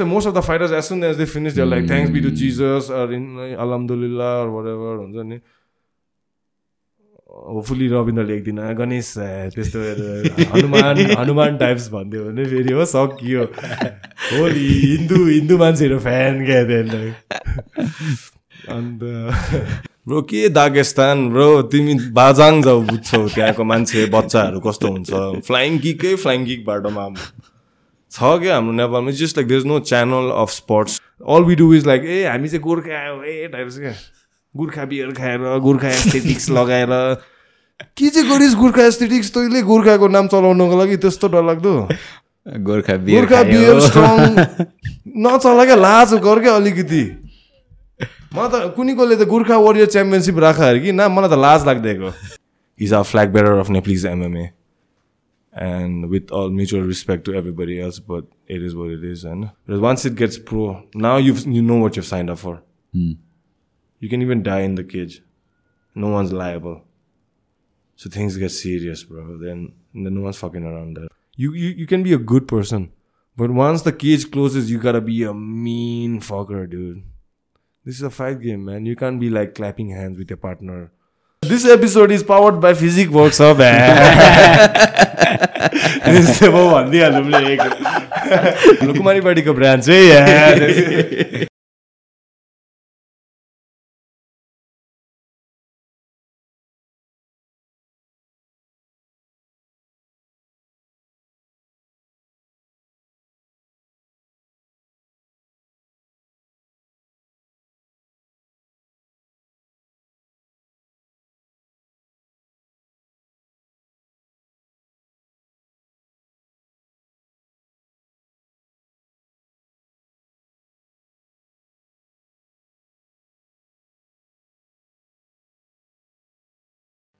most of the fighters as soon as they finish they're like thanks be to jesus or in alhamdulillah or whatever हुन्छ नि hopefully रविन्द्रले एक दिन गणेश त्यस्तो Hanuman Hanuman types भनिदियो भने फेरि हो सकियो होली हिन्दू हिन्दू मान्छेहरू फ्यान क्या त्यहाँनिर अन्त ब्रो के दागेस्तान ब्रो तिमी बाजाङ जाऊ बुझ्छौ त्यहाँको मान्छे बच्चाहरू कस्तो हुन्छ फ्लाइङ किकै फ्लाइङ किक बाटोमा छ क्या हाम्रो नेपालमा? Just like there is no channel of sports all we do is like a हामी चाहिँ गोर्खा आयो ए टाइप्स क्या। गोर्खा बियर खाएर गोर्खा एस्थेटिक्स लगाएर। के चाहिँ गरिस् गोर्खा एस्थेटिक्स तैँले गोर्खाको नाम चलाउनको लागि त्यस्तो डरलाग्दो गोर्खा बियर गोर्खा खायो। बियर स्ट्रङ नचला क्या लाज गर क्या अलिकति। म त कुनै कसले त गोर्खा वरियर च्याम्पियनसिप राख अरे कि? ना मलाई त लाज लाग्दिएको is a flag bearer of Nepalese MMA and with all mutual respect to everybody else, but it is what it is. And once it gets pro, now you you know what you've signed up for. Mm. You can even die in the cage. No one's liable. So things get serious, bro. Then, then no one's fucking around there. You, you you can be a good person, but once the cage closes, you gotta be a mean fucker, dude. This is a fight game, man. You can't be like clapping hands with your partner This episode is powered by Physique Workshop. This is अब भनिदिइहाल्नु पनि एक कुमारीपाटीको brand चाहिँ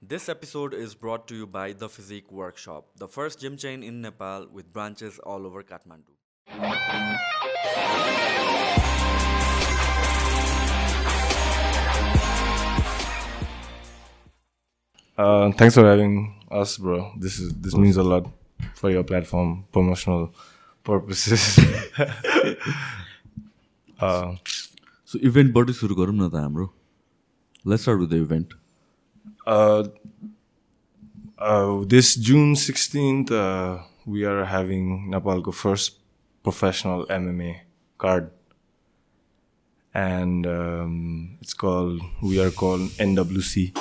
This episode is brought to you by The Physique Workshop, the first gym chain in Nepal with branches all over Kathmandu. Uh, thanks for having us, bro. This is this means a lot for your platform promotional purposes. uh, so, event, but let's start with the event this June 16th, uh, we are having Nepal's first professional MMA card. And um, it's called, we are called NWC,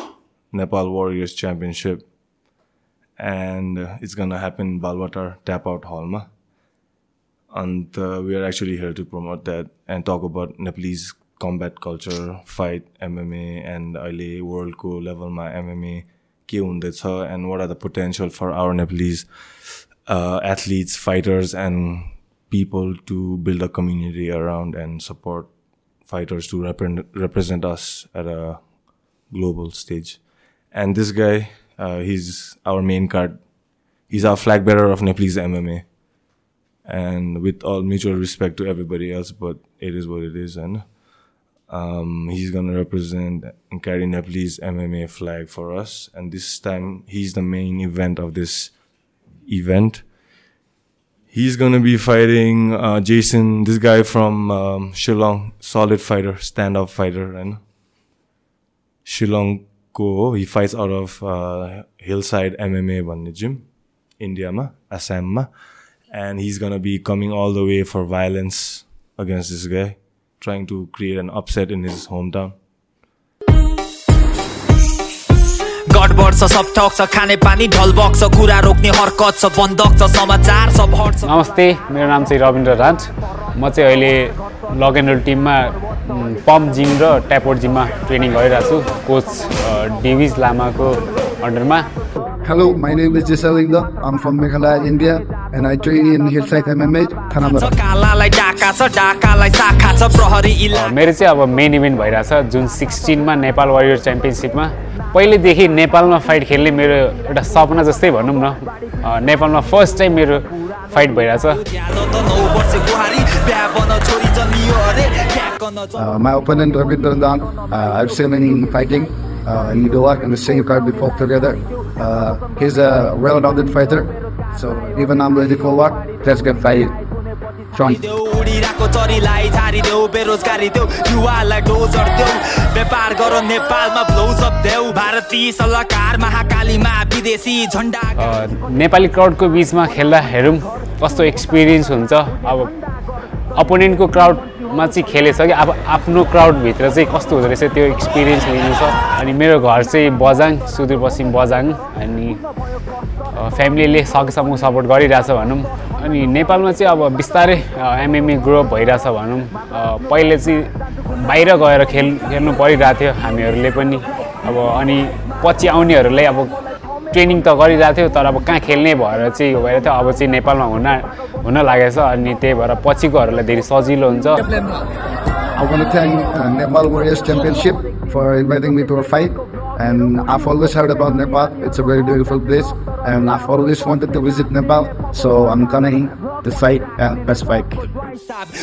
Nepal Warriors Championship. And uh, it's to happen in Balwatar Tap Out Hall. And uh, we are actually here to promote that and talk about Nepalese combat culture, fight, MMA, and अहिले वर्ल्डको लेभलमा MMA के हुँदैछ and what are the potential for our Nepalese uh, athletes, fighters, and people to build a community around and support fighters to repre- represent us at a global stage. And this guy, uh, he's our main card. He's our flag bearer of Nepalese MMA and with all mutual respect to everybody else, but it is what it is, and um, he's gonna represent and carry Nepalese MMA flag for us. And this time, he's the main event of this event. He's gonna be fighting uh, Jason, this guy from um, Shillong, solid fighter, stand-up fighter, and Shillong ko he fights out of uh, Hillside MMA भन्ने gym, इन्डियामा आसाममा and he's gonna be coming all the way for violence against this guy, Trying to create an upset in his hometown. नमस्ते मेरो नाम चाहिँ रविन्द्र राज। म चाहिँ अहिले लग एन्ड रोल टिममा पम्प जिम र ट्यापोर्ट जिममा ट्रेनिङ गरिरहेको छु। कोच डेभिज लामाको अन्डरमा। Hello, my name is Jisalinga. I'm from Meghalaya, India, and I train in Hillside MMA, Thanabara. Uh, मेरो चाहिँ अब मेन इभेन्ट भइरहेछ जुन सिक्सटिनमा नेपाल वारियर च्याम्पियनसिपमा पहिलेदेखि नेपालमा फाइट खेल्ने मेरो एउटा सपना जस्तै भनौँ न अ, नेपालमा फर्स्ट टाइम मेरो फाइट भइरहेछ ज्यादा त नौ वर्ष गुहारी बिहा बन छोरी जन्मियो अरे ट्याक्क नच Uh, my opponent, Ravindra Dan, uh, uh. Uh, he's a well-rounded fighter, so even I'm ready for what? Let's get fight. Strong. देऊ उडिराख्ने खाएको चरीलाई झारिदेऊ बेरोजगारी देऊ युवालाई डोजर देऊ व्यापार गर नेपालमा ब्लाउजअप देऊ भारतीय सल्लाहकार महाकालीमा विदेशी झन्डा अ, नेपाली क्राउडको बिचमा खेल्दा हेरौँ कस्तो एक्सपिरियन्स हुन्छ अब अपोनेन्टको क्राउडमा चाहिँ खेलेछ कि? अब आफ्नो क्राउडभित्र चाहिँ कस्तो हुँदो रहेछ? त्यो एक्सपिरियन्स लिनु छ। अनि मेरो घर चाहिँ बजाङ सुदूरपश्चिम बजाङ। अनि फ्यामिलीले सकेसम्म सपोर्ट गरिरहेछ भनौँ। अनि नेपालमा चाहिँ अब बिस्तारै एमएमए ग्रो भइरहेछ भनौँ। पहिले चाहिँ बाहिर गएर खेल खेल्नु परिरहेको थियो हामीहरूले पनि। अब अनि पछि आउनेहरूलाई अब ट्रेनिङ त गरिरहेको थियो तर अब कहाँ खेल्ने भएर चाहिँ यो भएर थियो अब चाहिँ नेपालमा हुन हुन लागेछ अनि त्यही भएर पछिकोहरूलाई धेरै सजिलो हुन्छ। I want to thank uh, Nepal Warriors Championship for inviting me to a fight. And I've always heard about Nepal. It's a very beautiful place. And I've always wanted to visit Nepal. So I'm coming to fight and best fight.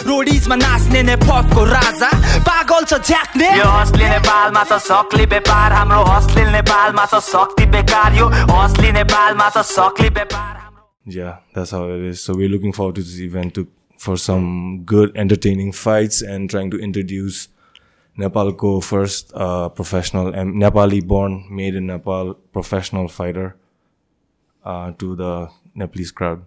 रोडिजमा नाच्ने नेपथको राजा पागल छ झ्याक्ने यो असली नेपालमा छ सक्ली व्यापार हाम्रो असली नेपालमा छ शक्ति बेकार यो असली नेपालमा छ सक्ली व्यापार yeah, that's how it is. So we're looking forward to this event to for some good, entertaining fights and trying to introduce Nepal ko first uh, professional and Nepali born, made in Nepal professional fighter uh, to the Nepalese crowd.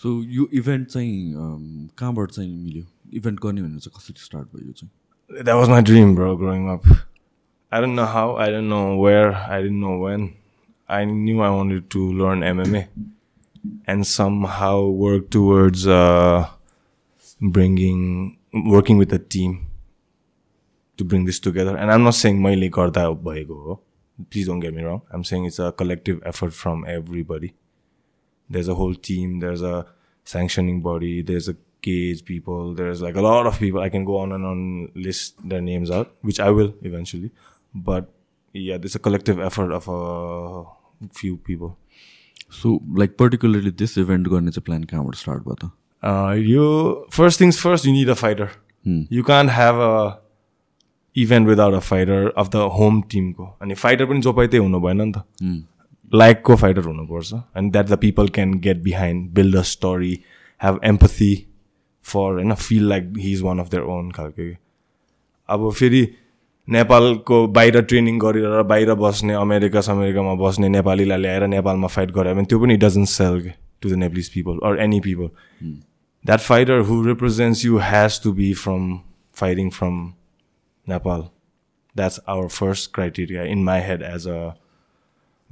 So यो event चाहिँ um, कहाँबाट चाहिँ मिल्यो event गर्ने भनेर चाहिँ कसरी start भयो यो चाहिँ That was my dream, bro, growing up. I don't know how, I don't know where, I didn't know when. I knew I wanted to learn MMA and somehow work towards uh, bringing, working with a team to bring this together. And I'm not saying मैले गर्दा भएको हो. Please don't get me wrong. I'm saying it's a collective effort from everybody. There's a whole team. There's a sanctioning body. There's a cage people. There's like a lot of people. I can go on and on list their names out, which I will eventually. But yeah, there's a collective effort of a few people. So like particularly this event गर्ने चाहिँ plan कहाँबाट start भयो त Uh, you first things first, you need a fighter. You can't have a event without a fighter of the home team को अनि fighter पनि जो पाए त्यही हुनु भएन नि त। लाइकको फाइटर हुनुपर्छ? And that the people can get behind build a story have empathy for होइन feel like he is one of their own खालको। अब फेरि नेपालको बाहिर ट्रेनिङ गरेर बाहिर बस्ने अमेरिका समेरिकामा बस्ने नेपालीलाई ल्याएर नेपालमा फाइट गरायो भने त्यो पनि doesn't sell to the Nepalese people or any people that fighter who represents you has to be from fighting from Nepal. That's our first criteria in my head as a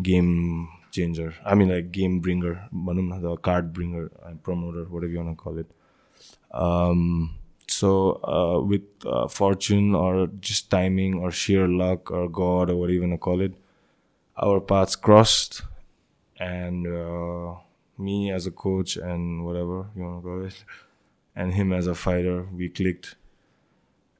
game changer. I mean, like game bringer, the card bringer, uh, promoter, whatever you want to call it. Um, so uh, with uh, fortune or just timing or sheer luck or God or whatever you want to call it, our paths crossed and. Uh, me as a coach and whatever you want to call it, and him as a fighter, we clicked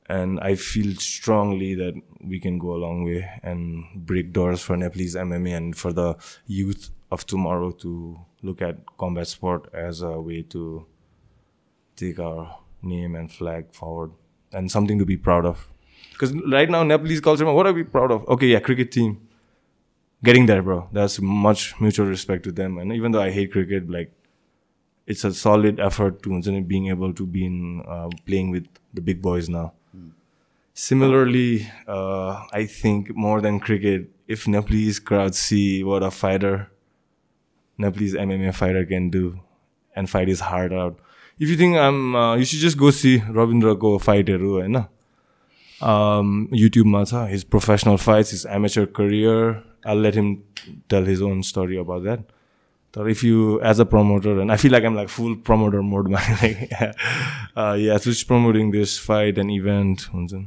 and I feel strongly that we can go a long way and break doors for Nepalese MMA and for the youth of tomorrow to look at combat sport as a way to take our name and flag forward and something to be proud of. Because right now, Nepalese culture, what are we proud of? Okay, yeah, cricket team getting there, bro. That's much mutual respect to them. And even though I hate cricket, like it's a solid effort to being able to be in uh, playing with the big boys now. Hmm. Similarly, uh, I think more than cricket, if Nepalese crowd see what a fighter, Nepalese MMA fighter can do, and fight his heart out. If you think I'm, uh, you should just go see Ravindra ko fight heru, right? Um, YouTube his professional fights, his amateur career, I'll let him tell his own story about that. But if you, as a promoter, and I feel like I'm like full promoter mode, man. like, uh, yeah, so just promoting this fight and event. हुन्छ।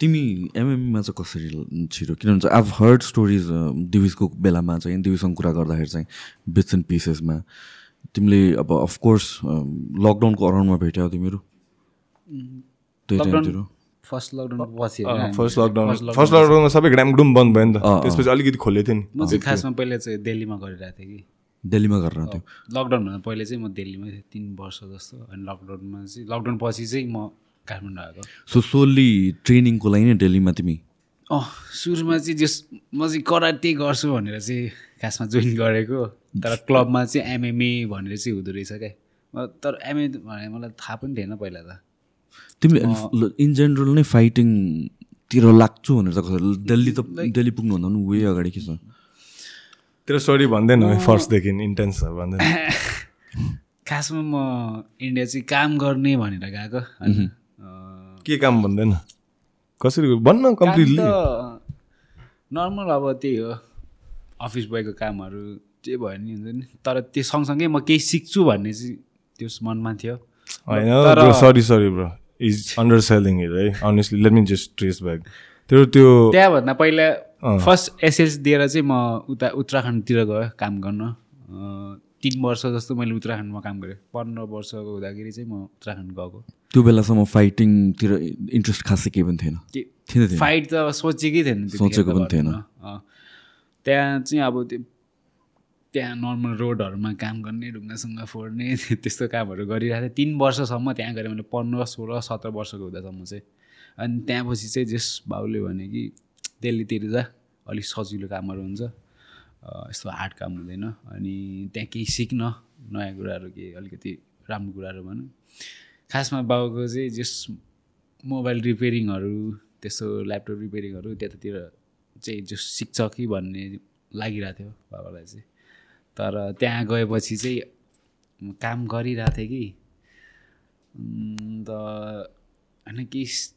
तिमी एमएममा चाहिँ कसरी छिरो किनभने चाहिँ आभ heard stories दिविजको बेलामा चाहिँ दिविजसँग कुरा गर्दाखेरि चाहिँ बिट्स एन्ड पिसेसमा तिमीले अब अफकोर्स लकडाउनको अराउन्डमा भेट्यौ तिमीहरू त्यही टाइमतिर फर्स्ट लकडाउन पछि फर्स्ट लकडाउन फर्स्ट लकडाउनमा सबै ग्रामडुम बन्द भयो नि त। त्यसपछि अलिकति खोलेको थियो नि। म चाहिँ खासमा पहिला चाहिँ दिल्लीमा गरिरहेको थिएँ कि। दिल्लीमा गरेर थियो लकडाउनभन्दा पहिला चाहिँ म दिल्लीमै थिएँ तिन वर्ष जस्तो। अनि लकडाउनमा चाहिँ लकडाउन पछि चाहिँ म काठमाडौँ आएको। सो सोल्ली ट्रेनिङको लागि नै दिल्लीमा तिमी? अँ सुरुमा चाहिँ जस म चाहिँ कराटे गर्छु भनेर चाहिँ खासमा जोइन गरेको। तर क्लबमा चाहिँ एमएमए भनेर चाहिँ हुँदो रहेछ क्या म तर एमए भने मलाई थाहा पनि थिएन पहिला त। तिमीले इन जेनरल नै फाइटिङतिर लाग्छु भनेर त कसरी दिल्ली त दिल्ली पुग्नुभन्दा पनि वे अगाडि के छ? तेरो स्टोरी भन्दैन फर्स्टदेखि इन्टेन्स भन्दैन। खासमा म इन्डिया चाहिँ काम गर्ने भनेर गएको। के काम भन्दैन? कसरी भन्न काम कम्प्लिटली नर्मल अब त्यही हो। अफिस बोयको कामहरू जे भयो नि हुन्छ नि तर त्यो सँगसँगै म केही सिक्छु भन्ने चाहिँ त्यो मनमा थियो। Sorry sorry bro is underselling it है honestly let me just trace back तेरो त्यो त्यहाँभन्दा पहिला। फर्स्ट एसएस दिएर चाहिँ म उता उत्तराखण्डतिर गएँ काम गर्न। तिन वर्ष जस्तो मैले उत्तराखण्डमा काम गरेँ। पन्ध्र वर्षको हुँदाखेरि चाहिँ म उत्तराखण्ड गएको। त्यो बेलासम्म फाइटिङतिर इन्ट्रेस्ट खासै केही पनि थिएन। फाइट त सोचेकै थिएन सोचेको त पनि थिएन। त्यहाँ चाहिँ अब त्यो त्यहाँ नर्मल रोडहरूमा काम गर्ने ढुङ्गासुङ्गा फोड्ने त्यस्तो कामहरू गरिरहेको थिएँ। तिन वर्षसम्म त्यहाँ गरेँ मैले पन्ध्र सोह्र सत्र वर्षको हुँदासम्म चाहिँ। अनि त्यहाँपछि चाहिँ जस बाउले भने कि दिल्लीतिर जा अलिक सजिलो कामहरू हुन्छ। यस्तो हार्ड काम हुँदैन। अनि त्यहाँ केही सिक्न नयाँ कुराहरू केही अलिकति राम्रो कुराहरू भनौँ। खासमा बाउको चाहिँ जस मोबाइल रिपेयरिङहरू त्यस्तो ल्यापटप रिपेयरिङहरू त्यतातिर चाहिँ जो सिक्छ कि भन्ने लागिरहेको थियो बाबालाई चाहिँ। तर त्यहाँ गएपछि चाहिँ काम गरिरहेको थिएँ कि। उम्, त होइन सि-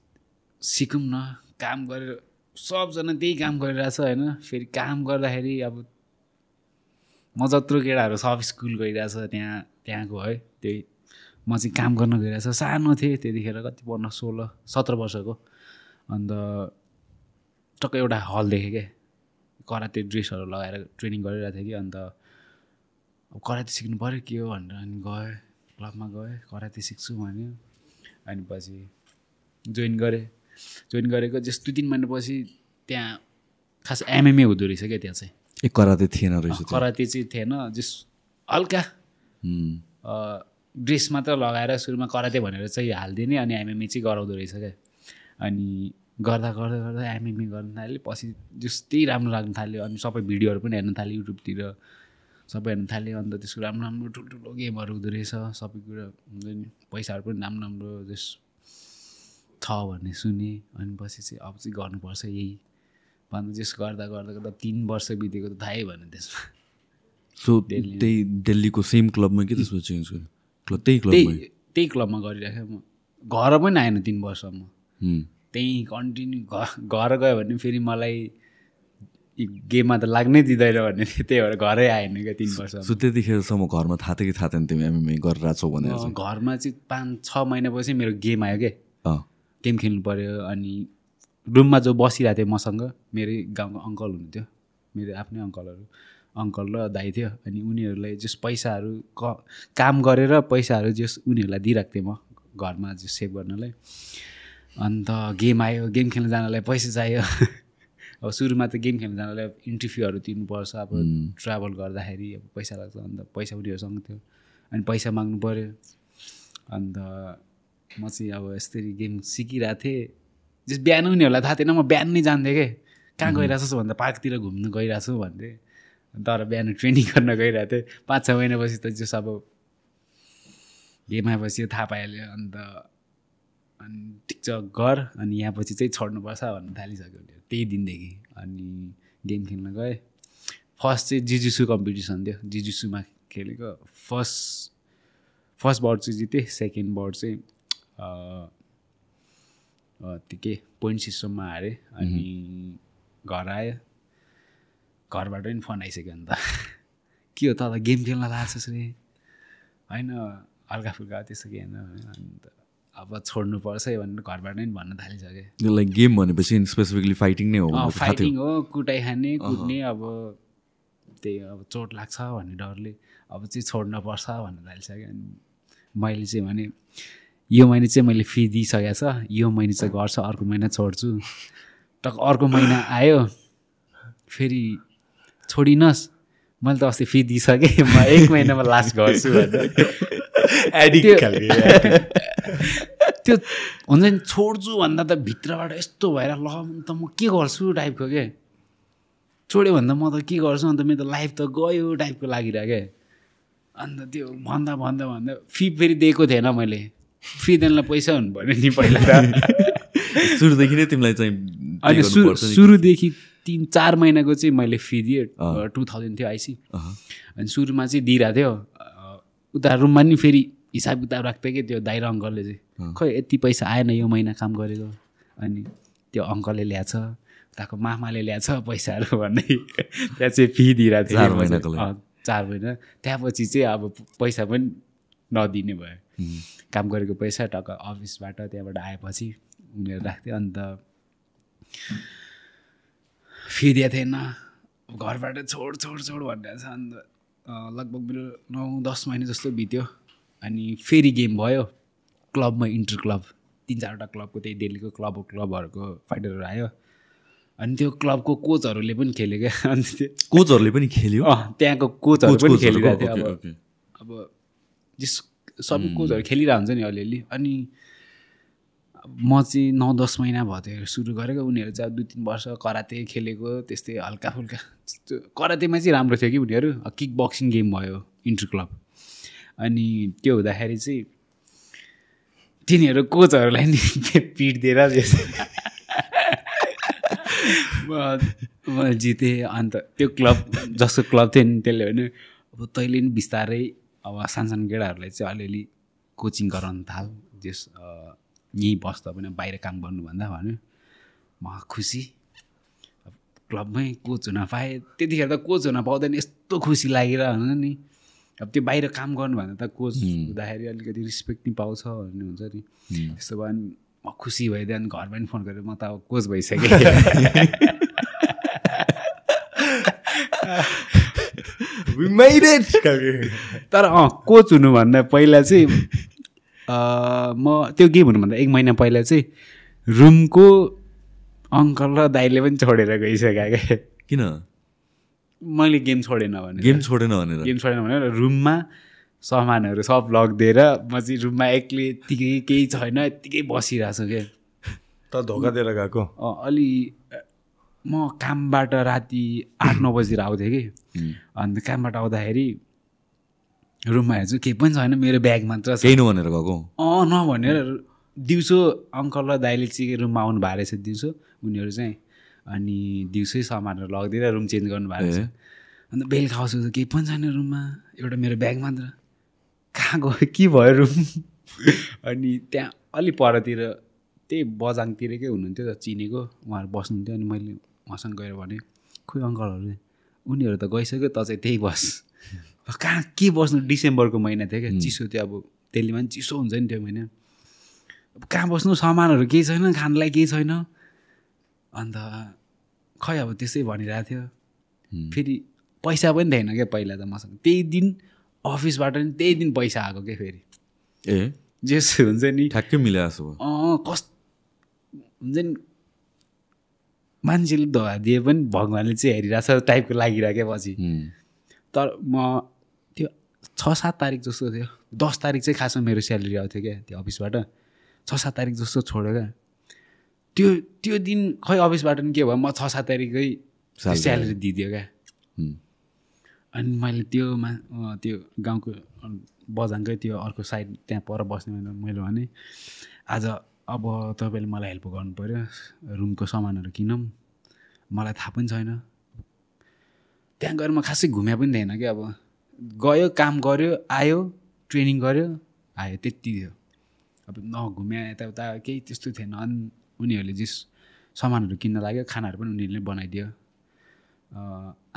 सिकौँ न काम गरेर सबजना त्यही काम गरिरहेछ होइन। फेरि काम गर्दाखेरि अब म जत्रो केटाहरू सब स्कुल गइरहेछ त्यहाँ त्यहाँको है त्यही। म चाहिँ काम गर्न गइरहेछ। सानो थिएँ त्यतिखेर कति पन्ध्र सोह्र सत्र वर्षको। अन्त टक्क एउटा हल देखेँ क्या कराते ड्रेसहरू लगाएर ट्रेनिङ गरिरहेको थिएँ कि। अन्त अब कराते सिक्नु पऱ्यो के हो भनेर अनि गएँ क्लबमा गएँ कराते सिक्छु भन्यो। अनि पछि जोइन गरेँ। जोइन गरेको जस्ट दुई तिन महिनापछि त्यहाँ खास एमएमए हुँदो रहेछ क्या त्यहाँ चाहिँ। ए कराते थिएन रहेछ कराते चाहिँ थिएन जस हल्का। ड्रेस मात्र लगाएर सुरुमा कराते भनेर चाहिँ हालिदिने अनि एमएमए चाहिँ गराउँदो रहेछ क्या। अनि गर्दा गर्दा गर्दा एमएमए गर्न थाल्यो पछि जस्तै राम्रो लाग्न थाल्यो अनि सबै भिडियोहरू पनि हेर्न थाल्यो युट्युबतिर। सबै हेर्न थाल्यो अन्त त्यसको राम्रो राम्रो ठुल्ठुलो गेमहरू हुँदो रहेछ सबै कुरा हुन्छ नि पैसाहरू पनि राम्रो राम्रो जस छ भन्ने सुने अनि पछि चाहिँ अब चाहिँ गर्नुपर्छ यही। भन्दा जस गर्दा गर्दा गर्दा तिन वर्ष बितेको त थाहै भएन त्यसमा। सो त्यही दिल्लीको सेम क्लबमा के त्यसमा चेन्ज गर्यो? क्लब त्यही क्लबमा त्यही क्लबमा गरिराखेँ म। घर पनि आएन तिन वर्षमा त्यहीँ कन्टिन्यू घर गयो भने फेरि मलाई गेममा त लाग्नै दिँदैन भन्ने थियो। त्यही भएर घरै आएन क्या तिन वर्ष सो त्यतिखेरसम्म घरमा थाहा थियो कि थाहा थिएन तिमी? एमएमए गरेर छौ भनेर घरमा चाहिँ पाँच छ महिनापछि मेरो गेम आयो क्या। अँ। गेम खेल्नु पऱ्यो अनि रुममा जो बसिरहेको थियो मसँग मेरै गाउँको अङ्कल हुनुहुन्थ्यो। मेरो आफ्नै अङ्कलहरू अङ्कल र दाइ थियो। अनि उनीहरूलाई जस पैसाहरू क काम गरेर पैसाहरू जस उनीहरूलाई दिइरहेको थिएँ म घरमा जस सेभ गर्नलाई। अन्त गेम आयो गेम खेल्न जानलाई पैसा चाहियो। अब सुरुमा त गेम खेल्न जानलाई इन्ट्री फीहरू तिर्नुपर्छ अब ट्राभल गर्दाखेरि अब पैसा लाग्छ अन्त पैसा उनीहरूसँग थियो। अनि पैसा माग्नु पऱ्यो अन्त म चाहिँ अब यसरी गेम सिकिरहेको थिएँ। जस बिहान उनीहरूलाई थाहा थिएन म बिहान नै जान्थेँ कि। कहाँ गइरहेछस् भन्दा पार्कतिर घुम्नु गइरहेको छु भन्थेँ तर बिहान ट्रेनिङ गर्न गइरहेको थिएँ। पाँच छ महिनापछि त जस अब गेम आएपछि थाहा पाइहाल्यो। अन्त अनि ठिक छ गर। अनि यहाँपछि चाहिँ छोड्नुपर्छ भन्न थालिसक्यो उनीहरू। त्यही दिनदेखि। अनि गेम खेल्न गएँ। फर्स्ट चाहिँ जिजुसु कम्पिटिसन थियो। जिजुसुमा खेलेको फर्स्ट फर्स्ट बोर्ड चाहिँ जितेँ। सेकेन्ड बोर्ड चाहिँ त्यो के? पोइन्ट सिस्टममा हारेँ। अनि घर आयो। घरबाट पनि फोन आइसक्यो अन्त। के हो त गेम खेल्न लाग्छस् रे? होइन हल्का फुल्का त्यस्तो के होइन। अन्त अब छोड्नुपर्छ है भनेर घरबाट पनि भन्न थालिसकेँ लाइक गेम भनेपछि स्पेसिफिकली फाइटिङ नै हो फाइटिङ हो कुटाइ खाने कुट्ने अब त्यही अब चोट लाग्छ भन्ने डरले अब चाहिँ छोड्न पर्छ भन्न थालिसक्यो अनि मैले चाहिँ भने यो महिना चाहिँ मैले फी दिइसकेको छ यो महिना चाहिँ गर्छ अर्को महिना छोड्छु। टक अर्को महिना आयो फेरि छोडिनस् मैले त अस्ति फी दिइसकेँ म एक महिनामा लास्ट गर्छु त्यो- हुन्छ नि छोड्छु भन्दा त भित्रबाट यस्तो भएर ल त म के गर्छु टाइपको के छोड्यो भन्दा म त के गर्छु? अन्त मेरो त लाइफ त गयो टाइपको लागिरह्यो क्या अन्त त्यो भन्दा भन्दा भन्दा फी फेरि दिएको थिएन मैले। फ्री देनलाई पैसा हुनु पऱ्यो नि पहिला सुरुदेखि नै तिमीलाई चाहिँ अनि सुरु। सुरुदेखि तिन चार महिनाको चाहिँ मैले फी दिएँ। टु थाउजन्ड थियो आइसी। अनि सुरुमा चाहिँ दिइरहेको थियो। उता रुममा नि फेरि हिसाब किताब राख्थ्यो कि त्यो दाइ र अङ्कलले चाहिँ खै यति पैसा आएन यो महिना काम गरेको? अनि त्यो अङ्कलले ल्याएछ उताको मामाले ल्याएछ पैसाहरू भन्दै त्यहाँ चाहिँ फी दिइरहेको थियो चार महिना। त्यहाँपछि चाहिँ अब पैसा पनि नदिने भयो। काम गरेको पैसा टक्क अफिसबाट त्यहाँबाट आएपछि उनीहरू राख्थ्यो अन्त फी दिएको थिएन। घरबाट छोड छोड छोड भनिरहेको छ। अन्त लगभग मेरो नौ दस महिना जस्तो बित्यो। अनि फेरि गेम भयो। क्लबमा इन्टर क्लब तिन चारवटा क्लबको त्यही दिल्लीको क्लब क्लबहरूको फाइटरहरू आयो। अनि त्यो क्लबको कोचहरूले पनि खेल्यो क्या। अनि त्यो कोचहरूले पनि खेल्यो? त्यहाँको कोचहरू कोच- पनि खेलिरहेको थियो। अब जस सबै कोचहरू खेलिरहेको हुन्छ नि अलिअलि। अनि म चाहिँ नौ दस महिना भयो त्यो सुरु गरेको। उनीहरू चाहिँ अब दुई तिन वर्ष कराते खेलेको त्यस्तै हल्का फुल्का करातेमा चाहिँ राम्रो थियो कि उनीहरू? किक बक्सिङ गेम भयो इन्टर क्लब। अनि त्यो हुँदाखेरि चाहिँ तिनीहरू कोचहरूलाई नि पिट दिएर म जितेँ अन्त त्यो क्लब जसको क्लब थियो नि त्यसले भने अब तैँले नि बिस्तारै अब सानसानो केटाहरूलाई चाहिँ अलिअलि कोचिङ गराउनु थाल जस यहीँ बस्दा पनि बाहिर काम गर्नुभन्दा भन्यो। म खुसी। क्लबमै कोच हुन पाएँ। त्यतिखेर त कोच हुन पाउँदैन यस्तो खुसी लागिरहेको हुन्छ नि अब त्यो बाहिर काम गर्नुभन्दा त कोच हुँदाखेरि अलिकति रिस्पेक्ट नि पाउँछ भन्ने हुन्छ नि। त्यस्तो भयो भने म खुसी भइदिएँ घरमा पनि फोन गरेर म त अब कोच भइसकेँ। तर अँ कोच हुनुभन्दा पहिला चाहिँ म त्यो गेम हुनुभन्दा एक महिना पहिला चाहिँ रुमको अङ्कल र दाइले पनि छोडेर गइसक्यो क्या किन? मैले गेम छोडेन भने गेम छोडेन भनेर। गेम छोडेन भनेर रुममा सामानहरू सब लगिदिएर म चाहिँ रुममा एक्लै यत्तिकै केही छैन यत्तिकै बसिरहेको छु क्या त धोका दिएर गएको? अँ, अलि म कामबाट राति आठ नौ बजीतिर आउँथेँ कि। अन्त कामबाट आउँदाखेरि रुममा हेर्छु केही पनि छैन मेरो ब्याग मात्र छ। केही नभनेर गएको? अँ नभनेर दिउँसो अङ्कल र दाइले चाहिँ रुममा आउनु भएको रहेछ दिउँसो। उनीहरू चाहिँ अनि दिउँसै सामानहरू लगिदिएर रुम चेन्ज गर्नु भएको रहेछ अन्त बेलुका आउँछु केही पनि छैन रुममा एउटा मेरो ब्याग मात्र। कहाँ गयो? के भयो रुम अनि त्यहाँ अलि परतिर त्यही बजाङतिरकै हुनुहुन्थ्यो त चिनेको। उहाँहरू बस्नुहुन्थ्यो अनि मैले उहाँसँग गएर भने खोइ अङ्कलहरू उनीहरू त गइसक्यो त चाहिँ त्यही बस। कहाँ के बस्नु? डिसेम्बरको महिना थियो क्या। चिसो थियो। अब दिल्लीमा पनि चिसो हुन्छ नि त्यो महिना। अब कहाँ बस्नु? सामानहरू केही छैन खानलाई केही छैन। अन्त खै अब त्यसै भनिरहेको थियो। फेरि पैसा पनि थिएन क्या पहिला त मसँग। त्यही दिन अफिसबाट नि त्यही दिन पैसा आएको क्या फेरि। ए? जेस हुन्छ नि। ठ्याक्कै मिलाएको अँ कस हुन्छ नि। मान्छेले धोका दिए पनि भगवान्ले चाहिँ हेरिरहेको छ टाइपको लागिरहेको पछि। तर म त्यो छ सात तारिक जस्तो थियो। दस तारिक चाहिँ खासमा मेरो स्यालेरी आउँथ्यो क्या त्यो अफिसबाट। छ सात तारिक जस्तो छोड्यो क्या। त्यो त्यो दिन खै अफिसबाट नि के भयो? म छ सात तारिकै स्यालेरी दिइदियो क्या। अनि मैले त्यो मा अँ, त्यो गाउँको बजाङकै त्यो अर्को साइड त्यहाँ पर बस्ने मैले मैले भने आज अब तपाईँले मलाई हेल्प गर्नु पऱ्यो रुमको सामानहरू किनौँ। मलाई थाहा पनि छैन। त्यहाँ गएर म खासै घुम्या पनि थिएन कि अब। गयो काम गऱ्यो आयो ट्रेनिङ गऱ्यो आयो त्यति थियो। अब नघुम्या यताउता केही त्यस्तो थिएन। अनि उनीहरूले जिस सामानहरू किन्न लाग्यो खानाहरू पनि उनीहरूले बनाइदियो।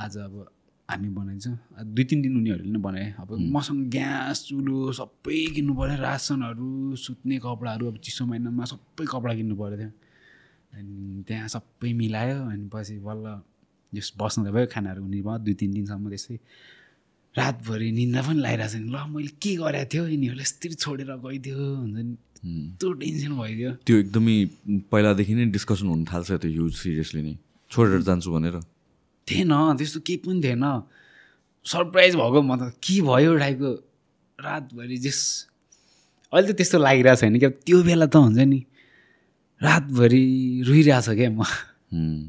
आज अब हामी बनाइदिन्छौँ दुई तिन दिन उनीहरूले नै बनाए। अब मसँग ग्यास चुलो सबै किन्नु पऱ्यो रासनहरू सुत्ने कपडाहरू अब चिसो महिनामा सबै कपडा किन्नु पऱ्यो थियो अनि त्यहाँ सबै मिलायो। अनि पछि बल्ल यस बस्नु त भयो खानाहरू। हुने भयो दुई तिन दिनसम्म त्यस्तै रातभरि निन्दा पनि लगाइरहेको छ नि ल मैले के गरेको थियो? यिनीहरूले यस्तरी छोडेर गइदियो। हुन्छ नि। यस्तो टेन्सन भइदियो। त्यो एकदमै पहिलादेखि नै डिस्कसन हुन थाल्छ त्यो युज सिरियसली नै। छोडेर जान्छु भनेर। थिएन त्यस्तो केही पनि थिएन। सरप्राइज भएको म त के भयो टाइपको रातभरि जेस अहिले त त्यस्तो लागिरहेको छैन क्या। त्यो बेला त हुन्छ नि। रातभरि रोइरहेछ क्या म।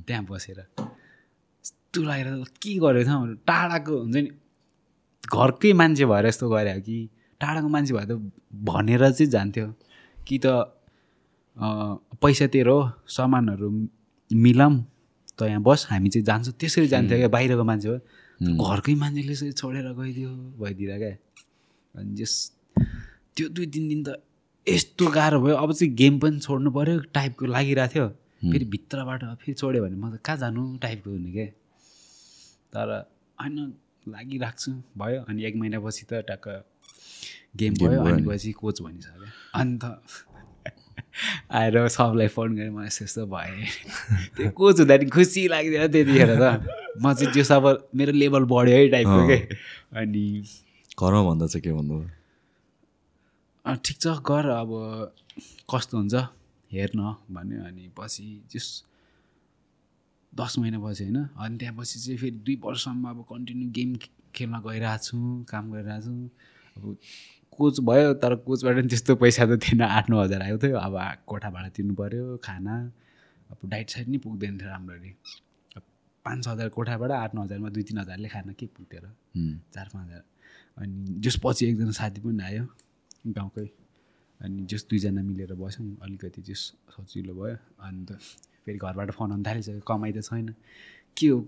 त्यहाँ बसेर। यस्तो लागेर के गरेको थियो टाढाको हुन्छ नि घरकै मान्छे भएर यस्तो गरे हो कि? टाढाको मान्छे भए त भनेर चाहिँ जान्थ्यो। कि त पैसा तेरो सामानहरू मिलाऊँ त यहाँ बस हामी चाहिँ जान्छौँ। त्यसरी जान्थ्यो क्या बाहिरको मान्छे हो। घरकै मान्छेले चाहिँ छोडेर गइदियो भइदिएर क्या। अनि जस त्यो दुई तिन दिन त यस्तो गाह्रो भयो। अब चाहिँ गेम पनि छोड्नु पऱ्यो टाइपको लागिरहेको थियो। फेरि भित्रबाट फेरि छोड्यो भने म त कहाँ जानु टाइपको हुने क्या। तर होइन लागिरहेको छु। भयो। अनि एक महिनापछि त टक्क गेम भयो। अनि पछि कोच भनिसक्यो। अन्त आएर सबलाई फोन गरेँ म यस्तो यस्तो भएँ त्यो कोच हुँदाखेरि खुसी लाग्दैन त्यतिखेर त। म चाहिँ त्यो सब मेरो लेभल बढ्यो है टाइपको के? अनि घरमा भन्दा चाहिँ के भन्नुभयो अँ, ठिक छ गर अब कस्तो हुन्छ? हेर न भन्यो। अनि पछि जस दस महिनापछि होइन अनि त्यहाँपछि चाहिँ फेरि दुई वर्षसम्म अब कन्टिन्यू गेम खेल्न गइरहेको छु काम गरिरहेको छु। अब कोच भयो तर कोचबाट पनि त्यस्तो पैसा त थिएन। आठ नौ हजार आएको थियो अब कोठा भाडा तिर्नु पऱ्यो खाना। अब डाइट साइड नि पुग्दैन थियो राम्ररी। अब पाँच छ हजार कोठाबाट आठ नौ हजारमा दुई तिन हजारले खाना के पुग्थ्यो र? चार पाँच हजार। अनि जस पछि एकजना साथी पनि आयो गाउँकै। अनि जस दुईजना मिलेर बस्यौँ अलिकति जस सजिलो भयो। अन्त फेरि घरबाट फोन आउनु थालिसक्यो। कमाइ त छैन। के हो?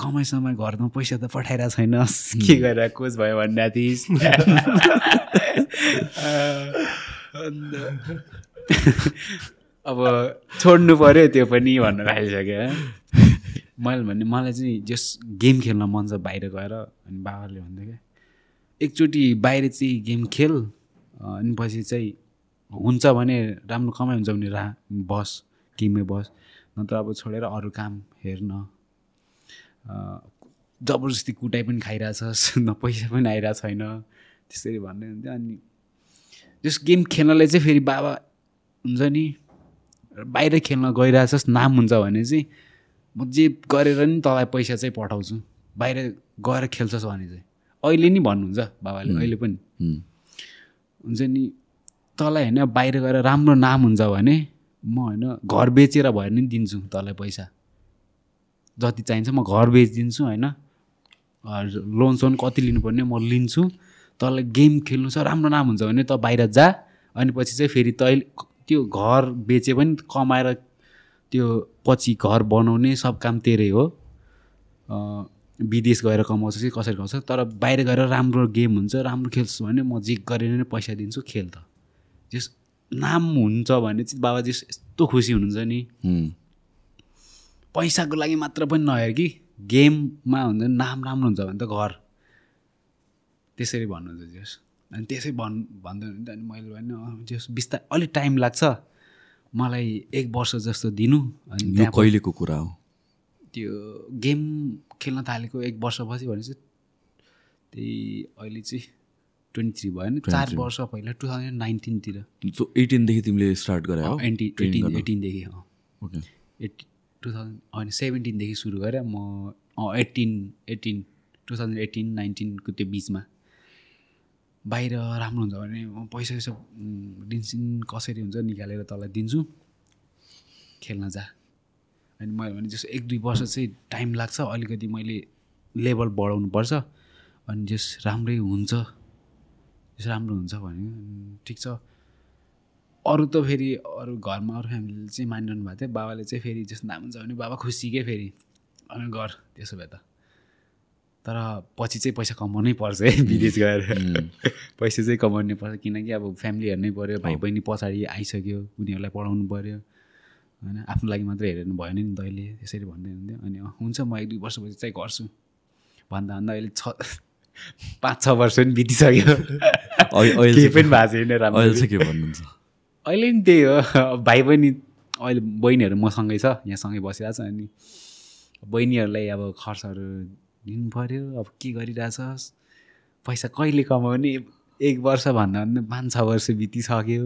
कमाइ समय घरमा पैसा त पठाइरहेको छैन। के गरेर कोच भयो भन्ने थिइस् अब छोड्नु पऱ्यो त्यो पनि भन्न थालिसक्यो। मैले भने मलाई चाहिँ जस गेम खेल्न मन छ बाहिर गएर अनि बाबाले भन्दै क्या एकचोटि बाहिर चाहिँ गेम खेल अनि पछि चाहिँ हुन्छ भने राम्रो कमाइ हुन्छ भने रा बस गेममै बस नत्र अब छोडेर अरू काम हेर्न। जबरजस्ती कुटाइ पनि खाइरहेछस् न पैसा पनि आइरहेको छैन त्यसरी भन्दै हुन्थ्यो। अनि जस गेम खेल्नलाई चाहिँ फेरि बाबा हुन्छ नि बाहिर खेल्न गइरहेछस् नाम हुन्छ भने चाहिँ म जे गरेर नि तँलाई पैसा चाहिँ पठाउँछु। बाहिर गएर खेल्छस् भने चाहिँ। अहिले नि भन्नुहुन्छ बाबाले अहिले पनि। हुन्छ नि तँलाई होइन बाहिर गएर राम्रो नाम हुन्छ भने म होइन घर बेचेर भए नि दिन्छु तँलाई पैसा। जति चाहिन्छ म घर बेचिदिन्छु होइन। लोन सोन कति लिनुपर्ने म लिन्छु। तँलाई गेम खेल्नु छ राम्रो नाम हुन्छ भने त बाहिर जा। अनि पछि चाहिँ फेरि तैँले त्यो घर बेचे पनि कमाएर त्यो पछि घर बनाउने सब काम तेरै हो। विदेश गएर कमाउँछ कि कसरी कमाउँछ तर बाहिर गएर राम्रो गेम हुन्छ राम्रो खेल्छु भने म जे गरेर नै पैसा दिन्छु खेल त। त्यस नाम हुन्छ भने चाहिँ बाबा चाहिँ यस्तो खुसी हुनुहुन्छ नि। पैसाको लागि मात्र पनि नहेर कि गेममा हुन्छ नाम राम्रो हुन्छ भने त घर। त्यसरी भन्नुहुन्छ जस। अनि त्यसै भन् भन्दै हुनुहुन्थ्यो अनि मैले भने जस बिस्तारै अलिक टाइम लाग्छ। मलाई एक वर्ष जस्तो दिनु अनि त्यहाँ कहिलेको कुरा हो? त्यो गेम खेल्न थालेको एक वर्षपछि भने चाहिँ त्यही अहिले चाहिँ ट्वेन्टी थ्री भयो नि। चार वर्ष पहिला टु थाउजन्ड नाइन्टिनतिर। सो एटिनदेखि तिमीले स्टार्ट गरे हो? Anti eighteen? एटिनदेखि अँ। ओके एट टु थाउजन्ड होइन सेभेन्टिनदेखि सुरु गरेँ। म eighteen eighteen two thousand eighteen नाइन्टिनको त्यो बिचमा। बाहिर राम्रो हुन्छ भने म पैसा पैसा दिन्सिन कसरी हुन्छ निकालेर तँलाई दिन्छु। खेल्न जा। अनि मैले भने जस्तो एक दुई वर्ष चाहिँ टाइम लाग्छ अलिकति मैले लेभल बढाउनु पर्छ अनि जस राम्रै हुन्छ जस राम्रो हुन्छ भने "उम्, ठिक छ। अरू त फेरि अरू घरमा अरू फ्यामिलीले चाहिँ मानिरहनु भएको थियो। बाबाले चाहिँ फेरि जस्तो नाम हुन्छ भने बाबा खुसी के फेरि अनि गर त्यसो भए त। तर पछि चाहिँ पैसा कमाउनै पर्छ है विदेश गएर। पैसा चाहिँ कमाउनै पर्छ किनकि अब फ्यामिली हेर्नै पऱ्यो भाइ बहिनी पछाडि आइसक्यो उनीहरूलाई पढाउनु पऱ्यो होइन? आफ्नो लागि मात्रै हेरेर भएन नि तैँले त्यसरी भन्दै हुन्थ्यो। अनि हुन्छ म एक दुई वर्षपछि चाहिँ गर्छु। भन्दा भन्दा अहिले छ पाँच छ वर्ष पनि बितिसक्यो। पनि भएको छैन राम्रो अहिले चाहिँ के भन्नुहुन्छ? अहिले नि त्यही हो। भाइ बहिनी अहिले बहिनीहरू मसँगै छ यहाँ सँगै बसिरहेको छ अनि बहिनीहरूलाई अब खर्चहरू दिनु पऱ्यो अब के गरिरहेछस् पैसा कहिले कमाउने? एक वर्ष भन्दा पाँच छ वर्ष बितिसक्यो।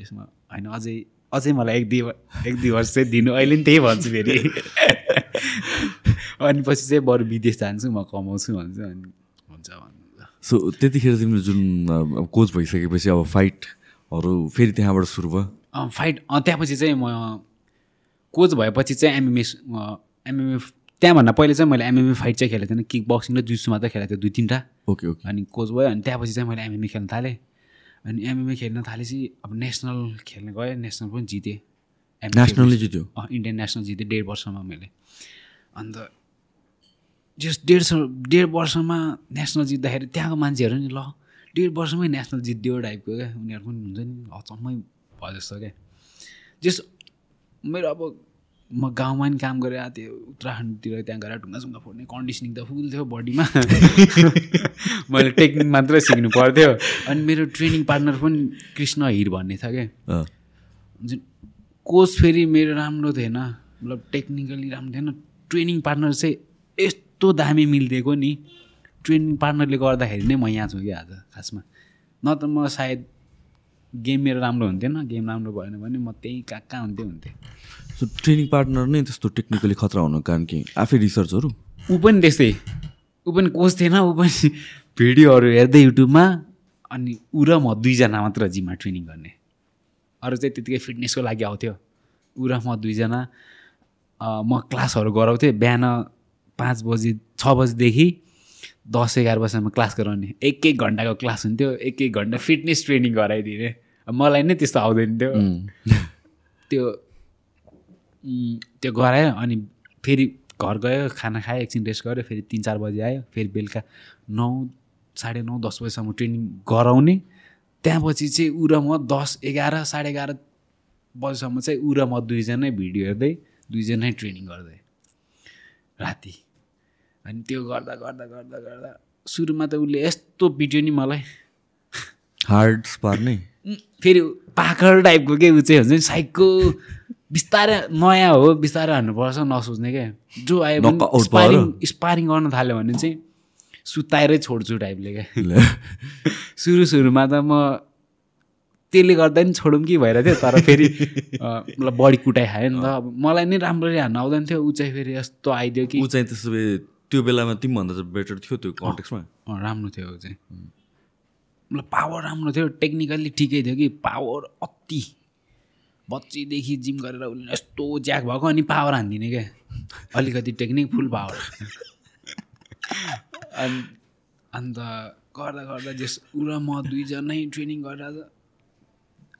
यसमा होइन अझै अझै मलाई एक दुई एक दुई वर्ष चाहिँ दिनु। अहिले नि त्यही भन्छु फेरि। अनि पछि चाहिँ बरु विदेश जान्छु म कमाउँछु भन्छु अनि हुन्छ भन्नु सो त्यतिखेर तिमीले जुन कोच भइसकेपछि अब फाइटहरू फेरि त्यहाँबाट सुरु भयो? फाइट त्यहाँपछि चाहिँ म कोच भएपछि चाहिँ एमएमए एमएमए त्यहाँभन्दा पहिले चाहिँ मैले एमएमए फाइट चाहिँ खेलेको थिएन। किक बक्सिङ र जुसु मात्रै खेलेको थिएँ दुई तिनवटा। Okay okay. अनि कोच भयो अनि त्यहाँपछि चाहिँ मैले एमएमए खेल्न थालेँ। अनि एमएमए खेल्न थालेपछि अब नेसनल खेल्न गएँ नेसनल पनि जितेँ। नेसनलले जित्यो? अँ, इन्डियन नेसनल जितेँ डेढ वर्षमा मैले। अन्त जस डेढ स- डेढ वर्षमा नेसनल जित्दाखेरि त्यहाँको मान्छेहरू नि ल डेढ वर्षमै नेसनल जित्दियो टाइपको क्या। उनीहरू पनि हुन्छ नि अचम्मै भयो जस्तो क्या। जस मेरो अब म गाउँमा नि काम गरेर थिएँ उत्तराखण्डतिर त्यहाँ गएर ढुङ्गा फोड्ने कन्डिसनिङ त फुल थियो बडीमा मैले टेक्निक मात्रै सिक्नु पर्थ्यो। अनि मेरो ट्रेनिङ पार्टनर पनि कृष्ण हिर भन्ने छ क्या। कोच फेरि मेरो राम्रो थिएन मतलब टेक्निकली राम्रो थिएन। ट्रेनिङ पार्टनर चाहिँ यस्तो दामी मिलिदिएको नि। ट्रेनिङ पार्टनरले गर्दाखेरि नै म यहाँ छु कि आज खासमा। न त म सायद गेम मेरो राम्रो हुन्थेन गेम राम्रो भएन भने म त्यहीँ कहाँ कहाँ हुन्थेँ हुन्थेँ। सो ट्रेनिङ पार्टनर नै त्यस्तो टेक्निकली खतरा हुनुको कारण के? आफै रिसर्चहरू ऊ पनि त्यस्तै। ऊ पनि कोच थिएन ऊ पनि भिडियोहरू हेर्दै युट्युबमा अनि ऊ र म दुईजना मात्र जिममा ट्रेनिङ गर्ने। अरू चाहिँ त्यतिकै फिटनेसको लागि आउँथ्यो। ऊ र म दुईजना म क्लासहरू गराउँथेँ। बिहान पाँच बजी छ बजीदेखि दस एघार बजीसम्म क्लास गराउने। एक एक घन्टाको क्लास हुन्थ्यो एक एक घन्टा फिटनेस ट्रेनिङ गराइदिने। मलाई नै त्यस्तो आउँदैन थियो। त्यो त्यो गरायो अनि फेरि घर गयो खाना खायो एकछिन रेस्ट गऱ्यो फेरि तिन चार बजी आयो फेरि बेलुका नौ साढे नौ दस बजीसम्म ट्रेनिङ गराउने। त्यहाँपछि चाहिँ ऊ र म दस एघार साढे एघार बजीसम्म चाहिँ ऊ र म दुईजनै भिडियो हेर्दै दुईजनै ट्रेनिङ गर्दै राति। अनि त्यो गर्दा गर्दा गर्दा गर्दा सुरुमा त उसले यस्तो पिट्यो नि मलाई हार्ड स्पार नै। उम्, फेरि पाखर टाइपको के ऊ चाहिँ हुन्छ नि साइकको बिस्तारै नयाँ हो बिस्तारै हान्नुपर्छ नसोच्ने क्या जो आयो स्पारिङ स्पारिङ गर्न थाल्यो भने चाहिँ सुताएरै छोड्छु टाइपले क्या सुरु सुरुमा त म त्यसले गर्दा नि छोडौँ कि भइरहेको थियो तर फेरि मतलब बडी कुटाइ खायो नि त। अब मलाई नै राम्ररी हान्न आउँदैन थियो ऊ चाहिँ फेरि यस्तो आइदियो कि ऊ चाहिँ त्यसो भए त्यो बेलामा तिमीभन्दा चाहिँ बेटर थियो त्यो कन्टेक्समा राम्रो थियो चाहिँ मतलब पावर राम्रो थियो टेक्निकल्ली ठिकै थियो कि पावर अति। बच्चीदेखि जिम गरेर उसले यस्तो ज्याक भएको अनि पावर हानिदिने क्या। अलिकति टेक्निक फुल पावर। अनि अन्त गर्दा गर्दा जस ऊ र म दुईजनै ट्रेनिङ गरेर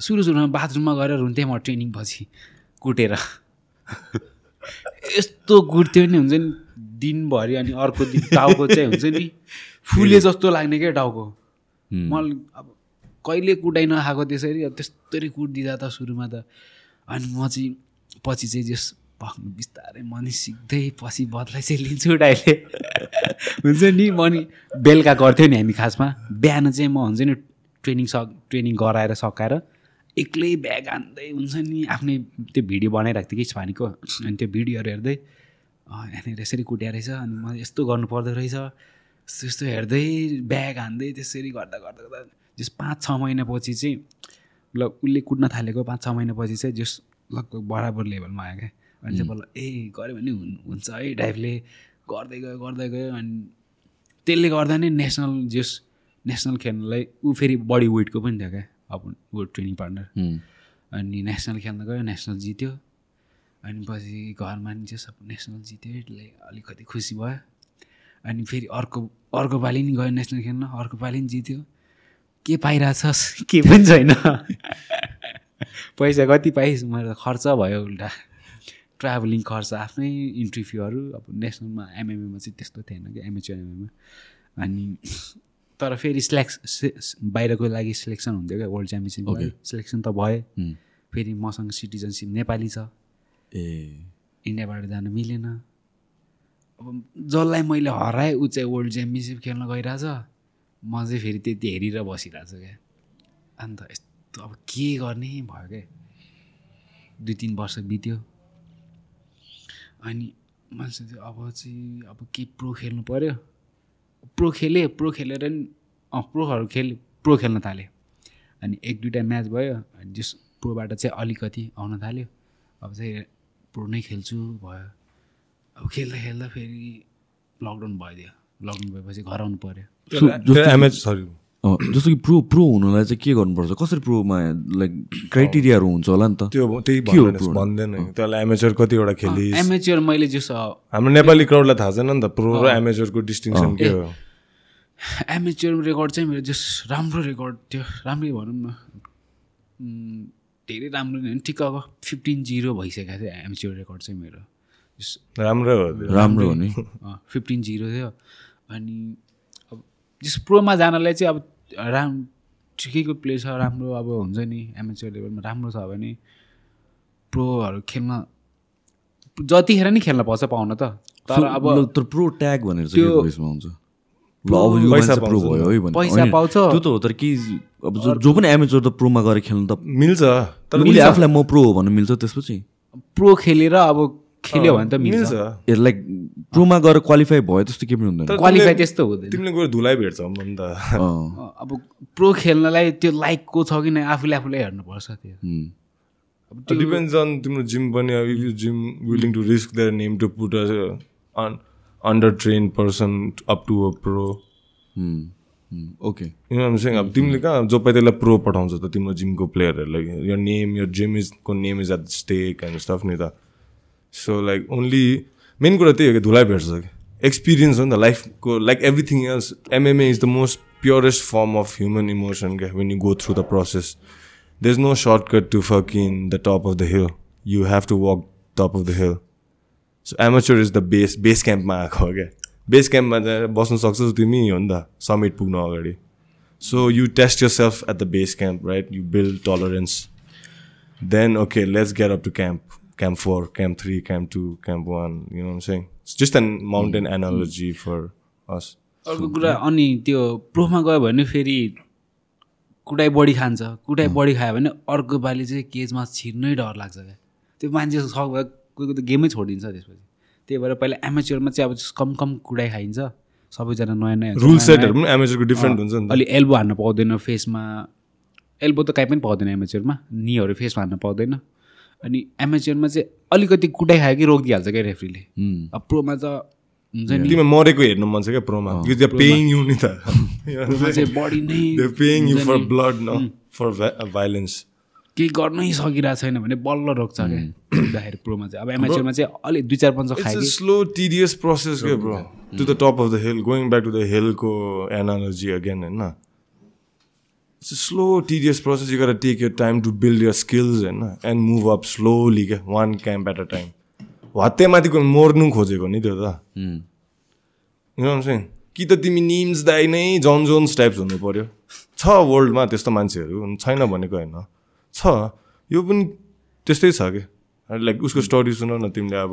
सुरु सुरुमा बाथरुममा गएर रुन्थेँ म ट्रेनिङ पछि कुटेर। यस्तो कुट्थ्यो नि हुन्छ नि। दिनभरि अनि अर्को दिन टाउको चाहिँ हुन्छ नि फुले जस्तो लाग्ने क्या टाउको। मलाई अब कहिले कुटाइ नखाएको त्यसरी अब त्यस्तरी कुटिदिँदा त सुरुमा त। अनि म चाहिँ पछि चाहिँ जस भक्नु बिस्तारै मनि सिक्दै पछि बदलाई चाहिँ लिन्छु डाइले हुन्छ नि म नि बेलुका गर्थ्यो नि हामी खासमा। बिहान चाहिँ म हुन्छ नि ट्रेनिङ सक ट्रेनिङ गराएर सकाएर एक्लै ब्याग हान्दै हुन्छ नि आफ्नै त्यो भिडियो बनाइरहेको थिएँ कि छानीको अनि त्यो भिडियोहरू हेर्दै यहाँनिर यसरी कुट्या रहेछ अनि म यस्तो गर्नु पर्दो रहेछ। यस्तो यस्तो हेर्दै ब्याग हान्दै त्यसरी गर्दा गर्दा गर्दा जस पाँच छ महिनापछि चाहिँ ल उसले कुट्न थालेको पाँच छ महिनापछि चाहिँ जस लगभग बराबर लेभलमा आयो क्या। अनि चाहिँ बल्ल ए गऱ्यो भने हुन्- हुन्छ है टाइपले गर्दै गयो गर्दै गयो। अनि त्यसले गर्दा नै नेसनल जस नेसनल खेल्नलाई ऊ फेरि बडी वेटको पनि थियो क्या अब ऊ ट्रेनिङ पार्टनर। अनि नेसनल खेल्न गयो नेसनल जित्यो। अनि पछि घरमा नि जो सब नेसनल जित्यो अलिकति खुसी भयो। अनि फेरि अर्को अर्को पालि नि गयो नेसनल खेल्न अर्को पालि नि जित्यो। के पाइरहेछस्? के पनि छैन। पैसा कति पाइस्? मेरो त खर्च भयो उल्टा। ट्राभलिङ खर्च आफ्नै इन्ट्री फीहरू अब नेसनलमा एमएमएमा चाहिँ त्यस्तो थिएन कि एमएचआर एमएमा अनि तर फेरि सिलेक्स बाहिरको लागि सिलेक्सन हुन्थ्यो क्या वर्ल्ड च्याम्पियनसिप सिलेक्सन त भयो। फेरि मसँग सिटिजनसिप नेपाली छ। ए। इन्डियाबाट जान मिलेन। अब जसलाई मैले हराएँ ऊ चाहिँ वर्ल्ड च्याम्पियनसिप खेल्न गइरहेछ। म चाहिँ फेरि त्यति हेरेर बसिरहेको छु क्या। अन्त यस्तो अब के गर्ने भयो क्या? दुई तिन वर्ष बित्यो। अनि मैले सोचेँ अब चाहिँ अब के प्रो खेल्नु पऱ्यो प्रो खेलेँ प्रो खेलेर नि अँ प्रोहरू खेल प्रो खेल्न थालेँ। अनि एक दुइटा म्याच भयो अनि जस प्रोबाट चाहिँ अलिकति आउन थाल्यो। अब चाहिँ प्रो नै खेल्छु भयो। अब खेल्दा खेल्दा फेरि लकडाउन भइदियो। लकडाउन भएपछि घर आउनु पऱ्यो एमएच सरी अँ, जस्तो कि प्रो प्रो हुनुलाई चाहिँ के गर्नुपर्छ? कसरी प्रोमा लाइक क्राइटेरियाहरू हुन्छ होला नि त? त्यो त्यही के हो भन्दैन। त्यसलाई एमेचर कतिवटा खेलिस्। एमेच्योर मैले जस हाम्रो नेपाली क्राउडलाई थाहा छैन नि त। प्रो र एमेचरको डिस्टिङसन के हो? एमेच्योर रेकर्ड चाहिँ मेरो जस्ट राम्रो रेकर्ड थियो। राम्रै भनौँ न। धेरै राम्रो नै होइन ठिक्कको फिफ्टिन जिरो भइसकेको थियो एमेच्योर रेकर्ड चाहिँ मेरो। राम्रो। राम्रो हो नि। फिफ्टिन जिरो थियो। अनि अब जस प्रोमा जानलाई चाहिँ अब राम ठिकैको प्ले छ राम्रो अब हुन्छ नि एमेच्योर लेभलमा राम्रो छ भने प्रोहरू खेल्न जतिखेर नि खेल्न पाउँछ पाउन त। तर अब प्रो ट्याग भनेर चाहिँ त्यो- हुन्छ? अब यो पैसा प्रो भयो है भने पैसा पाउँछ। त्यो त हो तर कि अब जो जो पनि एमेचोर त प्रोमा गएर खेल्नु त मिल्छ तर उसले आफूलाई म प्रो हो भन्नु मिल्छ त्यसपछि। प्रो खेलेर अब खेल्यो भने त मिल्छ। लाइक प्रोमा गएर क्वालिफाई भयो त्यस्तो केही पनि हुँदैन। क्वालिफाई त्यस्तो हुँदैन। तिमीले गएर धुलाइ भेट्छौ त। अब प्रो खेल्नलाई त्यो लाइकको छ कि नै आफूले आफूलाई हेर्नुपर्छ त्यो। डिपेन्ड्स अन तिम्रो जिम पनि अब if you gym willing to risk their name to put on under train person up to a pro okay सिङ अब तिमीले कहाँ जो त्यसलाई प्रो पठाउँछ त तिम्रो जिमको प्लेयरहरूलाई यो नेम यो जिम इज को name is at stake and stuff नि त. सो लाइक ओन्ली मेन कुरा त्यही हो कि धुलाइ भेट्छ कि? एक्सपिरियन्स हो नि त लाइफको like everything else MMA is the most purest form of human emotion क्या when you go through the process there is no shortcut to fuck in the top of the hill you have to walk top of the hill so amateur is the base base क्याम्पमा आएको हो क्या base क्याम्पमा चाहिँ बस्नु सक्छौ तिमी हो नि त समिट पुग्नु अगाडि So you test yourself at the base camp, right? You build tolerance. Then okay, let's get up to camp. Camp four, camp three, camp two, camp one. You know what I'm saying? It's just a mountain analogy for us. अर्को कुरा अनि त्यो प्रोमा गयो भने फेरि कुटाइ बढी खान्छ कुटाइ बढी खायो भने अर्को पालि चाहिँ केजमा छिर्नै डर लाग्छ क्या त्यो मान्छे सक् कोही कोही त गेमै छोडिदिन्छ त्यसपछि। त्यही भएर पहिला एमेच्योरमा चाहिँ अब कम कम कुटाइ खाइन्छ। सबैजना नयाँ नयाँ रुल सेटहरू पनि एमेजरको डिफ्रेन्ट हुन्छ नि त। अलि एल्बो हान्न पाउँदैन फेसमा एल्बो त काहीँ पनि पाउँदैन एमेच्योरमा निहरू फेसमा हान्न पाउँदैन। अनि एमेच्योरमा चाहिँ अलिकति कुटाइ खायो कि रोकिदिइहाल्छ क्या रेफ्रीले अब प्रोमा त हुन्छ नि। तिमी मरेको हेर्नु मन छ क्या प्रोमा दे पेइङ यु नि त। बडी नै they paying you for blood न। फर भाइलेन्स केही गर्नै सकिरहेको छैन भने बल्ल रोक्छ क्या टिडियस प्रोसेस के bro to the top of the hill going back to the हिलको एनालोजी अगेन होइन स्लो टिडियस प्रोसेस यु गरेर take your time to build your skills होइन एन्ड मुभ अप स्लोली क्या one camp at a time हत्तैमाथिको मर्नु खोजेको नि त्यो त। कि त तिमी निम्स दाई नै जोन जोन्स टाइप्स हुनु पर्यो। छ वर्ल्डमा त्यस्तो मान्छेहरू छैन भनेको होइन। छ। यो पनि त्यस्तै छ कि? लाइक उसको स्टोरी सुन न तिमीले अब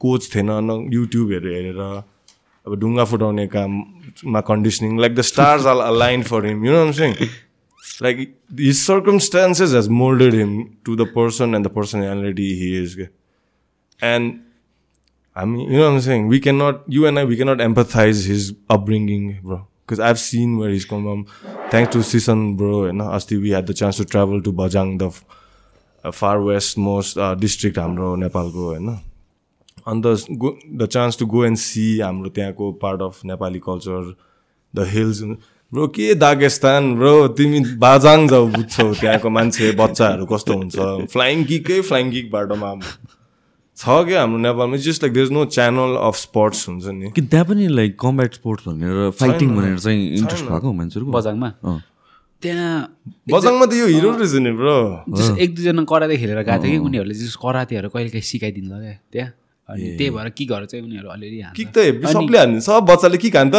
कोच थिएन न युट्युबहरू हेरेर अब ढुङ्गा फुटाउने काममा conditioning like the stars are align for him you know sync like his circumstances has molded him to the person and the personality he is के and I mean, you know what I'm saying? We cannot, you and I, we cannot empathize his upbringing, where he's come from. Thanks to Sisan, bro. You know, Asti, we had the chance to travel to Bajang, the f- uh, far westmost uh, district, हाम्रो नेपालको होइन अन्त go the chance to go and see हाम्रो त्यहाँको part of Nepali culture the hills bro के Dagestan bro तिमी बाजाङ जाऊ बुझ्छौ त्यहाँको मान्छे बच्चाहरू कस्तो हुन्छ फ्लाइङ किकै फ्लाइङ किक बाटोमा छ क्या हाम्रो नेपालमा? Just like there is no channel of sports हुन्छ नि। कि त्यहाँ पनि लाइक कम्ब्याट स्पोर्ट्स भनेर फाइटिङ भनेर चाहिँ इन्ट्रेस्ट भएको मान्छेहरूको? बजाङमा। त्यहाँ बजाङमा त यो हिरो रहेछ नि ब्रो। जस्तो एक दुईजना कराते खेलेर गएको थियो कि उनीहरूले जस्तो करातेहरू कहिले काहीँ सिकाइदिन्छ क्या त्यहाँ? अनि त्यही भएर किकहरू चाहिँ उनीहरू अलिअलि हान्छ। किक त सबले हान्ने सब बच्चाले किक हान्छ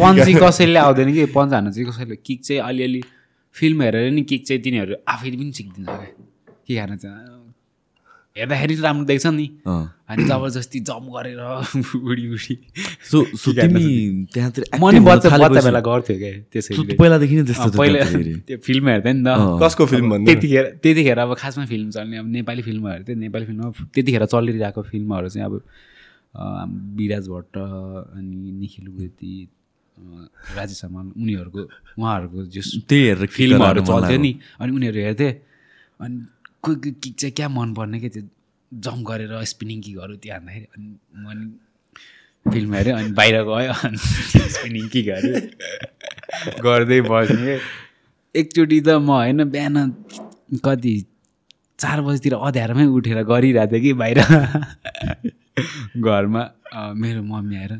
पन्च चाहिँ कसैले आउँदैन कि पन्च हान्न चाहिँ कसैले किक चाहिँ अलिअलि फिल्म हेरेर नि किक चाहिँ तिनीहरू आफैले पनि सिकिदिन्छ क्या। किक हान्न चाहिँ हेर्दाखेरि राम्रो देख्छ नि। अनि जबरजस्ती जम्प गरेर उडी उडी सो सो तिमी त्यहाँतिर म नि बच्चा बच्चा बेला गर्थ्यो क्या त्यसरी पहिलादेखि नै त्यस्तो पहिला। त्यो फिल्म हेर्थेँ नि त। कसको फिल्म भन्नु? त्यतिखेर त्यतिखेर अब खासमा फिल्म चल्ने अब नेपाली फिल्महरू चाहिँ नेपाली फिल्ममा त्यतिखेर चलिरहेको फिल्महरू चाहिँ अब विराज भट्ट अनि निखिल अँ, राजेश हमाल उनीहरूको उहाँहरूको जस त्यही हेरेर फिल्महरू चल्थ्यो। नि। अनि उनीहरू हेर्थे अनि कोही कोही किक चाहिँ क्या मनपर्ने क्या त्यो जम्प गरेर स्पिनिङ किकहरू त्यो हान्दाखेरि अनि म नि फिल्म हेऱ्यो अनि बाहिर गयो अनि स्पिनिङ किकहरू गर्दै बस्ने। एकचोटि त म होइन बिहान कति चार बजीतिर अँध्यारोमै उठेर गरिरहेको थिएँ कि बाहिर। घरमा मेरो मम्मी आएर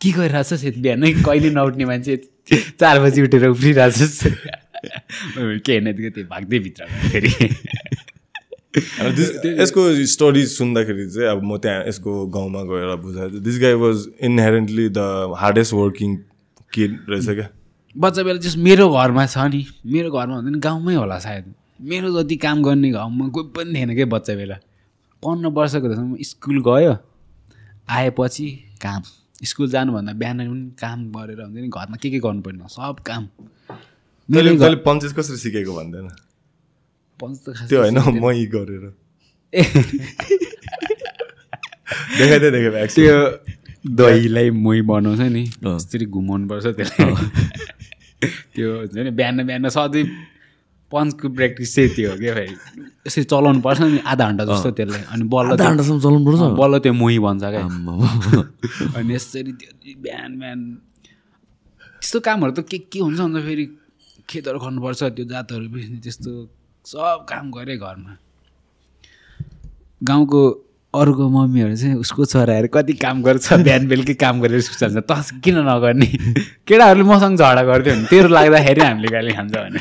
के गरिरहेछस् यति बिहानै? कहिले नउठ्ने मान्छे? चार बजी उठेर उफ्रिरहेछस्। के होइन त्यो भाग्दै भित्र फेरि। यसको स्टोरी सुन्दाखेरि चाहिँ अब म त्यहाँ यसको गाउँमा गएर बुझाएको this guy was inherently the hardest working kid रहेछ क्या। बच्चा बेला जस मेरो घरमा छ नि मेरो घरमा भन्दा नि गाउँमै होला सायद। मेरो जति काम गर्ने गाउँमा कोही पनि थिएन क्या बच्चा बेला। पन्ध्र वर्षको त्यसमा स्कुल गयो आएपछि काम। स्कुल जानुभन्दा बिहान पनि काम गरेर हुन्छ नि घरमा के के गर्नुपर्ने हो, सब काम। पञ्चायत कसरी सिकेको भन्दैन? पञ्च त खासै त्यो होइन। मै गरेर देखाइदिए देखाइ त्यो दहीलाई मोही बनाउँछ नि। यसरी घुमाउनु पर्छ त्यसलाई त्यो हुन्छ नि बिहान बिहान सधैँ पन्चको प्र्याक्टिस चाहिँ त्यो हो क्या फेरि यसरी चलाउनु पर्छ नि आधा घन्टा जस्तो त्यसलाई अनि बल्ल आधा घन्टासम्म चलाउनु पर्छ बल्ल त्यो मोही भन्छ क्या। अनि यसरी त्यो बिहान बिहान त्यस्तो कामहरू त के के हुन्छ अन्त फेरि खेतहरू खन्नुपर्छ त्यो जातहरू बेच्ने त्यस्तो सब काम गरेँ घरमा। गाउँको अरूको मम्मीहरू चाहिँ उसको छोराहरू कति काम गर्छ बिहान बेलुकै काम गरेर सुत्छ त किन नगर्ने? केटाहरूले मसँग झगडा गर्थ्यो भने तेरो लाग्दाखेरि हामीले गाली खान्छ भने।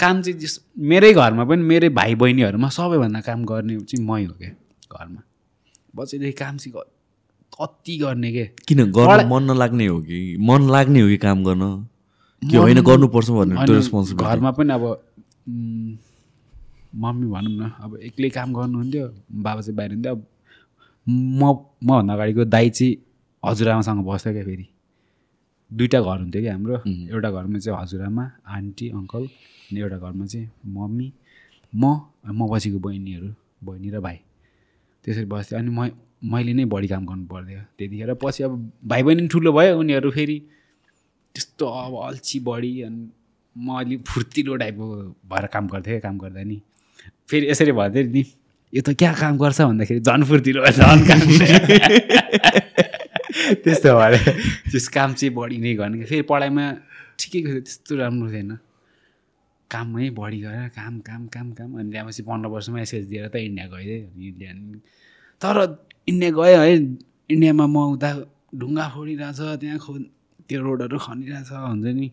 काम चाहिँ जस मेरै घरमा पनि मेरै भाइ बहिनीहरूमा सबैभन्दा काम गर्ने चाहिँ मै हो क्या घरमा। बच्चैदेखि काम चाहिँ कति गर्ने के? किन? गर्न मन नलाग्ने हो कि? मन लाग्ने हो कि काम गर्न? कि होइन गर्नुपर्छ रेस्पोन्सिबिलिटी घरमा पनि अब मम्मी भनौँ न अब एक्लै काम गर्नुहुन्थ्यो बाबा चाहिँ बाहिर हुन्थ्यो अब म मभन्दा अगाडिको दाइ चाहिँ हजुरआमासँग बस्थ्यो क्या फेरि। दुइटा घर हुन्थ्यो कि हाम्रो एउटा घरमा चाहिँ हजुरआमा आन्टी अङ्कल अनि एउटा घरमा चाहिँ मम्मी म म पछिको बहिनीहरू बहिनी र भाइ। त्यसरी बस्थ्यो अनि म मैले नै बढी काम गर्नु पर्थ्यो त्यतिखेर पछि अब भाइ बहिनी ठुलो भयो उनीहरू फेरि। त्यस्तो अब अल्छी बढी अनि म अलिक फुर्तिलो टाइपको भएर काम गर्थेँ क्या काम गर्दा नि। फेरि यसरी भन्थ्यो नि यो त क्या काम गर्छ भन्दाखेरि झन् फुर्तिलो झन् काम त्यस्तो भएर त्यस काम चाहिँ बढी नै गर्ने। फेरि पढाइमा ठिकैको थियो त्यस्तो राम्रो थिएन। काममै बढी गरेर काम काम काम काम अनि त्यहाँपछि पन्ध्र वर्षमा एसएस दिएर त इन्डिया गइदिएँ इन्डिया तर इन्डिया गयो है इन्डियामा म उता ढुङ्गा फोडिरहेछ त्यहाँ खो त्यो रोडहरू खनिरहेछ हुन्छ नि।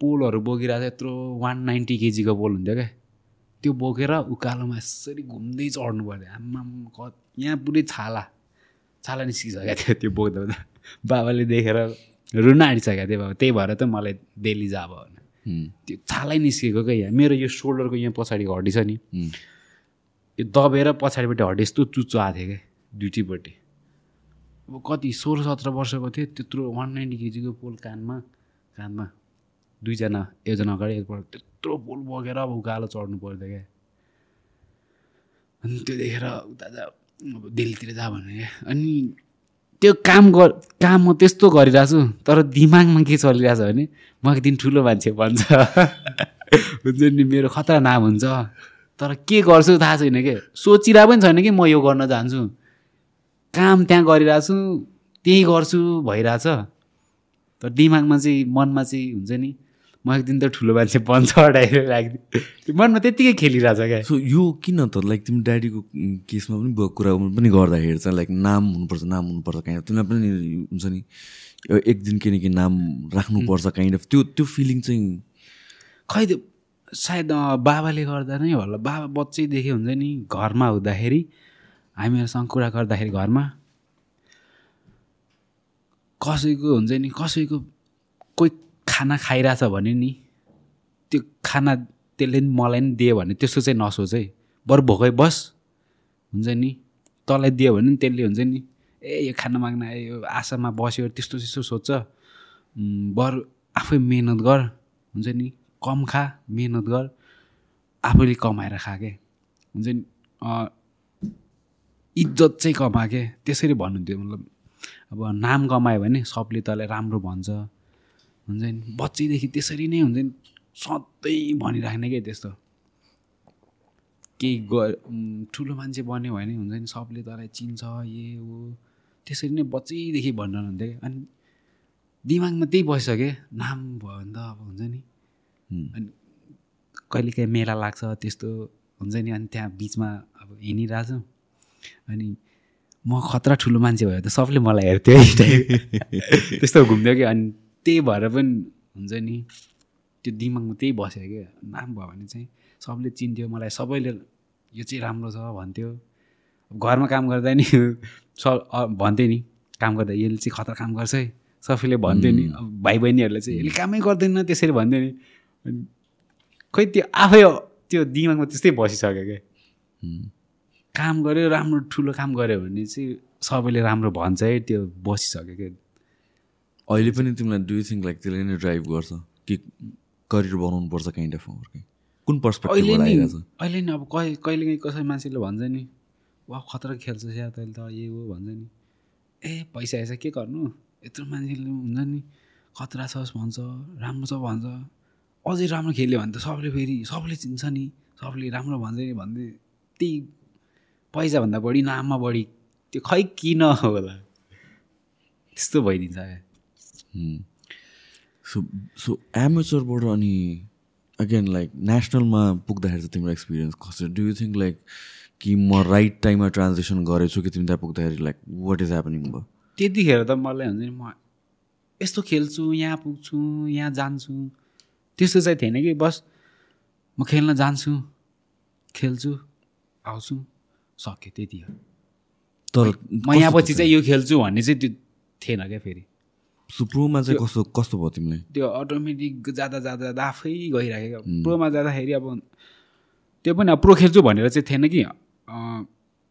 पोलहरू बोकिरहेछ यत्रो वान नाइन्टी केजीको पोल हुन्थ्यो क्या। त्यो बोकेर उकालोमा यसरी घुम्दै चढ्नु पर्थ्यो आम्माम क यहाँ पुरै छाला। छाला निस्किसकेको थियो त्यो बोक्दा बोक्दा। बाबाले देखेर रुन आँटिसकेको थियो बाबा। त्यही भएर त मलाई दिल्ली जा अब भने त्यो छालै निस्केको क्या यहाँ। मेरो यो सोल्डरको यहाँ पछाडिको हड्डी छ नि। यो दबेर पछाडिपट्टि हड्डी यस्तो चुच्चो आएको थियो क्या। दुइटैपट्टि अब कति सोह्र सत्र वर्षको थियो त्यत्रो वान नाइन्टी केजीको पोल कानमा कानमा दुईजना एकजना अगाडि एकपल्ट त्यत्रो पोल बोकेर अब उकालो चढ्नु पर्थ्यो क्या। अनि त्यो देखेर उता जा अब दिल्लीतिर जा भने क्या। अनि त्यो काम गर काम म त्यस्तो गरिरहेको छु तर दिमागमा के चलिरहेछ भने म एक दिन ठुलो मान्छे भन्छ हुन्छ नि मेरो खतरा नाम हुन्छ। तर के गर्छु थाहा छैन के? सोचिरहेको पनि छैन कि म यो गर्न जान्छु। काम त्यहाँ गरिरहेको छु त्यही गर्छु भइरहेछ। तर दिमागमा चाहिँ मनमा चाहिँ हुन्छ नि म एक दिन त ठुलो मान्छे बन्छ लाग्थ्यो त्यो मनमा त्यत्तिकै खेलिरहेछ क्या। सो यो किन त? लाइक तिमी ड्याडीको केसमा पनि कुरा पनि गर्दाखेरि चाहिँ लाइक नाम हुनुपर्छ नाम हुनुपर्छ काइन्ड अफ तिमीलाई पनि हुन्छ नि एक दिन किन कि नाम राख्नुपर्छ काइन्ड अफ त्यो त्यो फिलिङ चाहिँ खै सायद बाबाले गर्दा नै होला। बाबा बच्चैदेखि हुन्छ नि घरमा हुँदाखेरि हामीहरूसँग कुरा गर्दाखेरि घरमा कसैको हुन्छ नि कसैको कोही खाना खाइरहेछ भने नि त्यो खाना त्यसले नि मलाई नि दियो भने त्यस्तो चाहिँ नसोच है। बरु भोकै बस हुन्छ नि तँलाई दियो भने नि त्यसले हुन्छ नि ए यो खाना माग्न आयो आशामा बस्यो त्यस्तो त्यस्तो सोध्छ बरु आफै मिहिनेत गर हुन्छ नि कम खा मिहिनेत गर आफैले कमाएर खा के? हुन्छ नि इज्जत चाहिँ कमा के? त्यसरी भन्नुहुन्थ्यो मतलब अब नाम कमायो भने सबले तँलाई राम्रो भन्छ। हुन्छ नि? बच्चैदेखि त्यसरी नै हुन्छ नि? सधैँ भनिराख्ने क्या त्यस्तो? केही ग ठुलो मान्छे बन्यो भने हुन्छ नि सबले तँलाई चिन्छ ए हो त्यसरी नै बच्चैदेखि भनिरहनुहुन्थ्यो क्या अनि दिमागमा त्यही बसिसक्यो नाम भयो भने त अब हुन्छ नि? अनि कहिलेकाहीँ मेला लाग्छ त्यस्तो हुन्छ नि? अनि त्यहाँ बिचमा अब हिँडिरहेछौँ। अनि म खतरा ठुलो मान्छे भयो त सबले मलाई हेर्थ्यो है। त्यस्तो घुम्थ्यो कि। अनि त्यही भएर पनि हुन्छ नि त्यो दिमागमा त्यही बस्यो क्या नाम भयो भने चाहिँ सबले चिन्थ्यो मलाई सबैले यो चाहिँ राम्रो छ भन्थ्यो। घरमा काम गर्दा नि स भन्थ्यो नि काम गर्दा यसले चाहिँ खतरा काम गर्छ है। सबैले भन्थ्यो नि अब भाइ बहिनीहरूले चाहिँ यसले कामै गर्दैन त्यसरी भन्थ्यो नि। खोइ त्यो आफै त्यो दिमागमा त्यस्तै बसिसक्यो क्या काम गऱ्यो राम्रो ठुलो काम गऱ्यो भने चाहिँ सबैले राम्रो भन्छ है त्यो बसिसक्यो क्या अहिले पनि तिमीलाई डु थिङ्क लाइक त्यसले नै ड्राइभ गर्छ? कि करियर बनाउनु पर्छ काइन्ड अफ कुन छ? अहिले नि अब कहिले कहिलेकाहीँ कसै मान्छेले भन्छ नि वा खतरा खेल्छ या तैँले त यो हो भन्छ नि। ए पैसा आएछ के गर्नु? यत्रो मान्छेले हुन्छ नि खतरा छ भन्छ राम्रो छ भन्छ। अझै राम्रो खेल्यो भने त सबले फेरि सबले चिन्छ नि सबले राम्रो भन्छ नि भन्दै त्यही पैसाभन्दा बढी नाममा बढी त्यो खै किन होला? त्यस्तो भइदिन्छ क्या। सो सो एमेचरबाट अनि अगेन लाइक नेसनलमा पुग्दाखेरि चाहिँ तिम्रो एक्सपिरियन्स कसरी डु यु थिङ्क लाइक कि म राइट टाइममा ट्रान्जेक्सन गरेछु कि तिमी त्यहाँ पुग्दाखेरि लाइक वाट इज ह्यापनिङ भयो? त्यतिखेर त मलाई हुन्छ नि म यस्तो खेल्छु यहाँ पुग्छु यहाँ जान्छु। त्यस्तो चाहिँ थिएन कि बस म खेल्न जान्छु खेल्छु आउँछु। सकेँ त्यति हो तर म यहाँ पछि चाहिँ यो खेल्छु भन्ने चाहिँ त्यो थिएन क्या फेरि। सुप्रोमा चाहिँ कस्तो कस्तो भयो तिमीलाई? त्यो अटोमेटिक जाँदा जाँदा जाँदा आफै गइराखेको प्रोमा जाँदाखेरि अब त्यो पनि अब प्रो खेल्छु भनेर चाहिँ थिएन कि।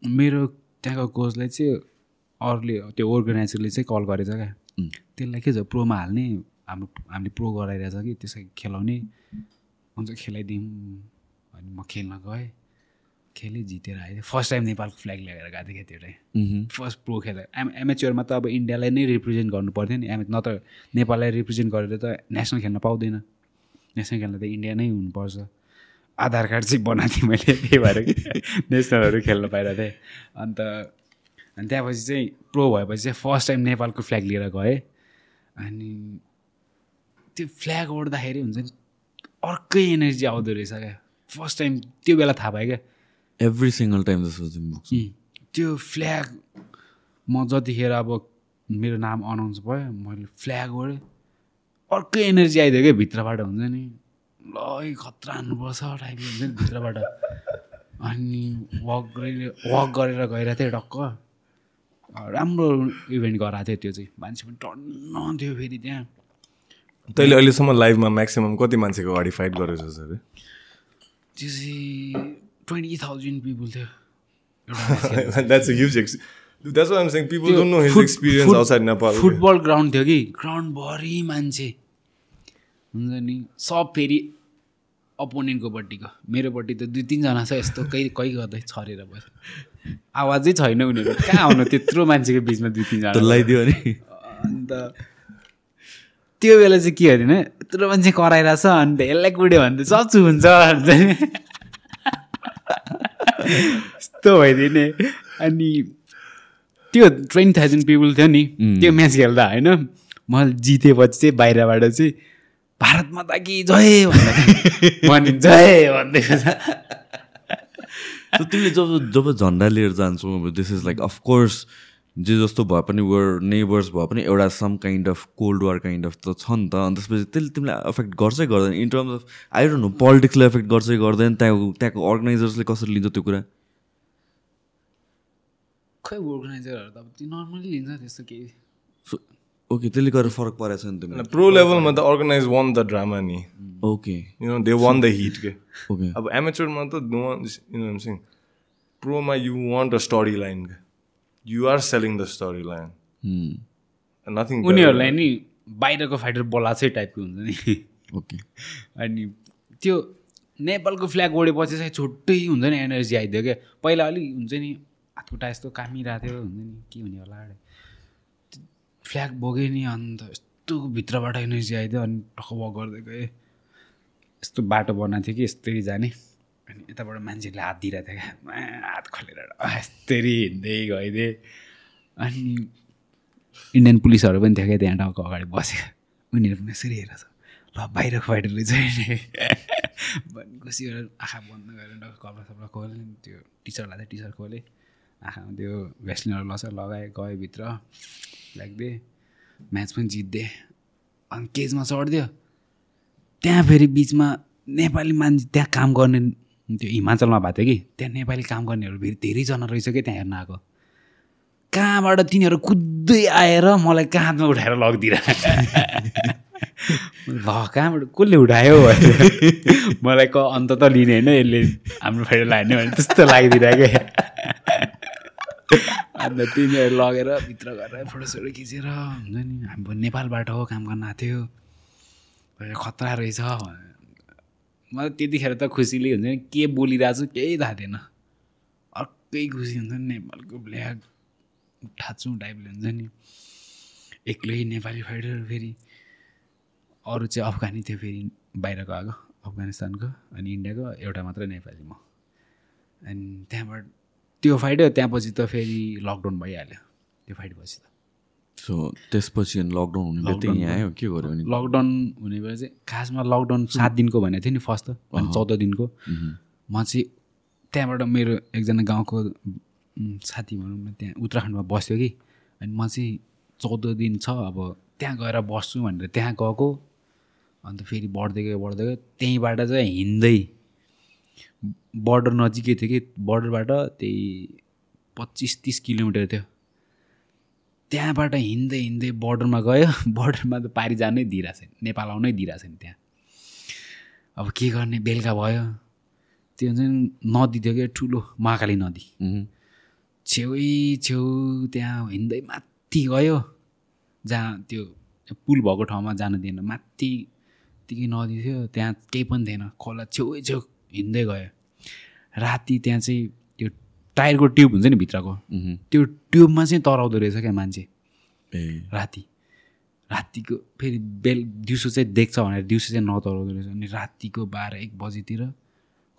मेरो त्यहाँको कोचलाई चाहिँ अरूले त्यो अर्गनाइजरले चाहिँ कल गरेछ क्या। त्यसलाई के छ प्रोमा हाल्ने हाम्रो हामीले प्रो गराइरहेछ कि त्यसै खेलाउने। हुन्छ खेलाइदिउँ। अनि म खेल्न गएँ। खेलेँ जितेर आएँ फर्स्ट टाइम नेपालको फ्ल्याग ल्याएर गएको थिएँ क्या त्यो टाइम। फर्स्ट प्रो खेलेर एम एमएचरमा त अब इन्डियालाई नै रिप्रेजेन्ट गर्नु पर्थ्यो नि। एम न त नेपाललाई रिप्रेजेन्ट गरेर त नेसनल खेल्न पाउँदैन। नेसनल खेल्न त इन्डिया नै हुनुपर्छ। आधार कार्ड चाहिँ बनाएको थिएँ मैले त्यही भएर नेसनलहरू खेल्न पाइरहेको थिएँ। अन्त अनि त्यहाँपछि चाहिँ प्रो भएपछि चाहिँ फर्स्ट टाइम नेपालको फ्ल्याग लिएर गएँ। अनि त्यो फ्ल्याग ओढ्दाखेरि हुन्छ नि अर्कै एनर्जी आउँदो रहेछ क्या। फर्स्ट टाइम त्यो बेला थाहा पाएँ क्या। एभ्री सिङ्गल टाइम जस्तो त्यो फ्ल्याग म जतिखेर अब मेरो नाम अनाउन्स भयो मैले फ्ल्याग ओढेँ अर्कै एनर्जी आइदियो क्या भित्रबाट हुन्छ नि। ल खतरा हान्नुपर्छ टाइपको हुन्छ नि भित्रबाट। अनि वक गरेर वक गरेर गइरहेको थिएँ टक्क। राम्रो इभेन्ट गराएको थियो त्यो चाहिँ। मान्छे पनि टन्न थियो फेरि त्यहाँ। तैँले अहिलेसम्म लाइभमा म्याक्सिमम् कति मान्छेको अगाडि फाइट गरेको छ अरे त्यो चाहिँ ट्वेन्टी थाउजन्ड पिपुल थियो Nepal. फुटबल ग्राउन्ड थियो कि ग्राउन्डभरि मान्छे हुन्छ नि सब फेरि अपोनेन्टकोपट्टिको मेरोपट्टि त दुई तिनजना छ यस्तो कहीँ कहीँ गर्दै छरेर बस्यो आवाजै छैन उनीहरू कहाँ आउनु त्यत्रो मान्छेको बिचमा दुई तिनजना लगाइदियो अनि अन्त त्यो बेला चाहिँ के होइन यत्रो मान्छे कराइरहेछ अन्त यसलाई कुट्यो भने त सच्चु हुन्छ भन्छ नि यस्तो भइदियो नि अनि त्यो ट्वेन्टी थाउजन्ड पिपुल थियो नि त्यो म्याच खेल्दा होइन? मैले जितेपछि चाहिँ बाहिरबाट चाहिँ भारत माता कि जय भन्दा भने जय सो तिमीले जब जब झन्डा लिएर जान्छौ दिस इज लाइक अफकोर्स जे जस्तो भए पनि वर नेबर्स भए पनि एउटा some kind of cold war kind of त छ नि त अनि त्यसपछि त्यसले तिमीलाई एफेक्ट गर्छै गर्दैन. In terms of I don't know पोलिटिक्सले affect गर्छै गर्दैन त्यहाँ त्यहाँको अर्गनाइजर्सले कसरी लिन्छ त्यो कुरा? खै अर्गनाइजरहरू त अब त्यो नर्मली लिन्छ त्यस्तो केही। सो ओके त्यसले गर्दा फरक परेछ नि तिमीलाई? प्रो लेभलमा त अर्गनाइज वान द ड्रामा नि। Okay you know they want the hit के ओके अब एमेचरमा त नो यु नो सिङ प्रोमा you want a storyline you are selling the storyline nothing उनीहरूलाई नि बाहिरको फाइटर बोलाएकै टाइपको हुन्छ नि? ओके अनि त्यो नेपालको फ्ल्याग ओढेपछि चाहिँ छुट्टै हुन्छ नि एनर्जी आइदियो क्या। पहिला अलिक हुन्छ नि हातखुट्टा यस्तो कामिरहेको थियो हुन्छ नि के हुने होला फ्ल्याग बोक्यो नि अन्त यस्तो भित्रबाट एनर्जी आइदियो अनि टक्क वक गर्दै गएँ। यस्तो बाटो बनाएको थियो कि यस्तरी जाने। अनि यताबाट मान्छेहरूले हात दिइरहेको थियो क्या। हात खोलेर यस्तरी हिँड्दै गइदिएँ। अनि इन्डियन पुलिसहरू पनि थियो क्या त्यहाँ टाउको अगाडि बसेको उनीहरू पनि यसरी हेरेर छ। ल बाहिरको फाइटरले चाहिँ भने खुसी गरेर आँखा बन्द गरेर कपडा सपडा खोलेँ त्यो टी सर्ट लाँदै टी सर्ट खोलेँ। आँखामा त्यो भेस्लिनहरू लस लगाएँ गएँ भित्र। लाग्दिएँ म्याच पनि जित्दिएँ अनि केजमा चढिदियो। त्यहाँ फेरि बिचमा नेपाली मान्छे त्यहाँ काम गर्ने त्यो हिमाचलमा भएको थियो कि त्यहाँ नेपाली काम गर्नेहरू फेरि धेरैजना रहेछ कि त्यहाँ हेर्न आएको? कहाँबाट तिनीहरू कुद्दै आएर मलाई काँधमा उठाएर लगिदिएर? ल कहाँबाट कसले उठायो? मलाई क अन्त त लिने होइन यसले हाम्रो फेरि लाने भने त्यस्तो लागिदिरहेको अन्त तिनीहरू लगेर भित्र गएर फोटोसोटो खिचेर हुन्छ नि हाम्रो नेपालबाट हो काम गर्न आएको थियो। खतरा रहेछ। मलाई त्यतिखेर त खुसीले हुन्छ नि के बोलिरहेको छु केही थाहा थिएन। अर्कै खुसी हुन्छ नि नेपालको ब्ल्याक ठाँचौँ टाइपले हुन्छ नि। एक्लै नेपाली फाइटर फेरि। अरू चाहिँ अफगानी थियो फेरि बाहिरको आएको अफगानिस्तानको अनि इन्डियाको एउटा मात्रै नेपाली म। अनि त्यहाँबाट त्यो फाइट त्यहाँपछि त फेरि लकडाउन भइहाल्यो। त्यो फाइट पछि त। सो त्यसपछि अनि लकडाउन हुने बित्तिकै यहाँ आयो के गर्यो अनि लकडाउन हुने बेला चाहिँ खासमा लकडाउन सात दिनको भनेको थियो नि फर्स्ट त अनि चौध दिनको। म चाहिँ त्यहाँबाट मेरो एकजना गाउँको साथी भनौँ न त्यहाँ उत्तराखण्डमा बस्थ्यो कि। अनि म चाहिँ चौध दिन छ अब त्यहाँ गएर बस्छु भनेर त्यहाँ गएको। अन्त फेरि बढ्दै गयो बढ्दै गयो। त्यहीँबाट चाहिँ हिँड्दै बर्डर नजिकै थियो कि बर्डरबाट त्यही पच्चिस तिस किलोमिटर थियो। त्यहाँबाट हिँड्दै हिँड्दै बर्डरमा गयो। बर्डरमा त पारि जानै दिइरहेको छैन नेपाल आउनै दिइरहेको छैन त्यहाँ। अब के गर्ने? बेलुका भयो। त्यो हुन्छ नि नदी थियो क्या ठुलो महाकाली नदी। छेउै छेउ त्यहाँ हिँड्दै माथि गयो। जहाँ त्यो पुल भएको ठाउँमा जानु दिएन। माथि यत्तिकै नदी थियो। त्यहाँ केही पनि थिएन। खोला छेउै छेउ हिँड्दै गयो। राति त्यहाँ चाहिँ टायरको ट्युब हुन्छ नि भित्रको। त्यो ट्युबमा चाहिँ तराउँदो रहेछ क्या मान्छे। ए। राति। रातिको फेरि बेल दिउँसो चाहिँ देख्छ भनेर दिउँसो चाहिँ नतराउँदो रहेछ। अनि रातिको बाह्र एक बजीतिर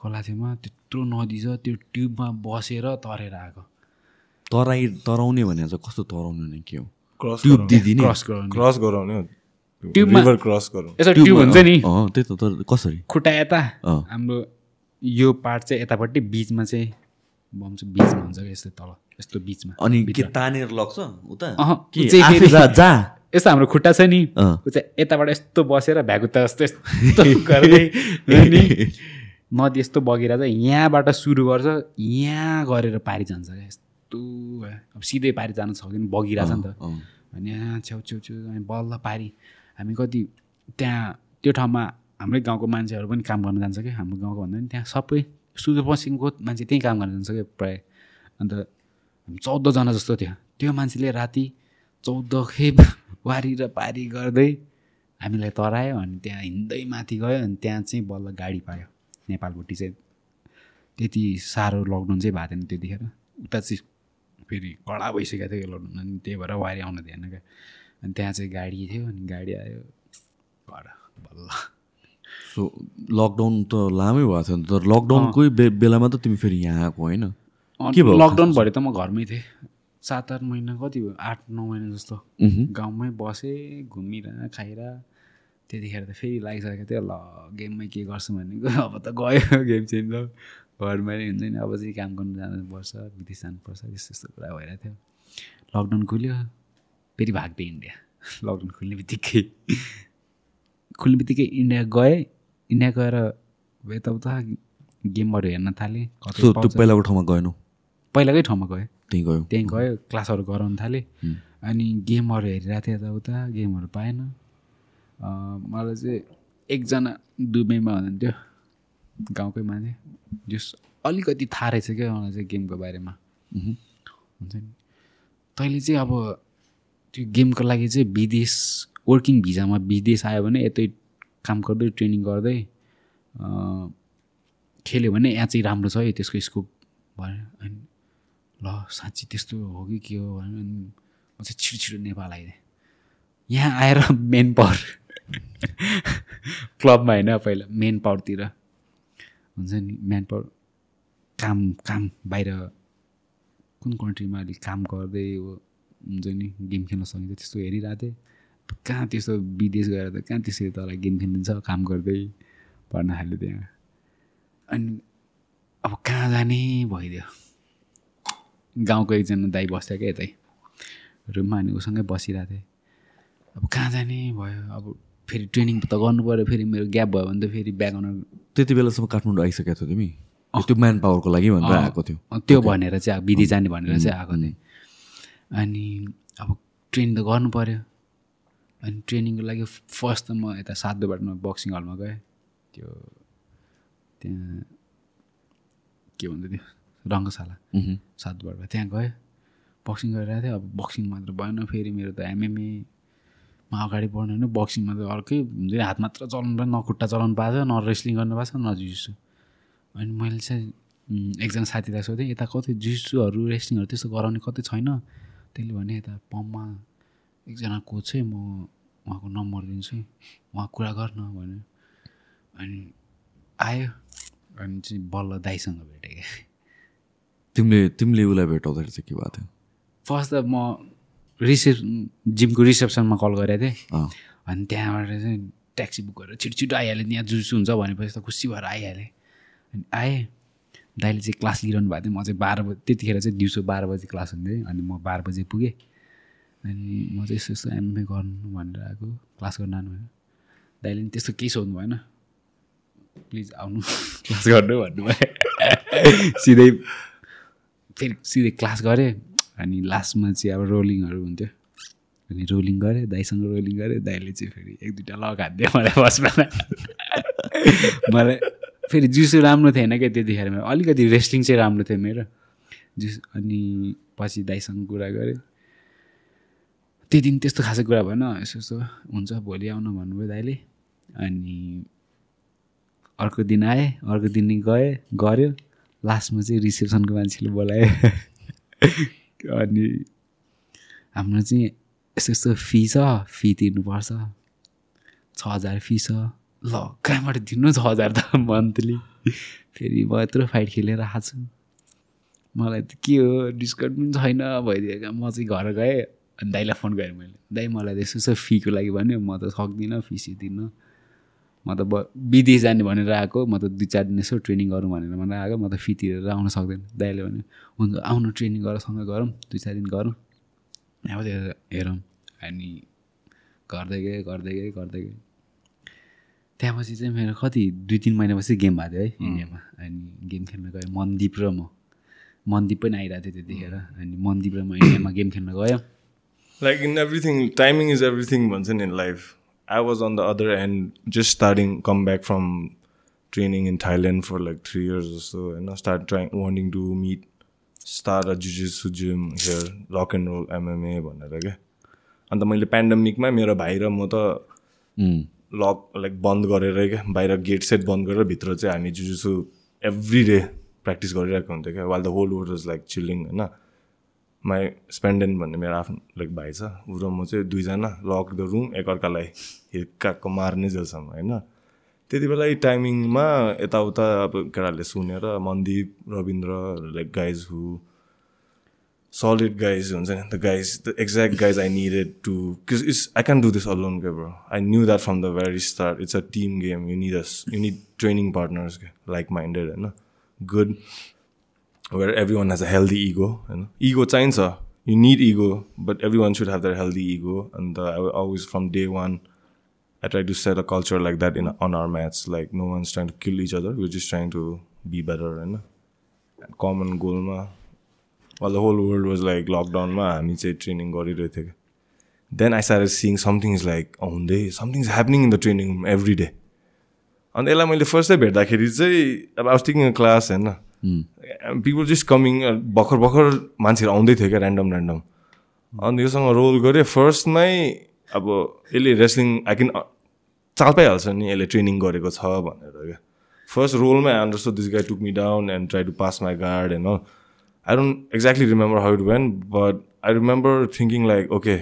खोला छेउमा त्यत्रो नदी छ त्यो ट्युबमा बसेर तरेर आएको। तराई तराउने भने चाहिँ कस्तो तराउने भने के हो? क्रस ट्युब दिदिने क्रस गराउने क्रस गराउने हो। ट्युबमा- रिभर क्रस गराउने यसो ट्युब हुन्छ नि। त्यही त तर कसरी? खुट्टा यता। हाम्रो यो पार्ट चाहिँ यतापट्टि बिचमा चाहिँ बम चाहिँ बिचमा हुन्छ क्या यस्तो तल यस्तो बिचमा अनि के। तानेर लग्छ उता जा यस्तो हाम्रो खुट्टा छ नि। ऊ चाहिँ यताबाट यस्तो बसेर भ्यागुत्ता जस्तो यस्तो गर्दै नदी यस्तो बगेर चाहिँ यहाँबाट सुरु गर्छ यहाँ गरेर पारि जान्छ क्या यस्तो। अब सिधै पारि जानु सक्दैन बगिरहेछ नि त। अनि यहाँ छेउ छेउ छेउ अनि बल्ल पारि हामी कति त्यहाँ त्यो ठाउँमा हाम्रै गाउँको मान्छेहरू पनि काम गर्न जान्छ क्या हाम्रो गाउँको भन्दा पनि त्यहाँ सबै सुदूरपश्चिमको मान्छे त्यहीँ काम गर्न जान्छ क्या प्रायः। अन्त चौधजना जस्तो थियो। त्यो मान्छेले राति चौध खेप वारी र पारी गर्दै हामीलाई तरायो अनि त्यहाँ हिँड्दै माथि गयो अनि त्यहाँ चाहिँ बल्ल गाडी पायो। नेपालपट्टि चाहिँ त्यति साह्रो लकडाउन चाहिँ भएको थिएन त्यतिखेर। उता चाहिँ फेरि कडा भइसकेको थियो लकडाउन अनि त्यही भएर वारी आउन दिएन क्या। अनि त्यहाँ चाहिँ गाडी थियो अनि गाडी आयो। कडा बल्ल। सो लकडाउन त लामै भएको थियो नि तर लकडाउनकै बे- बेलामा त तिमी फेरि यहाँ आएको होइन। के भयो लकडाउन भरे त म घरमै थिएँ। सात आठ महिना कति भयो? आठ नौ महिना जस्तो। गाउँमै बसेँ घुमिरह खाएर त्यतिखेर त फेरि लागिसकेको थियो ल गेममै के गर्छु भनेको अब त गयो गेम चाहिँ त घरमा नै हुन्छ नि अब चाहिँ काम गर्नु जानुपर्छ विदेश जानुपर्छ त्यस्तो त्यस्तो कुरा भइरहेको थियो। लकडाउन खुल्यो। फेरि भाग्दै इन्डिया। लकडाउन खुल्ने बित्तिकै। खुल्ने बित्तिकै इन्डिया गएँ। इन्डिया गएर यताउता गेमहरू हेर्न थालेँ त्यो। पहिलाको ठाउँमा गएनौ? पहिलाकै ठाउँमा गएँ। त्यहीँ गयो। त्यहीँ गयो क्लासहरू गराउनु थालेँ। अनि गेमहरू हेरिरहेको थिएँ यताउता गेमहरू पाएन। मलाई चाहिँ एकजना दुबईमा हुनुहुन्थ्यो गाउँकै मान्छे। जस अलिकति थाहा रहेछ क्या मलाई चाहिँ गेमको बारेमा। हुन्छ नि। तैँले चाहिँ अब त्यो गेमको लागि चाहिँ विदेश वर्किङ भिजामा विदेश आयो भने यतै काम गर्दै ट्रेनिङ गर्दै खेल्यो भने यहाँ चाहिँ राम्रो छ है त्यसको स्कोप भन्यो अनि ल साँच्ची त्यस्तो हो कि के हो भन्यो अनि म चाहिँ छिटो छिटो नेपाल आइदिएँ। यहाँ आएर मेन पावर क्लबमा होइन पहिला मेन पावरतिर। हुन्छ नि मेन पावर काम काम बाहिर कुन कन्ट्रीमा अलिक काम गर्दै हो हुन्छ नि गेम खेल्न सकिन्छ त्यस्तो हेरिरहेको थिएँ। कहाँ त्यस्तो विदेश गएर त कहाँ त्यसरी तँलाई गेम खेलिदिन्छ काम गर्दै पढ्न थाल्यो त्यहाँ? अनि अब कहाँ जाने भइदियो? गाउँको एकजना दाई बस्थ्यो क्या यतै। रुममा अनि उसँगै बसिरहेको थिएँ। अब कहाँ जाने भयो? अब फेरि ट्रेनिङ त गर्नु पऱ्यो फेरि मेरो ग्याप भयो भने त फेरि ब्याक आउनु त्यति बेलासम्म काठमाडौँ आइसकेको थियो तिमी? त्यो म्यान पावरको लागि भनेर आएको थियो। त्यो भनेर चाहिँ अब विधि जाने भनेर चाहिँ आएको थिएँ। अनि अब ट्रेनिङ त गर्नु पऱ्यो। अनि ट्रेनिङको लागि फर्स्ट त म यता सातोबाटमा बक्सिङ हलमा गएँ। त्यो त्यहाँ के भन्छ त्यो? रङ्गशाला। सातोबाटमा त्यहाँ गएँ। बक्सिङ गरिरहेको थिएँ। अब बक्सिङ मात्र भएन फेरि मेरो त एमएमएमा अगाडि बढ्नु होइन। बक्सिङमा त अर्कै हुन्छ नि, हात मात्र चलाउनु पाएन न खुट्टा चलाउनु पाएको छ न रेस्लिङ गर्नु पाएको छ न जिसु अनि मैले चाहिँ एकजना साथीलाई सोधेँ यता कतै जिसुहरू रेस्लिङहरू त्यस्तो गराउने कतै छैन? त्यसले भने यता पम्पमा एकजना कोच चाहिँ म उहाँको नम्बर दिन्छु। उहाँ कुरा गर्न भन्यो। अनि आयो। अनि चाहिँ बल्ल दाईसँग भेटेँ क्या। तिमीले तिमीले उसलाई भेटाउँदाखेरि चाहिँ के भएको थियो? फर्स्ट त म रिसेप जिमको रिसेप्सनमा कल गरेको थिएँ। अनि त्यहाँबाट चाहिँ ट्याक्सी बुक गरेर छिटो छिटो आइहालेँ। यहाँ जुस हुन्छ भनेपछि त खुसी भएर आइहालेँ। अनि आएँ। दाइले चाहिँ क्लास लिइरहनु भएको थियो। म चाहिँ बाह्र बजी त्यतिखेर चाहिँ दिउँसो बाह्र बजी क्लास हुन्थ्यो। अनि म बाह्र बजी पुगेँ। अनि म चाहिँ यस्तो यस्तो एमए गर्नु भनेर आएको क्लास गर्न आउनु भयो। दाइले नि त्यस्तो केही सोध्नु भएन। प्लिज आउनु क्लास गर्नु भन्नुभयो सिधै फेरि सिधै क्लास गरेँ। अनि लास्टमा चाहिँ अब रोलिङहरू हुन्थ्यो। अनि रोलिङ गरेँ दाइसँग रोलिङ गरेँ। दाइले चाहिँ फेरि एक दुइटा लगाइदियो मलाई बसमा मलाई फेरि जुसो राम्रो थिएन क्या त्यतिखेर मेरो। अलिकति रेस्लिङ चाहिँ राम्रो थियो मेरो। जुस अनि पछि दाइसँग कुरा गरेँ। त्यो दिन त्यस्तो खासै कुरा भएन। यसो यसो हुन्छ भोलि आउन भन्नुभयो दाइले। अनि अर्को दिन आएँ अर्को दिन गएँ गऱ्यो। लास्टमा चाहिँ रिसेप्सनको मान्छेले बोलायो। अनि हाम्रो चाहिँ यस्तो यस्तो फी छ फी तिर्नुपर्छ। छ हजार फी छ। ल कहाँबाट दिनु छ हजार त मन्थली? फेरि म यत्रो फाइट खेलेर आएको छु। मलाई त के हो डिस्काउन्ट पनि छैन भइदिएको। म चाहिँ घर गएँ। अनि दाइलाई फोन गरेँ मैले दाइ मलाई त यस्तो यस्तो फीको लागि भन्यो म त सक्दिनँ फी सिदिनँ म त ब विदेश जाने भनेर आएको म त दुई चार दिन यसो ट्रेनिङ गरौँ भनेर भनेर आएको म त फी तिरेर आउन सक्दैन। दाइले भन्यो हुन्छ आउनु ट्रेनिङ गरेर सँगै गरौँ दुई चार दिन गरौँ। अब त्यो हेरौँ अनि गर्दै गएँ गर्दै गएँ गर्दै गएँ। त्यहाँपछि चाहिँ मेरो कति दुई तिन महिनापछि गेम भएको थियो है इन्डियामा। अनि गेम खेल्न गएँ मनदीप र म। मनदीप पनि आइरहेको थियो त्यतिखेर अनि मनदीप र म इन्डियामा गेम खेल्न गयो। Like in everything, timing is everything once in life. I was on the other end, just starting, come back from training in Thailand for like three years or so, and I started trying, wanting to meet, start a jiu-jitsu gym here, rock and roll MMA भनेर क्या अन्त मैले पेन्डेमिकमा मेरो भाइ र म त lock like बन्द गरेर क्या बाहिर गेट सेट बन्द गरेर भित्र चाहिँ हामी जुजुसु एभ्री डे प्र्याक्टिस गरिरहेको हुन्थ्यो क्या while the whole world was like chilling होइन माई स्पेन्डेन्ट भन्ने मेरो आफ्नो लाइक भाइ छ। ऊ र म चाहिँ दुईजना लक द रुम एकअर्कालाई हिर्काको मार्ने जेलसम्म होइन? त्यति यी टाइमिङमा यताउता अब केटाहरूले सुनेर Mandeep like guys who solid guys हुन्छ नि। The guys the exact guys I needed to kiss it's I can do this alone केब्रो I knew that from the very start it's a team game you need नि training partners like minded होइन? Good good where everyone has a healthy ego and ego चाहिन्छ ego but everyone should have their healthy ego and uh, I will always from day one I try to set a culture like that in on our mats like no one's trying to kill each other we're just trying to be better and common goal ma while the whole world was like lockdown-मा हामी चाहिँ training गरिरहेको थियो क्या then I start seeing something is like हुँदै something is happening in the training room every day अन्त यसलाई मैले फर्स्टै भेट्दाखेरि चाहिँ अब आई वाज टेकिङ क्लास होइन पिपल जस्ट कमिङ भर्खर भर्खर मान्छेहरू आउँदै थियो क्या ऱ्यान्डम ऱ्यान्डम अनि योसँग रोल गरेँ। फर्स्टमै अब यसले रेस्लिङ आई किन चाल पाइहाल्छ नि यसले ट्रेनिङ गरेको छ भनेर क्या। First रोलमै I under so this guy took me down and try to pass my guard होइन I don't exactly remember how it went but I remember thinking like okay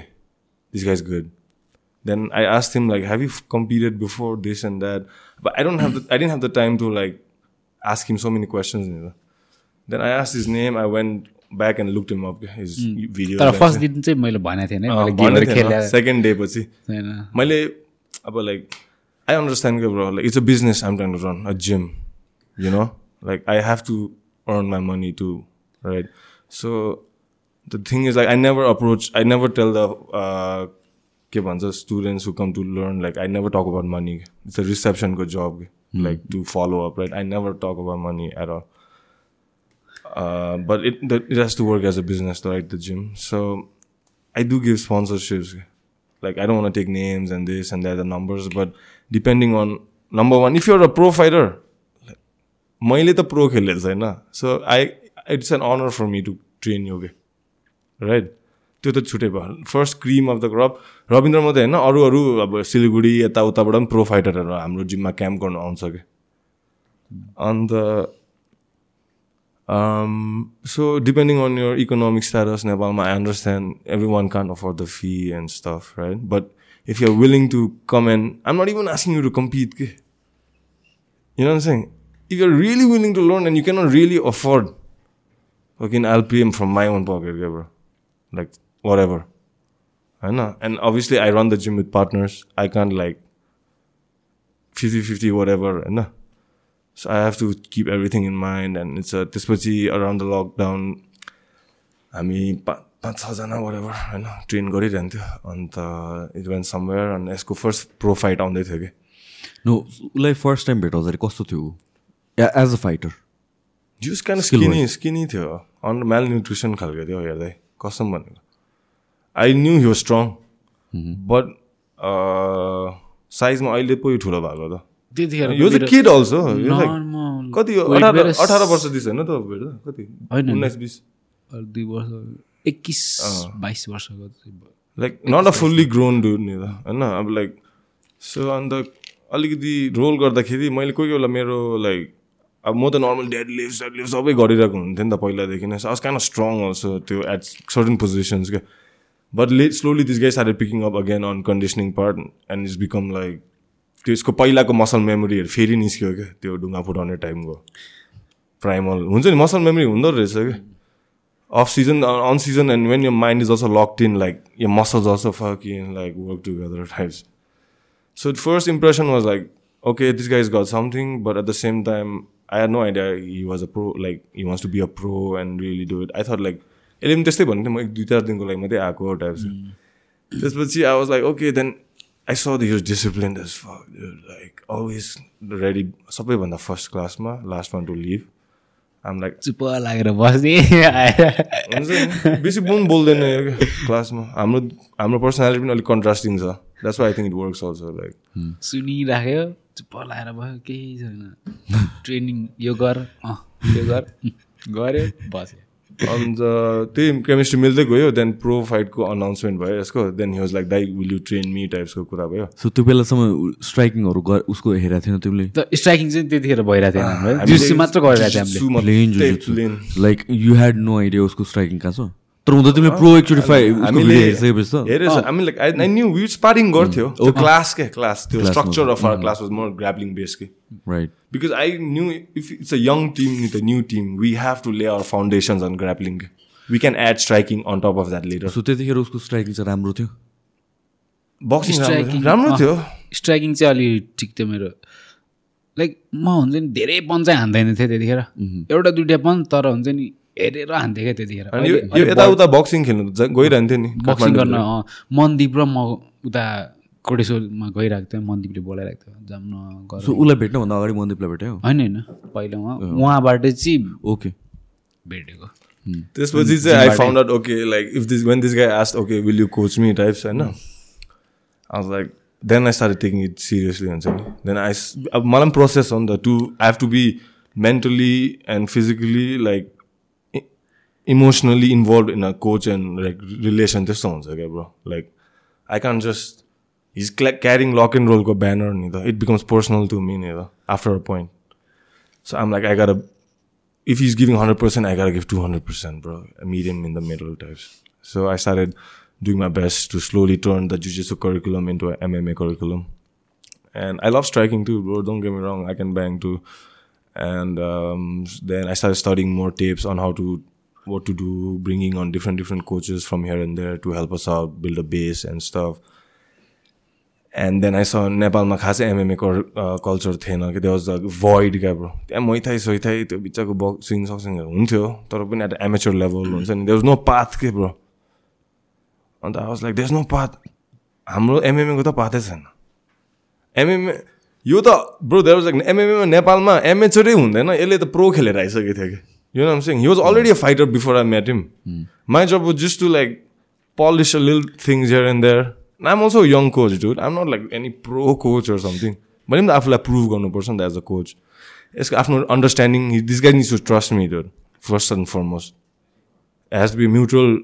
this guy good then I ask them like have you competed before this and that but I don't have the I don't have the time to like ask him so many questions Then I asked his name. I went back and looked him up his videos. तर first दिन चाहिँ मैले भनेको थिएँ Uh, नि गेमहरू खेलेर second day पछि मैले अब लाइक आई अन्डरस्ट्यान्ड के bro like it's a business I'm trying to run a gym you know like I have to earn my money to right So the thing is like I never approach I never tell the uh के भन्छ students who come to learn like I never talk about money. It's a reception good job like to follow up, right? I never talk about money at all. Uh, but it it has to work as a business, right? The gym. So I do give sponsorships. Like I don't want to take names and this and that, the numbers, but depending on number one, if you're a pro fighter, like, मैले त pro खेलेको छैन so I it's an honour for me to train you के right त्यो त छुट्टै भयो first cream of the crop Rabindra मात्रै होइन अरू अरू अब सिलगढी यताउताबाट पनि प्रो फाइटरहरू हाम्रो जिममा क्याम्प गर्नु आउँछ कि अन्त Um, so depending on your economic status, Nepal, I understand everyone can't afford the fee and stuff, right? But if you're willing to come and I'm not even asking you to compete. You know what I'm saying? If you're really willing to learn and you cannot really afford, okay, I'll pay him from my own pocket, bro. Like whatever. I know. And obviously I run the gym with partners. I can't like 50-50 whatever, I know. So I have to keep everything in mind and it's a त्यसपछि around the lockdown. हामी पा पाँच छजना whatever होइन train गरिरहन्थ्यो अन्त it when somewhere अनि यसको first pro fight आउँदै थियो कि नो उसलाई फर्स्ट टाइम भेटाउँदाखेरि कस्तो थियो? As a fighter just kind skinny skinny थियो. अन्त मेल न्युट्रिसन खालको थियो हेर्दै कसम भनेको। I knew he strong but साइजमा अहिले पो यो ठुलो भएको त। त्यतिखेर यो चाहिँ किड अल्सो कति अठार वर्ष दिस होइन त भेट कति? होइन। उन्नाइस बिस? दुई वर्ष एक्किस बाइस वर्षको। Like not a fully grown dude नि त होइन? अब लाइक सो अन्त अलिकति रोल गर्दाखेरि मैले कोही कोही बेला मेरो लाइक अब म त नर्मल डेड लिभ सेड लिभ सबै गरिरहेको हुन्थेँ नि त पहिलादेखि नै। सो कान स्ट्रङ अल्सो त्यो एट सर्टन पोजिसन्स क्या। But let slowly this guys are picking up again on conditioning part and it's become like त्यो यसको पहिलाको मसल मेमोरीहरू फेरि निस्क्यो क्या त्यो ढुङ्गा फुटाउने टाइमको। प्राइमल हुन्छ नि मसल मेमोरी हुँदो रहेछ क्या। Off season on season and when यो माइन्ड इज जसो इन लाइक यो मसल जसो fucking like work together types so first impression was like okay this guys got something but at the same time I have no idea he was a pro like he was to be a pro and really do it I thought like यसले पनि त्यस्तै भन्नु म एक दुई चार दिनको लागि मात्रै आएको टाइप्स mm। त्यसपछि I was like okay then I saw the huge discipline thus like always ready सबैभन्दा फर्स्ट क्लासमा last one to leave um like चुप लागेर बस्ने। बेसी पनि बोल्दैन क्लासमा हाम्रो हाम्रो पर्सनालिटी पनि अलिक कन्ट्रास्टिङ छ। That's why I think it works also like सुनिराख्यो चुप लागेर भयो केही छैन। ट्रेनिङ यो गर। यो गर। गऱ्यो बस्यो। अन्त त्यही केमिस्ट्री मिल्दै गयो देन प्रो फाइटको अनाउन्समेन्ट भयो यसको देन हि वाज लाइक दाइ विल यु ट्रेन मी टाइप्सको कुरा भयो। सो त्यो बेलासम्म स्ट्राइकिङहरू गर उसको हेरेको थिएन तिमीले? स्ट्राइकिङ चाहिँ त्यतिखेर भइरहेको थिएन मात्र गरिरहेको थियो like you had no idea उसको स्ट्राइकिङ कहाँ छ? तर हुँदा तिमीले प्रो एकचोटि हेरेछ हामी like I knew we sparring गर्थ्यो क्लास के क्लास त्यो structure of our class was more grappling base के right because I knew if it's a young team with a new team, we have to lay our foundations on grappling. We can add striking on top of that later. So त्यतिखेर उसको striking चाहिँ राम्रो थियो striking राम्रो थियो striking चाहिँ अलि ठिक थियो मेरो लाइक म हुन्छ नि धेरै पन चाहिँ हान्दैन थिएँ त्यतिखेर एउटा दुइटा पन तर हुन्छ नि हेरेर हान्थेँ क्या त्यतिखेर। अनि यो यताउता बक्सिङ खेल्नु गइरहन्थ्यो नि बक्सिङ गर्न मनदीप र म उता कोटेश्वरमा गइरहेको थिएँ मनदीपले बोलाइरहेको थियो जाम न गर। सो उसलाई भेट्नुभन्दा अगाडि मन्दिपलाई भेट्यो? होइन होइन। पहिला उहाँ उहाँबाट चाहिँ ओके। भेटेको। त्यसपछि चाहिँ I found out okay like if this when this guy asked okay will you coach me types होइन? I was like then I start taking it seriously हुन्छ नि। देन आई अब मलाई पनि प्रोसेस हो नि त। To I have to be mentally and physically like emotionally involve in a coach and like relation त्यस्तो हुन्छ क्या bro like I can just his क्ल्या carrying lock and रोलको ब्यानर नि त it becomes personal to me नि त after a point so um like I got if he's giving 100%, I gotta give 200%, bro. Meet him in the middle types. So I started doing my best to slowly turn the jiu-jitsu curriculum into an MMA curriculum. And I love striking too, bro. Don't get me wrong. I can bang too. And um, then I started studying more tapes on how to, what to do, bringing on different, different coaches from here and there to help us out, build a base and stuff. And then I saw नेपालमा खासै MMA culture थिएन कि त्यो was the void क्या bro त्यहाँ muay thai सोइथाइ त्यो बिचको boxing सक्सिङहरू हुन्थ्यो तर पनि एट एमेचर लेभल हुन्छ नि देयर वाज नो पाथ के ब्रो अन्त I was like there no path हाम्रो एमएमएको त पाथै छैन एमएमए यो त ब्रो देयर वाज लाइक एमएमएमा नेपालमा एमेचरै हुँदैन यसले त प्रो खेलेर आइसकेको थियो कि you know sync he was already a fighter before I met him my job was just to like polish a little things here and there. And I'm also a young coach, dude. I'm not like any pro coach or something. But I'm आफूलाई prove गर्नुपर्छ नि त as a coach यसको आफ्नो understanding this guy needs to trust me dude first and foremost has be mutual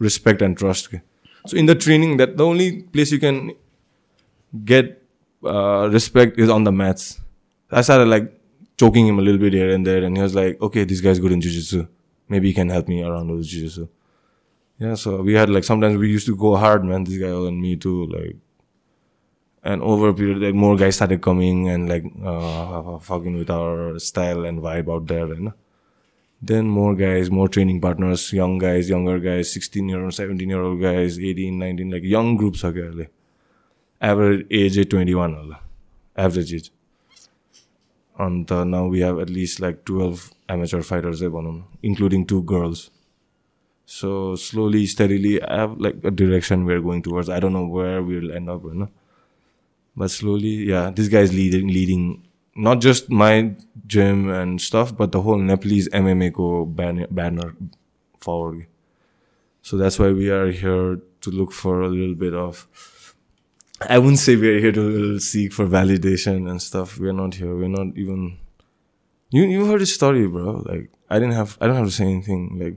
respect and trust. के. So in the training, that the only place you can get uh, respect is on the mats. I started like choking him a little bit here and there, and he was like, "Okay, this guy's good in jiu-jitsu. Maybe he can help me around with jiu-jitsu." Yeah, so we had like sometimes we used to go hard, man. This guy and me too, like. And over a period, like more guys started coming and like uh, fucking with our style and vibe out there, know then more guys, more training partners, young guys, younger guys, 16 year old, 17 year old guys, 18, 19, like young groups are there. Average age 21, होला. average age. And uh, now we have at least like 12 amateur fighters, eh, भनौँ, including two girls. So slowly, steadily, I have like a direction we're going towards. I don't know where we'll end up, you know. But slowly, yeah, this guy is leading, leading not just my gym and stuff, but the whole Nepalese MMA go ban- banner forward. So that's why we are here to look for a little bit of. I wouldn't say we're here to seek for validation and stuff. We're not here. We're not even. You you heard his story, bro. Like I didn't have. I don't have to say anything. Like,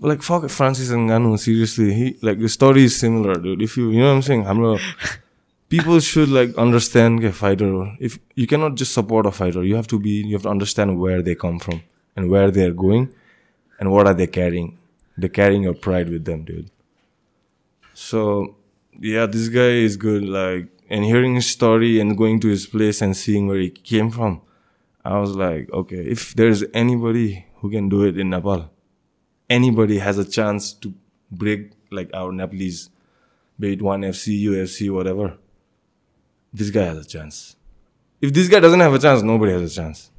like fuck Francis and Ngannou. Seriously, he like the story is similar, dude. If you you know what I'm saying, Hamra people should like understand a fighter. If you cannot just support a fighter, you have to be you have to understand where they come from and where they are going, and what are they carrying. They're carrying your pride with them, dude. So yeah, this guy is good. Like and hearing his story and going to his place and seeing where he came from, I was like, okay, if there's anybody who can do it in Nepal, anybody has a chance to break like our Nepalese, be it one FC, UFC, whatever this guy has a chance. If this guy doesn't have a chance, nobody has a chance.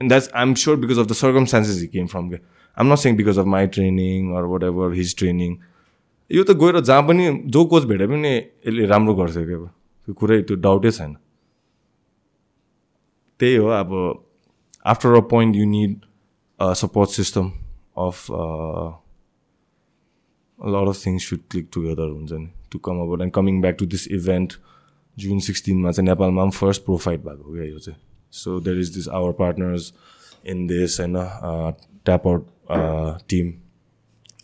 And that's, I'm sure, because of the circumstances he came from. I'm not saying because of my training or whatever, his training. यो त गएर जहाँ पनि जो coach भेटे पनि यसले राम्रो गर्छ क्या अब। त्यो कुरै त्यो डाउटै छैन। त्यही हो अब after a point you need support system of lot of things should click together हुन्छ नि। To come about and coming back to this event जुन सिक्सटिनमा चाहिँ नेपालमा पनि फर्स्ट प्रो फाइट भएको क्या यो चाहिँ। So there is this our partners in this होइन tap out team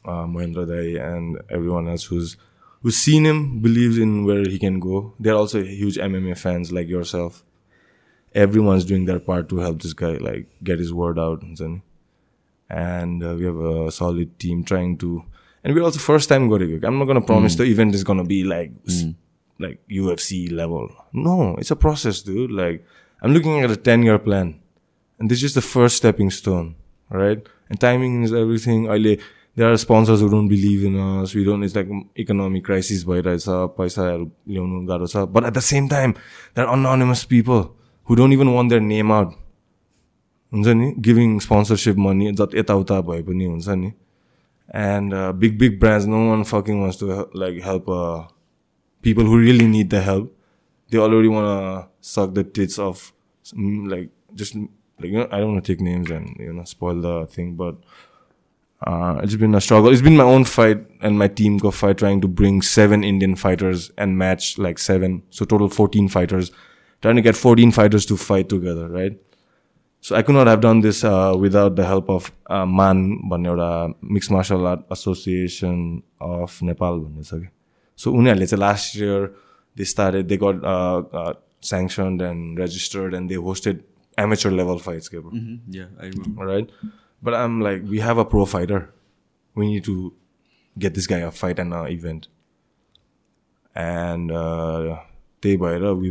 महेन्द्र दाई and everyone else who's who's seen him believes in where he can go. They're also huge MMA fans like yourself. Everyone's doing their part to help this guy like get his word out. And uh, we have a solid team trying to. And we're also first time going. I'm not gonna promise the event is gonna be like like UFC level. No, it's a process, dude. Like I'm looking at a 10 year plan, and this is just the first stepping stone, right? And timing is everything. अहिले there are sponsors who don't believe in us. We don't. It's like economic crisis भइरहेछ पैसाहरू ल्याउनु गाह्रो छ but at the same time there are anonymous people who don't even want their name out हुन्छ नि giving sponsorship money जति यताउता भए पनि हुन्छ नि and big big brands no one fucking wants to like help people who really need the help, they already want to suck the tits of, mm, like, just, like, you know, I don't want to take names and, uh, it's been a struggle. It's been my own fight and my team go fight trying to bring seven Indian fighters and match like seven, so total 14 fighters, trying to get 14 fighters to fight together, right? So I could not have done this uh, without the help of uh, MAN, भन्ने एउटा Mixed Martial Art Association of Nepal भन्ने छ कि so उनीहरूले चाहिँ last year they started they got sanctioned and registered and they hosted amateur level fights के bro. Yeah, I remember. right? But I'm like, we have a pro fighter. We need to get this guy a fight and an event. And uh, त्यही भएर we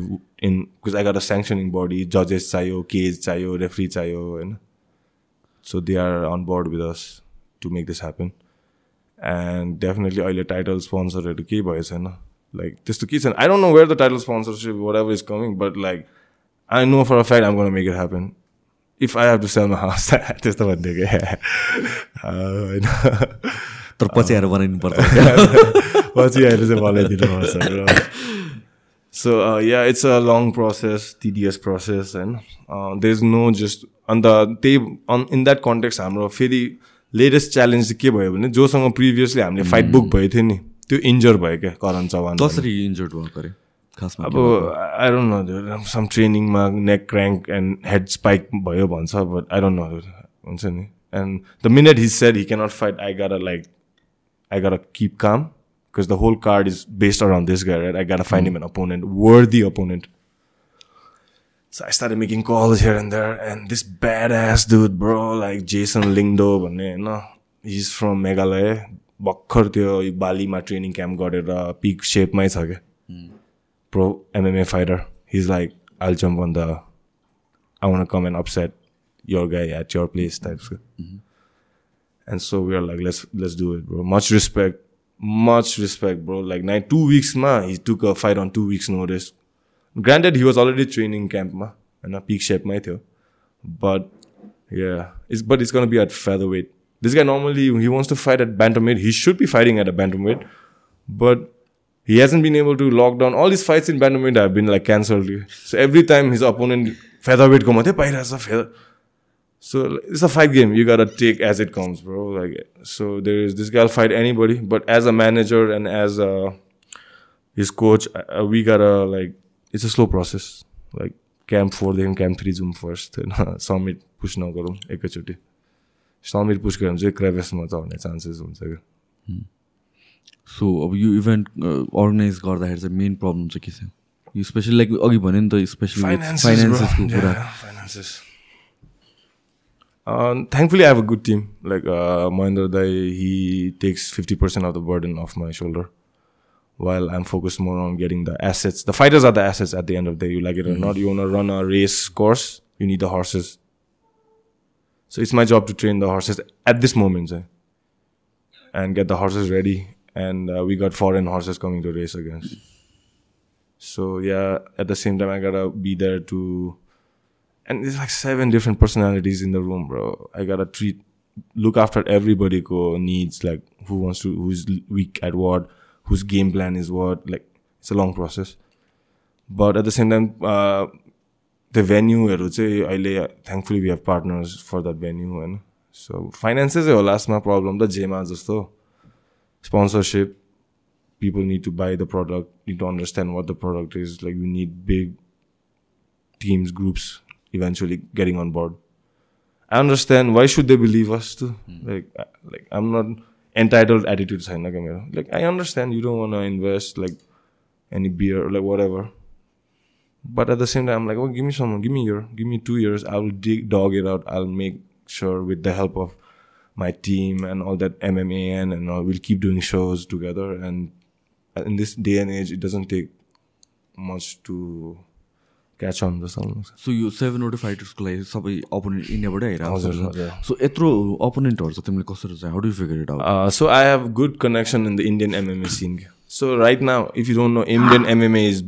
in because I got a sanctioning body, judges चाहियो, cage चाहियो, referee चाहियो होइन So they are on board with us to make this happen. And definitely अहिले title स्पोन्सरहरू केही भएको छैन Like त्यस्तो के छैन I don't know where the title sponsorship whatever is coming but like I know for a fact I'm gonna make it happen If I have to sell my house त्यस्तो भनिदिएको होइन तर पछि आएर बनाइदिनु पर्छ पछि अहिले चाहिँ बनाइदिनु पर्छ so yeah it's a long process TDS process होइन देयर इज नो जस्ट अन्त त्यही अन इन द्याट कन्टेक्स्ट हाम्रो फेरि लेटेस्ट च्यालेन्ज चाहिँ के भयो भने जोसँग प्रिभियसली हामीले फाइट बुक भएको थियो नि। त्यो इन्जर भयो क्या करण चौहान कसरी इन्जर्ड भएको अरे खासमा अब I don't know some ट्रेनिङमा neck crank and head spike भयो भन्छ बट आई डोन्ट नो हुन्छ नि and the minute he's said he cannot fight I गर like I gotta keep calm because the whole card is based around this guy, right? I gotta find him an opponent, worthy opponent. So I started making calls here and there, and this badass dude, bro, like Jason Lingdo, भन्ने होइन he's from Meghalaya. भर्खर त्यो बालीमा training camp गरेर peak सेपमै छ क्या pro MMA fighter. He's like, I'll jump on the, I want to come and upset your guy at your place type. Mm-hmm. And so we are like, let's let's do it, bro. Much respect, much respect, bro. Like nine two weeks, ma. He took a fight on two weeks' notice. Granted, he was already training camp, ma, and a peak shape, ma. But yeah, it's but it's gonna be at featherweight. This guy normally he wants to fight at bantamweight. He should be fighting at a bantamweight, but he hasn't been able to lock down all his fights in bantamweight have been like cancelled. So every time his opponent featherweight ko मात्रै पाइरहेछ feather. So it's a fight game. You gotta take as it comes, bro. Like so, there is this guy'll fight anybody, but as a manager and as a his coach, uh, we gotta like it's a slow process. Like camp four, then camp three zoom first. Summit push नगरौँ एकैचोटि summit पुस गऱ्यो भने चाहिँ क्रेभेसमा चढ्ने chances हुन्छ क्या so अब यो इभेन्ट अर्गनाइज गर्दाखेरि चाहिँ मेन प्रब्लम चाहिँ के छ यो स्पेसली लाइक अघि भन्यो नि त स्पेसली फाइनेन्सेसको कुरा finances. Uh, thankfully, I have a good team. Like uh, Mahendra Dai, he takes 50% of the burden off my shoulder. While I'm focused more on getting the assets. The fighters are the assets at the end of the day. You like it or not. You want to run a race course, you need the horses. So it's my job to train the horses at this moment eh, and get the horses ready. And uh, we got foreign horses coming to race against. So yeah, at the same time, I gotta be there to and there's like seven different personalities in the room, bro. I gotta treat, look after everybody go needs, like who wants to, who's weak at what, whose game plan is what. Like it's a long process, but at the same time, uh, the venueहरू चाहिँ अहिले thankfully we have partners for that venue होइन so फाइनेन्सेसै हो लास्टमा problem त जेमा जस्तो sponsorship people need to buy the product need to understand what the product is like you need big teams groups eventually getting on board. I understand why should they believe us too? Mm. like like i'm not entitled attitude sign like i understand you don't want to invest like any beer or like whatever. But at the same time i'm like oh give me someone give me your, give me two years i will dig dog it out i'll make sure with the help of my team and all that MMA and, and all, we'll keep doing shows together. And in this day and age, it doesn't take much to catch on the song. So यो सेभेनवटा फाइटर्सको लागि सबै opponent इन्डियाबाटै हजुर, आइरहेको हजुर। छ so यत्रो अपोनेन्टहरू छ तिमीले कसरी चाहिँ how do figure it out Uh, so I have good connection in the Indian MMA scene. So right now, if you don't know, Indian MMA is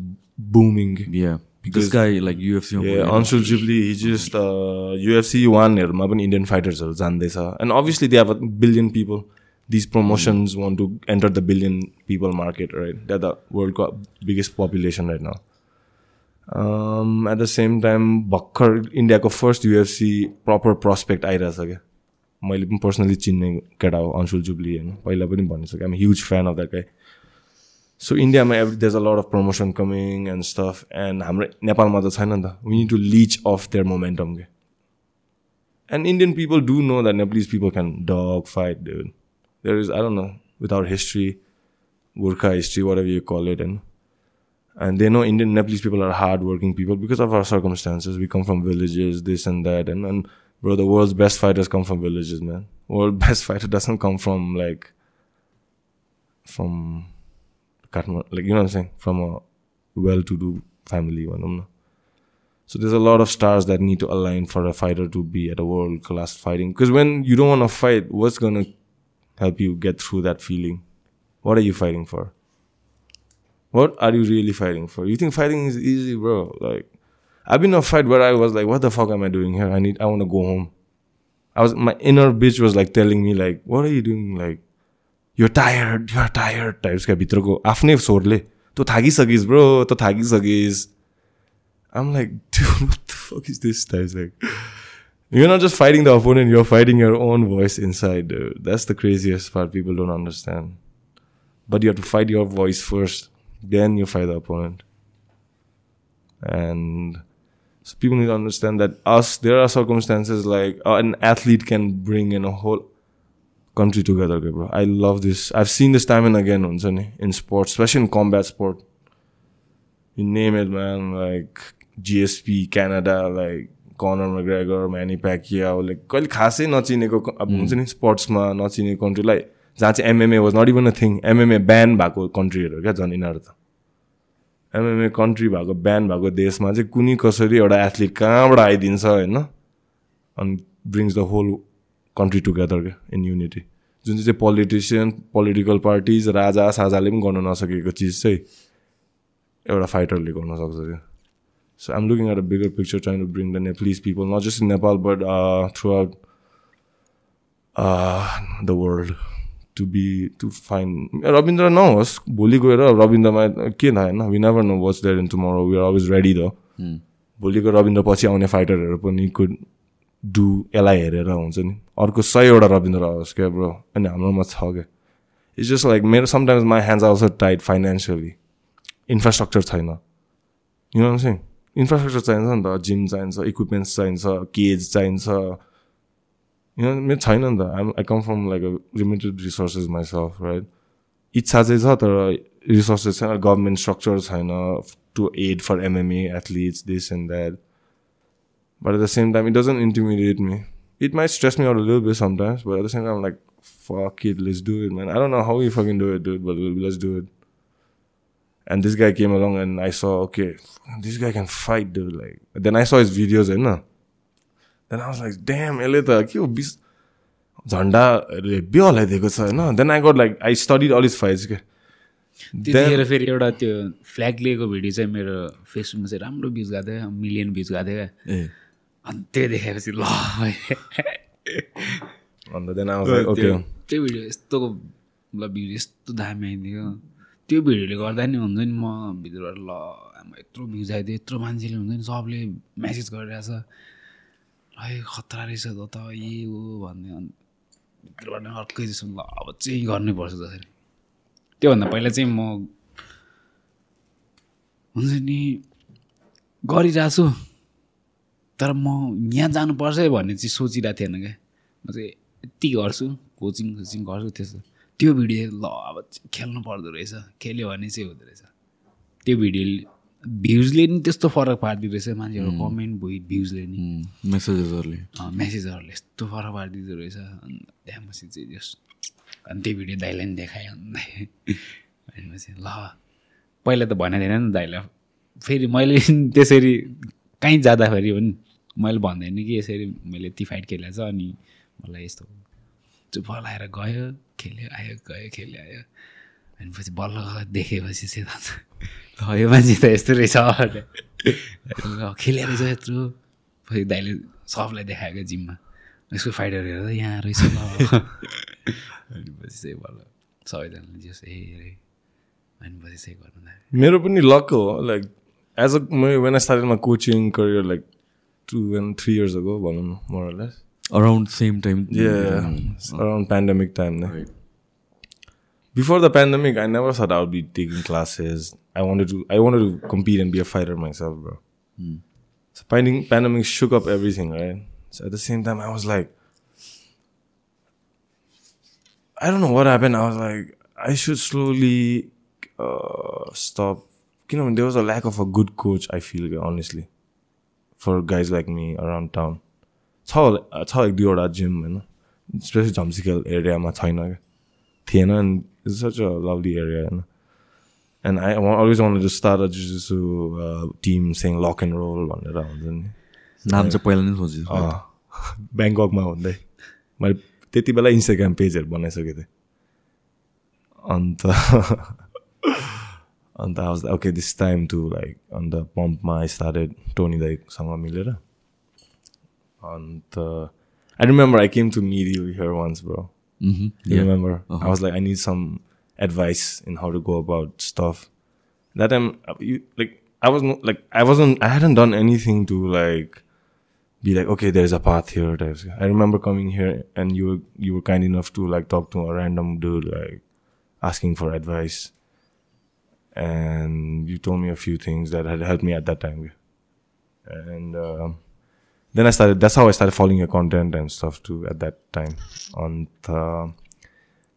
booming. Yeah guy like UFC Yeah, Anshul Jibli, he just uh, UFC वानहरूमा पनि Indian फाइटर्सहरू जान्दैछ and obviously they have a billion people these promotions want to enter the billion people market right that the वर्ल्डको biggest population right now at the same time भर्खर इन्डियाको first UFC proper prospect आइरहेछ क्या मैले पनि personally चिन्ने केटा हो अंशुल जुब्ली होइन पहिला पनि भनिसकेँ आम huge fan of that guy so इन्डियामा every days a lot of promotion coming and stuff and हाम्रो नेपालमा त छैन नि त we need to leech off their momentum के and Indian people do know that Nepalese people can dog fight there is I don't know with our history Gorkha history whatever you call it and and they know Indian Nepalese people are hardworking people because of our circumstances. We come from villages, this and that, and and bro, the world's best fighters come from villages, man. World best fighter doesn't come from like from Kathmandu, like you know what I'm saying, from a well-to-do family, of. Um, so there's a lot of stars that need to align for a fighter to be at a world-class fighting. Because when you don't want to fight, what's gonna help you get through that feeling? What are you fighting for? what are you really fighting for? You think fighting is easy, bro? Like, I've been in a fight where I was like, what the fuck am I doing here? I need, I want to go home. I was, my inner bitch was like telling me like, what are you doing? Like, you're tired, you're tired. टाइप्सका भित्रको आफ्नै स्वरले तँ थाकिसकिस् bro तँ थाकिसकिस् I'm like, dude, what the fuck is this? Types like, you're not just fighting the opponent, you're fighting your own voice inside, dude. That's the craziest part people don't understand. But you have to fight your voice first, then you fight the opponent. And so people need to understand that us, there are circumstances like uh, together, okay, bro. I love this. I've seen this time and again हुन्छ नि in sports, especially in combat sport. You name it, man. Like GSP, Canada, like Conor McGregor, Manny Pacquiao, like कहिले खासै नचिनेको अब हुन्छ नि स्पोर्ट्समा नचिने कन्ट्रीलाई जहाँ चाहिँ MMA was not even a thing MMA ban भएको कन्ट्रीहरू क्या झन् यिनीहरू त एमएमए कन्ट्री भएको ब्यान भएको देशमा चाहिँ कुनै कसरी एउटा एथलिट कहाँबाट आइदिन्छ होइन अनि brings the whole country together क्या इन युनिटी जुन चाहिँ पोलिटिसियन पोलिटिकल पार्टिज राजा साजाले पनि गर्न नसकेको चिज चाहिँ एउटा फाइटरले गर्न सक्छ क्या। So I'm looking at a bigger picture trying to bring the Nepalese people not just in Nepal but throughout the world to be to fine Rabindra नहोस् भोलि गएर रविन्द्रमा के थाहा होइन we never know what's there in tomorrow we are always ready the भोलिको रविन्द्र पछि आउने फाइटरहरू पनि कुड डु यसलाई हेरेर हुन्छ नि। अर्को सयवटा रविन्द्र आओस् क्या ब्रो अनि हाम्रोमा छ क्या। इट्स जस्ट लाइक मेरो sometimes my hands also tight financially infrastructure छैन। यु चाहिँ इन्फ्रास्ट्रक्चर चाहिन्छ नि त जिम चाहिन्छ इक्विपमेन्ट्स चाहिन्छ केज चाहिन्छ। यु मेरो छैन नि त। I I come from like limited resources myself right इच्छा चाहिँ छ तर रिसोर्सेस छैन गभर्मेन्ट स्ट्रक्चर छैन to aid for MMA athletes this and that But at the same time, it doesn't intimidate me. It might stress me out a little bit sometimes, but at the same time, I'm like, fuck it, let's do it, man. I don't know how we fucking do it, dude, but let's do it. And this guy came along and I saw, okay, this guy can fight, dude. Like, then I saw his videos, and then I was like, damn, त के हो बिस झन्डा heavy हलाइदिएको छ होइन then I got like I studied all his fights के त्यतिखेर फेरि एउटा त्यो फ्ल्याग लिएको भिडियो चाहिँ मेरो फेसबुकमा चाहिँ राम्रो भ्युज गएको थियो मिलियन भ्युज गएको थियो क्या अनि त्यो देखेपछि ल अन्त त्यो भिडियो यस्तो ल भ्युज यस्तो दामी आइदियो त्यो भिडियोले गर्दा नि हुन्छ नि म भित्रबाट ल आमा यत्रो भ्युज आइदियो यत्रो मान्छेले हुन्छ नि सबले म्यासेज गरिरहेछ है खतरा रहेछ त त ए हो भन्ने अनि भित्रबाट अर्कै जस्तो ल अब चाहिँ गर्नैपर्छ जसरी त्योभन्दा पहिला चाहिँ म हुन्छ नि गरिरहेको छु तर म यहाँ जानुपर्छ है भन्ने चाहिँ सोचिरहेको थिएन क्या। म चाहिँ यति गर्छु कोचिङ सोचिङ गर्छु त्यस्तो त्यो भिडियो ल अब खेल्नु पर्दो रहेछ। खेल्यो भने चाहिँ हुँदो रहेछ। त्यो भिडियोले भ्युजले नि त्यस्तो फरक पारिदिँदो रहेछ मान्छेहरू कमेन्ट भुइ भ्युजले नि। मेसेजेसहरूले मेसेजहरूले यस्तो फरक पारिदिँदो रहेछ। अनि त्यहाँपछि चाहिँ जस अनि त्यो भिडियो दाइलाई नि देखायो भनेपछि ल पहिला त भनेको थिएन नि दाइलाई। फेरि मैले त्यसरी कहीँ जाँदाखेरि पनि मैले भन्दैन कि यसरी मैले यति फाइट खेलेको छ अनि मलाई यस्तो चुप लाएर गयो खेल्यो आयो गयो खेल्यो आयो। अनि पछि बल्ल देखेपछि चाहिँ ल यो मान्छे त यस्तो रहेछ। ल, खेल्यो रहेछ यत्रो। पछि दाइले सबलाई देखाएको जिममा। यसको फाइटर हेर्दा यहाँ रहेछ अनि पछि चाहिँ बल्ल सबैजनाले जस ए रे। अनि पछि चाहिँ मेरो पनि लक हो like as a when I started my coaching career like Two and three years ago भनौँ न more or less around same time Yeah, around pandemic time. no? Before the pandemic, I never thought I would be taking classes. I wanted to. I wanted to compete and be a fighter myself, bro. So finding pandemic shook up everything, right? So at the same time, I was like, I don't know what happened. I was like, I should slowly uh, stop. You know, there was a lack of a good coach. I feel honestly, For guys like me around town. छ होला- छ एक दुईवटा gym होइन। Specially झम्सिकल एरियामा छैन क्या। थिएन it's such a lovely area होइन। And I always want to start a जुसु team saying lock and roll भनेर हुन्छ नि। नाम चाहिँ पहिला नै सोचेँ अँ, ब्याङ्ककमा हुँदै। मैले त्यति बेला इन्स्टाग्राम पेजहरू बनाइसकेको थिएँ। अन्त अन्त I was like, okay, this time to like on the pump I started Tony दाईसँग मिलेर अन्त I remember I came to meet you here once, bro. Mhm. You remember? Uh-huh. I was like, I need some advice in how to go about stuff. That time, uh, you like, I was not like, I wasn't, I hadn't done anything to like, be like, okay, there's a path here. There's, I remember coming here and you were, you were kind enough to like talk to a random dude, like asking for advice. And you told me a few things that had helped me at that time. And, um, then I started. That's how I started following your content and stuff too. At that time, on the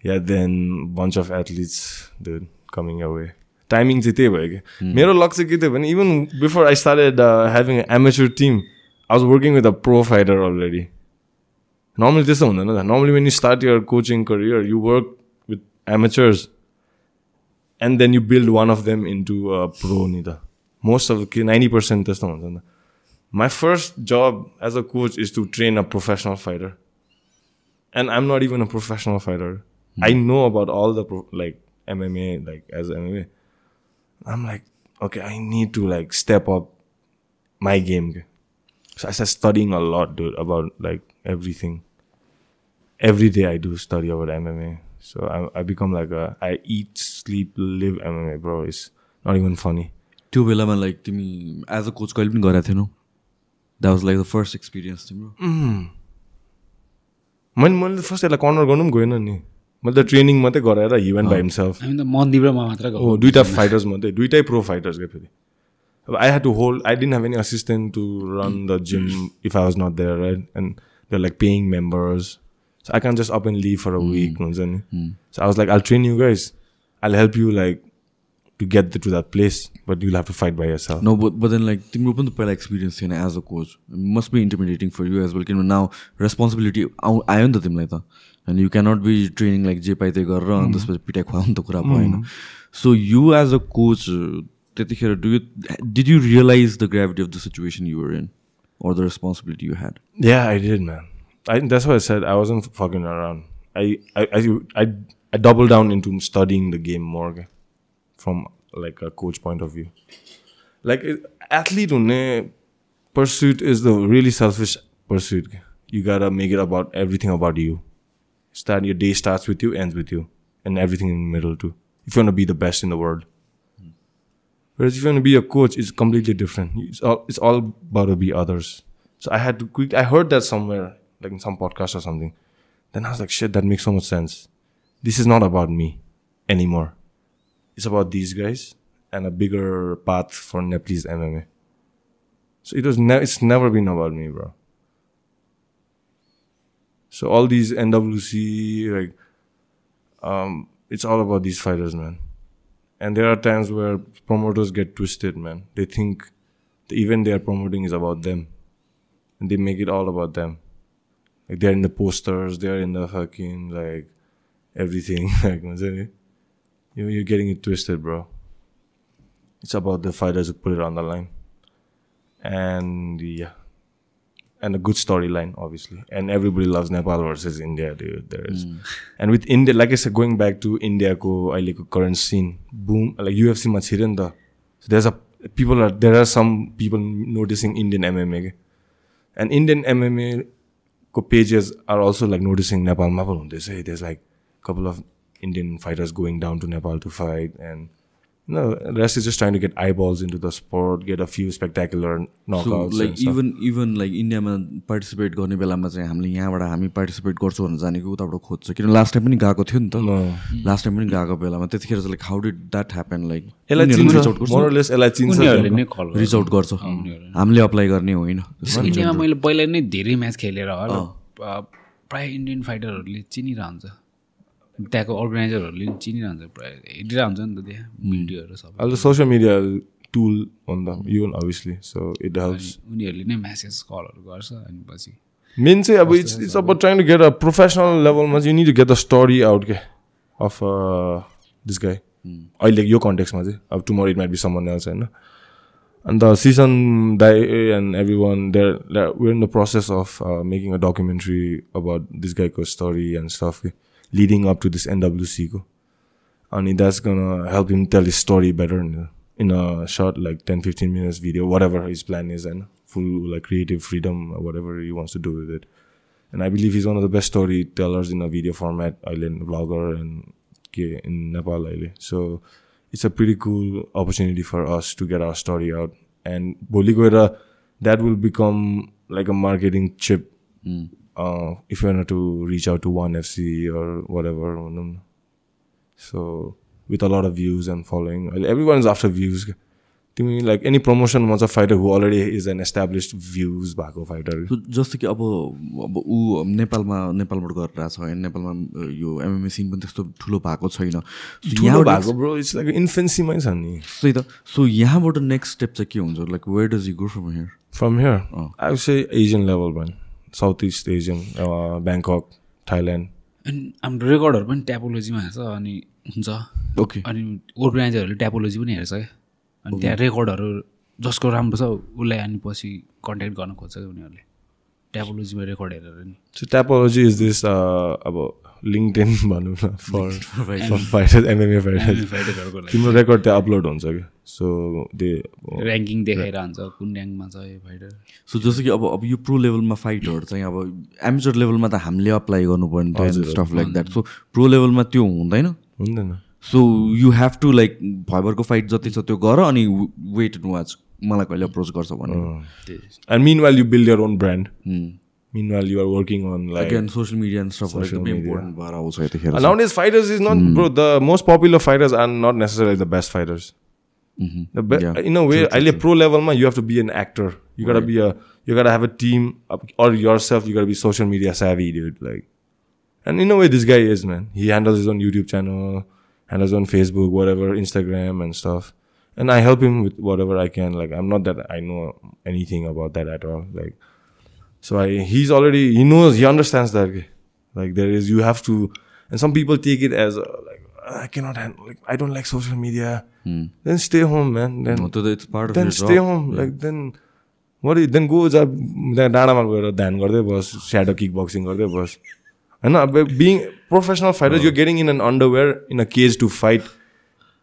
yeah, then bunch of athletes dude coming your way. Timing चाहिँ त्यही भयो कि मेरो लक्ष्य के थियो भने even before I started having amateur team I was working with a pro fighter already normally त्यस्तो हुँदैन त normally when you start your coaching career you work with amateurs And then you build one of them into pro नि त most of के ninety percent त्यस्तो हुन्छ नि त my first job as a coach is to train a professional fighter and i'm not even a professional fighter i know about all the pro- like mma like as mma i'm like okay i need to like step up my game so i started studying a lot dude about like everything every day i do study about mma so i, I become like a i eat sleep live mma bro. It's not even funny. त्यो बेलामा like तिमी as a coach कहिले पनि गरेको थिएनौ? That was like the first experience तिम्रो? मैले मैले first यसलाई कर्नर गर्नु पनि गएन नि। मैले त ट्रेनिङ मात्रै गराएर हिवन बाई हिमसेल्फ हामी त मन्दिर र मात्र हो दुइटा फाइटर्स मात्रै दुइटै प्रो फाइटर्स क्या फेरि। अब I had to hold I didn't have any assistant to run the gym if I was not there right and there like paying members so I can just up and leave for a week हुन्छ नि so I was like I train you guys I help you like to get to that place but you'll have to fight by yourself no but then like तिम्रो पनि त पहिला experience थिएन as a coach must be intimidating for you as well किनभने now responsibility आउ आयो नि त तिमीलाई त and you cannot be training like जे पाइ त्यही गरेर अनि त्यसपछि पिटाइ खुवाउनु त कुरा भएन so you as a coach त्यतिखेर do you did you realize the gravity of the situation you're in or the responsibility you had? Yeah, I did, man. I that's what I said. I wasn't fucking around. I I I I, I down into studying the game more from like a coach point of view. Like athlete hunne pursuit is the really selfish pursuit. You gotta make it about everything about you. Start your day starts with you, ends with you, and everything in the middle too. If you want to be the best in the world. Whereas if you want to be a coach, it's completely different. It's all it's all about to be others. So I had to quick. I heard that somewhere, like in some podcast or something. Then I was like, shit, that makes so much sense. This is not about me anymore. It's about these guys and a bigger path for Nepalese MMA. So it was. Ne- it's never been about me, bro. So all these NWC, like, um, it's all about these fighters, man. And there are times where promoters get twisted, man. They think the event they are promoting is about them. And they make it all about them like they're in the posters, they're in the fucking like everything. like you you're getting it twisted, bro. It's about the fighters who put it on the line, and yeah, and a good storyline, obviously. And everybody loves Nepal versus India, dude. There is, mm. and with India, like I said, going back to India, ko like a current scene, boom, like UFC much hidden So there's a people are there are some people noticing Indian MMA, and Indian MMA ko pages are also like noticing Nepal मा पनि हुँदैछ है. There's like couple of Indian fighters going down to Nepal to fight and no, rest is just trying to get eyeballs into the sport, get a few spectacular knockouts. Like stuff. Even even like इन्डियामा participate गर्ने बेलामा चाहिँ हामीले यहाँबाट हामी participate गर्छौँ भनेर जानेको उताबाट खोज्छ। किन लास्ट टाइम पनि गएको थियो नि त। लास्ट टाइम पनि गएको बेलामा त्यतिखेर चाहिँ like how did that happen like यसलाई रिच आउट गर्छ। हामीले अप्लाई गर्ने होइन। इन्डियामा मैले पहिला नै धेरै म्याच खेलेर होला प्रायः इन्डियन फाइटरहरूले चिनिरहन्छ। त्यहाँको अर्गनाइजरहरूले पनि चिनिरहन्छ प्रायः हेरिरहन्छ नि त त्यहाँ भिडियोहरू सबै social media tool on the even obviously, so it helps. उनीहरूले नै म्यासेज कलहरू गर्छ अनि पछि Main say, अब about trying to get a professional level. Mas you need to get the story out के uh, this guy. अहिले यो कन्टेक्समा चाहिँ अब tomorrow it might be someone else होइन अन्त सिजन दाई and every one there were in the process of making a documentary about this गाईको स्टोरी एन्ड स्टफ के लिडिङ अप टु दिस एनडब्लुसीको अनि that's gonna help him tell his story better in a short like ten fifteen minutes video whatever his plan is होइन full like creative freedom whatever you wants to do with it and I believe is one of the best story tellers in a video format अहिले vlogger and के in Nepal अहिले so it's a pretty cool opportunity for us to get our story out and भोलि गएर that will become like a marketing chip if you to reach out to one FC or whatever भनौँ न so with a lot of views and following अहिले every one is after views तिमी like any promotion छ fighter who already is an established views भएको fighter जस्तो कि अब अब ऊ नेपालमा नेपालबाट गरिरहेको छ होइन नेपालमा यो एमएमए सिन पनि त्यस्तो ठुलो भएको छैन भएको ब्रो इट्स लाइक इन्फेन्सीमै छ नि त्यही त सो यहाँबाट नेक्स्ट स्टेप चाहिँ के हुन्छ like where does you go from here from here I say Asian level भयो south east Asian Bangkok Thailand अनि हाम्रो रेकर्डहरू पनि ट्यापोलोजीमा हेर्छ अनि हुन्छ। ओके अनि अर्गनाइजरहरूले ट्यापोलोजी पनि हेर्छ क्या अनि त्यहाँ रेकर्डहरू जसको राम्रो छ उसलाई अनि पछि कन्ट्याक्ट गर्न खोज्छ क्या उनीहरूले। ट्यापोलोजीमा रेकर्ड हेरेर नि। Is this uh, अब लिङ्कडेन भनौँ न फर फाइटर एमएमए फाइटर तिम्रो रेकर्ड त्यहाँ अपलोड हुन्छ कि? सो दे ऱ्याङ्किङ देखाएर हुन्छ कुन ऱ्याङ्कमा छ यो फाइटर सो जस्तो कि अब अब यो प्रो लेभलमा फाइटहरू चाहिँ अब एमेचर लेभलमा त हामीले अप्लाई गर्नुपर्ने stuff like that so pro लेभलमा त्यो हुँदैन। हुँदैन। So you have to like भयभरको fight जति छ त्यो गर अनि वेट एन्ड वाच मलाई कहिले अप्रोच गर्छ भने and meanwhile you build your own brand Meanwhile, you are working on like again social media and stuff like that. important also. I think. Nowadays, fighters is not mm. bro. The most popular fighters are not necessarily the best fighters. Mm-hmm. The yeah. In a way, at a pro level, man, you have to be an actor. You gotta right. be a. You gotta have a team or yourself. You gotta be social media savvy, dude. Like, and in a way, this guy is man. He handles his own YouTube channel, handles on Facebook, whatever, Instagram and stuff. And I help him with whatever I can. Like, I'm not that I know anything about that at all. Like so I, he's already, he knows, he understands that. Like there is, you have to, and some people take it as uh, like, I cannot handle, like, I don't like social media. Then stay home, man. Then, then stay home. Like then, what is, then go जा त्यहाँ डाँडामा गएर ध्यान गर्दै बस shadow kick boxing गर्दै बस होइन being professional fighter you getting in an underwear in a cage to fight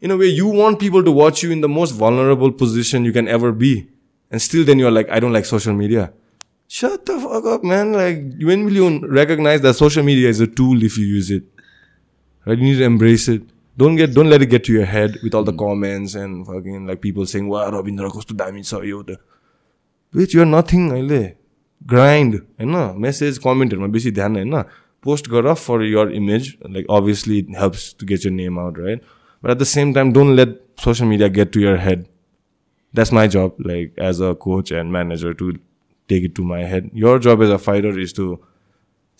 a way you want people to watch you in the most vulnerable position you can ever be and still then you're like i don't like social media shut the fuck up man like when will you recognize that social media is a tool if you use it right you need to embrace it don't get don't let it get to your head with all the comments and fucking like people saying wow Rabindra kosto dami छ यो त bitch you're nothing अहिले grind होइन message कमेन्टहरूमा बेसी ध्यान होइन post गर for your image like obviously it helps to get your name out right but at the same time don't let social media get to your head that's my job like as a coach and manager to take it to my head your job as a fighter is to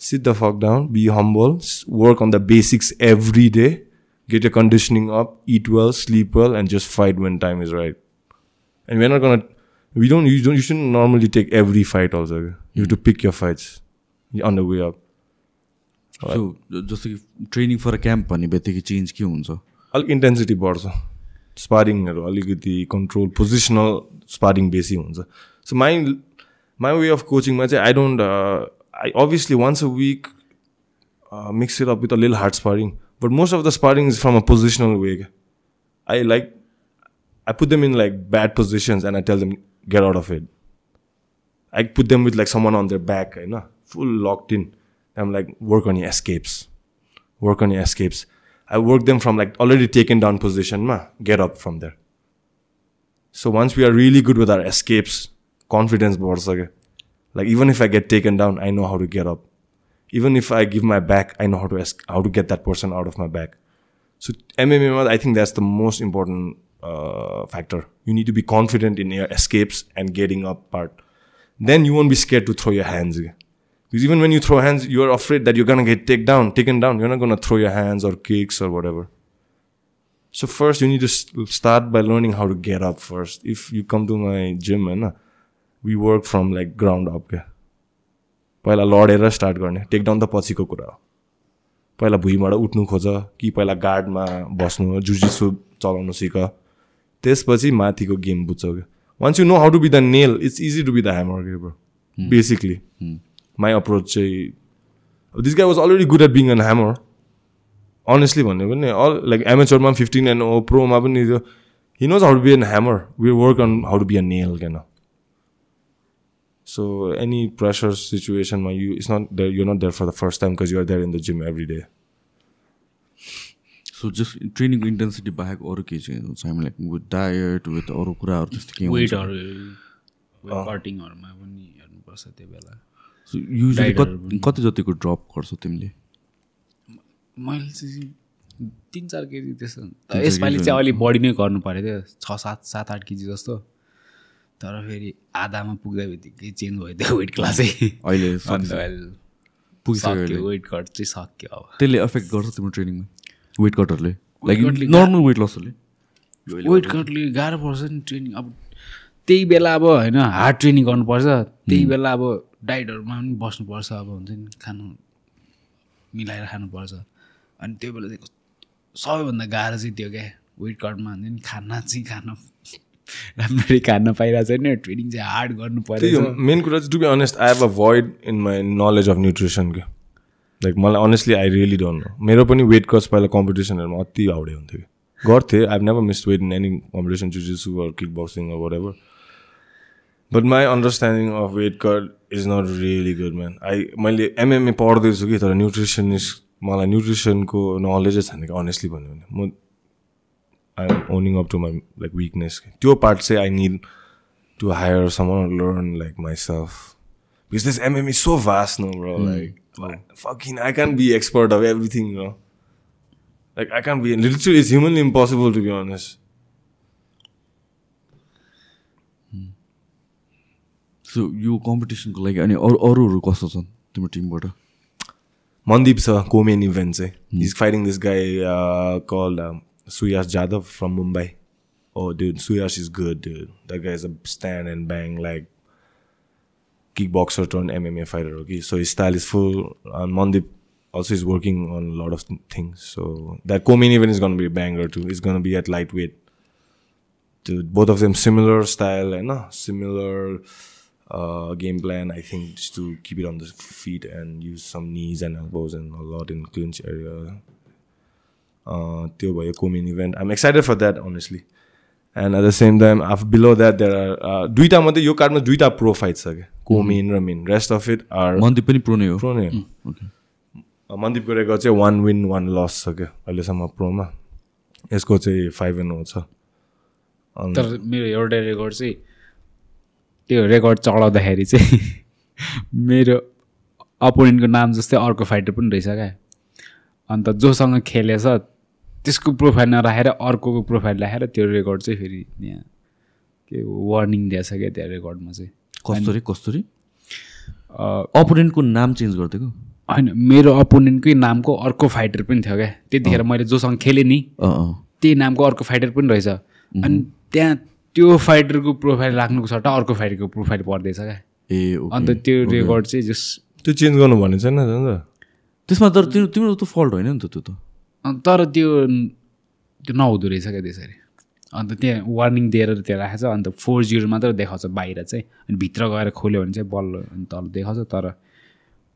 sit the fuck down be humble s- work on the basics every day get your conditioning up eat well sleep well and just fight when time is right and we're not gonna we don't you don't you shouldn't normally take every fight also you have to pick your fights on the way up so जस्तो कि training for a camp भन्ने बित्तिकै change के हुन्छ अलिक intensity बढ्छ स्पारिङहरू अलिकति कन्ट्रोल पोजिसनल स्पारिङ बेसी हुन्छ so my my way of कोचिङमा चाहिँ I don't I obviously once a week mix it up with a lil hard sparring but most of the sparring is from a positional way I like I put them in like bad positions and I tell them get out of it. I put them with like someone on their back, you know, full locked in. I'm like, work on your escapes. Work on your escapes. I work them from like already taken down position, ma, get up from there. So once we are really good with our escapes, confidence boards again. Like even if I get taken down, I know how to get up. Even if I give my back, I know how to es- how to get that person out of my back. So MMA, ma, I think that's the most important uh, factor. You need to be confident in your escapes and getting up part. Then you won't be scared to throw your hands. again. Because even when you throw hands, you're afraid that you're gonna get taken down, taken down. You're not gonna throw your hands or kicks or whatever. So first, you need to s- start by learning how to get up first. If you come to my gym, होइन, we work from like ground up. क्या पहिला लडेर start गर्ने। Take down त पछिको कुरा हो। पहिला भुइँबाट उठ्नु खोज कि पहिला गार्डमा बस्नु जुजिसु चलाउनु सिक। त्यसपछि माथिको गेम बुझ्छौ क्या। Once you know how to be the nail it's easy to be the hammer के ब्रो बेसिकली माई अप्रोच चाहिँ this guy was already good at being an hammer honestly भन्यो भने अल लाइक एमेचरमा fifteen and ओ प्रोमा पनि त्यो he knows how to be an hammer we work on how to be a nail can so any pressure सिचुएसनमा you it's not there you not there for the first time because you're there in the gym every day so just ट्रेनिङको intensity बाहेक अरू के चाहिँ छ हामी like with diet with अरू कुराहरू त्यस्तो के हुन्छ वेटहरू कटिङहरूमा पनि हेर्नुपर्छ त्यो बेला। सो युजली कति कति जतिको ड्रप गर्छौ तिमीले मैले चाहिँ तिन चार केजी त्यस्तो यसपालि चाहिँ अलिक बढी नै गर्नु पऱ्यो थियो छ सात सात आठ केजी जस्तो। तर फेरि आधामा पुग्दा बित्तिकै चेन्ज भयो त्यो वेट क्लासै अहिले पुगिसक्यो वेट कट चाहिँ सक्यो अब। त्यसले एफेक्ट गर्छ तिम्रो ट्रेनिङमा वेट कटरले लाइक नर्मल वेट लसहरूले वेट कटले गाह्रो पर्छ नि ट्रेनिङ अब त्यही बेला अब होइन हार्ड ट्रेनिङ गर्नुपर्छ। त्यही बेला अब डाइटहरूमा पनि बस्नुपर्छ अब हुन्छ नि खानु मिलाएर खानुपर्छ। अनि त्यो बेला चाहिँ सबैभन्दा गाह्रो चाहिँ त्यो क्या वेट कटमा हुन्छ नि खाना चाहिँ खान। राम्ररी खान पाइरहेको छैन ट्रेनिङ चाहिँ हार्ड गर्नु हो मेन कुरा चाहिँ to be honest I have a void in my knowledge of nutrition क्या लाइक मलाई honestly I really don't know मेरो पनि वेट कच पहिला कम्पिटिसनहरूमा अति हाउडे हुन्थ्यो कि। गर्थेँ I never miss weight in any competition जुजिसु or kick boxing or ever but my understanding of weight cut is not really good man I मैले एमएमए पढ्दैछु कि तर न्युट्रिसनिस्ट मलाई न्युट्रिसनको नलेजै छैन कि अनेस्टली भन्यो भने। म I am owning up to my like weakness त्यो पार्ट चाहिँ I need to hire someone or learn like myself. Because this MMA is so vast now, bro. Like, like, fucking, I can't be expert of everything, bro. Like, I can't be. Literally, it's humanly impossible to be honest. सो यो कम्पिटिसनको लागि अनि अरू अरूहरू कस्तो छन् तिम्रो टिमबाट co-main event say. He's fighting this guy uh, called um, Suyash Jadhav from Mumbai. Oh, dude, Suyash is good, dude. That guy is a stand and bang like kickboxer turned MMA fighter. Okay, so his style is full. And Mandip also is working on a lot of things. So that co-main event is gonna be a banger too. It's gonna be at lightweight. Dude, both of them similar style and uh, similar uh, game plan. I think just to keep it on the feet and use some knees and elbows and a lot in clinch area. Uh, त्यो भयो event. I'm excited for that honestly. And at the same time, after below that there are uh, दुईटा मात्रै यो कार्डमा दुईटा pro fight छ क्या co main र main rest of it are Mandip पनि प्रो नै हो? प्रो नै हो. मन्दिपको रेकर्ड चाहिँ वान विन वान लस छ क्या अहिलेसम्म प्रोमा यसको चाहिँ फाइभ एन्ड हो छ. तर मेरो एउटा रेकर्ड चाहिँ त्यो रेकर्ड चढाउँदाखेरि चाहिँ मेरो अपोनेन्टको नाम जस्तै अर्को फाइटर पनि रहेछ क्या। अन्त जोसँग खेलेछ त्यसको प्रोफाइल नराखेर अर्कोको प्रोफाइल राखेर त्यो रेकर्ड चाहिँ फेरि यहाँ के वार्निङ दिएछ क्या त्यहाँ रेकर्डमा चाहिँ। कस्तुरी कस्तुरी? अ, अपोनेन्टको नाम चेन्ज गरिदिएको? होइन मेरो अपोनेन्टकै नामको अर्को फाइटर पनि थियो क्या। त्यतिखेर मैले जोसँग खेलेँ नि। त्यही नामको अर्को फाइटर पनि रहेछ। अनि त्यहाँ त्यो फाइटरको प्रोफाइल राख्नुको सट्टा अर्को फाइटरको प्रोफाइल पर्दैछ क्या। ए ओके। अन्त त्यो रेकर्ड चाहिँ जस त्यो चेन्ज गर्नु भनेको छैन त्यसमा तर तिम्रो तिम्रो त फल्ट होइन नि त त्यो त। तर त्यो त्यो नहुँदो रहेछ क्या त्यसरी। अन्त त्यहाँ वार्निङ दिएर त्यहाँ राखेको छ अन्त फोर जिरो मात्र देखाउँछ बाहिर चाहिँ। अनि भित्र गएर खोल्यो भने चाहिँ बल्ल तल देखाउँछ तर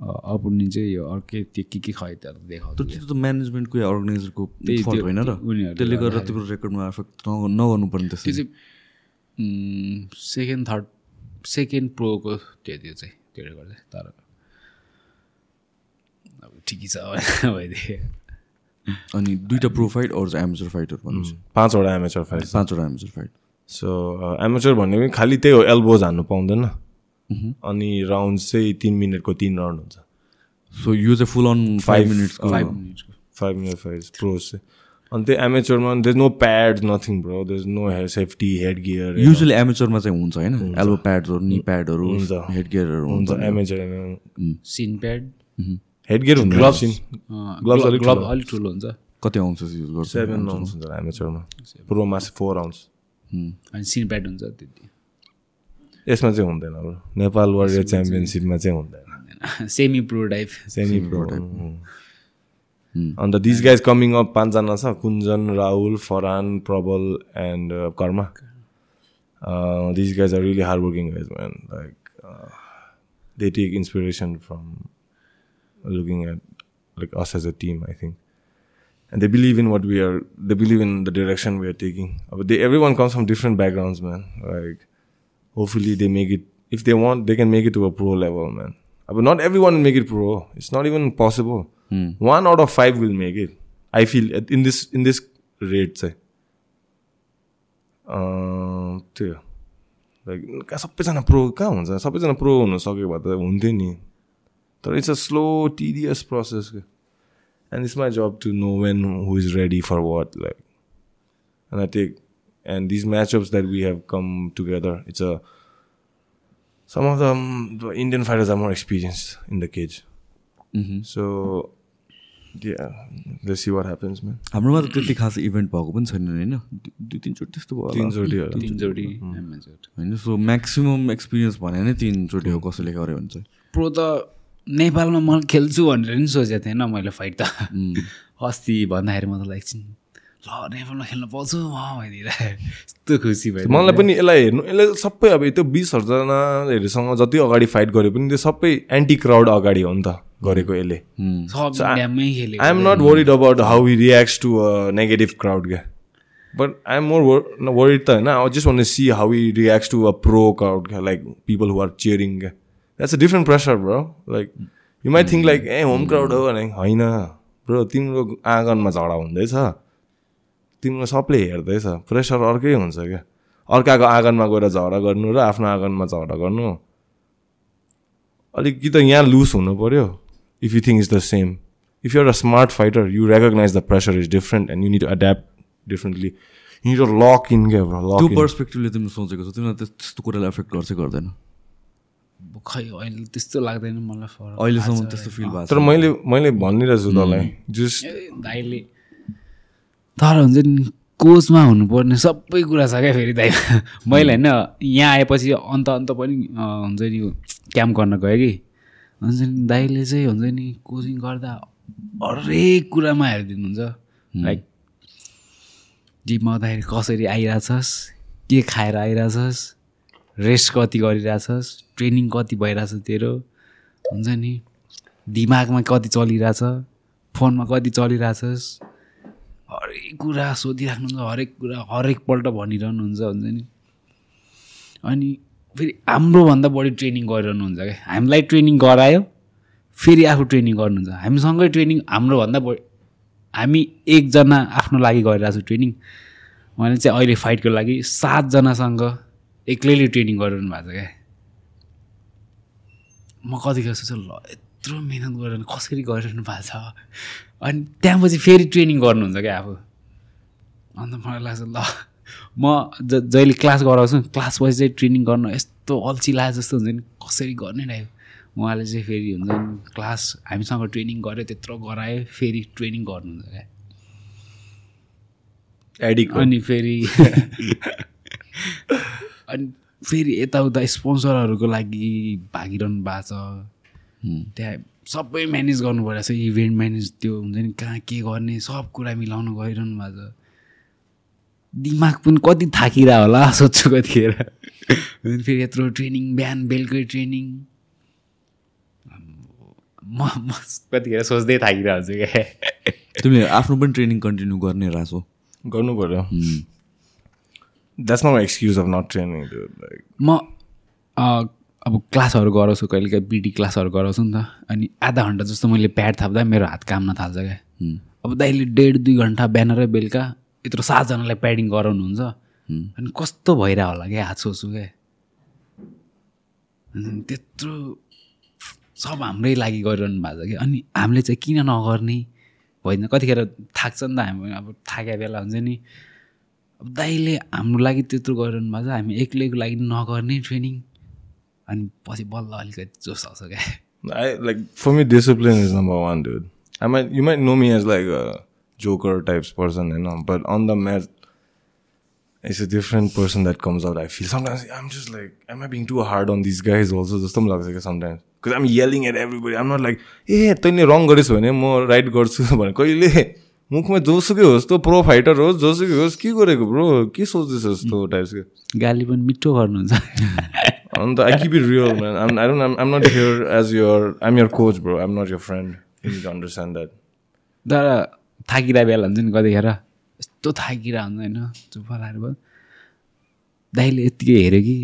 अपोनेन्ट चाहिँ यो अर्कै त्यो के के खै तर देखाउँछ त्यो त म्यानेजमेन्टको या अर्गनाइजरको त्यो- होइन र। उनीहरूले त्यसले गर्दा। तिम्रो रेकर्डमा एफेक्ट नगर्नु पर्ने त्यो चाहिँ सेकेन्ड थर्ड सेकेन्ड प्रोको त्यो त्यो चाहिँ त्यो रेकर्ड चाहिँ तर अब ठिकै छ भइदियो अनि दुईवटा प्रो फाइट अरू चाहिँ एमेचर फाइटर भन्नु पाँचवटा एमेचर फाइट पाँचवटा एमेचर फाइट सो एमेचर भन्ने पनि खालि त्यही हो एल्बोज हान्नु पाउँदैन। अनि राउन्ड चाहिँ तिन मिनटको तिन राउन्ड हुन्छ। सो यो चाहिँ फुल अन फाइभ मिनट्सको फाइभ मिनट्सको फाइभ मिनट फाइभ प्रोज चाहिँ। अनि त्यो एमेचरमा there's no pad nothing bro there's no hair safety head gear usually एमेचरमा चाहिँ हुन्छ होइन? एल्बो प्याडहरू नि प्याडहरू हुन्छ। हेड गियरहरू हुन्छ हुन्छ। Amateur shin pad head gear हुन्छ ग्लोभ्स Gloves अलिक ग्लोभ। अलिक ठुलो हुन्छ कति आउँछ युज गर्छ सेभेन राउन्ड्स हुन्छ एमेचरमा प्रोमा चाहिँ फोर राउन्ड्स अनि सिन प्याड हुन्छ त्यति यसमा चाहिँ हुँदैन ब्रो नेपाल वर्ल्ड च्याम्पियनसिपमा चाहिँ हुँदैन semi pro type semi pro अन्त दिस गाइज कमिङ अप पाँचजना छ Kunjan Rahul Faran Prabal and Karma this guys are really hard working guys man like they take inspiration from looking at like us as a team I think and they believe in what we are they believe in the direction we are taking but they everyone comes from different backgrounds man like hopefully they make it if they want they can make it to a pro level man Uh, but not everyone will make it pro it's not even possible one out of five will make it i feel at- in this in this rate चाहिँ अँ, त्यो like कहाँ सबैजना pro कहाँ हुन्छ सबैजना pro हुनु सक्यो भए त हुन्थ्यो नि तर it's a slow tedious process क्या and it's my job to know when who is ready for what like and I take and these matchups that we have come together it's a some of them the indian fighters are more experienced in the cage. So yeah let's see what happens man. हाम्रोमा त त्यति खास event भएको पनि छैन होइन? दुई तिनचोटि त्यस्तो भयो। तिनचोटि। होइन? सो म्याक्सिमम् एक्सपिरियन्स भने नै तिनचोटि हो कसैले गऱ्यो भने चाहिँ। प्रो त नेपालमा म खेल्छु भनेर नि सोचेको थिएन मैले फाइट त। अस्ति भन्दाखेरि म त एकछिन ल नेपालमा खेल्न पाउँछु भनिदिएर। यस्तो खुसी भयो मलाई पनि यसलाई हेर्नु यसलाई सबै अब त्यो बिस हजारजनाहरूसँग जति अगाडि फाइट गरे पनि त्यो सबै एन्टी क्राउड अगाडि हो नि त गरेको यसले। I am not worried about how he reacts to negative crowd क्या but I am more worried त होइन I just want see how he reacts to a pro crowd क्या like people who are cheering क्या that's a different pressure bro like you might think like a home crowd हो भने होइन bro तिम्रो आँगनमा झगडा हुँदैछ। तिम्रो सबले हेर्दैछ। प्रेसर अर्कै हुन्छ क्या। अर्काको आँगनमा गएर झगडा गर्नु र आफ्नो आँगनमा झगडा गर्नु। अलिक कि त यहाँ लुज हुनु पऱ्यो if you think is the same if you're a smart fighter you recognise the pressure is different and you need to adapt differently you need lock in क्या पर्सपेक्टिभले तिमीले सोचेको छ। तिमीलाई त्यस- त्यस्तो कुराले एफेक्ट गर्छ गर्दैन? खै अहिले त्यस्तो लाग्दैन मलाई फरक अहिलेसम्म त्यस्तो फिल भएको तर मैले मैले भनिरहेको छु तँलाई जस्ट दाइले। तर हुन्छ नि कोचमा हुनुपर्ने सबै कुरा छ क्या फेरि दाइ। मैले होइन यहाँ आएपछि अन्त अन्त पनि हुन्छ नि क्याम्प गर्न गएँ कि। हुन्छ नि दाइले चाहिँ हुन्छ नि कोचिङ गर्दा हरेक कुरामा हेरिदिनुहुन्छ। लाइक जिममा आउँदाखेरि कसरी आइरहेछस्? के खाएर आइरहेछस्? रेस्ट कति गरिरहेछस्? ट्रेनिङ कति भइरहेछ तेरो? हुन्छ नि। दिमागमा कति चलिरहेछ? फोनमा कति चलिरहेछस्? हरेक कुरा सोधिराख्नुहुन्छ हरेक कुरा हरेकपल्ट भनिरहनुहुन्छ हुन्छ नि। अनि फेरि हाम्रोभन्दा बढी ट्रेनिङ गरिरहनुहुन्छ क्या। हामीलाई ट्रेनिङ गरायो फेरि आफू ट्रेनिङ गर्नुहुन्छ हामीसँगै ट्रेनिङ हाम्रोभन्दा बढी हामी एकजना आफ्नो लागि गरिरहेको ट्रेनिङ। उहाँले चाहिँ अहिले फाइटको लागि सातजनासँग एक्लैले ट्रेनिङ गरिरहनु भएको छ क्या। म कतिखेर सोच्छु ल यत्रो मिहिनेत गरेर कसरी गरिरहनु भएको छ? अनि त्यहाँपछि फेरि ट्रेनिङ गर्नुहुन्छ क्या आफू। अन्त मलाई लाग्छ ल म ज जहिले क्लास गराउँछु क्लास पछि चाहिँ ट्रेनिङ गर्न यस्तो अल्छी लागे जस्तो हुन्छ नि कसरी गर्ने टाइप उहाँले चाहिँ फेरि हुन्छ नि क्लास हामीसँग ट्रेनिङ गऱ्यो त्यत्रो गरायो फेरि ट्रेनिङ गर्नुहुन्छ क्या। एडिक अनि फेरि अनि फेरि यताउता स्पोन्सरहरूको लागि भागिरहनु भएको छ। त्यहाँ सबै म्यानेज गर्नु परेको छ इभेन्ट म्यानेज त्यो हुन्छ नि कहाँ के गर्ने सब कुरा मिलाउनु गइरहनु भएको छ। दिमाग पनि कति थाकिरह होला सोध्छु कतिखेर। फेरि यत्रो ट्रेनिङ बिहान बेलुकै ट्रेनिङ। म म कतिखेर सोच्दै थाकिरहेको छु क्या तिमीले आफ्नो पनि ट्रेनिङ कन्टिन्यू गर्ने रहेछौ। गर्नु पऱ्यो that's not excuse of not training म अब क्लासहरू गराउँछु कहिले काहीँ बिडी क्लासहरू गराउँछु नि त। अनि आधा घन्टा जस्तो मैले प्याड थाप्दा मेरो हात काम्न थाल्छ क्या। अब दाइले डेढ दुई घन्टा बिहान र बेलुका यत्रो सातजनालाई प्याडिङ गराउनुहुन्छ। अनि कस्तो भइरह होला क्या हात सोच्छु क्या। त्यत्रो सब हाम्रै लागि गरिरहनु भएको छ कि। अनि हामीले चाहिँ किन नगर्ने? होइन कतिखेर थाक्छ नि त हामी अब थाकेको बेला हुन्छ नि। दाइले हाम्रो लागि त्यत्रो गरिरहनु भएको छ हामी एक्लैको लागि नगर्ने ट्रेनिङ अनि पछि बल्ल अलिकति जोस आउँछ क्या I like for me discipline is number one, dude. I might you might know me as like a joker types person, you know, but on the mat it's a different person that comes out. I feel sometimes I'm just like, am I being too hard on these guys also? Just some like sometimes. Because I'm yelling at everybody. I'm not like, ए तैँले रङ गरेस् भने म right गर्छु भने कहिले मुखमा जोसुकै होस् त प्रो फाइटर होस् जोसुकै होस् के गरेको ब्रो के सोच्दैछस् तँ टाइप्सको गाली पनि मिठो गर्नुहुन्छ it real, man. I'm, I don't. I'm, I'm not here as your. I'm your coach, bro. I'm not your friend. You need to understand that. तर थाकिरहेको बेला हुन्छ नि कतिखेर यस्तो थाकिरहेको हुन्छ होइन चुप लाएर भयो दाइले यत्तिकै हेऱ्यो कि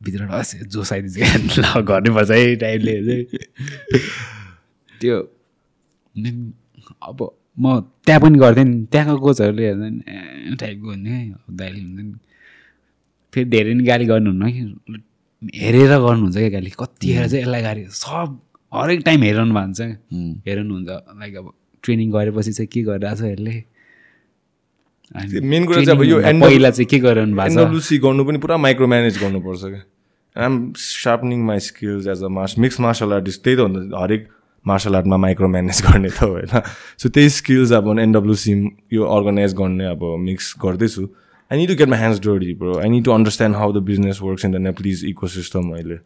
भित्रबाट अस जोस आइदिन्छ ल गर्नुपर्छ है टाइपले त्यो अब म त्यहाँ पनि गर्थेँ नि त्यहाँको कोचहरूले हेर्दा नि टाइपको हुन्थ्यो है अब दाइले हुन्छ नि। फेरि धेरै नि गाली गर्नुहुन्न कि? हेरेर गर्नुहुन्छ क्या गाली। कतिखेर चाहिँ यसलाई गाली सब हरेक टाइम हेराउनु भएको हुन्छ। क्या हेराउनुहुन्छ लाइक अब ट्रेनिङ गरेपछि चाहिँ के गरिरहेको छ यसले मेन कुरा चाहिँ अब यो पहिला चाहिँ के गरिरहनु भएको छ? एनडब्लुसी गर्नु पनि पुरा माइक्रो म्यानेज गर्नुपर्छ क्या। I'm sharpening my skills as a mars mix martial artist त्यही त हो नि त। हरेक मार्सल आर्टमा माइक्रो म्यानेज गर्ने त होइन। सो त्यही स्किल्स अब एनडब्लुसी यो अर्गनाइज गर्ने अब मिक्स गर्दैछु। I need to get my hands dirty bro I need to understand how the business works in the Nepalese ecosystem अहिले।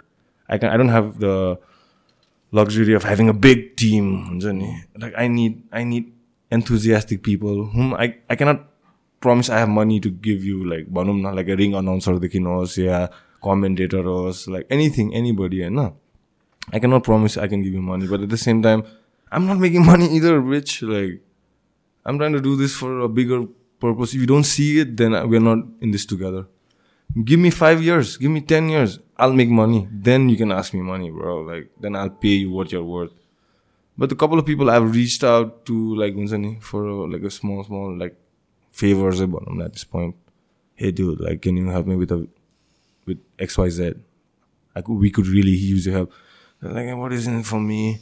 I can I don't have the luxury of having a big team हुन्छ नि। Like I need I need enthusiastic people whom I I cannot promise I have money to give you like भनौँ न like a ring announcer देखि होस् या commentator होस् like anything anybody होइन। I cannot promise I can give you money but at the same time I'm not making money either rich like I'm trying to do this for a bigger purpose if you don't see it then we're not in this together give me five years, give me ten years, I'll make money. Then you can ask me money, bro. Like then I'll pay you what you're worth. But a couple of people I've reached out to, like for uh, like a small, small like favors about them at this point. Hey, dude, like, can you help me with a with X, Y, Z? Like, we could really use your help. They're like, what is in it for me?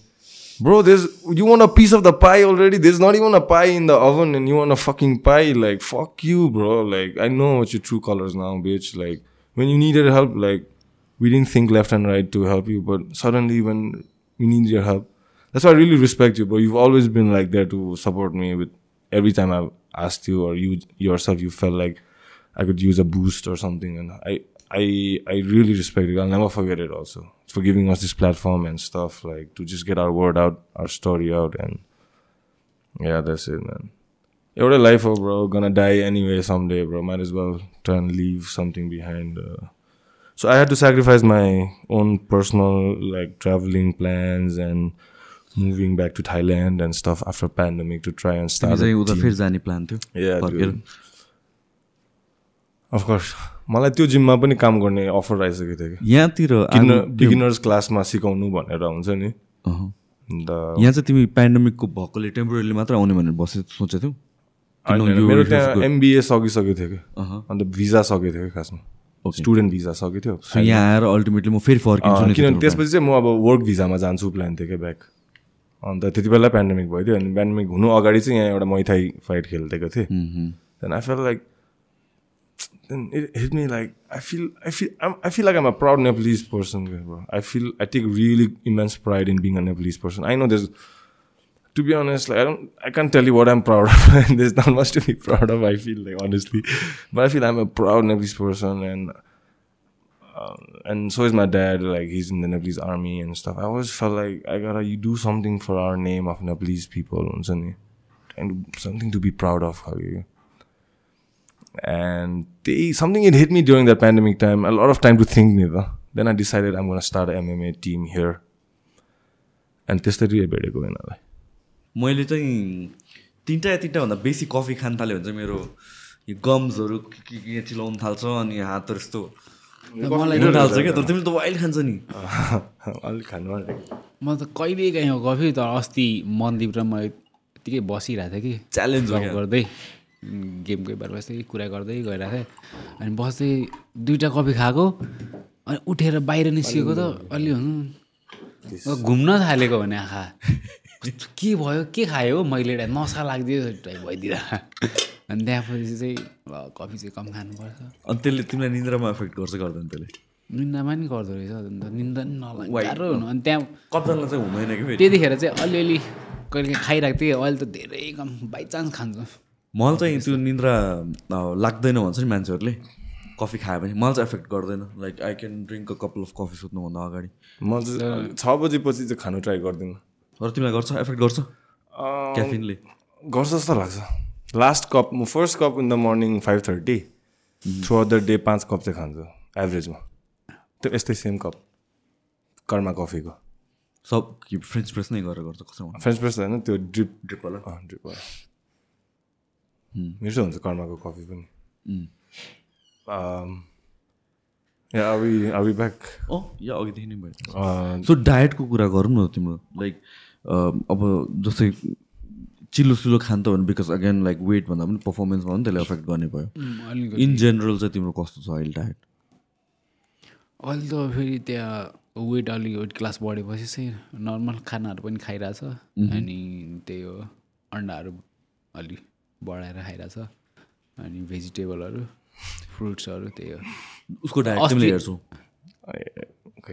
Bro, there's you want a piece of the pie already? There's not even a pie in the oven, and you want a fucking pie? Like, fuck you, bro. Like, I know what your true colors now, bitch. Like, when you needed help, like, we didn't think left and right to help you, but suddenly when we need your help, that's why I really respect you, bro. You've always been like there to support me with every time I've asked you or you yourself, you felt like I could use a boost or something, and I. I I really respect it. I'll never forget it. Also, for giving us this platform and stuff like to just get our word out, our story out, and yeah, that's it, man. You're a lifer, bro. Gonna die anyway someday, bro. Might as well try and leave something behind. Uh. So I had to sacrifice my own personal like traveling plans and moving back to Thailand and stuff after pandemic to try and start. A team. Yeah, dude. Of course. मलाई त्यो जिममा पनि काम गर्ने offer आइसकेको थियो कि यहाँतिर किन बिगिनर्स क्लासमा सिकाउनु भनेर हुन्छ नि। अन्त यहाँ चाहिँ तिमी पेन्डेमिकको भएकोले टेम्पोररी मात्र आउने भनेर बसे सोचेको थियौ? मेरो त्यहाँ एमबिए सकिसकेको थियो कि। अन्त भिजा सकेको थियो कि खासमा. स्टुडेन्ट भिजा सकेको थियो। यहाँ आएर अल्टिमेटली म फेरि फर्किन्छु किनभने त्यसपछि चाहिँ म अब वर्क भिजामा जान्छु प्लान थियो क्या ब्याक अन्त त्यति बेला पेन्डेमिक भइदियो अनि पेन्डेमिक हुनु अगाडि चाहिँ यहाँ एउटा मैथाई फाइट खेलिदिएको थिएँ। Then I fell like then it hit me like I feel I feel I'm, I feel like I'm a proud Nepalese person, bro. I feel I take really immense pride in being a Nepalese person. I know there's to be honest, like I don't I can't tell you what I'm proud of. there's not much to be proud of, I feel like honestly. But I feel I'm a proud Nepalese person and um, and so is my dad, like he's in the Nepalese army and stuff. I always felt like I gotta you do something for our name of Nepalese people and something to be proud of. And they something it hit me during that pandemic time a lot of time to think neither then i decided i'm going to start an mma team here. And त्यसरी भेटेको यिनीहरूलाई मैले चाहिँ तिनवटा या तिनवटा भन्दा बेसी coffee खान थाल्यो भने चाहिँ मेरो यो गम्सहरू के के के चिलाउनु थाल्छ अनि हातहरू यस्तो थाल्छ क्या। तर तिमीले त वाइल्ड खान्छ नि। अलिक खानु म त कहिले काहीँ कफी तर अस्ति मनदीप र म यत्तिकै बसिरहेको थिएँ कि। क्या। गर्दै। गेमकै बारे बस्दै कुरा गर्दै गइरहेको थिएँ अनि बस्दै दुइटा कफी खाएको अनि उठेर बाहिर निस्किएको त अलि हुनु। घुम्न थालेको भने आँखा। के भयो के खायो हो? मैले एउटा नसा लाग्दियो टाइप भइदिँदा। अनि त्यहाँपछि चाहिँ कफी चाहिँ कम खानुपर्छ। अनि त्यसले तिमीलाई निन्द्रामा एफेक्ट गर्छ गर्दैन त्यसले? निन्दामा नि गर्दो रहेछ अन्त निन्दा नि नलाग्ने गाह्रो हुनु। अनि त्यहाँ कतिजनालाई चाहिँ हुँदैन कि त्यतिखेर चाहिँ अलिअलि कहिले खाइरहेको थिएँ। अहिले त धेरै कम बाइचान्स खान्छु। मलाई चाहिँ त्यो निन्द्रा लाग्दैन भन्छ नि मान्छेहरूले। कफी खायो भने मलाई चाहिँ एफेक्ट गर्दैन। Like I can drink a couple of coffee सुत्नुभन्दा अगाडि। म चाहिँ छ बजेपछि चाहिँ खानु ट्राई गर्दिनँ। तर तिमीलाई गर्छ? एफेक्ट गर्छ? क्याफिनले गर्छ जस्तो लाग्छ। लास्ट कप म first cup in the morning five thirty through other day पाँच कप चाहिँ खान्छु एभरेजमा त्यो यस्तै सेम कप कर्मा कफीको सब फ्रेन्च प्रेस नै गरेर गर्छ कसैमा फ्रेन्च प्रेस होइन त्यो ड्रिप ड्रिपवाला ड्रिपवाला मिठो हुन्छ कर्माको कफी पनि Um, अघिदेखि नै भयो सो डायटको कुरा गरौँ न तिम्रो? लाइक अब जस्तै चिल्लो सिलो खान्छ भने बिकज अगेन लाइक वेट भन्दा पनि पर्फर्मेन्समा पनि त्यसले एफेक्ट गर्ने भयो। इन जेनरल चाहिँ तिम्रो कस्तो छ अहिले डायट अहिले त फेरि त्यहाँ वेट अलिक वेट क्लास बढेपछि चाहिँ नर्मल खानाहरू पनि खाइरहेछ। अनि त्यही हो अन्डाहरू अलि बढाएर खाइरहेछ। अनि भेजिटेबलहरू फ्रुट्सहरू त्यही हो। उसको डायट हेर्छौ।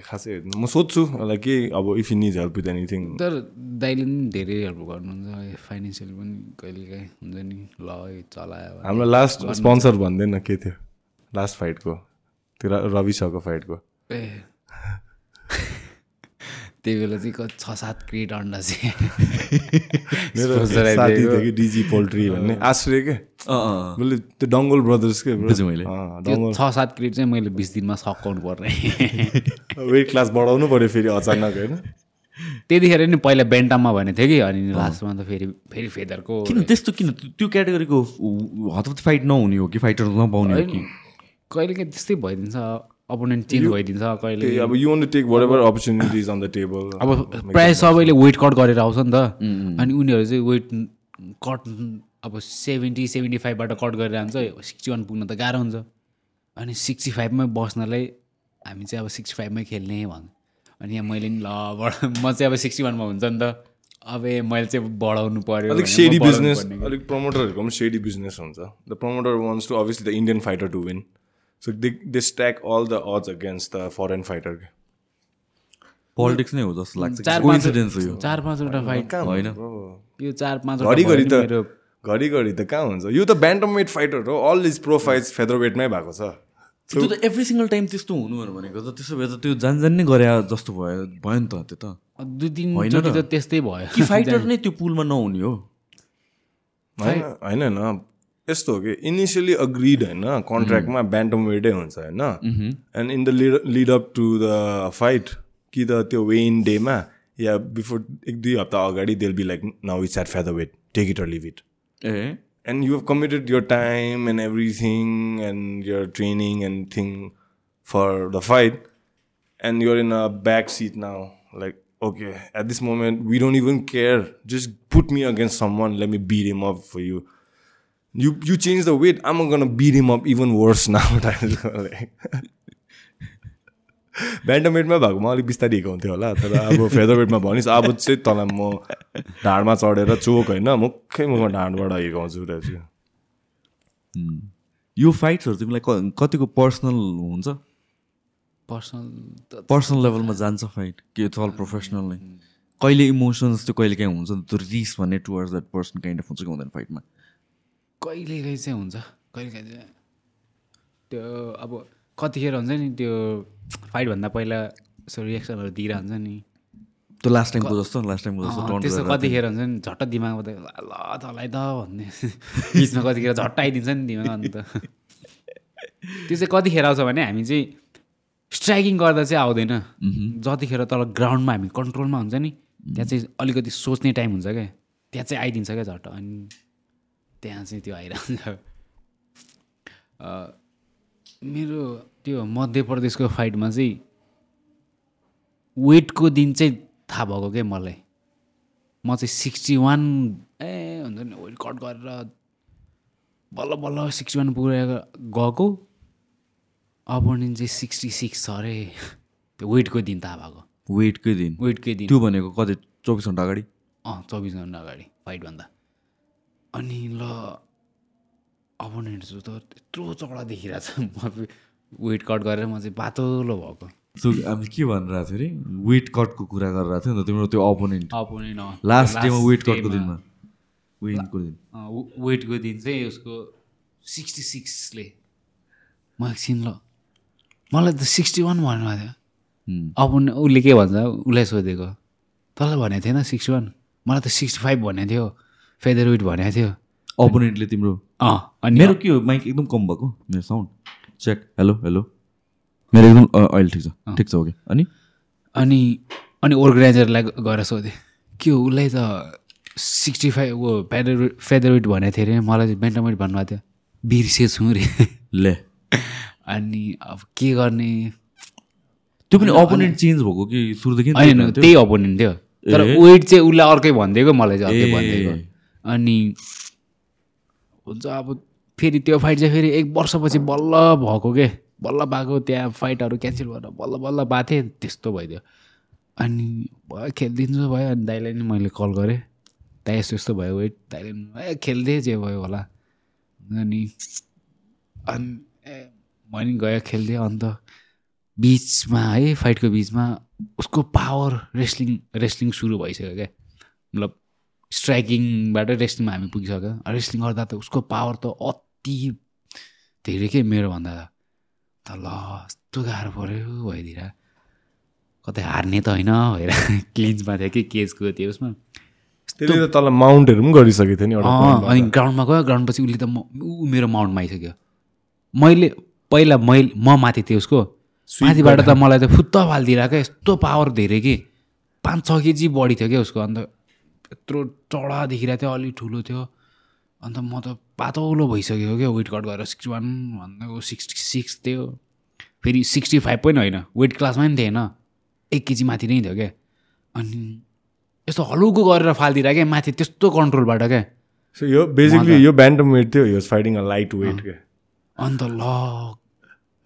खासै हेर्नु। म सोध्छु लाइक के अब इफ निज हेल्प विथ एनिथिङ तर दाइले पनि धेरै हेल्प गर्नुहुन्छ फाइनेन्सियल पनि कहिलेकाहीँ हुन्छ नि ल है चलायो। हाम्रो लास्ट स्पोन्सर भन्दैन के थियो? लास्ट फाइटको त्यो र- रवि शाहको फाइटको ए। त्यही बेला चाहिँ क- छ सात क्रेट अन्डा चाहिँ। मेरो कि डिजी पोल्ट्री भन्ने। आश्रय के? अँ अँ। मैले त्यो डङ्गल ब्रदर्स के? bro? बुझेँ मैले। छ सात क्रेट चाहिँ मैले बिस दिनमा सकाउनु पर्ने वेट क्लास बढाउनु पऱ्यो फेरि अचानक होइन? त्यतिखेर नि पहिला बेन्टाममा भनेको थियो कि अनि लास्टमा त फेरि फेरि फेदरको किन त्यस्तो किन? त्यो क्याटेगोरीको हतपत फाइट नहुने हो कि? फाइटर नपाउने हो कि? कहिलेकाहीँ त्यस्तै भइदिन्छ। अपोनेन्ट चेन्ज भइदिन्छ कहिले। अब you want take whatever opportunities on the table अब प्रायः सबैले वेट कट गरेर आउँछ नि त। अनि उनीहरू चाहिँ वेट कट अब सेभेन्टी सेभेन्टी फाइभबाट कट गरेर आउँछ सिक्सटी वान पुग्न त गाह्रो हुन्छ। अनि सिक्सटी फाइभमै बस्नलाई हामी चाहिँ अब सिक्सटी फाइभमै खेल्ने भन्छ अनि यहाँ मैले नि ल बढ म चाहिँ अब सिक्सटी वानमा हुन्छ नि त। अब ए मैले चाहिँ बढाउनु पऱ्यो अलिक सेडी बिजनेस। अलिक प्रमोटरहरूको पनि सेडी बिजनेस हुन्छ। The promoter wants to obviously the Indian fighter to win so they they stack all the odds against the foreign fighter politics नै हो जस्तो लाग्छ चार कोइन्सिडेन्स हो। यो चार पाँचवटा फाइट होइन यो चार पाँचवटा घरिघरि नि त घरिघरि त कहाँ हुन्छ? यो त ब्यान्टम वेट फाइटर हो। All is pro fights feather वेटमै भएको छ। त्यो त एभ्री सिङ्गल टाइम त्यस्तो हुनु भनेको त। त्यसो भए त त्यो जान जान नै गरे जस्तो भयो। भयो नि त त्यो त। दुई तिन होइन त्यस्तै भयो। कि फाइटर नै त्यो पुलमा नहुने हो। होइन होइन होइन यस्तो हो कि इनिसियली अग्रिड होइन कन्ट्र्याक्टमा ब्यान्टम वेटै हुन्छ होइन and in the lead lead up to the fight कि त त्यो वेइन डेमा या बिफोर एक दुई हप्ता अगाडि they'll be like now it's at featherweight take it or leave it A and you have committed your time and everything and your training and thing for the fight and you're in a back seat now like okay at this moment we don't even care just put me against someone let me beat him up for you you you change the weight i'm gonna beat him up even worse now like. Bantam वेटमा भएकोमा अलिक बिस्तारै हिर्काउँथ्यो होला तर अब feather वेटमा भनिस् अब चाहिँ तँलाई म ढाडमा चढेर चोक होइन मुखै मुखमा ढाडबाट हिर्काउँछु रहेछु यो फाइट्सहरू तिमीलाई क- कतिको पर्सनल हुन्छ? पर्सनल पर्सनल लेभलमा जान्छ फाइट कि इट्स अल प्रोफेसनल नै? कहिले इमोसन्स त्यो कहिले काहीँ हुन्छ त्यो रिस भन्ने towards that person kind of हुन्छ कि हुँदैन फाइटमा कहिलेकाहीँ चाहिँ हुन्छ। कहिलेकाहीँ चाहिँ त्यो अब कतिखेर हुन्छ नि त्यो फाइटभन्दा पहिला यसो रिएक्सनहरू दिएर हुन्छ नि। त्यो लास्ट टाइमको जस्तो लास्ट टाइमको जस्तो त्यस्तो कतिखेर हुन्छ नि झट्ट दिमागमा त ल ल तँलाई त भन्ने। बिचमा कतिखेर झट्ट आइदिन्छ नि दिमाग अन्त। त्यो चाहिँ कतिखेर आउँछ भने हामी चाहिँ स्ट्राइकिङ गर्दा चाहिँ आउँदैन। जतिखेर तल ग्राउन्डमा हामी कन्ट्रोलमा हुन्छ नि त्यहाँ चाहिँ अलिकति सोच्ने टाइम हुन्छ क्या। त्यहाँ चाहिँ आइदिन्छ क्या झट्ट अनि त्यहाँ चाहिँ त्यो आइरहन्छ मेरो त्यो मध्य प्रदेशको फाइटमा चाहिँ वेटको दिन चाहिँ थाहा भएको क्या मलाई? म चाहिँ सिक्सटी वान ए हुन्छ नि वेट कट गरेर बल्ल बल्ल सिक्सटी वान पुगेर गएको। अपोनेन्ट चाहिँ सिक्सटी सिक्स छ अरे त्यो वेटको दिन थाहा भएको। वेटकै दिन? वेटकै दिन। त्यो भनेको कति चौबिस घन्टा अगाडि? अँ चौबिस घन्टा अगाडि फाइटभन्दा अनि ल अपोनेन्ट चाहिँ त त्यत्रो चौडा देखिरहेको छ म वेट कट गरेर म चाहिँ पातलो भएको। सो हामी के भनिरहेको थियो अरे वेट कटको कुरा गरिरहेको थियो नि त तिम्रो त्यो अपोनेन्ट अपोनेन्ट लास्ट डेमा वेट कटको दिनमा। विनको दिन। वेटको दिन चाहिँ उसको सिक्सटी सिक्सले म एकछिन ल। मलाई त सिक्सटी वान भन्नुभएको थियो अपन उसले के भन्छ? उसलाई सोधेको। तँलाई भनेको थिएन सिक्सटी वान मलाई त सिक्सटी फाइभ भनेको थियो। फेदर वेट भनेको थियो। अपोनेन्टले तिम्रो। अँ अनि मेरो के हो? माइक एकदम कम भएको। मेरो साउन्ड चेक हेलो हेलो मेरो एकदम अहिले ठिक छ। ठिक छ ओके। अनि? अनि अनि अर्गनाइजरलाई गएर सोधेँ। के हो? उसलाई त सिक्सटी फाइभ ऊ फेदर फेदरवेट भनेको थियो अरे। मलाई चाहिँ बेन्टावेट भन्नुभएको थियो। बिर्सेछु रे। ले। अनि अब के गर्ने? त्यो पनि अपोनेन्ट चेन्ज भएको कि सुरुदेखि होइन? त्यही अपोनेन्ट थियो। तर। वेट चाहिँ उसलाई अर्कै भनिदिएको मलाई चाहिँ अर्कै। भनिदिएको। अनि हुन्छ अब फेरि त्यो फाइट चाहिँ फेरि एक वर्षपछि बल्ल भएको के? बल्ल भएको त्यहाँ फाइटहरू क्यान्सल गरेर बल्ल बल्ल भएको थिएँ त्यस्तो भइदियो। अनि भयो खेलिदिन्छु भयो अनि दाइलाई नि मैले कल गरेँ। दाइ यस्तो यस्तो भयो वेट दाइले ए खेलिदिएँ जे भयो होला। अनि अनि ए मैले गयो खेलिदिएँ अन्त बिचमा है फाइटको बिचमा उसको पावर रेस्लिङ रेस्लिङ सुरु भइसक्यो क्या मतलब स्ट्राइकिङबाट रेस्लिङमा हामी पुगिसक्यो। रेस्लिङ गर्दा त उसको पावर त अति धेरै के मेरो भन्दा त ल यस्तो गाह्रो पऱ्यो भइदिएर कतै हार्ने त होइन भएर क्लिन्चमा थियो कि केजको थियो उसमा। त्यसले त तल माउन्टहरू पनि गरिसकेको थियो नि अनि। ग्राउन्डमा गयो ग्राउन्डपछि उसले त म ऊ मेरो माउन्टमा आइसक्यो मैले पहिला मैले म माथि थिएँ उसको। माथिबाट त मलाई त फुत्त फालिदिरहेको क्या यस्तो पावर धेरै कि? पाँच छ केजी बढी थियो क्या उसको अन्त यत्रो चडा देखिरहेको थियो अलिक ठुलो थियो। अन्त म त पातलो भइसक्यो क्या वेट कट गरेर सिक्सटी वान भन्दा सिक्सटी सिक्स थियो। फेरि सिक्सटी फाइभ पनि होइन वेट क्लासमा पनि थिएन। एक केजी माथि नै थियो क्या। अनि यस्तो हलुको गरेर फालिदिरहेको क्या माथि त्यस्तो कन्ट्रोलबाट क्या। So यो बेसिकली यो ब्यान्टम वेट थियो फाइटिङ अ लाइट वेट क्या। अन्त ल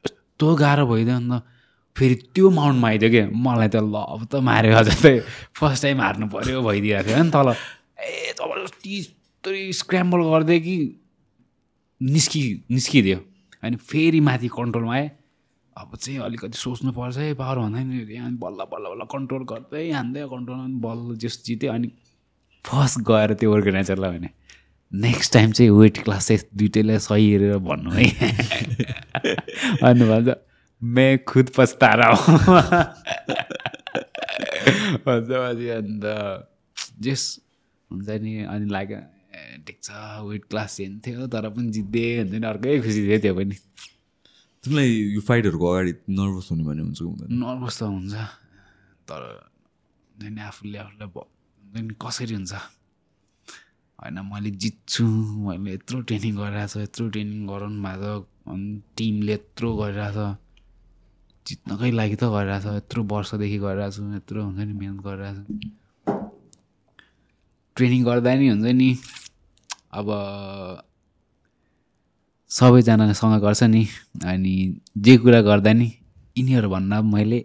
यस्तो गाह्रो भइदियो अन्त फेरि त्यो माउन्टमा आइदियो क्या मलाई त ल अब त माऱ्यो अझ फर्स्ट टाइम हार्नु पऱ्यो भइदिएको थियो। नि तल ए जबरजस्ती यस्तरी स्क्राम्बल गरिदियो कि निस्कि निस्किदियो। अनि फेरि माथि कन्ट्रोलमा आएँ। अब चाहिँ अलिकति सोच्नु पर्छ है पावर भन्दा नि। यहाँ बल्ल बल्ल बल्ल कन्ट्रोल गर्दै हान्दै कन्ट्रोल बल्ल जस जित्यो। अनि फर्स्ट गएर त्यो अर्गनाइजरलाई भने। नेक्स्ट टाइम चाहिँ वेट क्लास चाहिँ दुइटैलाई सही हेरेर भन्नु है। अनि भन्छ मे खुद पस्ता रहा हूँ अन्त जेस हुन्छ नि अनि लाग्यो ठिक छ वेट क्लास चेन्ज थियो तर पनि जित्दै हुन्छ नि अर्कै खुसी थियो त्यो पनि तिमीलाई यो फाइटहरूको अगाडि नर्भस हुने भन्ने हुन्छ नर्भस त हुन्छ तर हुन्छ नि आफूले आफूलाई हुन्छ नि कसरी हुन्छ होइन मैले जित्छु मैले यत्रो ट्रेनिङ गरिरहेको छ यत्रो ट्रेनिङ गराउनु भएको छ टिमले यत्रो गरिरहेको छ जित्नकै लागि त गरिरहेको छ। यत्रो वर्षदेखि गरिरहेको छु यत्रो हुन्छ नि मिहिनेत गरिरहेको छु। ट्रेनिङ गर्दा नि हुन्छ नि अब सबैजनासँग गर्छ नि अनि जे कुरा गर्दा नि यिनीहरूभन्दा मैले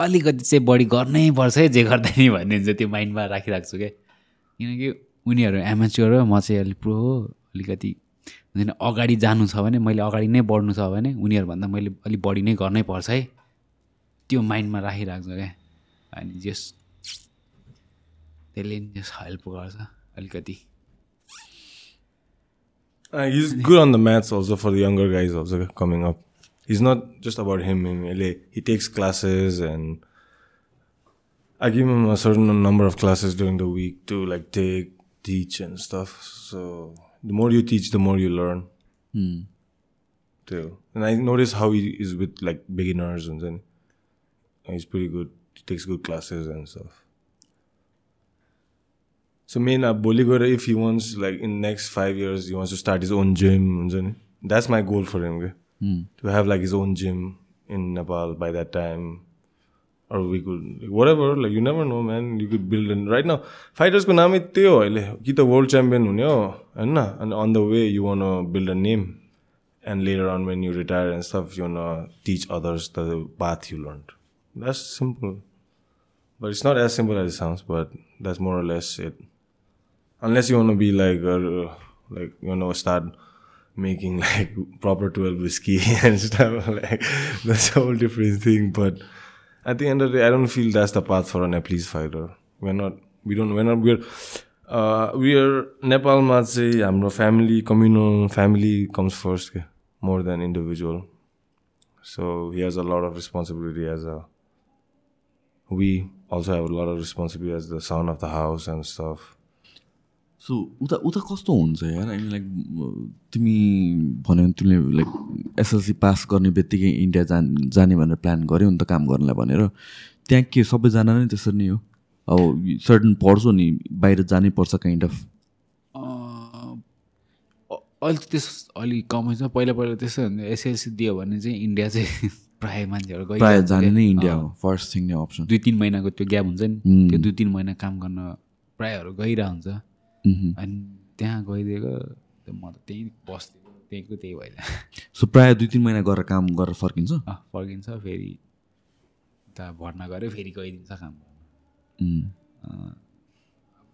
अलिकति चाहिँ बढी गर्नै पर्छ है जे गर्दा नि भन्ने हुन्छ त्यो माइन्डमा राखिरहेको छु क्या किनकि उनीहरू एमाच्योर हो म चाहिँ अलिक प्रो हो अलिकति अगाडि जानु छ भने मैले अगाडि नै बढ्नु छ भने उनीहरूभन्दा मैले अलिक बढी नै गर्नै पर्छ है। त्यो माइन्डमा राखिरहेको छु क्या। अनि जस त्यसले त्यस हेल्प गर्छ अलिकति। Is good on the maths also for younger guys also coming up is not just about him him यसले he takes classes and a certain number of classes during the week to like take teach and so the more you teach, the more you learn. Mm. Too. And I notice how he is with like beginners and then he's pretty good. He takes good classes and stuff. So main uh, Boligora if he wants like in next five years he wants to start his own gym. That's my goal for him. Mm. To have like his own gym in Nepal by that time. Or we could like, whatever like you never know man you could build and right now fighters को नामै त्यही हो अहिले कि त world champion हुने हो होइन and on the way you want to build a name and later on when you retire and stuff you want to teach others the path you learned that's simple but it's not as simple as it sounds but that's more or less it unless you want to be like uh, like you know start making like proper 12 whiskey and stuff like that's a whole different thing but at the end of the day i don't feel that's the path for a nepalese fighter we're not we don't we're not we're uh, we're nepal ma चाहिँ हाम्रो family communal family comes first के, more than individual so he has a lot of responsibility as a we also have a lot of responsibility as the son of the house and stuff so उता उता कस्तो हुन्छ यार I like तिमी भन्यो भने तिमीले लाइक एसएलसी पास गर्ने बित्तिकै इन्डिया जान जाने भनेर प्लान गऱ्यौ नि त काम गर्नलाई भनेर। त्यहाँ के सबैजना नै त्यसरी नै हो? अब सर्टन पढ्छु नि बाहिर जानै पर्छ काइन्ड अफ अहिले त त्यस अलिक कमै छ पहिला पहिला त्यस्तो हुन्थ्यो एसएलसी दियो भने चाहिँ इन्डिया चाहिँ प्रायः मान्छेहरू गइरहेको प्रायः जाने। नै इन्डिया हो। फर्स्ट थिङ नै अप्सन दुई तिन महिनाको त्यो ग्याप हुन्छ नि. त्यो दुई तिन महिना काम गर्न प्रायःहरू गइरहेको हुन्छ अनि त्यहाँ गइदिएको त्यो म त त्यहीँ बस्दिएको त्यहीँको त्यही भइदियो सो प्रायः दुई तिन महिना गरेर काम गरेर फर्किन्छ? फर्किन्छ फेरि उता भर्ना गऱ्यो फेरि गइदिन्छ काम.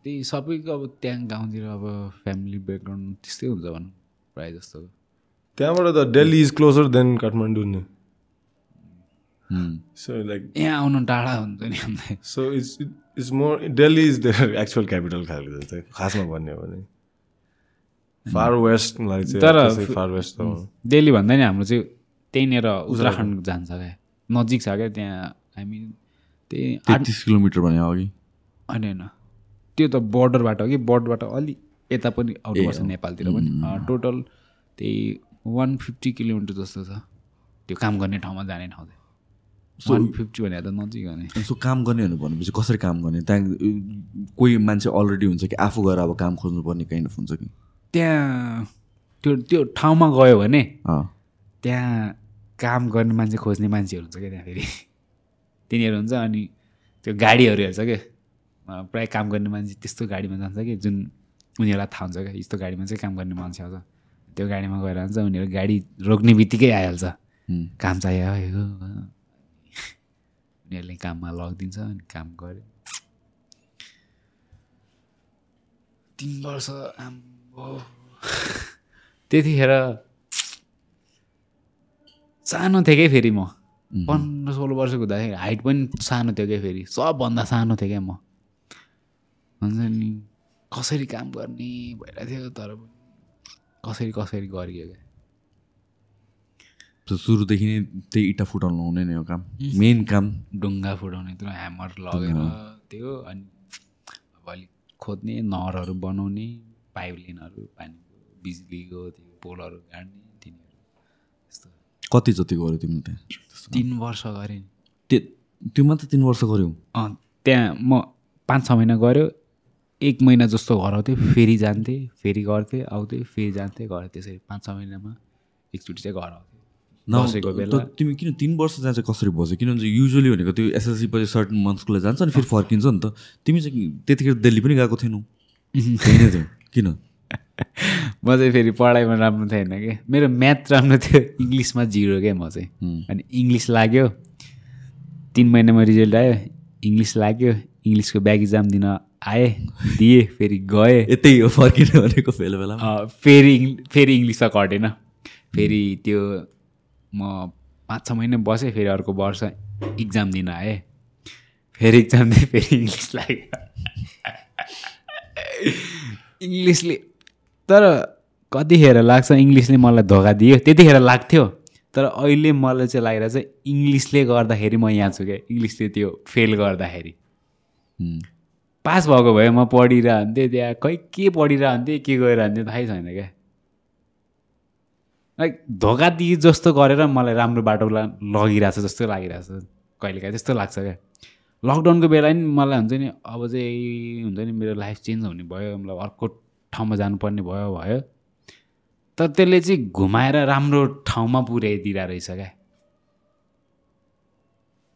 त्यही सबैको अब त्यहाँ गाउँतिर अब फ्यामिली ब्याकग्राउन्ड त्यस्तै हुन्छ भनौँ प्रायः जस्तो त्यहाँबाट त Delhi is closer than Kathmandu. So like यहाँ आउनु टाढा हुन्छ नि so it's it's more Delhi is there actual capital खालको चाहिँ खासमा भन्ने हो भने फार वेस्टलाई चाहिँ तर- फार वेस्ट त हो। दिल्ली भन्दा नि हाम्रो चाहिँ त्यहीँनिर उत्तराखण्ड जान्छ क्या। नजिक छ क्या त्यहाँ हामी त्यही तेत्तिस किलोमिटर भने अघि होइन होइन। त्यो त बोर्डरबाट हो कि? बोर्डरबाट अलि यता पनि आउनुपर्छ नेपालतिर पनि। टोटल त्यही वान फिफ्टी किलोमिटर जस्तो छ। त्यो काम गर्ने ठाउँमा जाने ठाउँ चाहिँ। वान फिफ्टी भने त नजिक हो नि सो काम गर्ने भनेपछि कसरी काम गर्ने? त्यहाँ कोही मान्छे अलरेडी हुन्छ कि आफू गएर अब काम खोज्नुपर्ने काइन्ड अफ हुन्छ कि? त्यहाँ त्यो त्यो ठाउँमा गयो भने त्यहाँ काम गर्ने मान्छे खोज्ने मान्छेहरू हुन्छ क्या त्यहाँ फेरि? तिनीहरू हुन्छ अनि त्यो गाडीहरू हेर्छ क्या प्रायः काम गर्ने मान्छे त्यस्तो गाडीमा जान्छ कि जुन उनीहरूलाई थाहा हुन्छ क्या। यस्तो गाडीमा चाहिँ काम गर्ने मान्छे आउँछ त्यो गाडीमा गएर जान्छ उनीहरू गाडी रोक्ने बित्तिकै आइहाल्छ. काम चाहियो उनीहरूले काममा लगिदिन्छ अनि काम गऱ्यो तिन वर्ष आम्बो त्यतिखेर सानो थिएँ क्या फेरि म पन्ध्र सोह्र वर्षको हुँदाखेरि हाइट पनि सानो थियो क्या फेरि सबभन्दा सानो थिएँ क्या म हुन्छ नि कसरी काम गर्ने भइरहेको थियो तर कसरी कसरी गरियो क्या सो सुरुदेखि नै त्यही इँटा फुटाउनु हुने नै हो काम। मेन काम। ढुङ्गा फुटाउने त्यो ह्यामर लगेर त्यो अनि अब अलिक खोज्ने नहरहरू बनाउने पाइप लाइनहरू पानीको बिजुलीको त्यो पोलहरू गाड्ने तिनीहरू। यस्तो। कति जति गऱ्यो तिमीले त्यहाँ? तिन वर्ष गरेँ। नि त्यो त्यो मात्र तिन वर्ष गऱ्यौ? अँ त्यहाँ म पाँच छ महिना गऱ्यो। एक महिना जस्तो घर आउँथेँ फेरि जान्थेँ फेरि गर्थेँ आउँथेँ फेरि जान्थेँ गर्थेँ त्यसरी पाँच छ महिनामा एकचोटि चाहिँ घर आउँथेँ दसैँको बेला। त तिमी किन तिन वर्ष चाहिँ कसरी बस्यो? किनभने युजली भनेको त्यो एसएलसी पछि सर्टन मन्थ्सको लागि जान्छ अनि फेरि फर्किन्छ नि त। तिमी चाहिँ त्यतिखेर दिल्ली पनि गएको थिएनौ। त्यही नै थियो। किन? म चाहिँ फेरि पढाइमा राम्रो थिएन कि। मेरो म्याथ राम्रो थियो। इङ्ग्लिसमा जिरो क्या म चाहिँ। अनि इङ्ग्लिस लाग्यो। तिन महिनामा रिजल्ट आयो। इङ्ग्लिस लाग्यो। इङ्ग्लिसको ब्याक इक्जाम दिन आएँ दिएँ फेरि गएँ। यतै हो फर्किनु भनेको बेला बेला फेरि फेरि इङ्ग्लिस त घटेन। फेरि त्यो म पाँच छ महिना बसेँ फेरि अर्को वर्ष इक्जाम दिन आएँ। फेरि इक्जाम दिएँ फेरि इङ्ग्लिस लाग्यो। इङ्ग्लिसले तर कतिखेर लाग्छ इङ्ग्लिसले मलाई धोका दियो। त्यतिखेर लाग्थ्यो। तर अहिले मलाई चाहिँ लागिरहेको छ इङ्ग्लिसले गर्दाखेरि म यहाँ छु क्या इङ्ग्लिसले त्यो फेल गर्दाखेरि। पास भएको भए म पढिरहन्थेँ त्यहाँ। खै के पढिरहन्थेँ के गइरहन्थेँ थाहै छैन क्या लाइक धोका दिए जस्तो गरेर मलाई राम्रो बाटो लगिरहेछ जस्तो लागिरहेछ। कहिलेकाहीँ त्यस्तो लाग्छ क्या। लकडाउनको बेला नि मलाई हुन्छ नि अब चाहिँ हुन्छ नि मेरो लाइफ चेन्ज हुने भयो मतलब अर्को ठाउँमा जानुपर्ने भयो भयो। तर त्यसले चाहिँ घुमाएर राम्रो ठाउँमा पुर्याइदिरहेको रहेछ क्या।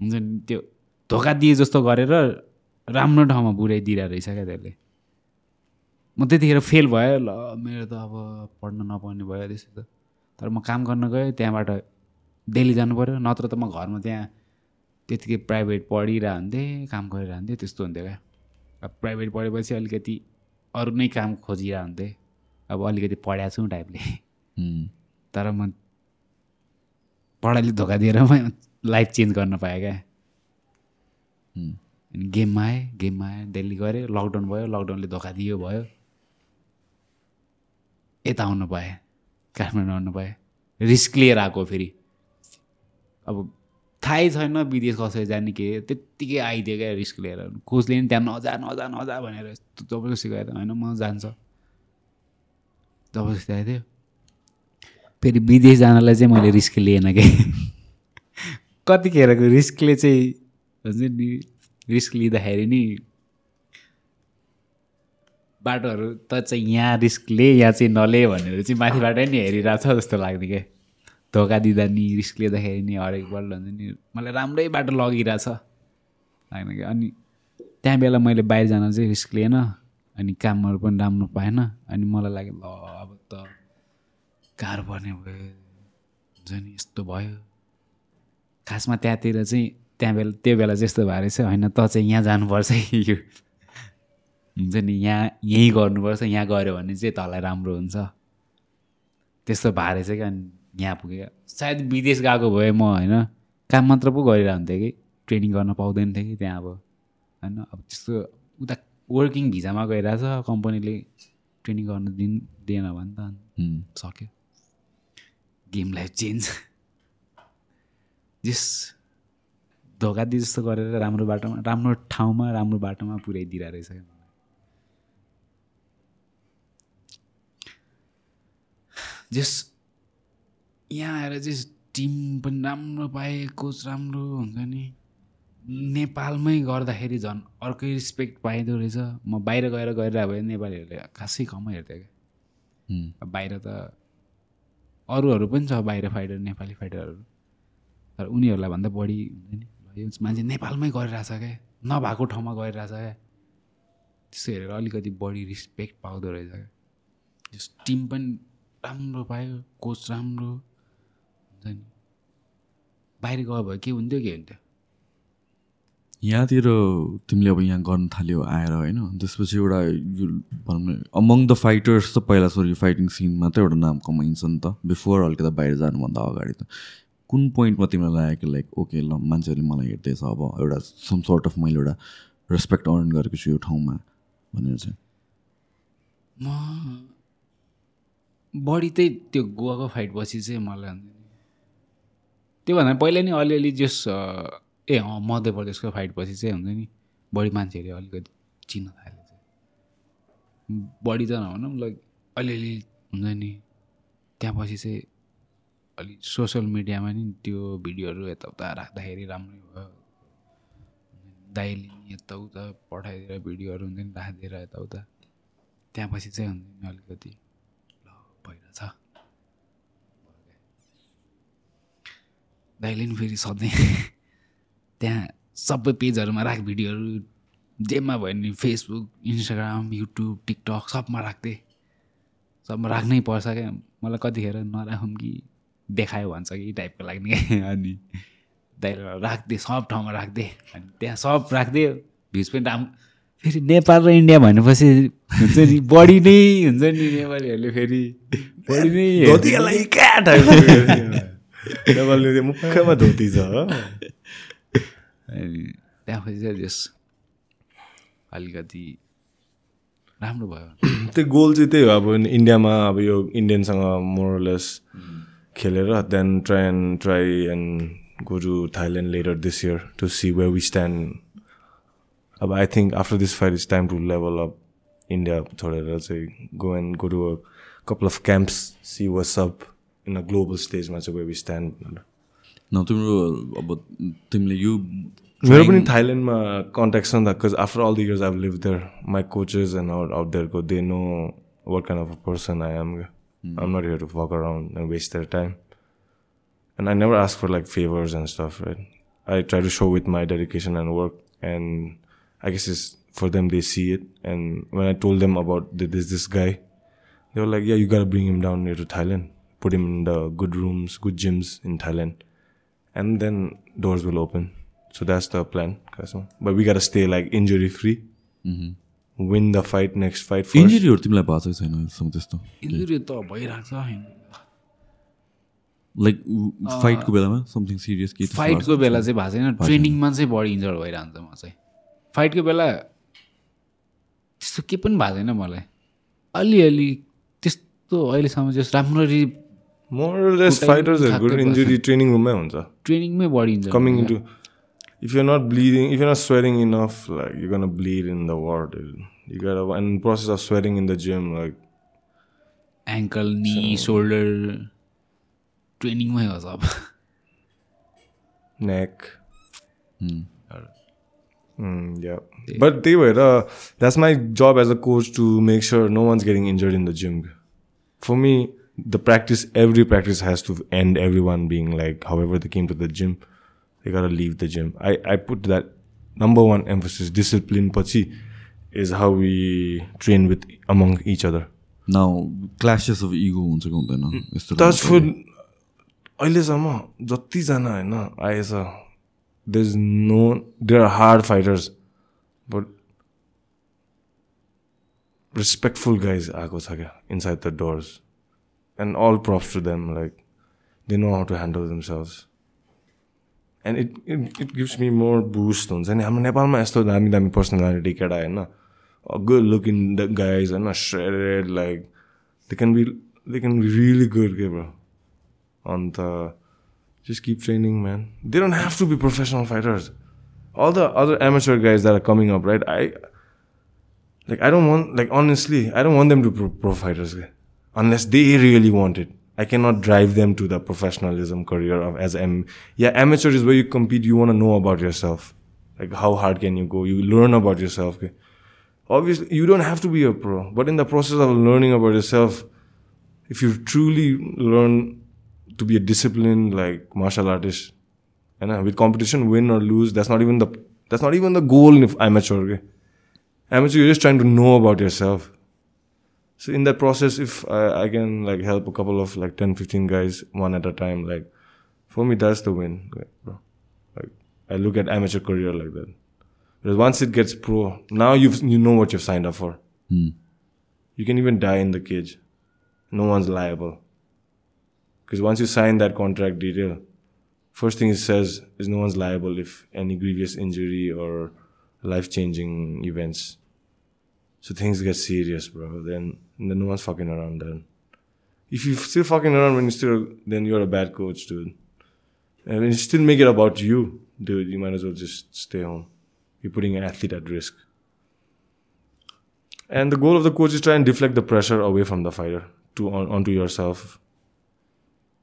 हुन्छ नि त्यो धोका दिए जस्तो गरेर राम्रो ठाउँमा पुर्याइदिरहेको रहेछ क्या त्यसले। म त्यतिखेर फेल भयो ल मेरो त अब पढ्न नपाउने भयो त्यसो त। तर म काम गर्न गएँ त्यहाँबाट दिल्ली जानु पऱ्यो नत्र त म घरमा त्यहाँ त्यतिकै प्राइभेट पढिरहन्थेँ काम गरिरहन्थेँ त्यस्तो हुन्थ्यो क्या। अब प्राइभेट पढेपछि अलिकति अरू नै काम खोजिरहन्थेँ। अब अलिकति पढाएको छु टाइपले तर म पढाइले धोका दिएर म लाइफ चेन्ज गर्न पाएँ क्या। गेममा आएँ गेममा आएँ दिल्ली गऱ्यो लकडाउन भयो लकडाउनले धोका दियो भयो। यता आउनु पाएँ। काठमाडौँ आउनु पाएँ रिस्क लिएर आएको फेरि। अब थाहै छैन विदेश कसरी जाने के त्यत्तिकै आइदियो क्या रिस्क लिएर। कोचले नि त्यहाँ नजा नजा नजा भनेर यस्तो जबरजस्ती गएर होइन म जान्छ। जबरजस्ती आइदियो। फेरि विदेश जानलाई चाहिँ मैले रिस्क लिएन कि? कतिखेरको रिस्कले चाहिँ हुन्छ नि रिस्क लिँदाखेरि नि बाटोहरू त चाहिँ यहाँ रिस्क ले यहाँ चाहिँ नले भनेर चाहिँ माथिबाट नि हेरिरहेको छ जस्तो लाग्थ्यो क्या धोका दिँदा नि रिस्क लिँदाखेरि नि हरेकपल्ट हुन्छ नि मलाई राम्रै बाटो लगिरहेछ होइन कि? अनि त्यहाँ बेला मैले बाहिर जान चाहिँ रिस्क लिएन अनि कामहरू पनि राम्रो पाएन अनि मलाई लाग्यो ल अब त गाह्रो पर्ने भयो हुन्छ नि यस्तो भयो। खासमा त्यहाँतिर चाहिँ त्यहाँ बेला त्यो बेला चाहिँ यस्तो भएर चाहिँ होइन त चाहिँ यहाँ जानुपर्छ है यो। हुन्छ नि यहाँ यहीँ गर्नुपर्छ यहाँ गऱ्यो भने चाहिँ तँलाई राम्रो हुन्छ। त्यस्तो भएर चाहिँ क्या यहाँ पुगेँ सायद विदेश गएको भए म होइन काम मात्र पो गरिरहन्थेँ कि ट्रेनिङ गर्न पाउँदैन थिएँ कि त्यहाँ अब होइन अब त्यस्तो उता वर्किङ भिजामा गइरहेछ कम्पनीले ट्रेनिङ गर्न दिन दिएन भने त सक्यो। Game life change. जस धोका दिए जस्तो गरेर राम्रो बाटोमा राम्रो ठाउँमा राम्रो बाटोमा पुर्याइदिएर रहेछ क्या मलाई जस यहाँ आएर चाहिँ टिम पनि राम्रो पाएँ कोच राम्रो हुन्छ नि नेपालमै गर्दाखेरि झन् अर्कै रिस्पेक्ट पाइँदो रहेछ। म बाहिर गएर गरिरहेको भए नेपालीहरूले खासै कमै हेर्थ्यो क्या। बाहिर त अरूहरू पनि छ बाहिर फाइटर नेपाली फाइटरहरू तर उनीहरूलाई भन्दा बढी हुन्छ नि यो मान्छे नेपालमै गरिरहेछ क्या। नभएको ठाउँमा गरिरहेछ क्या। त्यस्तो हेरेर अलिकति बढी रिस्पेक्ट पाउँदो रहेछ क्या। जस टिम पनि राम्रो पायो कोच राम्रो हुन्छ नि बाहिर गयो भए के हुन्थ्यो के हुन्थ्यो? यहाँतिर तिमीले अब यहाँ गर्न थाल्यो आएर होइन? त्यसपछि एउटा यो भनौँ न अमङ द फाइटर्स त पहिला सरी फाइटिङ सिनमा त एउटा नाम कमाइन्छ नि त। बिफोर अलिकति बाहिर जानुभन्दा अगाडि त। कुन पोइन्टमा तिमीलाई लाग्यो कि लाइक ओके ल मान्छेहरूले मलाई हेर्दैछ अब एउटा सम सर्ट अफ मैले एउटा रेस्पेक्ट अर्न गरेको छु यो ठाउँमा भनेर चाहिँ? म बढी त्यही त्यो गोवाको फाइट पछि चाहिँ मलाई त्योभन्दा पहिला नि अलिअलि जस ए अँ मध्य प्रदेशको फाइट पछि चाहिँ हुन्छ नि बढी मान्छेहरूले अलिकति चिन्न थाले चाहिँ। बढी त नभनौँ लाइक अलिअलि हुन्छ नि त्यहाँपछि चाहिँ अलिक सोसियल मिडियामा नि त्यो भिडियोहरू यताउता राख्दाखेरि राम्रै भयो। दाइले यताउता पठाइदिएर भिडियोहरू हुन्छ नि राखिदिएर यताउता। त्यहाँपछि चाहिँ हुन्छ नि अलिकति भइरहेछ दाइले नि फेरि सधैँ त्यहाँ सबै पेजहरूमा राख भिडियोहरू जेमा भयो नि फेसबुक इन्स्टाग्राम युट्युब टिकटक सबमा राख्दै सबमा राख्नै पर्छ क्या। मलाई कतिखेर नराखौँ कि देखायो भन्छ कि टाइपको लाग्ने क्या। अनि दाइले राखिदिएँ सब ठाउँमा राखिदिएँ अनि त्यहाँ सब राखिदियो भ्युज पनि राम्रो फेरि नेपाल र इन्डिया भनेपछि हुन्छ नि बढी नै हुन्छ नि नेपालीहरूले फेरि। बढी नै नेपालले मुखमा धोती छ त्यहाँपछि चाहिँ जस अलिकति राम्रो भयो। त्यो गोल चाहिँ त्यही हो अब इन्डियामा अब यो इन्डियनसँग मोरलेस खेलेर then try and try and go to Thailand later this year to see where we stand अब I think after this fight is time to level up India छोडेर चाहिँ go and go to a couple of camps see what's up in a global स्टेजमा चाहिँ way we stand भनेर न तिम्रो अब तिमीले यो मेरो पनि थाइल्यान्डमा कन्ट्याक्ट छ नि त because after all the years I live there my coaches and out out देयरको they know what kind of a person I am um not here to walk around and waste their time and I never ask for like favours and stuff right I try to so with my dedication and work and I guess is for them they see it and when I told them about this this guy they were like, yeah, you gotta bring him down here to Thailand, put him in the good rooms, good gyms in Thailand, and then doors will open. So that's the plan. But we gotta stay like injury free, win the fight, next fight first. इन्जुरीहरू तिमीलाई भएको छैन अहिलेसम्म त्यस्तो injury त भइरहेको छ होइन लाइक फाइटको बेलामा समथिङ सिरियस के फाइटको बेला चाहिँ भएको छैन ट्रेनिङमा चाहिँ बढी इन्जर्ड भइरहन्छ म चाहिँ फाइटको बेला त्यस्तो केही पनि भएकोदैन मलाई। अलिअलि त्यस्तो अहिलेसम्म राम्ररी इन्जुरी रुममै हुन्छ। ट्रेनिङमै बढिन्छ। Coming to if you not bleeding if you not sweating in off like you got bleed in the world and process of sweating in the gym like ankle नि सोल्डर ट्रेनिङमै हो अब नेक Yeah. But त्यही भएर that's my job as a coach to make sure no one's getting injured in the gym for me the practice every practice has to end every one being like however the came to the gym they go leave the gym I I put that number one emphasis discipline पछि is how we train with among each other now classes of ego हुन्छ कि हुँदैन यस्तो touch food अहिलेसम्म जतिजना होइन आएछ there is no there are hard fighters but respectful guys आएको छ क्या inside the doors and all props to them like they know how to handle themselves and it it it gives me more boost हुन्छ नि हाम्रो नेपालमा यस्तो दामी दामी पर्सनालिटी केटा होइन good look in the guys होइन shredded like they can be they can be really good के ब्रो अन्त just keep training, man. They don't have to be professional fighters. All the other amateur guys that are coming up, right? I like I don't want like honestly, I don't want them to be pro, fighters unless they really want it. I cannot drive them to the professionalism career of as am yeah, amateur is where you compete, you want to know about yourself. Like how hard can you go? You learn about yourself. Okay? Obviously you don't have to be a pro, but in the process of learning about yourself, if you truly learn to be a disciplined like martial artist and uh, with competition win or lose that's not even the that's not even the goal in amateur okay? amateur you're just trying to know about yourself. So in that process if I, I can like help a couple of like 10 15 guys one at a time like for me that's the win bro. Like i look at amateur career like that. Because once it gets pro now you've you know what you've signed up for. You can even die in the cage. No one's liable because once you sign that contract detail, first thing it says is no one's liable if any grievous injury or life changing events. So things get serious, bro. Then, then no one's fucking around then. If you're still fucking around when you still, then you're a bad coach, dude. And when you still make it about you, dude, you might as well just stay home. You're putting an athlete at risk. And the goal of the coach is to try and deflect the pressure away from the fighter to on, onto yourself.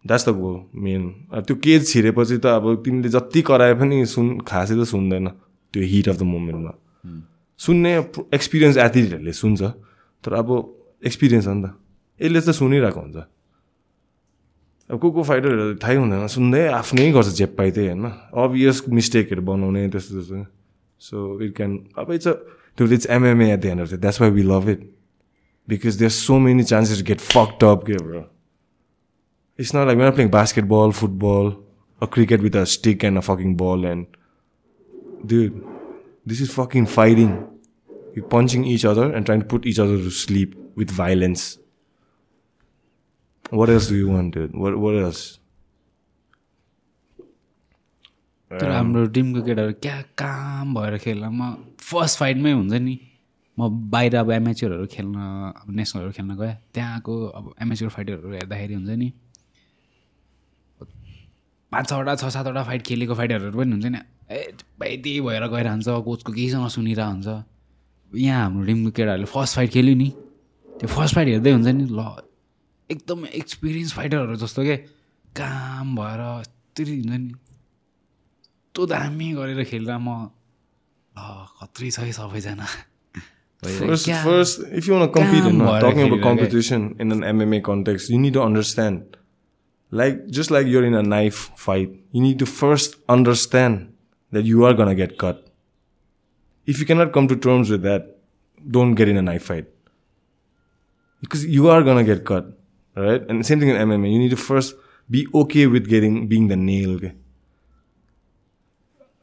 That's the goal main त्यो cage छिरेपछि त अब तिमीले जति कराए पनि सुन खासै त सुन्दैन त्यो हिट अफ द मोमेन्टमा सुन्ने एक्सपिरियन्स एथलिटहरूले सुन्छ तर अब एक्सपिरियन्स हो नि त। यसले चाहिँ सुनिरहेको हुन्छ। अब को को फाइटरहरू थाहै हुँदैन सुन्दै आफ्नै गर्छ जेप पाइ त्यही होइन? अभियस मिस्टेकहरू बनाउने त्यस्तो त्यस्तो। सो इट क्यान अब इट्स त्यो it's MMA at the end that's why we love it because there so many chances get fucked up के इट्स नट लाइक मेरो playing basketball football cricket with a stick and a fucking ball and this is fucking fighting you punching each other and trying put each other to sleep with violence whatever you want whatever तर हाम्रो टिमको केटाहरू क्या काम भएर खेल्न? म first फाइटमै हुन्छ नि। म बाहिर अब एमएचरहरू खेल्न अब नेसनलहरू खेल्न गएँ। त्यहाँको अब एमएचर फाइटरहरू हेर्दाखेरि हुन्छ नि। पाँच छवटा छ सातवटा फाइट खेलेको फाइटरहरू पनि हुन्छ नि। ए भाइ त्यही भएर गइरहन्छ कोचको केहीसँग सुनिरहेको हुन्छ। यहाँ हाम्रो टिमको केटाहरूले फर्स्ट फाइट खेल्यो नि। त्यो फर्स्ट फाइट हेर्दै हुन्छ नि ल एकदम एक्सपिरियन्स फाइटरहरू जस्तो के काम भएर यस्तरी हुन्छ नि। यस्तो दामी गरेर खेलेर म ल खत्री छ है सबैजना। First, first, if you want to compete, in, talking about competition in an MMA context, you need to understand. Like, just like you're in a knife fight, you need to first understand that you are gonna get cut. If you cannot come to terms with that, don't get in a knife fight. Because you are gonna get cut, right? And same thing in MMA. You need to first be okay with getting being the nail. Okay?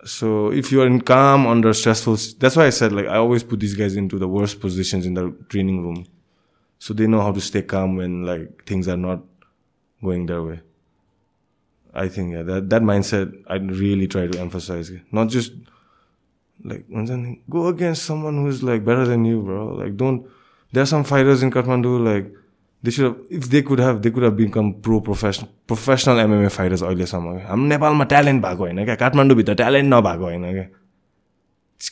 So if you are in calm under stressful, that's why I said like I always put these guys into the worst positions in the training room, so they know how to stay calm when like things are not going their way. I think yeah, that mindset I really try to emphasize, not just like go against someone who is like better than you, bro. Like don't. There are some fighters in Kathmandu like they should have if they could have they could have become pro professional professional MMA fighters अहिलेसम्म क्या हाम्रो नेपालमा talent भएको होइन क्या काठमाडौँभित्र talent नभएको होइन क्या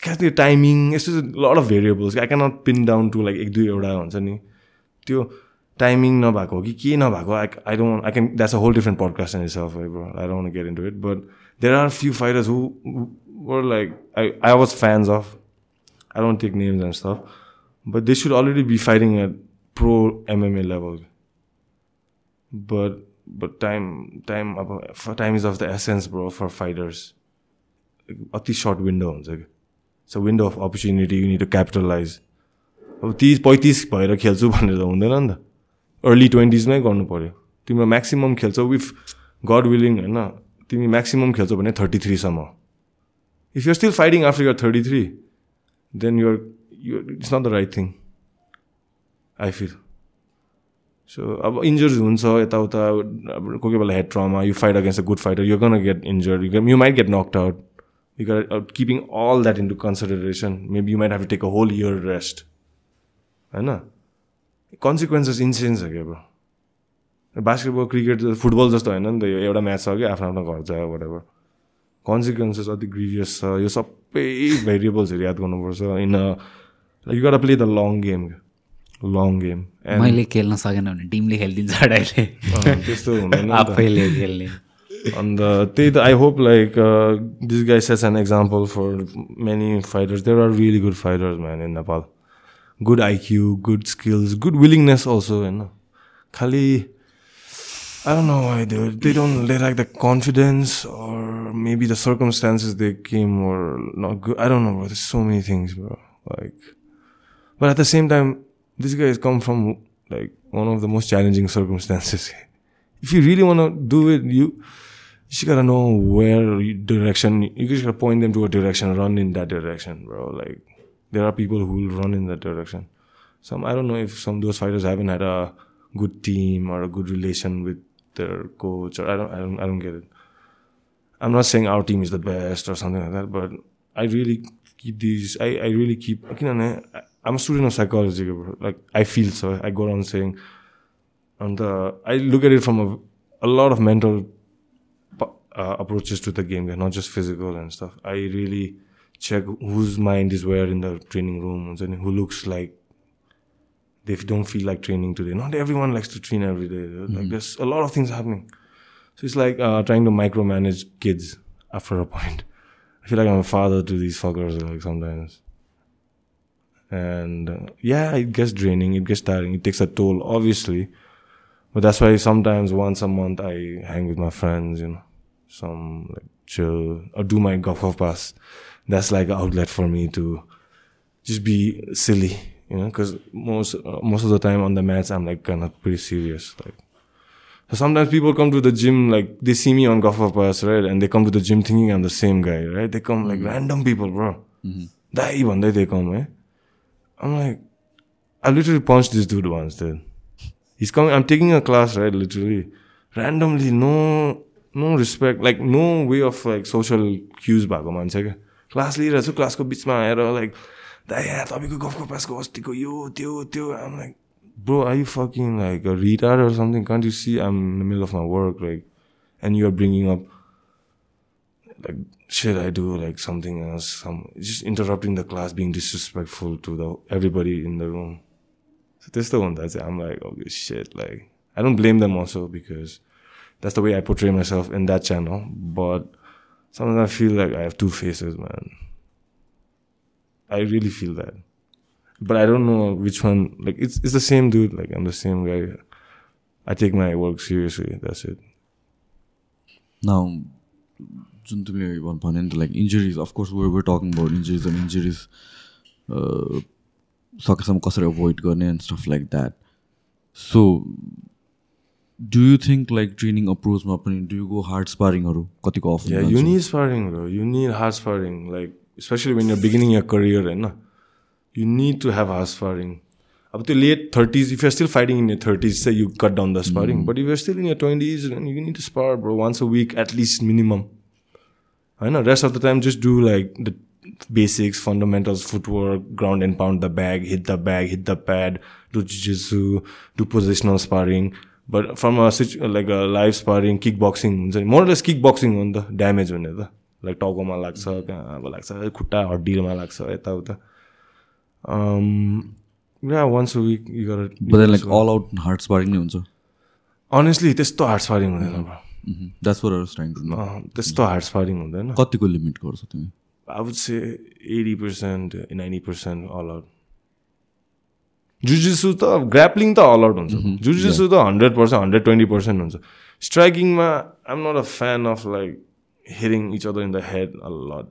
क्या त्यो टाइमिङ यस्तो lot of variables I cannot pin down to like एक दुईवटा हुन्छ नि त्यो टाइमिङ नभएको हो कि के नभएको I I don't I can that's a whole different podcast in it's I don't get into it but there are few fighters who were like I, I was fans of. I don't take names and stuff, but they should already be fighting at pro MMA level. But but time time अब for time is of the essence, bro, for fighters. अति short window हुन्छ कि it's a window of opportunity you need to capitalize अब तिस पैँतिस भएर खेल्छु भनेर त हुँदैन नि त अर्ली ट्वेन्टिजमै गर्नु पऱ्यो तिम्रो म्याक्सिमम् खेल्छौ विथ गड विलिङ होइन तिमी म्याक्सिमम् खेल्छौ भने thirty थ्रीसम्म if you're still fighting after your thirty three then you're you it's not the right thing I feel so अब इन्जर्स हुन्छ यताउता अब कोही कोही बेला head trauma you fight against a good fighter you gonna get injured you you might get knocked out you got keeping all that into consideration maybe you might have to take a whole year rest होइन? Consequences in sense छ क्या अब basketball cricket football जस्तो होइन नि त यो एउटा म्याच छ कि आफ्नो आफ्नो घर छ वाट एभर कन्सिक्वेन्सेस अति ग्रिभियस छ यो सबै भेरिएबल्सहरू याद गर्नुपर्छ in you gotta play the long game long game मैले खेल्न सकेन भने टिमले खेलिदिन्छ डाइले त्यस्तो हुँदैन आफैले खेल्ने। अन्त त्यही त I hope like this guy sets an example for many fighters there are really good fighters man in Nepal good IQ, good skills, good willingness also, you know. Kali, I don't know why. They don't, they like the confidence or maybe the circumstances they came were not good. I don't know, bro. There's so many things, bro. Like, but at the same time, this guy has come from like one of the most challenging circumstances. if you really want to do it, you, you just gotta know where direction. You just gotta point them to a direction, run in that direction, bro. Like, there are people who will run in that direction. Some I don't know if some of those fighters haven't had a good team or a good relation with their coach or I don't I don't I don't get it. I'm not saying our team is the best or something like that, but I really keep these I, I really keep I'm a student of psychology, bro. Like I feel so I go around saying and uh, I look at it from a, a lot of mental uh, approaches to the game, not just physical and stuff. I really check whose mind is where in the training room, and who looks like they don't feel like training today. Not everyone likes to train every day. Like there's a lot of things happening. So it's like uh, trying to micromanage kids after a point. I feel like I'm a father to these fuckers like sometimes. And uh, yeah, it gets draining, it gets tiring, it takes a toll, obviously. But that's why sometimes once a month I hang with my friends, you know, some like chill or do my golf off pass that's like an outlet for me to just be silly, you know, because most uh, most of the time on the mats I'm like kind of pretty serious. Like, so sometimes people come to the gym like they see me on Gaffer Pass, right, and they come to the gym thinking I'm the same guy, right? They come like mm -hmm. random people, bro. Mm-hmm. That even they they come, eh? I'm like, I literally punched this dude once, dude. He's coming. I'm taking a class, right? Literally, randomly, no, no respect, like no way of like social cues back on man class leader, so class could be smart. You know, like, they had to be good for Pasco, go, you, you, you. I'm like, bro, are you fucking like a retard or something? Can't you see I'm in the middle of my work? Like, and you're bringing up like shit I do, like something else, some just interrupting the class, being disrespectful to the everybody in the room. So that's the one that's I'm like, oh shit, like I don't blame them also because that's the way I portray myself in that channel. But sometimes I feel like I have two faces man I really feel that but I don't know which one like it's it's the same dude like I'm the same guy I take my work seriously that's it Now, जुन तिमीले भन् भन्यो नि त like injuries of course we're we're talking about injuries and injuries सकेसम्म कसरी avoid गर्ने and stuff like that so do you think like training अप्रोचमा पनि डु यु गो हार्ड स्पारिङहरू कतिको अफ Yeah, you need sparring, bro. You need hard sparring. Like, especially when you're beginning your career, right? No? You need to have hard sparring. Up to late 30s, if you're still fighting in your 30s, say you cut down the sparring. But if you're still in your 20s, then you need to spar, bro, once a week at least minimum. I know. Rest of the time, just do like the basics, fundamentals, footwork, ground and pound the bag, hit the bag, hit the pad, do jiu-jitsu, do positional sparring. But from a situ- like a live sparring, kickboxing, हुन्छ नि, or less kickboxing हो नि त damage हुने त। Like टाउकोमा लाग्छ कहाँ अब लाग्छ खुट्टा हड्डीमा लाग्छ यताउता। Yeah once a week but like all out hard sparring नै हुन्छ? अनेस्टली त्यस्तो हार्ड स्पारिङ हुँदैन नो अँ, त्यस्तो हार्ड स्पारिङ हुँदैन। कतिको लिमिट गर्छ तिमी? I would say 80%, 90% all out. जुजिसु त ग्राप्लिङ त अल आउट हुन्छ जुजिसु त hundred percent hundred twenty percent हुन्छ। स्ट्राइकिङमा I'm not a fan of like हिरिङ each other in the head a lot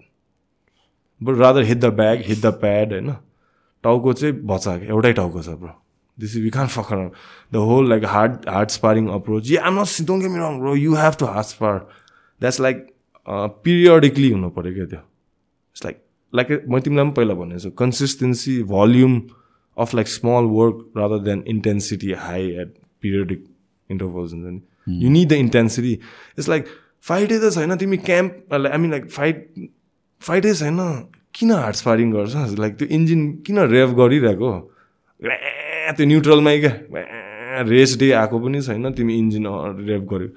but rather hit the bag hit the pad होइन। टाउको चाहिँ बचाएको एउटै टाउको छ bro this is we can fucker the whole like hard hard sparring approach yeah I'm not don't get me wrong bro you have to hard spar that's like periodically हुनु पऱ्यो क्या त्यो। इट्स लाइक लाइक म तिमीलाई पनि पहिला भनेको छु consistency volume of like small work rather than intensity high at periodic intervals हुन्छ नि you need the intensity it's like फाइटै त छैन तिमी camp I mean like fight फाइटै छैन किन हार्ड स्पारिङ गर्छ? लाइक त्यो इन्जिन किन रेभ गरिरहेको? त्यो न्युट्रलमै क्या रेस डे आएको पनि छैन तिमी इन्जिन रेभ गर्यो।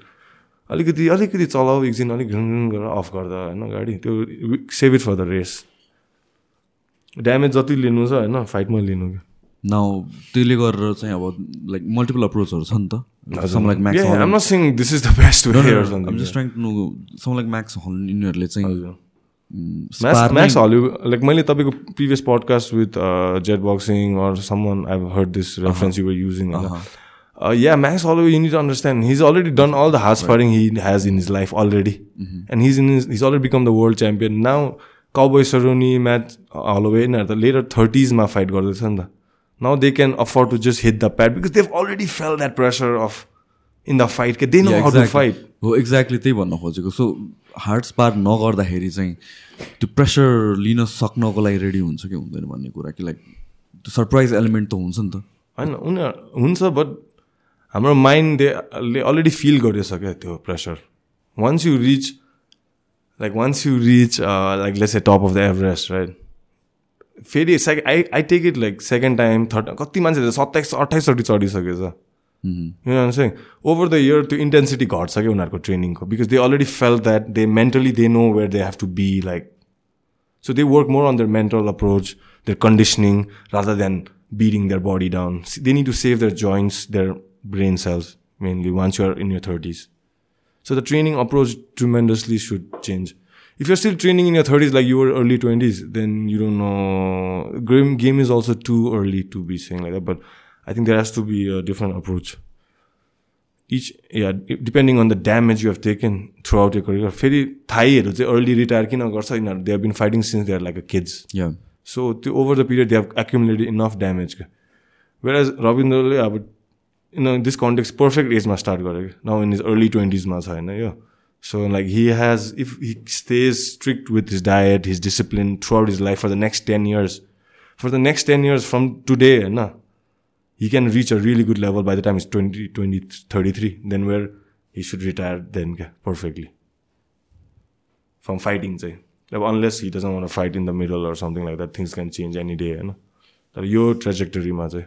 अलिकति अलिकति चलाऊ एकछिन अलिक घुङ गरेर अफ गर्दा होइन गाडी। त्यो save it for the race damage जति लिनु छ होइन फाइटमा लिनु क्या। नाउ त्यसले गरेर चाहिँ अब लाइक मल्टिपल अप्रोचहरू छ नि त Max Holloway यिनीहरूले चाहिँ mm, नै- Holloway, like मैले तपाईँको uh, or someone I've heard this reference you were using. होइन? Uh, yeah, Max Holloway, you need to understand, he's already done all the hard sparring he has in his life already. And he's in his, he's already become the world champion. Now, Cowboy Cerrone, Matt Holloway, यिनीहरू त later 30s मा fight गर्दैछ नि त. Now they can afford to just hit the pad because they've already felt that pressure of in the fight. के They know Yeah, how to exactly. fight. हो exactly त्यही भन्न खोजेको सो हार्ड स्पार नगर्दाखेरि चाहिँ त्यो प्रेसर लिन सक्नको लागि ready हुन्छ कि हुँदैन भन्ने कुरा कि लाइक त्यो सरप्राइज एलिमेन्ट त हुन्छ नि त होइन उनीहरू हुन्छ बट हाम्रो माइन्डले अलरेडी फिल गरिसक्यो त्यो pressure once you reach like once you reach like let's a top of the Everest right फेरि सेक I I take it like second time third कति मान्छे सत्ताइस अट्ठाइसचोटि चढिसकेछ You saying? Over the year, त्यो intensity घट्छ क्या उनीहरूको ट्रेनिङको because they already fell that they mentally they know where they have to be like So they work more on their mental approach, their conditioning, rather than beating their body down. S- They need to save their joints, their brain cells, mainly once you're in your 30s. So the training approach tremendously should change. If you're still training in your 30s like you were early 20s, then you don't know. Game, game is also too early to be saying like that, but I think there has to be a different approach. each yeah depending on the damage you have taken throughout your career फेरि थाईहरू चाहिँ early retire किन गर्छ यिनीहरू they have been fighting since they are like a kids yeah so त्यो over the period they have accumulated enough damage क्या where as रविन्द्रले अब in this context perfect एजमा start गर्यो कि नाउ इन इज अर्ली ट्वेन्टिजमा छ होइन यो so like he has if he stays strict with his diet his discipline throughout his life for the next ten years for the next ten years from today होइन he can reach a really good level by the time he's 20, 20 33 then where he should retire then yeah, perfectly from fighting say like, unless he doesn't want to fight in the middle or something like that things can change any day you know तर यो ट्रेजेक्टरीमा चाहिँ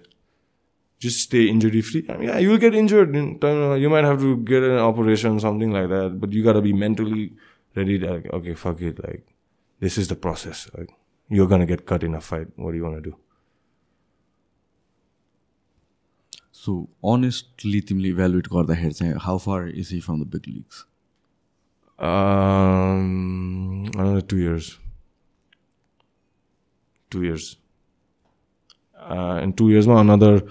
just stay injury free. I mean, yeah, you'll get injured. In time, uh, you might have to get an operation, something like that. But you gotta be mentally ready. To, like, okay, fuck it. Like, this is the process. Like, you're gonna get cut in a fight. What do you wanna do? So honestly तिमीले evaluate गर्दाखेरि चाहिँ how far is he from the big leagues Um, another two years. Two years. Uh, in two years, ma, another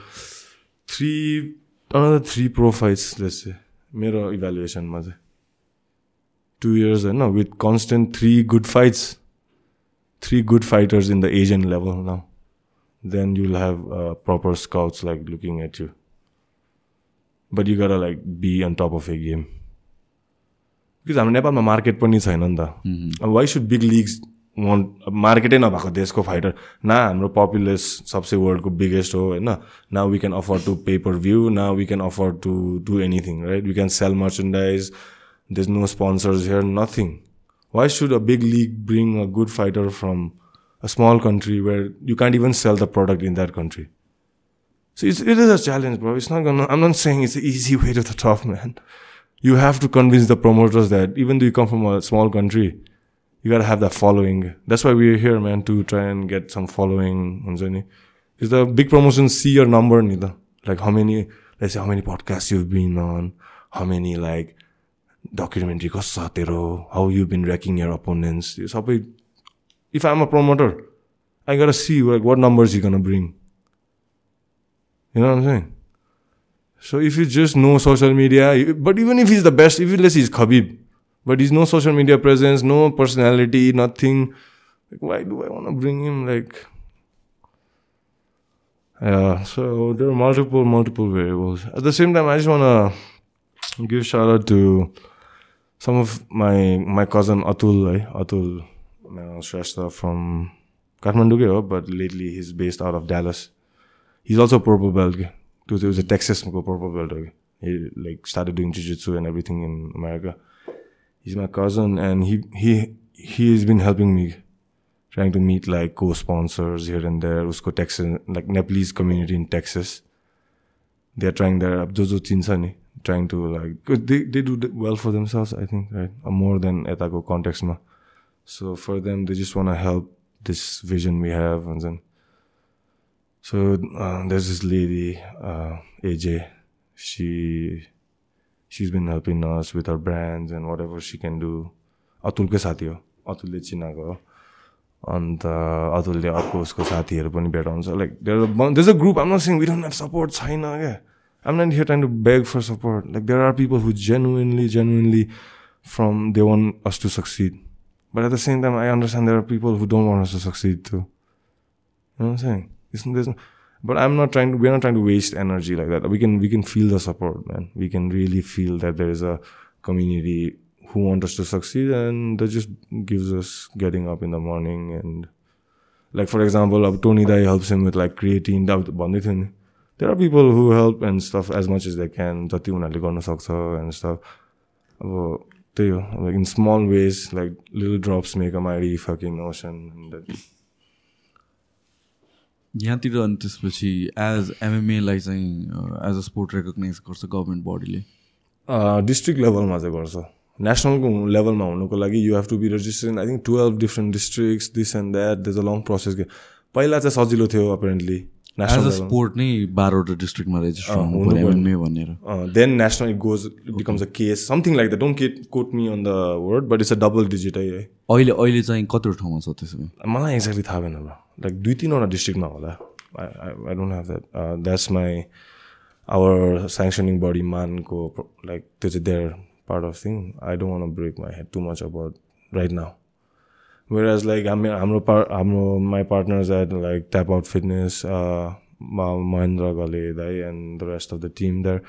Three, another three pro fights. Let's say, मेरो evaluation मा चाहिँ two years होइन with constant three good fights, three good fighters in the Asian level now. Then you'll have uh, proper scouts like looking at you. But you gotta like be on top of your game. बिकज हाम्रो नेपालमा market पनि छैन नि त why should big leagues want मार्केटै नभएको देशको fighter न हाम्रो पपुलेस सबसे वर्ल्डको बिगेस्ट हो होइन न we can afford to pay per view न we can afford to do anything right we can sell merchandise there's no sponsors here, nothing. Why should a big league bring a good fighter from a small country where you can't even sell the product in that country? So it's, it is a challenge, bro. It's not gonna. I'm not saying it's an easy way to the top, man. You have to convince the promoters that even though you come from a small country, you gotta have that following. That's why we're here, man, to try and get some following. Because the big promotions see your number, neither. Like how many, let's say how many podcasts you've been on, how many like documentary kasatero, how you've been wrecking your opponents. If I'm a promoter, I gotta see like what numbers you're gonna bring. You know what I'm saying? So if you just know social media, but even if he's the best, if you let's say he's Khabib, but he's no social media presence, no personality, nothing. Like, why do I want to bring him? Like, yeah. So there are multiple, multiple variables. At the same time, I just want to give shout out to some of my my cousin Atul, right? Atul uh, Shrestha from Kathmandu, ho, but lately he's based out of Dallas. He's also purple belt. He was- a Texas purple belt. He like started doing jiu-jitsu and everything in America. He's my cousin, and he he he has been helping me, trying to meet like co-sponsors here and there. Usko Texas like Nepalese community in Texas. They're trying their अब जो जो चिन्छ नि trying to like 'cause they they do well for themselves I think right Uh, more than यताको कन्टेक्समा so for them they just want to help this vision we have and then so uh, there's this lady uh, she she's been helping us with our brands and whatever she can do अतुलकै साथी हो अतुलले चिनाएको हो अन्त अतुलले अर्को उसको साथीहरू पनि भेटाउँछ like group I'm not saying we don't have support छैन क्या I'm not here trying to beg for support like there are people who genuinely genuinely from they want us to succeed but at the same time I understand there are people who don't want us to succeed too you know what I'm saying Isn't there's but I'm not trying to we're not trying to waste energy like that we can we can feel the support man we can really feel that there is a community who want us to succeed and that just gives us getting up in the morning and like for example अब Tony Dai helps him with like creatine अब भन्दै थियो नि there are people who help and stuff as much as they can जति उनीहरूले गर्न सक्छ and stuff अब त्यही हो like in small ways like little drops make a mighty fucking ocean and that यहाँतिर अनि त्यसपछि एज एमएमएलाई चाहिँ एज अ स्पोर्ट रेकगनाइज गर्छ गभर्मेन्ट बडीले डिस्ट्रिक्ट लेभलमा चाहिँ गर्छ। नेसनलको लेभलमा हुनुको लागि you have to be register I think twelve different districts this and that that's a long process पहिला चाहिँ सजिलो थियो अपेरेन्टली एज अ स्पोर्ट नै बाह्रवटा डिस्ट्रिक्टमा रेजिस्टर भनेर। Then national it goes becomes a case something like the don't केट quote me on the word but it's a double digit है अहिले अहिले चाहिँ कतिवटा ठाउँमा छ त्यसो भए? मलाई एक्ज्याक्टली थाहा भएन लाइक दुई तिनवटा डिस्ट्रिक्टमा होला। I don't have that that's my our sanctioning body मानको लाइक त्यो चाहिँ there part of thing I don't want break my head too much about right now where as like हामी हाम्रो पार हाम्रो my partners at like Tap Out Fitness Mahendra Gale दाई and the rest of the team there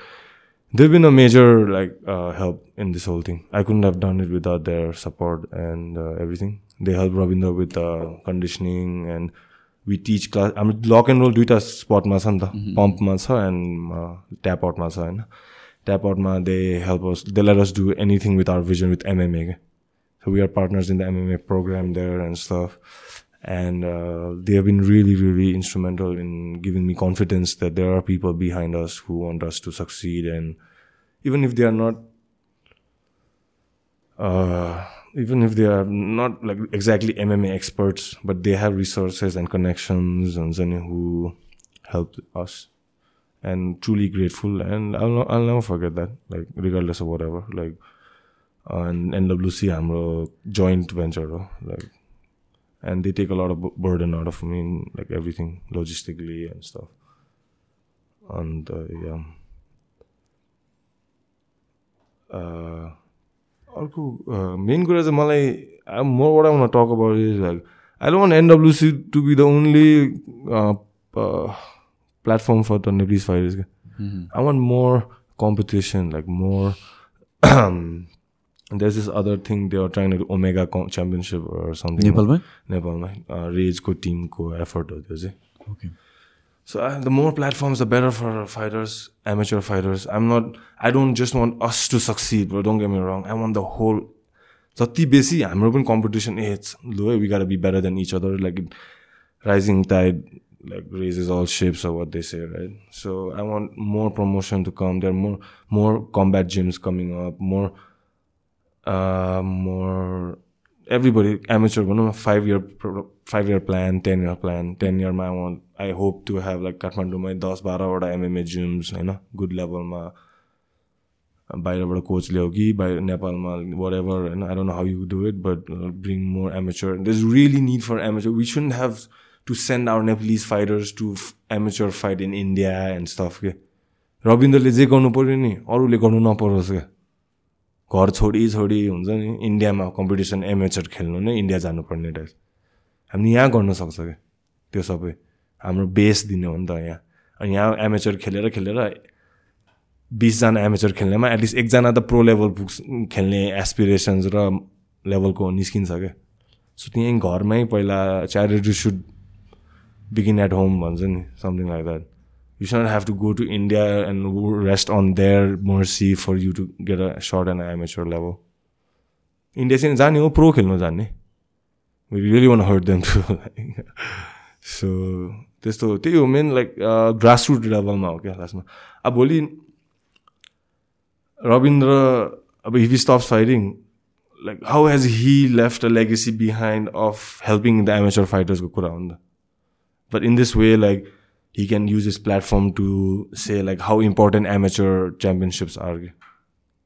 they've been a major like uh, help in this whole thing. I couldn't have done it without their support and uh, everything. They help Ravinder with uh, conditioning and we teach class. I mean, lock and roll दुईटा स्पटमा छ नि त पम्पमा छ and tap आउटमा छ होइन tap आउटमा they help us they let us do anything with our vision with MMA क्या So we are partners in the MMA program there and stuff. And uh, they have been really, really instrumental in giving me confidence that there are people behind us who want us to succeed. And even if they are not, uh, even if they are not like exactly MMA experts, but they have resources and connections and then who helped us. And truly grateful. And I'll, I'll never forget that, like, regardless of whatever. Like, and NWC हाम्रो joint venture हो like and they take a lot of bu- burden out of me in, like everything logistically and stuff and uh, yeah uh, अर्को मेन कुरा चाहिँ मलाई more what I want talk about is like I don't want NWC to be the only platform for the Nepalese fighters I want more competition, like more. there's this other thing they are trying to do, Omega com- Championship or something. नेपालमै नेपालमा रेजको टिमको effort हो त्यो चाहिँ okay So uh, the more platforms, the better for fighters, amateur fighters. I'm not. I don't just want us to succeed, bro. Don't get me wrong. I want the whole. जति बेसी हाम्रो पनि competition A low we got be better than each other like rising tide like raises all ships or what they say right so i want more promotion to come there are more more combat gyms coming up more uh more everybody amateur भनौँ न five year pro- five year plan ten year plan ten year मा I want I hope to have like काठमाडौँमै दस बाह्रवटा MMA gyms होइन good level मा बाहिरबाट coach ल्याऊ कि बाहिर नेपालमा वाट एभर होइन I don't how you do it but bring more amateur दस really need for amateur we should have to send our Nepalese fighters to amateur fight in India and stuff के रविन्द्रले जे गर्नु पऱ्यो नि अरूले गर्नु नपरोस् क्या घर छोडी छोडी हुन्छ नि इन्डियामा कम्पिटिसन एमेचर खेल्नु नै इन्डिया जानुपर्ने रहेछ। हामी यहाँ गर्न सक्छ क्या त्यो सबै। हाम्रो बेस दिने हो नि त यहाँ। अनि यहाँ एमेचर खेलेर खेलेर बिसजना एमेचर खेल्नेमा एटलिस्ट एकजना त प्रो लेभल पुग्छ खेल्ने एसपिरेसन्स र लेभलको निस्किन्छ क्या सो त्यहीँ घरमै पहिला charity should begin at home भन्छ नि something like that you should have to go to India and rest on their mercy for you to get a shot and amateur level India चाहिँ जाने हो pro खेल्नु जाने we really want hurt them too so त्यस्तो त्यही हो main like grass root लेभलमा हो क्या लास्टमा अब भोलि रविन्द्र अब if stops fighting like how has he left a legacy behind of helping the amateur फाइटर्सको कुरा हो नि त but in this way like he can use his platform to say like how important amateur championships are.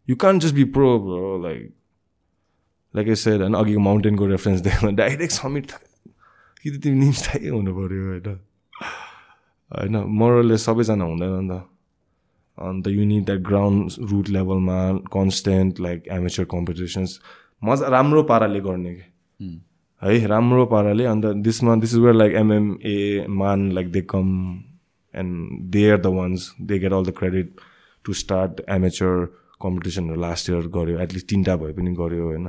You can't just be pro, bro. Like, like I said, and अघिको माउन्टेनको reference दिएन direct summit कि त तिमी निम्स थाहै हुनु पऱ्यो होइन होइन मोरलले सबैजना हुँदैन नि त अन्त युनिट द्याट ग्राउन्ड रुट लेभलमा कन्सटेन्ट लाइक एमेचर कम्पिटिसन्स मजा राम्रो पाराले गर्ने कि है राम्रो पाराले अन्त दिसमा this is where like MMA man like they come and they are the ones they get all the credit to start amateur कम्पिटिसनहरू लास्ट इयर गऱ्यो एटलिस्ट तिनवटा भए पनि गऱ्यो होइन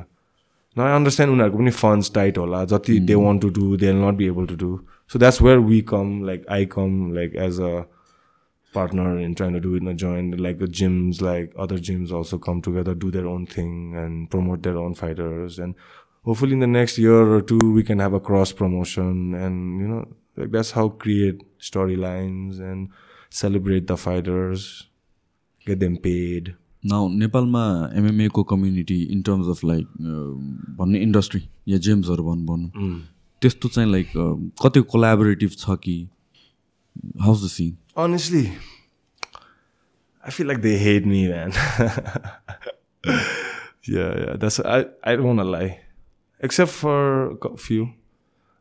न आई अन्डरस्ट्यान्ड उनीहरूको पनि फन्ड्स टाइट होला जति they want to do they will not be able to do so that's where we come like I come like as a partner in trying to do it in a joint. Like the gyms, like other gyms also come together, do their own thing and promote their own fighters. And hopefully in the next year or two, we can have a cross promotion and, you know, like that's how create storylines and celebrate the fighters, get them paid. Now नेपालमा एमएमएको community in terms of like भन्ने industry या जेम्सहरू भन् भनौँ त्यस्तो चाहिँ like कति collaborative छ कि how's the scene Honestly, I feel like they hate me, man. yeah, yeah. That's I. I don't wanna lie, Except for a few.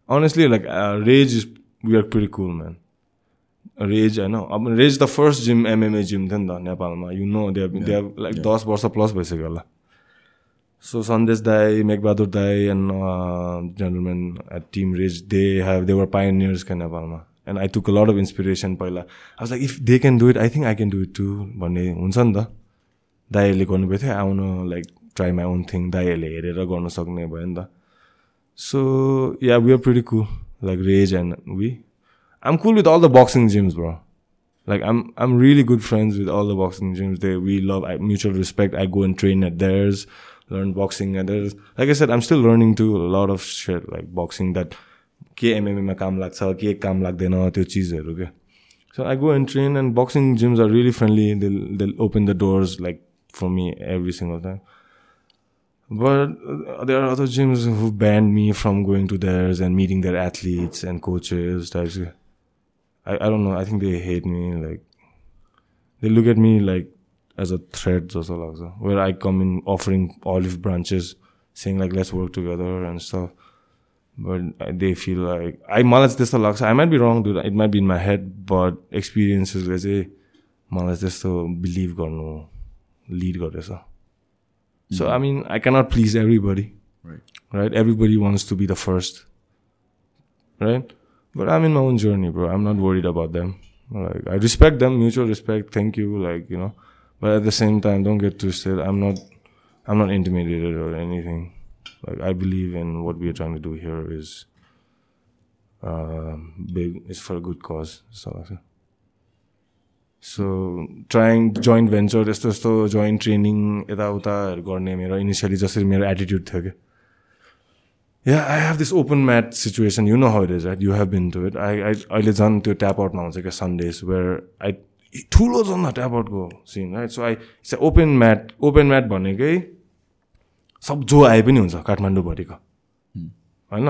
Honestly, like uh, Rage is we are pretty cool, man. Rage, I know. I mean, Rage is the first gym MMA gym then the Nepalma. You know, they have they have like दस वर्ष plus भइसक्यो होला Dai, and uh, gentlemen at Team Rage, they have they were pioneers kind of Nepalma. And I took a lot of inspiration पहिला I was like, if they can do it, I think I can do it too. भन्ने हुन्छ नि त दाइहरूले गर्नुभएको थियो आउनु like try my own thing दाइहरूले हेरेर गर्नु सक्ने भयो नि त so yeah we are pretty cool like Rage and we am cool with all the boxing gyms bro like I'm I'm really good friends with all the boxing gyms. They we love I, mutual respect. I go and train at theirs, learn boxing at theirs. Like I said, I'm still learning too a lot of shit like boxing that के एमएमएमा काम लाग्छ के काम लाग्दैन त्यो चिजहरू क्या so I go and train and boxing gyms are really friendly they they open the doors like for me every single time But uh, there are other gyms who banned me from going to theirs and meeting their athletes and coaches. Types. I, I don't know. I think they hate me. Like they look at me like as a threat, also like so. Where I come in offering olive branches, saying like let's work together and stuff. But uh, they feel like I मलाई चाहिँ त्यस्तो लाग्छ I might be wrong, dude. It might be in my head, but experiences चाहिँ मलाई त्यस्तो believe गर्नु lead गरेछ So I mean, I cannot please everybody. Right. Right? Everybody wants to be the first. Right? But I'm in my own journey, bro. I'm not worried about them. Like I respect them, mutual respect, thank you, like, you know. But at the same time, don't get twisted. I'm not I'm not intimidated or anything. Like I believe in what we are trying to do here is uh, big it's for a good cause. So so trying joint venture यस्तो यस्तो joint training यताउताहरू गर्ने मेरो initially जसरी मेरो attitude थियो कि yeah I have this open mat situation you know how it is right you have been to it I I अहिले झन् त्यो ट्याप आउटमा हुन्छ क्या सन्डेज वेयर आई ठुलो छ न tap आउटको scene right so I it's open mat open mat भनेकै सब जो आए पनि हुन्छ काठमाडौँभरिको। होइन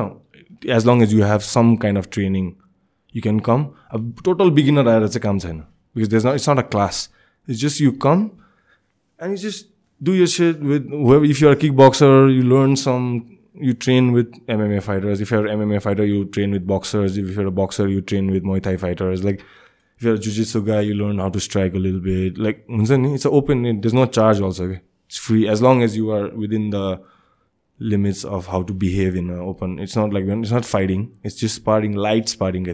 as long as you have some kind of training you can come अब टोटल बिगिनर आएर चाहिँ काम छैन। because there's not it's not a class. It's just you come and you just do your shit with whoever. If you're a kickboxer, you learn some. You train with MMA fighters. If you're an MMA fighter, you train with boxers. If you're a boxer, you train with Muay Thai fighters. Like if you're a jiu-jitsu guy, you learn how to strike a little bit. Like it's open. There's no charge also. It's free as long as you are within the limits of how to behave in an open. It's not like it's not fighting. It's just sparring, light sparring.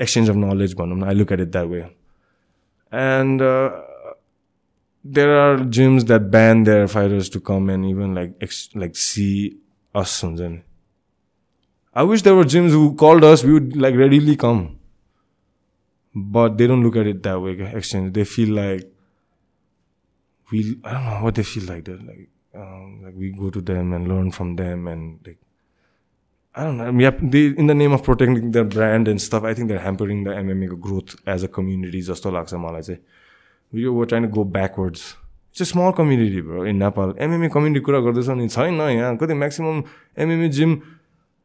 क्या त्यो पनि exchange of knowledge भनौँ न I look at it that way. And uh, there are gyms that ban their fighters to come and even like ex- like see us हुन्छ नि I wish there were gyms who called us, we would like readily come. But they don't look at it that way, exchange. They feel like we I don't know what they feel like that. Like um, like we go to them and learn from them and like I don't know. Yeah, they in the name of protecting their brand and stuff, I think they're hampering the MMA growth as a community जस्तो लाग्छ मलाई चाहिँ were trying to go backwards. It's a small community, bro, in Nepal. MMA community कुरा गर्दैछ नि छैन यहाँ कति म्याक्सिमम् एमएमए जिम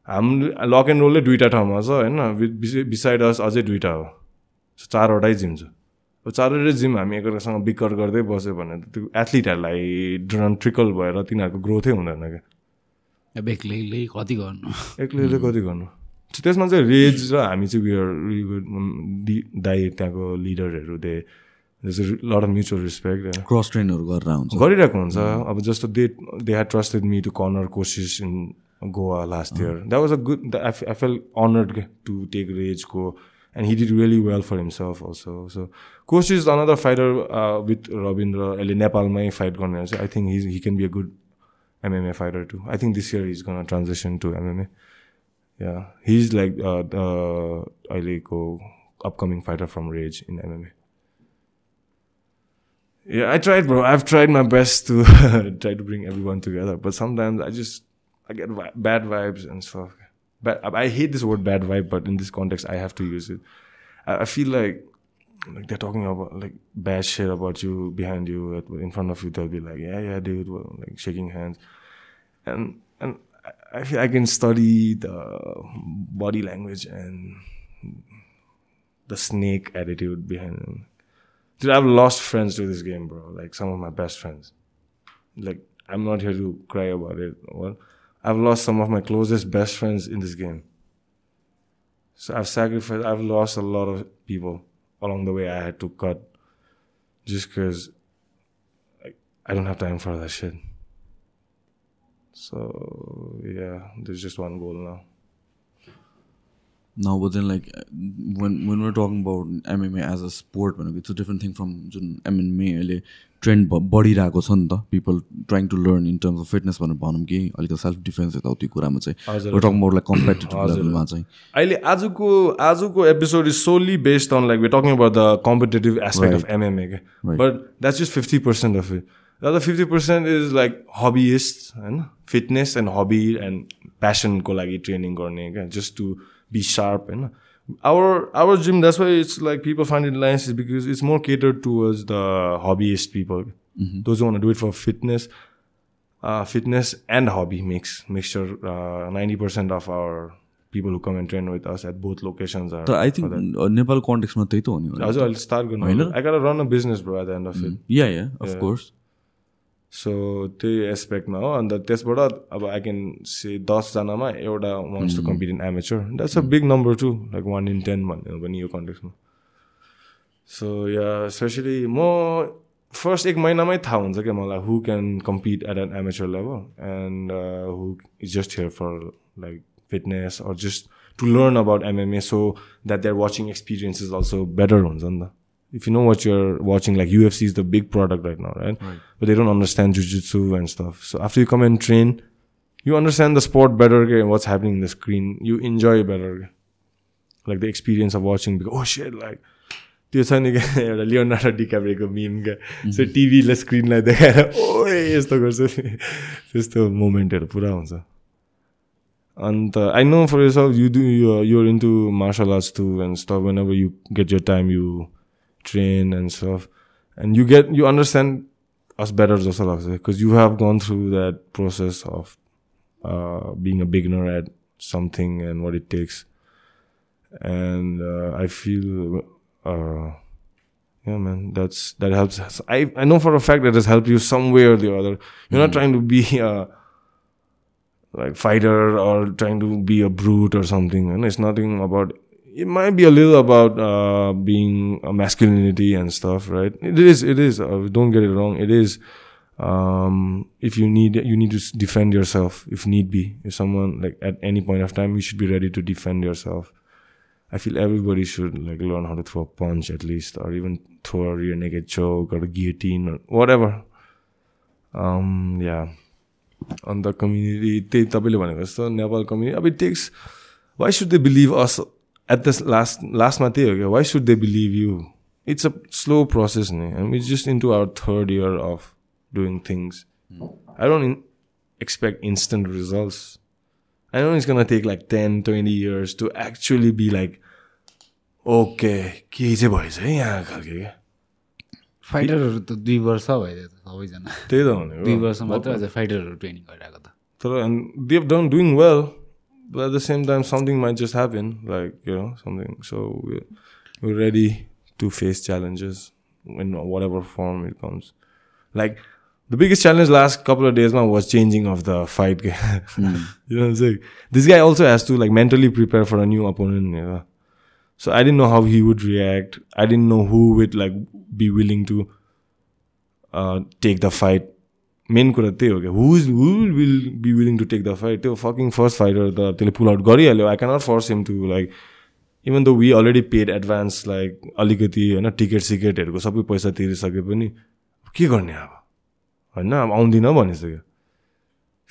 हाम्रो लक एन्ड रोलले दुइटा ठाउँमा छ होइन बिसाइड अस अझै दुइटा हो चारवटै जिम छ अब चारवटै जिम हामी एकअर्कासँग बिकर गर्दै बस्यो भने त त्यो एथलिटहरूलाई ड्रन ट्रिकल भएर तिनीहरूको ग्रोथै हुँदैन क्या अब एक्लैले कति गर्नु? एक्लैले कति गर्नु? त्यसमा चाहिँ रेज र हामी चाहिँ विआर दाई त्यहाँको लिडरहरू they lot of mutual respect cross ट्रेनहरू गरेर हुन्छ। गरिरहेको हुन्छ। अब जस्तो they they had trusted me to corner Kosis in Goa last year that was a good I I felt honoured to take रेजको and he did really well for himself also so Kosis another fighter with Rabindra अहिले नेपालमै fight गर्ने चाहिँ I think he he can be a good MMA fighter too. I think this year he's gonna transition to MMA. Yeah, he's like uh, the Aileko upcoming fighter from Rage in MMA. Yeah, I tried, bro. I've tried my best to try to bring everyone together, but sometimes I just I get vi- bad vibes and stuff. But I hate this word "bad vibe," but in this context, I have to use it. I, I feel like like they're talking about like bad shit about you behind you in front of you they'll be like yeah yeah dude well, like shaking hands and and I- feel I can study the body language and the snake attitude behind them. Dude, I've lost friends to this game, bro. Like some of my best friends. Like I'm not here to cry about it. Well, I've lost some of my closest best friends in this game. So I've sacrificed. I've lost a lot of people along the way I had to cut just because like, I don't have time for that shit. So yeah, there's just one goal now. No, but then like when when we're talking about MMA as a sport, man, it's a different thing from MMA. Trend बढिरहेको छ नि त। People trying to learn in terms of fitness भनेर भनौँ कि अलिकति self defence यताउति कुरामा चाहिँ। लेभलमा चाहिँ। अहिले आजको आजको episode is solely based on like we talking about the competitive aspect of MMA के. But that's just fifty percent of it the fifty percent is like hobbyist होइन फिटनेस एन्ड हबी एन्ड प्यासनको लागि training गर्ने क्या just to be sharp होइन Our our gym that's why it's like people find it lines is because it's more cater towards the hobbyist people those one do it for fitness uh, fitness and hobby mix mixture. Uh, Ninety percent of our people who come and train with us at both locations are. तर I for that. Think Nepal कन्टेक्समा त्यही त हो नि हजुर अहिले start गर्नु होइन? I gotta run a business bro at the end of it. Yeah yeah of course So त्यही एस्पेक्टमा हो। अन्त त्यसबाट अब आई क्यान से दसजनामा एउटा wants to compete in amateur that's a big number to like one in ten भन्ने हो भने यो कन्टेक्समा सो या स्पेसली म फर्स्ट एक महिनामै थाहा हुन्छ क्या मलाई who can compete at an amateur level and who is just here for like fitness or just to learn about MMA so that their watching experience is also better हुन्छ नि त। if you know what you're watching, like UFC is the big product right now, right? But they don't understand jujitsu and stuff. So after you come and train, you understand the sport better, okay, and what's happening in the screen. You enjoy better, okay? like the experience of watching. Because, oh shit, like त्यो छ नि क्या एउटा Leonardo डिकाब्रेको meme क्या so टिभीले स्क्रिनलाई देखाएर ओ यस्तो गर्छ नि त्यस्तो मोमेन्टहरू पुरा हुन्छ अन्त I know for yourself you do you're into martial arts too and stuff whenever you get your time you train and stuff. And you get you understand us better because eh? you have gone through that process of uh, being a beginner at something and what it takes. And uh, I feel uh, yeah man that's that helps I, I know for a fact that has helped you some way or the other. You're mm. not trying to be a like fighter or trying to be a brute or something and it's nothing about It might be a little about uh, being a masculinity and stuff, right? It is. It is. Uh, don't get it wrong. It is. Um, if you need, you need to s- defend yourself if need be. If someone like at any point of time, you should be ready to defend yourself. I feel everybody should like learn how to throw a punch at least, or even throw a rear naked choke or a guillotine or whatever. Um, yeah. अन्त community त्यही तपाईँले भनेको जस्तो Nepal community अब it takes why should they believe us at the last लास्टमा त्यही हो क्या why should they believe you it's a slow process नि हामी just into our third year of doing things I don't expect instant results I don't it's gonna take like ten twenty years to actually be like okay के चाहिँ भएछ है यहाँ खालके क्या फाइटरहरू त दुई वर्ष भइदियो त सबैजना। त्यही त दुई भनेको वर्ष मात्र फाइटरहरू ट्रेनिङ गरिरहेको त। and they've done doing well, but at the same time, something might just happen, like you know, something. So we're, we're ready to face challenges in whatever form it comes. Like the biggest challenge last couple of days now was changing of the fight. game. you know what I'm saying? This guy also has to like mentally prepare for a new opponent. You know? So I didn't know how he would react. I didn't know who would like be willing to uh, take the fight. Main कुरा त्यही हो क्या who is who will be willing to take the fight त्यो fucking first fighter त त्यसले pull out गरिहाल्यो. I cannot force him to like even the we already paid advance like अलिकति होइन टिकट सिकेटहरूको सबै पैसा तिरिसके पनि के गर्ने अब? होइन अब आउँदिनँ भनिसक्यो।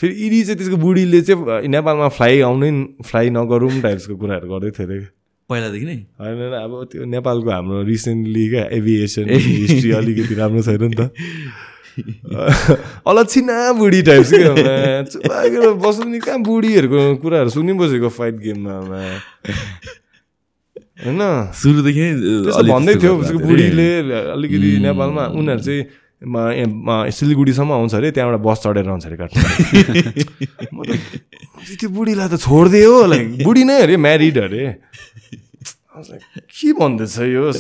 फेरि इडी चाहिँ त्यसको बुढीले चाहिँ नेपालमा फ्लाइ आउनै फ्लाइ नगरौँ टाइप्सको कुराहरू गर्दै थियो अरे पहिलादेखि नै? होइन अब त्यो नेपालको हाम्रो रिसेन्टली क्या एभिएसन हिस्ट्री अलिकति राम्रो छैन नि त। अलक्षिना बुढी टाइप्स क्या बस्नु नि कहाँ बुढीहरूको कुराहरू सुनिबसेको फाइट गेममा होइन? सुरुदेखि भन्दै थियो बुढीले अलिकति नेपालमा उनीहरू चाहिँ सिलगढीसम्म आउँछ अरे त्यहाँबाट बस चढेर आउँछ अरे काठमाडौँ। त्यो बुढीलाई त छोडिदियो हो लाइक बुढी नै अरे म्यारिड अरे। के भन्दैछ यो?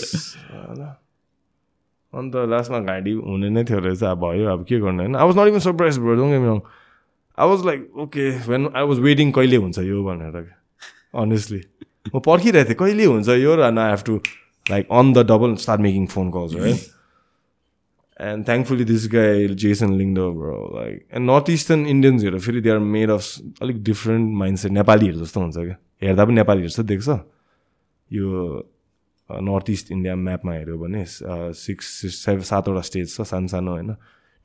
अन्त लास्टमा घाँटी हुने नै थियो रहेछ। अब भयो अब के गर्ने? होइन I was not even surprise bro don't get me wrong I was like okay when I was waiting कहिले हुन्छ यो भनेर अनेस्टली म पर्खिरहेको थिएँ कहिले हुन्छ यो र I have to like on the double start making phone calls है and thankfully this guy Jason Lyngdoh like and north eastern इन्डियन्सहरू फेरि दे आर मेड अफ अलिक डिफ्रेन्ट माइन्डसेट नेपालीहरू जस्तो हुन्छ क्या हेर्दा पनि नेपालीहरू जस्तो देख्छ। यो नर्थ इस्ट इन्डिया म्यापमा हेऱ्यो भने सिक्स सेभेन सातवटा स्टेट छ सानो सानो होइन?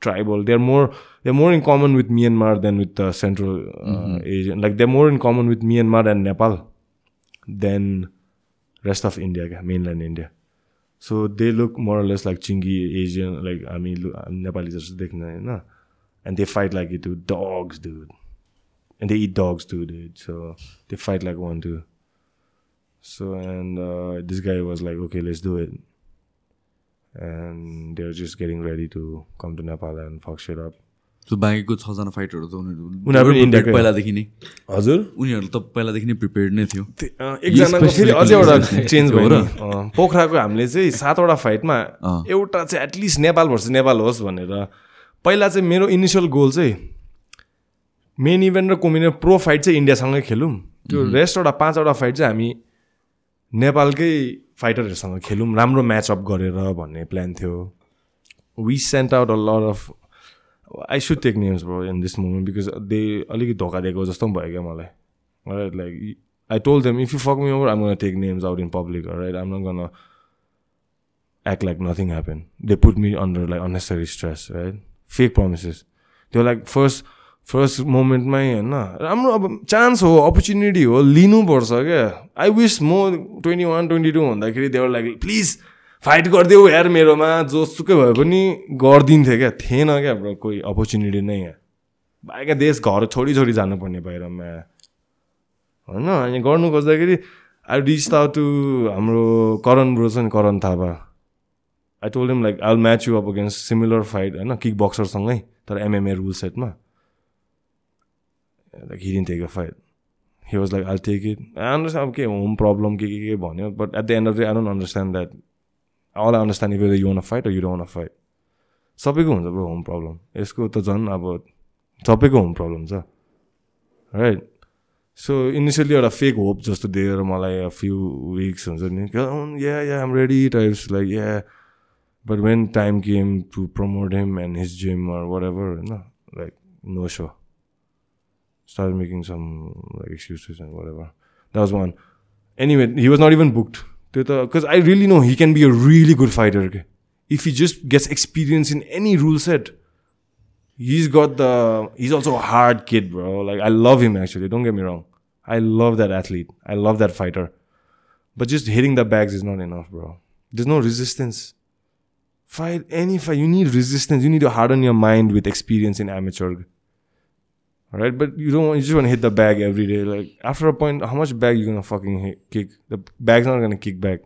Tribal they are more they are more in common with Myanmar than with the central Asian like they are more in common with Myanmar and Nepal than rest of India क्या mainland India so they look more less like chinky Asian like हामी नेपाली जस्तो देख्ने होइन? And they fight like eat dogs dude and they eat dogs dude so they fight like one two So and uh, this guy was like, okay, let's do it. And they're just getting ready to come to Nepal and fuck shit up. So बाँकीको छजना फाइटरहरू त उनीहरू उनीहरू। पहिलादेखि नै हजुर उनीहरू त पहिलादेखि नै प्रिपेयर्ड नै थियो एकजनाको फेरि अझै एउटा चेन्ज भयो र? पोखराको हामीले चाहिँ सातवटा फाइटमा। एउटा चाहिँ एटलिस्ट नेपाल भर्सेस नेपाल होस् भनेर पहिला चाहिँ मेरो इनिसियल गोल चाहिँ मेन इभेन्ट र कोमिने प्रो फाइट चाहिँ इन्डियासँगै खेलौँ त्यो रेस्टवटा पाँचवटा फाइट चाहिँ हामी नेपालकै फाइटरहरूसँग खेलौँ राम्रो म्याच अप गरेर भन्ने प्लान थियो। We sent out a lot of I should take names in this moment because they अलिकति धोका दिएको जस्तो पनि भयो क्या मलाई। Right like I told them if you fuck me over um take names out in public right um गर्न act like nothing happen they put me under like unnecessary stress right fake promises त्यो like first first मोमेन्टमै होइन। राम्रो अब chance हो opportunity हो लिनुपर्छ क्या। आई विस म ट्वेन्टी वान ट्वेन्टी टू भन्दाखेरि they were like please fight गरिदेऊ यार मेरोमा। जोसुकै भए पनि गरिदिन्थेँ क्या। थिएन क्या ब्रो कोही अपर्च्युनिटी नै यहाँ। बाहिर देश घर छोडी छोडी जानुपर्ने बाहिरमा होइन अनि गर्नु खोज्दाखेरि आई रिच आउट टु हाम्रो करण ब्रो छ नि Karan Thapa. I told him like I match you up against similar fight होइन किक बक्सरसँगै तर एमएमए रुल सेटमा like he didn't take a fight he was like I take it I understand अब के home problem के के के भन्यो but at the end of the I don't understand that all I understand if you want fight you don't fight सबैको हुन्छ bro home problem यसको त झन् अब सबैको होम प्रब्लम छ राइट सो इनिसियली एउटा फेक होप जस्तो दिएर मलाई फ्यु विक्स हुन्छ नि yeah yeah I'm ready types like yeah but when time came to promote him and his gym or whatever होइन like no so started making some like excuses and whatever. That was one. Anyway, he was not even booked. Because I really know he can be a really good fighter. If he just gets experience in any rule set, he's got the. He's also a hard kid, bro. Like, I love him actually. Don't get me wrong. I love that athlete. I love that fighter. But just hitting the bags is not enough, bro. There's no resistance. Fight any fight. You need resistance. You need to harden your mind with experience in amateur. Right? But you don't want, you just want to hit the bag every day. Like after a point, how much bag you gonna fucking hit, kick? The bag's not gonna kick back.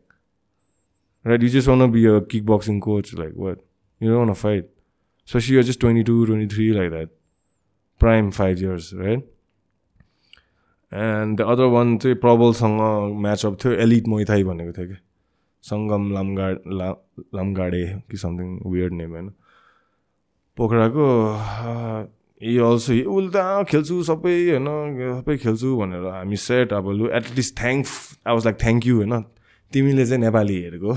Right? You just wanna be a kickboxing coach. Like what? You don't wanna fight. Especially you're just 22, 23, like that. Prime five years, right? And the other one चाहिँ प्रबलसँग matchup थियो elite Muay Thai भनेको थियो कि सङ्गम लामगा ला लामगाडे कि something weird name होइन पोखराको ए also उसले त अँ, खेल्छु सबै होइन सबै खेल्छु भनेर हामी सेट अब लु at least thank I was like thank you होइन। तिमीले चाहिँ नेपालीहरूको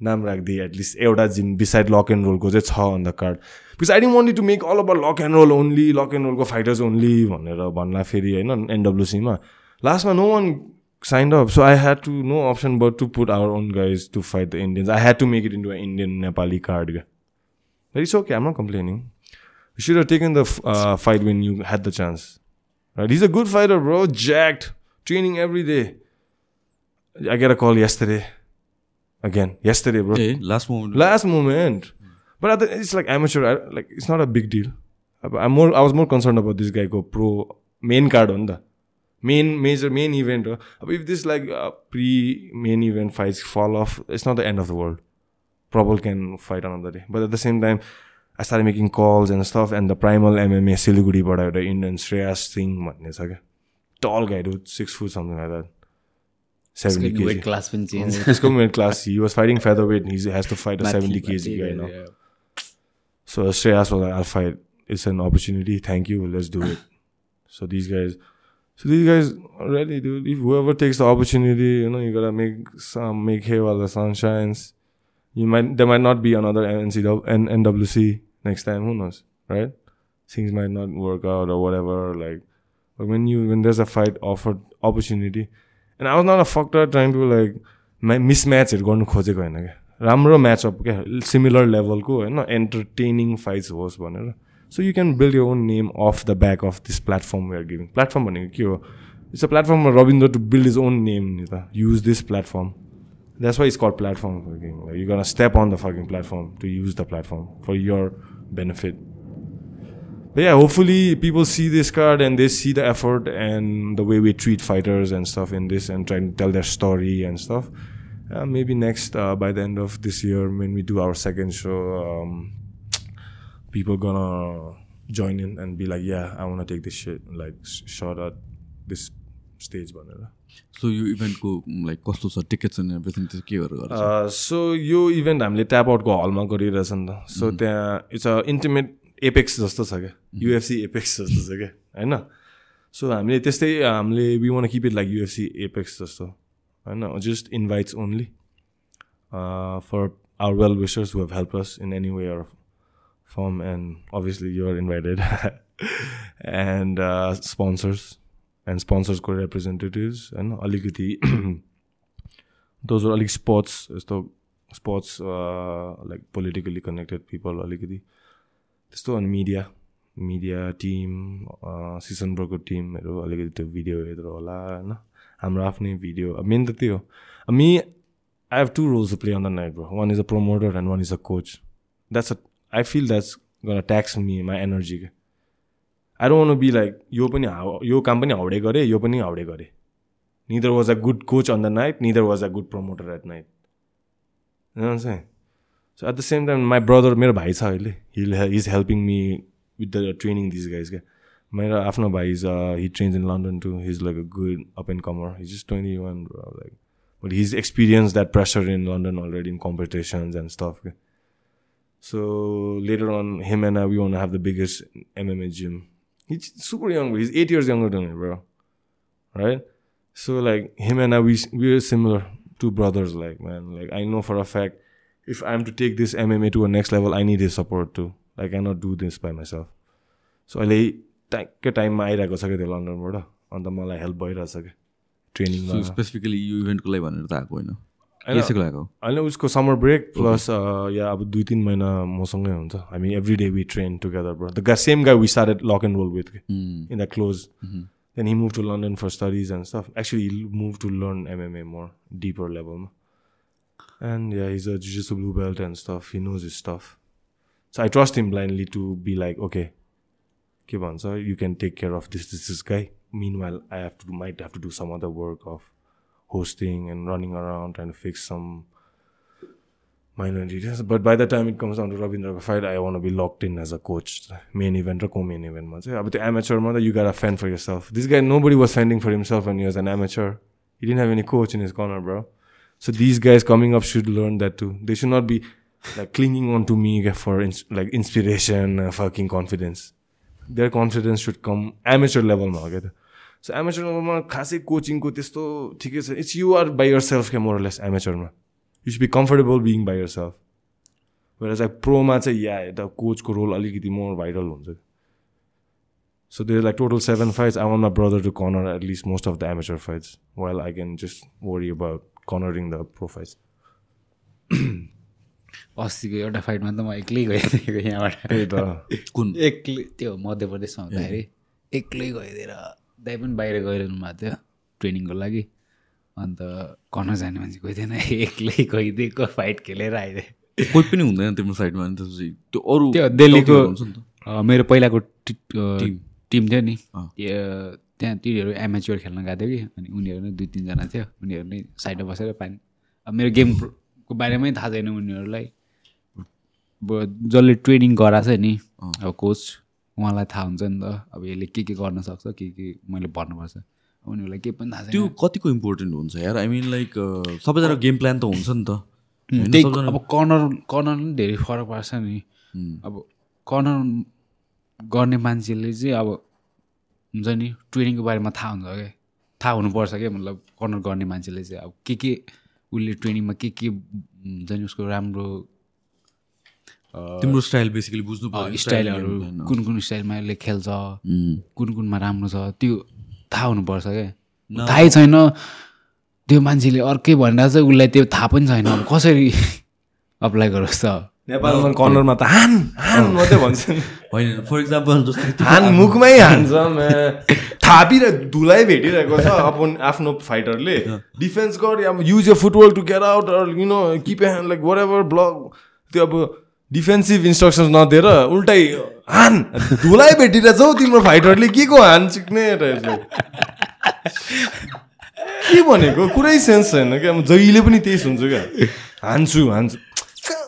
नाम राखिदिए एटलिस्ट एउटा जिम बिसाइड लक एन्ड रोलको चाहिँ छ on the card because I didn't want to make all about lock and roll only lock and रोलको fighters only भनेर भन्ला फेरि होइन एनडब्लुसीमा लास्टमा no one signed up so I had to no option but to put our own guys to fight the Indians I had to make it into Indian Nepali card क्या it's okay I'm not complaining You should have taken the uh, fight when you had the chance. Right? He's a good fighter, bro. Jacked, training every day. I get a call yesterday. Again, yesterday, bro. Hey, last moment. Last moment. But the, it's like amateur. Like it's not a big deal. I'm more. I was more concerned about this guy go pro main card on the main major main event. If this like uh, pre main event fights fall off, it's not the end of the world. Probably can fight another day. But at the same time, I started making calls and stuff. And the primal MMA Siliguri एउटा Indian Shreyas Singh भन्ने छ क्या tall guy dude, six foot something like that. 70 kg. Weight class पनि change His weight class. He was fighting featherweight. He has to fight a 70 kg guy now. So Shreyas was like, I'll fight. It's an opportunity. Thank you. Let's do it. So these guys, so these guys already, dude. If whoever takes the opportunity, you know, you gotta make some make hay while the sun shines. You might there might not be another NCW, N, NWC next time. Who knows, right? Things might not work out or whatever. Like, but when you when there's a fight offered opportunity, and I was not a fucker trying to like my mismatchहरू गर्नु खोजेको होइन क्या राम्रो match up क्या similar लेभलको होइन entertaining fights होस् भनेर so you can build your own name off the back of this platform we're giving platform भनेको के हो it's a platform Rabindra to build his own name नि त use this platform that's why it's called platform fucking. Like you're gonna step on the fucking platform to use the platform for your benefit. But yeah, hopefully people see this card and they see the effort and the way we treat fighters and stuff in this and trying to tell their story and stuff. Uh, maybe next uh, by the end of this year when we do our second show, um, people gonna join in and be like, yeah, I wanna take this shit like shot at this stage, but. So यो इभेन्टको like कस्तो छ tickets and everything त्यो के गरेर गर्छ so यो event हामीले ट्याप आउटको हलमा गरिरहेछ नि त। सो त्यहाँ इट्स अ इन्टिमेट एपेक्स जस्तो छ क्या। युएफसी एपेक्स जस्तो छ क्या होइन? सो हामीले त्यस्तै हामीले we want keep it like UFC Apex जस्तो होइन? Just invites only for our well wishers who have help us in any way or form and obviously you're invited and sponsors and स्पोन्सर्सको representatives होइन अलिकति those अलिक sports यस्तो sports like politically connected people अलिकति त्यस्तो अनि media media team Sijan ब्रोको टिमहरू अलिकति त्यो भिडियोहरू होला होइन हाम्रो आफ्नै भिडियो मेन त त्यो हो me I have two roles to play on the night bro one is a promoter and one is a coach that's a I feel that's gonna tax me my energy के I don't want be like यो पनि how यो काम पनि हाउडे गरेँ यो पनि हाउडे गरेँ neither was a good coach on the night neither was a good promoter at night चाहिँ so at the same time my brother मेरो भाइ छ अहिले he'll is helping me with the training this guys क्या मेरो आफ्नो भाइ is he trains in London to his like a good up and comer his is twenty one like but he's experienced that pressure in London already in competitions and stuff. okay. So later on, him and I, we want to have the biggest MMA gym. He's super young, he's eight years younger than me, bro. Right? So like him and I, we we're similar, two brothers. Like man, like I know for a fact, if I'm to take this MMA to a next level, I need his support too. Like I cannot do this by myself. So अहिले ट्याक्कै टाइममा आइरहेको छ क्या त्यो लन्डनबाट अन्त मलाई help भइरहेछ क्या ट्रेनिङमा स्पेसिफिकली यो इभेन्टको लागि भनेर त आएको होइन। यसैको लागि हो होइन उसको समर ब्रेक प्लस या अब दुई तिन महिना मसँगै हुन्छ हामी every day we train together bro the same guy we started lock and roll with in the close then he move to London for studies and stuff actually move to learn MMA more deeper लेभलमा and yeah is a जुजिसो blue belt and stuff he knows his stuff so I trust him blindly to be like okay के भन्छ you can take care of this this is guy meanwhile I have to might have to do some other work of hosting and running around trying to fix some minor details. But by the time it comes down to Rabindra fight, I want to be locked in as a coach. Main event or co-main event. But the amateur, you got to fend for yourself. This guy, nobody was fending for himself when he was an amateur. He didn't have any coach in his corner, bro. So these guys coming up should learn that too. They should not be like clinging on to me for ins like inspiration, uh, fucking confidence. Their confidence should come amateur level now. Okay? So amateur लेभलमा खासै कोचिङको त्यस्तो ठिकै छ। It's you are by yourself क्या more or less एमेचरमा you should be comfortable being by yourself भएर चाहिँ प्रोमा चाहिँ या यता कोचको रोल अलिकति मोर भाइरल हुन्छ। So there like total seven fights I want my brother to corner at least most of the amateur fights while I can just worry about cornering the pro fights अस्तिको एउटा फाइटमा त म एक्लै गइदिएको यहाँबाट। त। कुन? एक्लै। त्यो मध्य प्रदेशमा हुँदाखेरि एक्लै गइदिएर। दाइ पनि बाहिर गइरहनु भएको थियो ट्रेनिङको लागि। अन्त कर्नर जाने मान्छे कोही थिएन एक्लै गइदिएको फाइट खेलेर आइदियो कोही पनि हुँदैन तिम्रो साइडमा त्यसपछि त्यो अरू त्यो दिल्लीको मेरो पहिलाको टिम। टिम थियो नि। त्यहाँ तिनीहरू एमेच्योर खेल्न गएको थियो कि अनि उनीहरू नै दुई तिनजना थियो उनीहरू नै साइडमा बसेर पानी। अब मेरो गेमको बारेमै थाहा छैन उनीहरूलाई। जसले ट्रेनिङ गराएको छ नि अब कोच उहाँलाई थाहा हुन्छ नि त। अब यसले के के गर्न सक्छ के के मैले भन्नुपर्छ। उनीहरूलाई केही पनि थाहा त्यो छैन कतिको इम्पोर्टेन्ट हुन्छ यार? आई मिन लाइक सबैजना गेम प्लान त हुन्छ नि त। त्यही अब कर्नर कर्नर पनि धेरै फरक पर्छ नि। अब कर्नर गर्ने मान्छेले चाहिँ अब हुन्छ नि ट्रेनिङको बारेमा थाहा हुन्छ क्या। थाहा हुनुपर्छ क्या मतलब कर्नर गर्ने मान्छेले चाहिँ। अब के के उसले ट्रेनिङमा के के हुन्छ नि उसको राम्रो तिम्रो स्टाइल बेसिकली बुझ्नु पर्यो स्टाइलहरू कुन कुन स्टाइलमा यसले खेल्छ कुन कुनमा राम्रो छ त्यो थाहा हुनुपर्छ क्या थाहै छैन। त्यो मान्छेले अर्कै भनिरहेको छ उसलाई त्यो थाहा पनि छैन। कसरी अप्लाई गरोस् त? नेपालमा कर्नरमा त हान हान मात्रै भन्छन् होइन फर इक्जाम्पल जस्तै हान मुखमै हान्छ। थापिर धुलाइ भेटिरहेको छ अपन आफ्नो फाइटरले डिफेन्स गर या use your footwork to get out you know keep hand like whatever block त्यो अब डिफेन्सिभ इन्स्ट्रक्सन्स नदिएर उल्टै हान धुलाइ भेटिरहेछ हौ तिम्रो फाइटरले के को हान सिक्ने रहेछ? के भनेको? कुरै सेन्स छैन क्या। म जहिले पनि त्यही सुन्छु क्या। हान्छु हान्छु।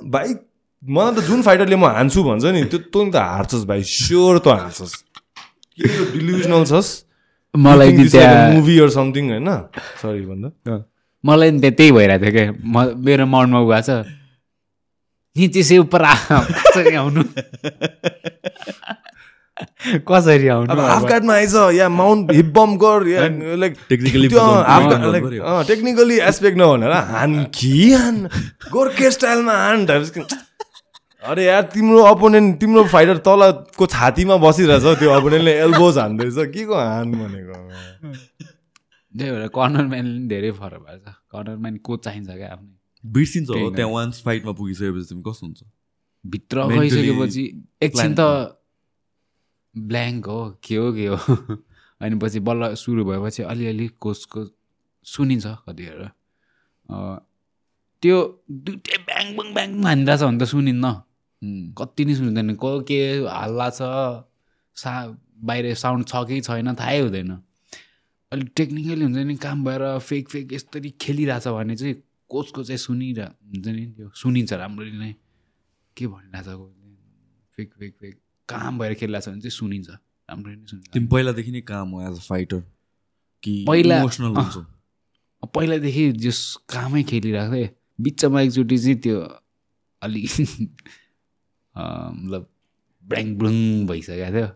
भाइ मलाई त जुन फाइटरले म हान्छु भन्छ नि त्यो तँ नि त हार्छस् भाइ। स्योर त हार्छस्। डिल्युजनल छस्? मलाई मुभी अर समथिङ होइन? सरी भन्दा। मलाई नि त्यहाँ त्यही भइरहेको थियो क्या। म मेरो माउन्टमा उभा छ। निचे से उपर आ कसरी आउनु? कसरी आउनु? अब हाफ गार्डमा आइज या माउन्ट हिप बम गर या लाइक गर्यो। टेक्निकली एस्पेक्ट नभनेर हान कि हान? गोर्खे स्टाइलमा हान? अरे यार तिम्रो अपोनेन्ट तिम्रो फाइटर तलको छातीमा बसिरहेछ त्यो अपोनेन्टले एल्बोज हान्दैछ। के को हान भनेको? त्यही भएर कर्नरम्यानले पनि धेरै फरक भएको छ। कर्नरम्यान कोच चाहिन्छ क्या आफ्नै? बिर्सिन्छ हो। त्यहाँ वान्स फाइटमा पुगिसकेपछि तिमी कस्तो हुन्छ? भित्र गइसकेपछि एकछिन त ब्ल्याङ्क हो। के हो के हो? अनि पछि बल्ल सुरु भएपछि अलिअलि कोचको सुनिन्छ कतिखेर। त्यो दुइटै ब्याङ बङ ब्याङ हानिरहेछ भने त सुनिन्न। कति नै सुनिँदैन। को के हल्ला छ सा बाहिर साउन्ड छ कि छैन थाहै हुँदैन। अलिक टेक्निकली हुन्छ नि काम भएर फेक फेक यस्तरी खेलिरहेछ भने चाहिँ कोचको चाहिँ सुनिरह हुन्छ नि त्यो? सुनिन्छ राम्ररी नै। के भनिरहेछ कोचले फेक फेक फेक। काम भएर खेलिरहेछ भने चाहिँ सुनिन्छ। राम्ररी नै सुनिन्छ। तिमी पहिलादेखि नै काम हो एज अ फाइटर कि पहिला- पहिलादेखि जस कामै खेलिरहेको थिएँ। बिचमा एकचोटि चाहिँ त्यो अलिक मतलब ब्याङ ब्रुङ भइसकेको थियो।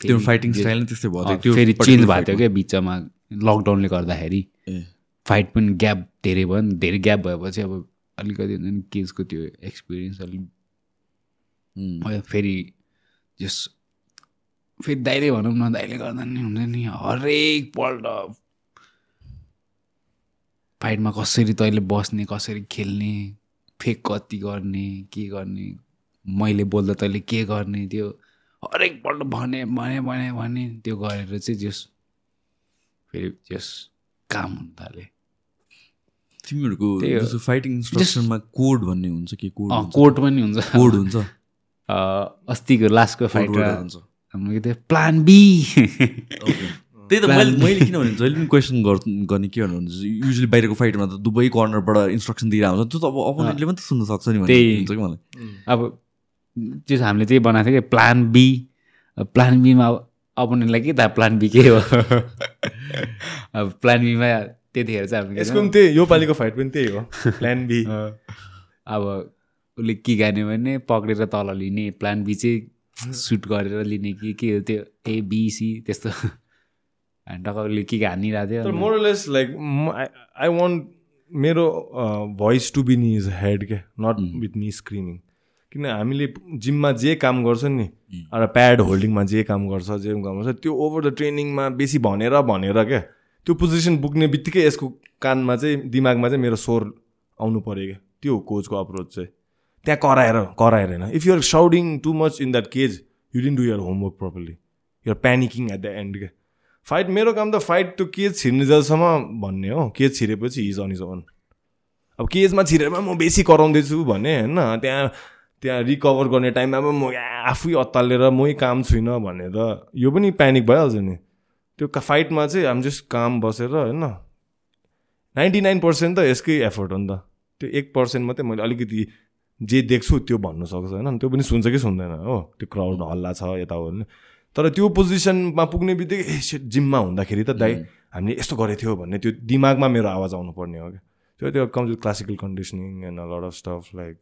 त्यो फाइटिङ स्टाइल नै त्यस्तै भयो। फेरि चेन्ज भएको थियो क्या बिचमा। लकडाउनले गर्दाखेरि। फाइट पनि ग्याप धेरै भयो नि धेरै ग्याप भएपछि अब अलिकति हुन्छ नि केजको त्यो एक्सपिरियन्स अलिक फेरि जस फेरि दाइले भनौँ न दाइले गर्दा नि हुन्छ नि हरेकपल्ट फाइटमा कसरी तैँले बस्ने कसरी खेल्ने फेक कति गर्ने के गर्ने मैले बोल्दा तैँले के गर्ने त्यो हरेकपल्ट भने भने भने भने त्यो गरेर चाहिँ जस फेरि जस काम हुन थाल्यो। तिमीहरूको। जस्तो फाइटिङ इन्स्ट्रक्सनमा कोड भन्ने हुन्छ कि कोड अँ, कोर्ट पनि हुन्छ। कोड हुन्छ? अँ, अस्तिको लास्टको फाइट हुन्छ। हाम्रो प्लान बी त्यही त मैले मैले किनभने जहिले पनि क्वेसन गर्ने के भन्नुहुन्छ युजली बाहिरको फाइटमा त दुवै कर्नरबाट इन्स्ट्रक्सन दिइरहेको हुन्छ। त्यो त अब अपोनेन्टले पनि त सुन्न सक्छ नि भन्ने त्यही। हुन्छ कि मलाई? अब त्यो चाहिँ हामीले त्यही बनाएको थियो कि प्लान बी प्लान बीमा अब अपोनेन्टलाई के थाहा? प्लान बी के हो? अब प्लान बीमा त्यतिखेर चाहिँ हामीले यसको पनि त्यही यो पालिको फाइट पनि त्यही हो प्लान बी अब उसले के गर्ने भने पक्रेर तल लिने प्लान बी चाहिँ सुट गरेर लिने कि के हो त्यो एबिसी त्यस्तो। अनि टक्कले के हानिरहेको थियो। More or less like I want मेरो voice to be in his head के नट विथ मी स्क्रिमिङ किन हामीले जिममा जे काम गर्छ नि एउटा प्याड होल्डिङमा जे काम गर्छ जे काम गर्छ त्यो ओभर द ट्रेनिङमा बेसी भनेर भनेर क्या त्यो पोजिसन पुग्ने बित्तिकै यसको कानमा चाहिँ दिमागमा चाहिँ मेरो स्वर आउनु पऱ्यो क्या। त्यो कोचको अप्रोच चाहिँ। त्यहाँ कराएर कराएर होइन। If you're shouting too much in that cage you didn't do your homework properly you're panicking at the end क्या। फाइट मेरो काम त फाइट त्यो केज छिर्ने जलसम्म भन्ने हो। केज छिरेपछि हिज अन इज ओन अब केजमा छिरेमा म बेसी कराउँदैछु भने होइन। त्यहाँ त्यहाँ रिकभर गर्ने टाइममा म आफै अत्तालेर मै काम छुइनँ भने त यो पनि प्यानिक भइहाल्छ नि। त्यो फाइटमा चाहिँ हामी जस्ट काम बसेर होइन। नाइन्टी नाइन पर्सेन्ट त यसकै एफर्ट हो नि त। त्यो एक पर्सेन्ट मात्रै मैले अलिकति जे देख्छु त्यो भन्नु सक्छ होइन। त्यो पनि सुन्छ कि सुन्दैन हो। त्यो क्राउड हल्ला छ यता हो भने। तर त्यो पोजिसनमा पुग्ने बित्तिकै ए सेट जिममा हुँदाखेरि त दाइ हामीले यस्तो गरेको थियो भन्ने त्यो दिमागमा मेरो आवाज आउनु पर्ने हो क्या। त्यो त्यो comes with classical conditioning and a lot of stuff like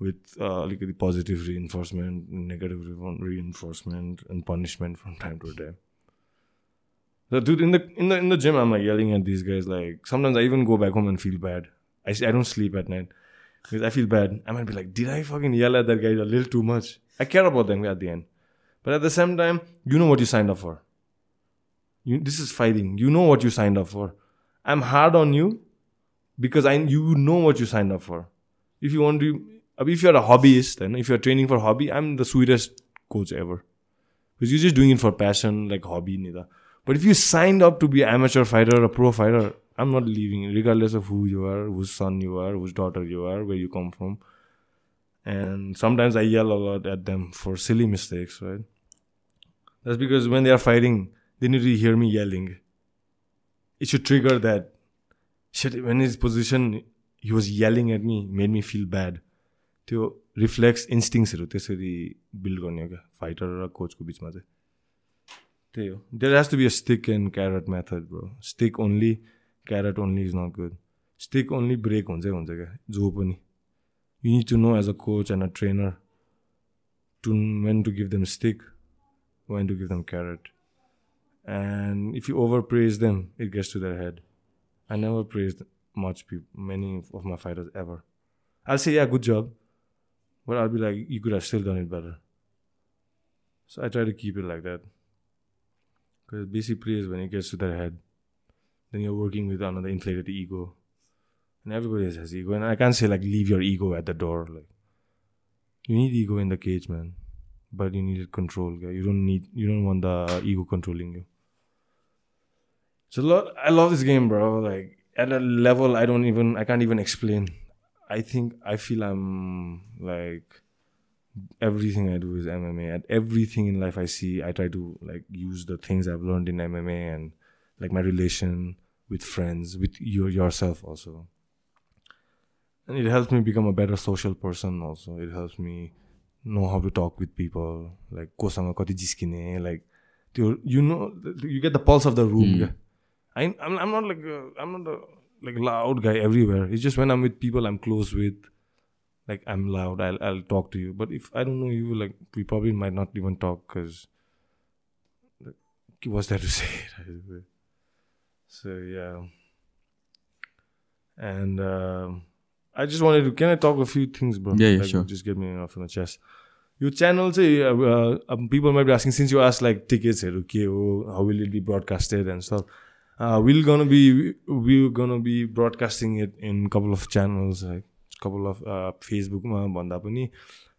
with अलिकति positive reinforcement negative reinforcement and punishment from time to time So, dude, in the in the in the gym, I'm like yelling at these guys. Like sometimes I even go back home and feel bad. I I don't sleep at night because I feel bad. I might be like, did I fucking yell at that guy a little too much? I care about them at the end, but at the same time, you know what you signed up for. You, this is fighting. You know what you signed up for. I'm hard on you because I you know what you signed up for. If you want to, if you're a hobbyist and if you're training for hobby, I'm the sweetest coach ever because you're just doing it for passion, like hobby, neither. But if you signed up to be an amateur fighter or a pro fighter, I'm not leaving, regardless of who you are, whose son you are, whose daughter you are, where you come from. And sometimes I yell a lot at them for silly mistakes, right? That's because when they are fighting, they need to hear me yelling. It should trigger that shit. When his position, he was yelling at me, made me feel bad. त्यो reflex इन्स्टिङ्सहरू त्यसरी build गर्ने हो क्या fighter र कोचको बिचमा चाहिँ त्यही हो there has to be a stick and carrot method bro stick only carrot only is not good stick only break हुन्छै हुन्छ क्या जो पनि you need to know as a coach and a trainer to when to give them stick when to give them carrot and if you over praise them it gets to their head I never praise much people many of my fighters ever I say yeah good job but I'll be like, you could have still done it better. So I try to keep it like that. Because basic praise when it gets to their head, then you're working with another inflated ego. And everybody has ego. And I can't say like leave your ego at the door. Like you need ego in the cage, man. But you need control. You don't need you don't want the ego controlling you. So lot I love this game, bro. Like at a level I don't even I can't even explain. I think I feel I'm like everything I do is MMA. and everything in life I see, I try to like use the things I've learned in MMA and like my relation with friends, with your yourself also. And it helps me become a better social person also. It helps me know how to talk with people. Like kosanga kati jiskine, like you know you get the pulse of the room. Mm. I I'm, I'm not like a, I'm not a, like loud guy everywhere. It's just when I'm with people I'm close with like I'm loud. I'll I'll talk to you. But if I don't know you, like we probably might not even talk because what's there to say? so yeah. And um I just wanted to. Can I talk a few things, bro? Yeah, yeah, Like, sure. Just get me off on the chest. यो channel चाहिँ अब अब people might be asking since you as like टिकट्सहरू के हो how will it be broadcasted and sub will gonna be we gonna be broadcasting it in couple of channels है couple of फेसबुकमा भन्दा पनि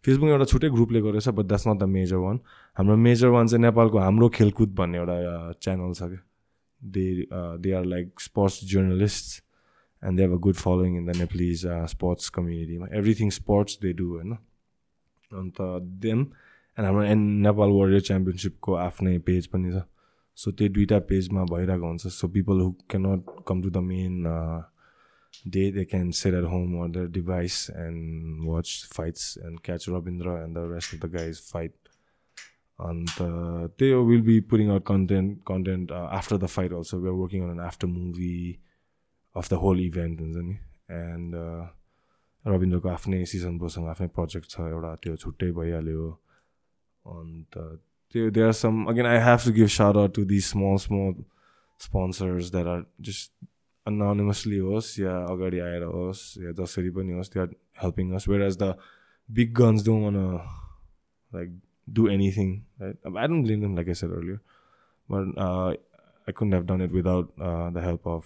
फेसबुकमा एउटा छुट्टै ग्रुपले गरेछ but that's not the major one हाम्रो मेजर वान चाहिँ नेपालको हाम्रो खेलकुद भन्ने एउटा च्यानल छ क्या. They they are like sports journalist and they have a good following in the Nepalese sports कम्युनिटीमा everything sports they do होइन? अन्त देन एन्ड हाम्रो एन नेपाल वरियर च्याम्पियनसिपको आफ्नै पेज पनि छ. सो त्यो दुइटा पेजमा भइरहेको हुन्छ. So people who cannot come to the main day they can sit at home or the device and watch fights and catch Rabindra and the rest of the guys fight अन्त त्यही हो will be pouring out content content after the fight also we are working on an after movie of the whole event हुन्छ नि and रविन्द्रको आफ्नै season प्रोसँग आफ्नै project छ एउटा त्यो छुट्टै भइहाल्यो अन्त त्यो they are some again I have to give shout to the small small sponsors that are just anonymously होस् या अगाडि आएर होस् या जसरी पनि होस् they are helping us whereas the big guns don't want like do anything. Right? I don't blame them, like I said earlier, but uh, I couldn't have done it without uh, the help of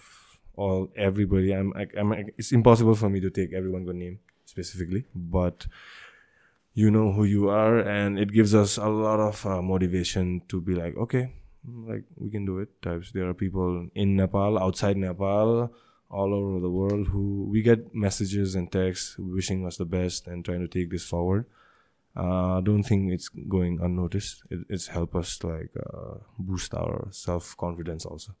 all everybody. I'm, I, I'm, it's impossible for me to take everyone's name specifically, but you know who you are, and it gives us a lot of uh, motivation to be like, okay, like we can do it. Types. There are people in Nepal, outside Nepal, all over the world who we get messages and texts wishing us the best and trying to take this forward. Uh, I don't think it's going unnoticed. It, it's helped us like uh, boost our self confidence also.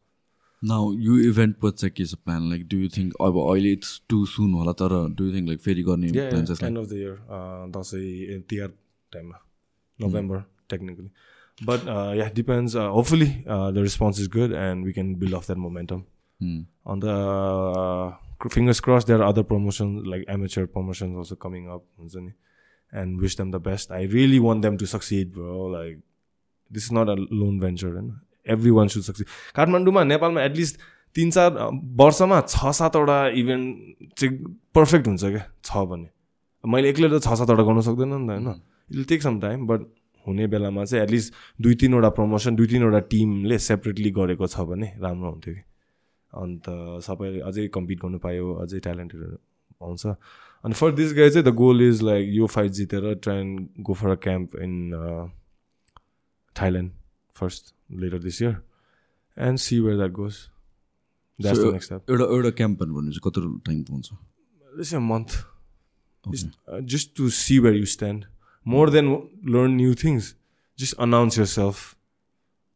Now यो event पछि चाहिँ के छ plan like do you think अब अहिले it's to soon होला तर do you think like फेरि गर्ने Yeah, plan yeah, just end of the year. Uh, Dashain Tihar टाइममा November technically, But uh, yeah, depends. Uh, hopefully, uh, the response is good and we can build off that momentum. On the uh, fingers crossed, there are other promotions like amateur promotions also coming up. And wish them the best. I really want them to succeed, bro. Like this is not a lone venture, and everyone should succeed. काठमाडौँमा नेपालमा at least तिन चार वर्षमा छ सातवटा event चाहिँ perfect हुन्छ क्या छ भने मैले एक्लै त छ सातवटा गर्नु सक्दैन नि त होइन it will take some time but हुने बेलामा चाहिँ एटलिस्ट दुई तिनवटा प्रमोसन दुई तिनवटा टिमले सेपरेटली गरेको छ भने राम्रो हुन्थ्यो कि। अन्त सबैले अझै कम्पिट गर्नु पायो अझै ट्यालेन्टेडहरू आउँछ। अनि फर दिस गाई चाहिँ द गोल इज लाइक यो फाइट जितेर try go for a camp in Thailand first later this year and see where that goes एउटा एउटा क्याम्पन भन्नु चाहिँ कत्रो टाइम हुन्छ? This is a month. Just, uh, just to see where you stand. More than w- learn new things, just announce yourself.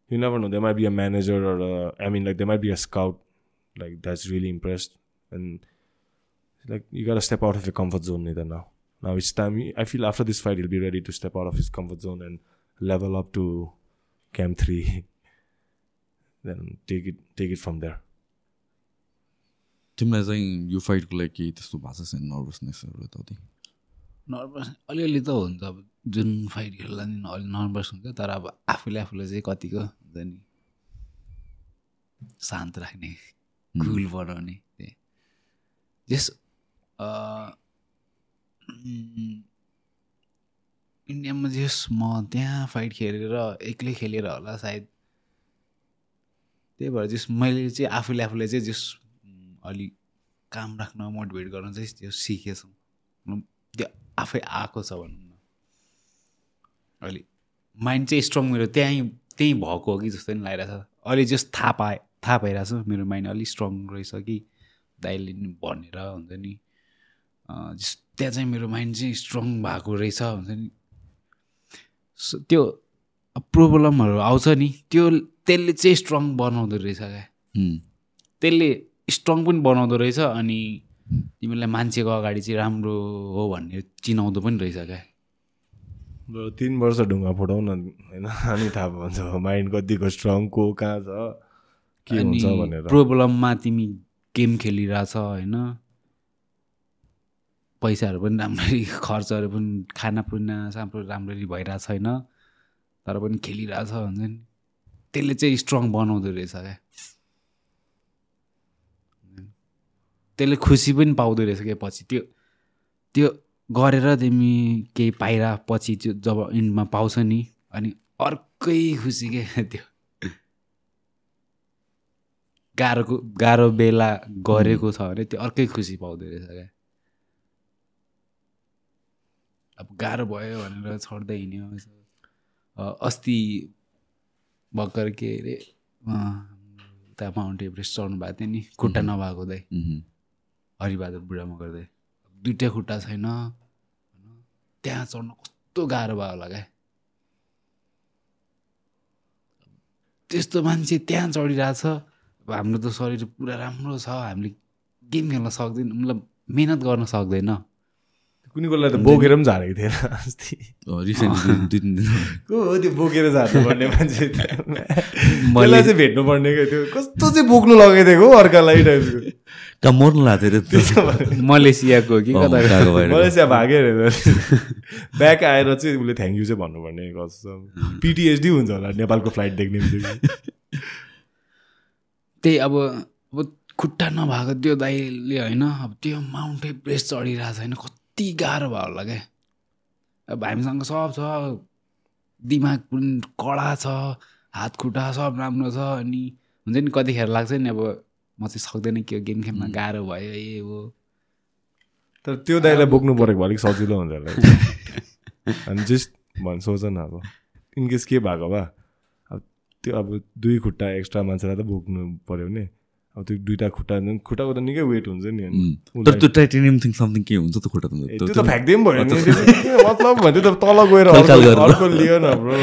You never know. There might be a manager or a, I mean, like there might be a scout, like that's really impressed, and like you gotta step out of your comfort zone neither now. Now it's time. I feel after this fight, he'll be ready to step out of his comfort zone and level up to camp three. then take it, take it from there. तिमीलाई चाहिँ यो फाइटको लागि केही त्यस्तो भएको छ नर्भसनेसहरू यताउति nervous अलिअलि त हुन्छ अब जुन फाइट खेल्दा नि अलि नर्भस हुन्छ तर अब आफूले आफूलाई चाहिँ कतिको हुन्छ नि शान्त राख्ने कुल बनाउने त्यही। जस इन्डियामा जस म त्यहाँ फाइट खेलेर एक्लै खेलेर होला सायद। त्यही भएर जस मैले चाहिँ आफूले आफूलाई चाहिँ जस अलिक काम राख्न मोटिभेट गर्न चाहिँ त्यो सिकेछु त्यो आफै आएको छ भनौँ न। अहिले माइन्ड चाहिँ स्ट्रङ मेरो त्यहीँ त्यहीँ भएको हो कि जस्तो नि लागिरहेको छ। अहिले जस्ट थाहा पाएँ थाहा पाइरहेको छ मेरो माइन्ड अलिक स्ट्रङ रहेछ कि दाइले भनेर हुन्छ नि जस त्यहाँ चाहिँ मेरो माइन्ड चाहिँ स्ट्रङ भएको रहेछ हुन्छ नि। त्यो प्रब्लमहरू आउँछ नि त्यो त्यसले चाहिँ स्ट्रङ बनाउँदो रहेछ क्या। त्यसले स्ट्रङ पनि बनाउँदो रहेछ अनि तिमीलाई मान्छेको अगाडि चाहिँ राम्रो हो भन्ने चिनाउँदो पनि रहेछ क्या। तिन वर्ष ढुङ्गा फुटाउ न होइन? अनि थाहा हुन्छ माइन्ड कतिको स्ट्रङ को कहाँ छ के हुन्छ भनेर। प्रब्लममा तिमी गेम खेलिरहेछ होइन? पैसाहरू पनि राम्ररी खर्चहरू पनि खानापिना साम्रो राम्ररी भइरहेको छैन तर पनि खेलिरहेछ हुन्छ नि। त्यसले चाहिँ स्ट्रङ बनाउँदो रहेछ क्या। त्यसले खुसी पनि पाउँदो रहेछ क्या पछि। त्यो त्यो गरेर तिमी केही पाइरा पछि त्यो जब इन्डमा पाउँछ नि अनि अर्कै खुसी के त्यो। गाह्रोको गाह्रो बेला गरेको छ भने त्यो अर्कै खुसी पाउँदो रहेछ क्या। अब गाह्रो भयो भनेर छोड्दै हिँड्यो अस्ति भर्खर के अरे उता माउन्ट एभरेस्ट चढ्नु भएको थियो नि खुट्टा नभएको दाइ। हरिबहादुर बुढामा गर्दै। दुइटै खुट्टा छैन। होइन, त्यहाँ चढ्नु कस्तो गाह्रो भयो होला क्या। त्यस्तो मान्छे त्यहाँ चढिरहेछ। अब हाम्रो त शरीर पुरा राम्रो छ। हामीले गेम खेल्न सक्दैन। मतलब मिहिनेत गर्न सक्दैन। कुनै कोलाई त बोकेर पनि झारेको थिएन अस्ति। अँ, रिसेन्टली दुई तिन दिन। को हो त्यो बोकेर झार्नु पर्ने मान्छे? मलाई चाहिँ भेट्नु पर्ने क्या त्यो? कस्तो चाहिँ बोक्नु लगाइदिएको अर्कालाई टाइपको कहाँ मर्नु लाग्थ्यो अरे मलेसियाको कि मलेसिया भाग्यो अरे ब्याक आएर चाहिँ उसले थ्याङ्क यू चाहिँ भन्नुपर्ने कसम पिटिएचडी हुन्छ होला नेपालको फ्लाइट देख्ने। त्यही अब अब खुट्टा नभएको त्यो दाइले होइन अब त्यो माउन्ट एभरेस्ट चढिरहेको छ होइन कति गाह्रो भयो होला क्या अब हामीसँग सब छ दिमाग पनि कडा छ हात खुट्टा सब राम्रो छ अनि हुन्छ नि कतिखेर लाग्छ नि अब म चाहिँ सक्दैन के हो गेम खेल्न गाह्रो भयो ए हो। तर त्यो दाइलाई बोक्नु परेको अलिक सजिलो हुन्छ अनि जस्ट भन् सोच न अब इनकेस के भएको भए अब त्यो अब दुई खुट्टा एक्स्ट्रा मान्छेलाई त बोक्नु पऱ्यो भने अब त्यो दुइटा खुट्टा खुट्टाको त निकै वेट हुन्छ नि तर त्यो टाइटेनियम थिङ समथिङ के हुन्छ त खुट्टा त्यो त फ्याँक्दै पनि भयो मतलब भन्यो त्यो त तल गएर अर्को लियो न ब्रो।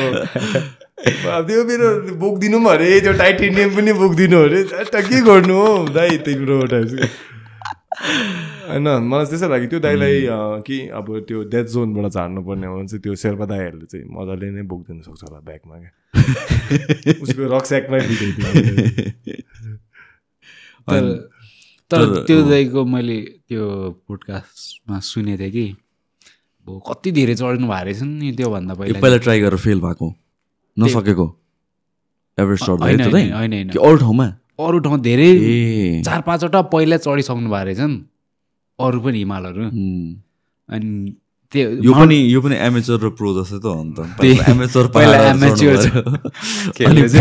त्यो मेरो बोकिदिनु पनि अरे त्यो टाइटेनियम पनि बोकिदिनु अरे। के गर्नु हो? दाइ तिम्रो होइन मलाई त्यस्तो लाग्यो। त्यो दाइलाई कि अब त्यो डेथ जोनबाट झार्नु पर्ने हो भने चाहिँ त्यो शेर्पा दाईहरूले चाहिँ मजाले नै बोकिदिनु सक्छ होला ब्यागमा क्या। उसको रक्स्याकमै तर त्यो दाइको मैले त्यो पोडकास्टमा सुनेको थिएँ कि अब कति धेरै चढ्नु भएको रहेछ नि त्योभन्दा पहिला पहिला ट्राई गरेर फेल भएको। नसकेको। एभरेज होइन, अरू ठाउँमा? अरू ठाउँ धेरै चार पाँचवटा पहिला चढिसक्नु भएको रहेछन्। अरू पनि हिमालहरू। अनि त्यो यो पनि यो पनि एमेचर र प्रो जस्तै त हो नि त। एमेचर पहिला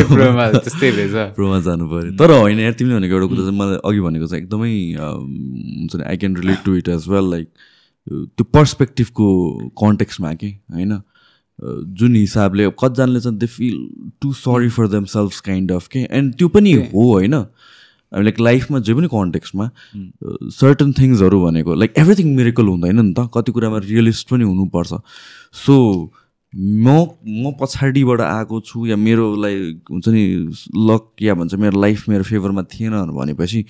प्रोमा त्यस्तै रहेछ प्रोमा जानु पऱ्यो। तर होइन यार तिमीले भनेको एउटा कुरा चाहिँ मलाई अघि भनेको चाहिँ एकदमै हुन्छ नि I can relate to it as well like त्यो पर्सपेक्टिभको कन्टेक्स्टमा कि होइन? जुन हिसाबले कतिजनाले चाहिँ they feel too sorry for them self kind of के? एन्ड त्यो पनि हो होइन? लाइक लाइफमा जे पनि कन्टेक्स्टमा सर्टन थिङ्सहरू भनेको लाइक एभ्रिथिङ मिरेकल हुँदैन नि त। कति कुरामा रियलिस्ट पनि हुनुपर्छ। सो म म पछाडिबाट आएको छु या मेरो लाइक हुन्छ नि लक या भन्छ मेरो लाइफ मेरो फेभरमा थिएन भनेपछि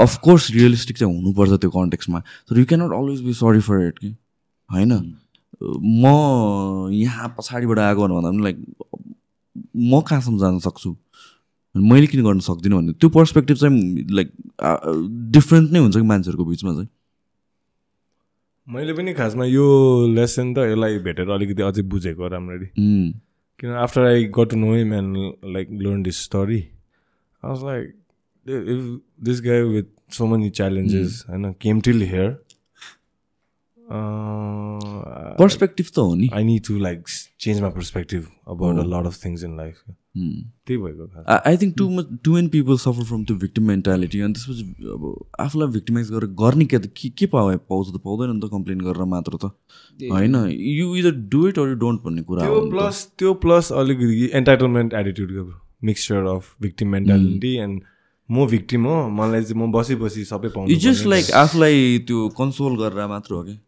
अफकोर्स रियलिस्टिक चाहिँ हुनुपर्छ त्यो कन्टेक्समा तर you cannot always be sorry for it कि होइन? म यहाँ पछाडिबाट आएको भन्दा पनि लाइक म कहाँसम्म जान सक्छु? मैले किन गर्न सक्दिनँ भन्ने। त्यो पर्सपेक्टिभ चाहिँ लाइक डिफ्रेन्ट नै हुन्छ कि मान्छेहरूको बिचमा चाहिँ। मैले पनि खासमा यो लेसन त यसलाई भेटेर अलिकति अझै बुझेको राम्ररी। किन after I got to know him and like learn this story I was like if this guy with so many challenges होइन केम टिल हियर पर्सपेक्टिभ त हो नि I need to like change my perspective about a lot of things in life. त्यही भएको I think too much too many people suffer from त्यो victim mentality अनि त्यसपछि अब आफूलाई भिक्टिमाइज गरेर गर्ने के त? के के पाउ पाउँछ त? पाउँदैन नि त कम्प्लेन गरेर मात्र त। होइन? You either do it or you don't भन्ने कुरा हो त्यो। प्लस त्यो प्लस अलिकति entitlement एटिट्युडको mixture of victim mentality and म भिक्टिम हो मलाई चाहिँ म बसी बसी सबै इट्स पाउँछु जस्ट लाइक आफूलाई त्यो कन्सोल गरेर मात्र हो कि?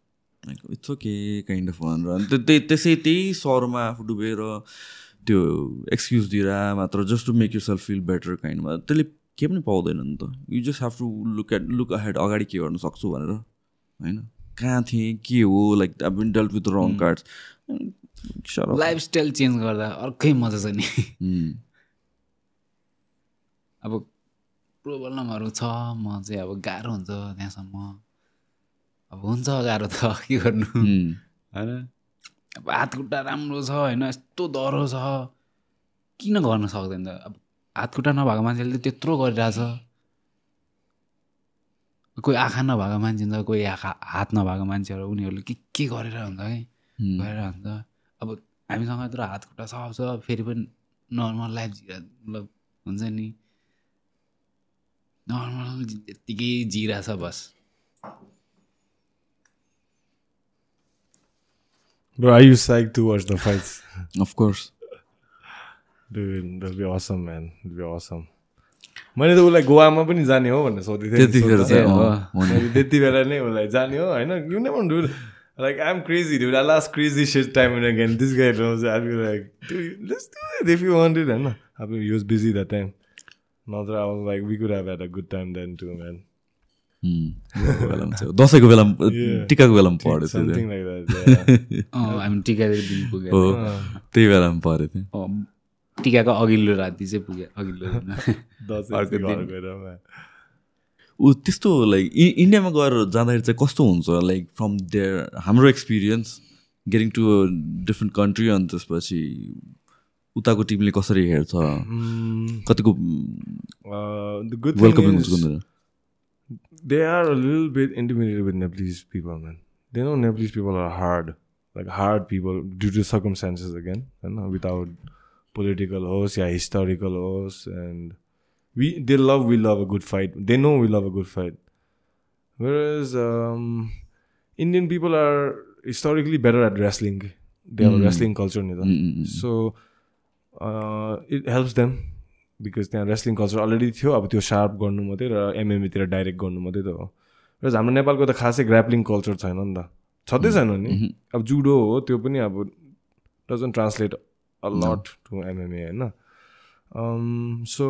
Like it's okay kind of भनेर अनि त्यो त्यही त्यसै त्यही स्वरमा आफू डुबेर त्यो एक्सक्युज दिएर मात्र just to make yourself feel better काइन्डमा त्यसले के पनि पाउँदैन नि त। You just have to look at look ahead अगाडि के गर्न सक्छु भनेर। होइन? कहाँ थिएँ? के हो? Like I been dealt with wrong cards lifestyle change गर्दा अर्कै मजा छ नि। अब प्रोब्लमहरू छ म चाहिँ अब गाह्रो हुन्छ त्यहाँसम्म। अब हुन्छ गाह्रो त के गर्नु? उम्, होइन? अब हात खुट्टा राम्रो छ होइन? यस्तो डह्रो छ। किन गर्न सक्दैन? त अब हात खुट्टा नभएको मान्छेले त त्यत्रो गरिरहेछ। कोही आँखा नभएको मान्छे हुन्छ कोही आँखा हात नभएको मान्छेहरू उनीहरूले के के गरेर हुन्छ है? गरेर हुन्छ। अब हामीसँग यत्रो हात खुट्टा सब छ फेरि पनि नर्मल लाइफ मतलब हुन्छ नि? नर्मल यत्तिकै जिरा छ बस। Bro, are you psyched to watch the fights? of course Dude, that'll be awesome, man. It'll be awesome. मैले त उसलाई गोवामा पनि जाने हो भनेर सोध्दै थिएँ नि त्यतिखेर सोध्दा। चाहिँ ए, हो। अँ, हो नि। मैले त्यति बेला नै उसलाई जाने हो होइन you never do like I am crazy dude I last crazy shit time and again this guy knows I'll be like dude let's do it if you want it होइन अब he was busy that time नत्र I was like we could have had a good time then too man उम्, गोवाको बेलामा चाहिँ दसैँको बेलामा Yeah. टिकाको बेलामा पढेको थियो हो त्यही बेलामा पढेको थियो अँ, टिकाको अघिल्लो राति चाहिँ पुग्यो अघिल्लो. ऊ त्यस्तो लाइक इ इन्डियामा गएर जाँदाखेरि चाहिँ कस्तो हुन्छ लाइक फ्रम देयर हाम्रो experience getting to different country अनि त्यसपछि उताको टिमले कसरी हेर्छ कतिको वेलकमिङ हुन्छ they are a little bit intimidated with Nepalese people, man. They know Nepalese people are hard, like hard people due to circumstances again, you know, without political hosts, yeah, historical hosts, and we they love we love a good fight. They know we love a good fight. Whereas um, Indian people are historically better at wrestling. They have a Mm. wrestling culture, neither. Mm, mm, mm. So uh, it helps them because त्यहाँ wrestling culture already थियो अब त्यो sharp गर्नु मात्रै र एमएमएतिर direct गर्नु मात्रै त हो। र हाम्रो नेपालको त खासै ग्राप्लिङ कल्चर छैन नि त। छँदै छैन नि? अब जुडो हो त्यो पनि अब doesn't translate a lot to MMA होइन। So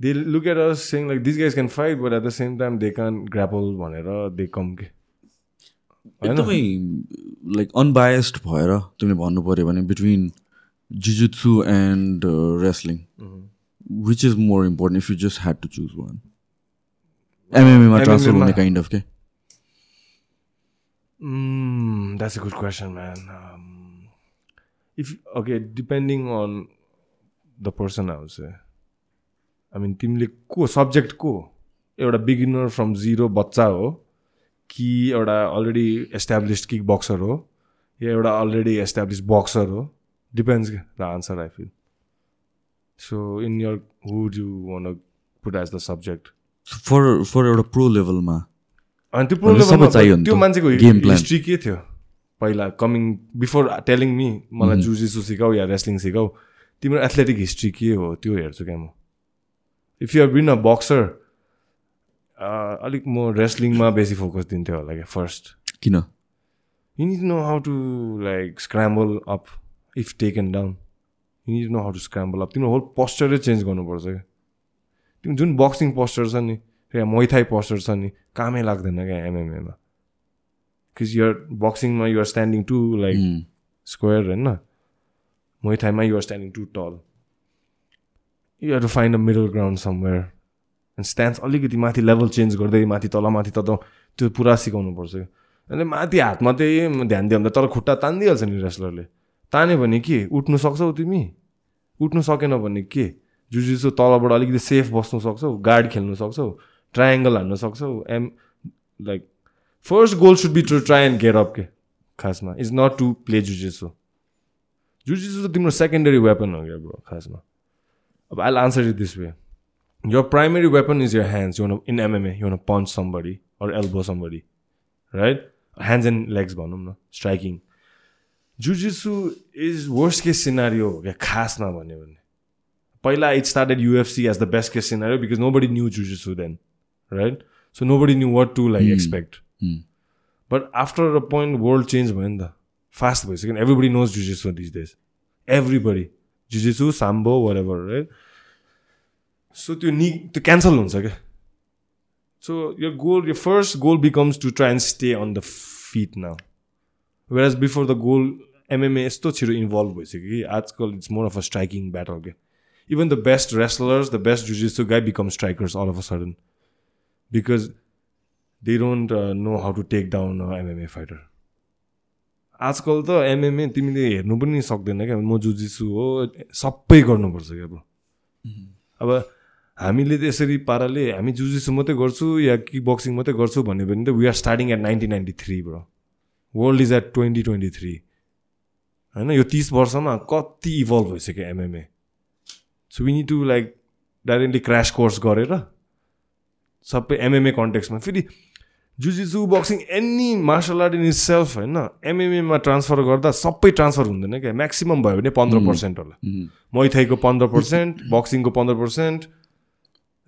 they look at us saying like this guys can fight but at the same time they can grapple भनेर दे कम के? एकदमै लाइक अनबायस्ड भएर तिमीले भन्नु पऱ्यो भने between jujutsu and wrestling which is more important if you just had to choose one एमएमएमा transfer हुने kind of के that's a good question, man. Um, if okay, depending on the person, I would say. I mean, तिमीले को subject को एउटा beginner from zero बच्चा हो कि एउटा अलरेडी एस्टाब्लिस्ड किक बक्सर हो या एउटा अलरेडी एस्टाब्लिस बक्सर हो. Depends the answer I feel so in your would you want put as the subject for for एउटा प्रो लेभलमा अनि त्यो प्रो लेभलमा त्यो मान्छेको. हिस्ट्री के थियो पहिला कमिङ बिफोर टेलिङ मी मलाई जुजिसु सिकाऊ या रेस्लिङ सिकाऊ तिम्रो एथलेटिक हिस्ट्री के हो त्यो हेर्छु क्या म if you been a boxer अलिक म रेस्लिङमा बेसी फोकस दिन्थेँ होला क्या फर्स्ट किन you need know how to like scramble up if taken down you need know how to scramble up तिम्रो होल पोस्चरै चेन्ज गर्नुपर्छ क्या। तिम्रो जुन बक्सिङ पोस्चर छ नि या मैथाई पोस्चर छ नि कामै लाग्दैन क्या एमएमएमा because you're बक्सिङमा you're standing too like square होइन। मैथाईमा you're standing too tall you have to find a middle ground somewhere and stands अलिकति माथि लेभल चेन्ज गर्दै माथि तल माथि तल त्यो पुरा सिकाउनु पर्छ अनि माथि हात मात्रै ध्यान दियो भने तर खुट्टा तानिदिइहाल्छ नि रेस्लरले तान्यो भने के? उठ्नु सक्छौ तिमी? उठ्नु सकेन भने के जुजिसो तलबाट अलिकति सेफ बस्नु सक्छौ गार्ड खेल्नु सक्छौ ट्रायङ्गल हान्नु सक्छौ am like first goal should be to try and get up के खासमा इज नट टु प्ले जुजिसो जुजिसो त तिम्रो सेकेन्डरी वेपन हो क्या ब्रो खासमा अब I answer it this way weapon is your hands. You want to in MMA, you want to punch somebody or right? Hands and legs, भनौँ न striking. Jiu-Jitsu is worst case scenario हो क्या खासमा भन्यो भने पहिला it started UFC as the best case scenario because no body new जुजिसु then right so no body new what to like expect but after a point world change भयो नि। त fast भइसक्यो everybody knows जुजिसु this days everybody जुजिसु साम्बो were ever right so त्यो नि त्यो cancel हुन्छ क्या so your goal your first goal becomes to try and stay on the fit now where as before the goal MMA यस्तो छिटो involve भइसक्यो कि आजकल it's more of a striking battle के even the best wrestlers, the best jiu-jitsu guy becomes strikers all of a sudden because they don't uh, know how to take down a MMA fighter. आजकल त MMA तिमीले हेर्नु पनि सक्दैन क्या। म जुजिसु हो सबै गर्नुपर्छ क्या अब। अब हामीले त यसरी पाराले हामी जुजिसु मात्रै गर्छु या किक बक्सिङ मात्रै गर्छु भन्यो भने त we are starting at nineteen ninety three bro world is at twenty twenty three होइन यो तिस वर्षमा कति इभल्भ भइसक्यो MMA so we need to like directly cross course गरेर सबै एमएमए कन्टेक्समा फेरि जुजिजु boxing any martial art in itself होइन एमएमएमा ट्रान्सफर गर्दा सबै ट्रान्सफर हुँदैन क्या। म्याक्सिमम् भयो भने पन्ध्र पर्सेन्ट होला। मैथाईको पन्ध्र पर्सेन्ट बक्सिङको पन्ध्र पर्सेन्ट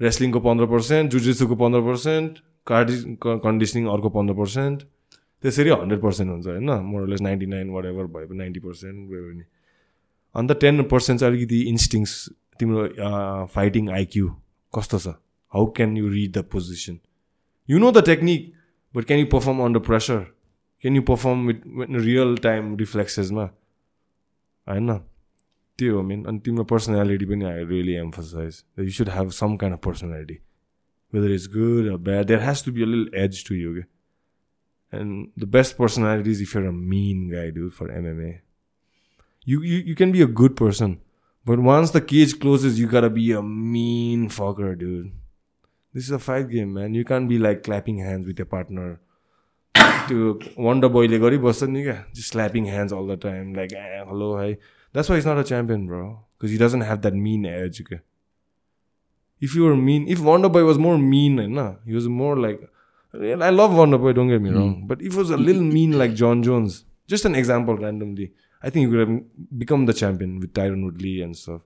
रेस्लिङको पन्ध्र पर्सेन्ट जुजिसुको पन्ध्र पर्सेन्ट कार्डि कन्डिसनिङ अर्को पन्ध्र पर्सेन्ट त्यसरी हन्ड्रेड पर्सेन्ट हुन्छ होइन? More or less ninety nine whatever भयो भने नाइन्टी पर्सेन्ट गयो भने। अन्त टेन पर्सेन्ट चाहिँ अलिकति इन्स्टिङ्स तिम्रो फाइटिङ आइक्यू कस्तो छ? How can you read the position you know the technique but can you perform under pressure can you perform with real time रिफ्लेक्सेसमा होइन? त्यो हो मेन अनि तिम्रो पर्सनालिटी पनि I really emphasise you should have some kind of personality whether is good bad there has to be a लिल edge to you के And the best personalities if you're a mean guy, dude, for MMA. You, you you can be a good person. But once the cage closes, you gotta be a mean fucker, dude. This is a fight game, man. You can't be like clapping hands with your partner. to Wonder Boy Legori nigga. Just slapping hands all the time. Like, eh, hello. That's why he's not a champion, bro. Because he doesn't have that mean edge. If you were mean, if Wonder Boy was more mean, nah, he was more like like I love Wonderboy, don't get me hmm. wrong. But if it was a little mean like John Jones, just an example randomly, I think he could have become the champion with Tyron Woodley and stuff.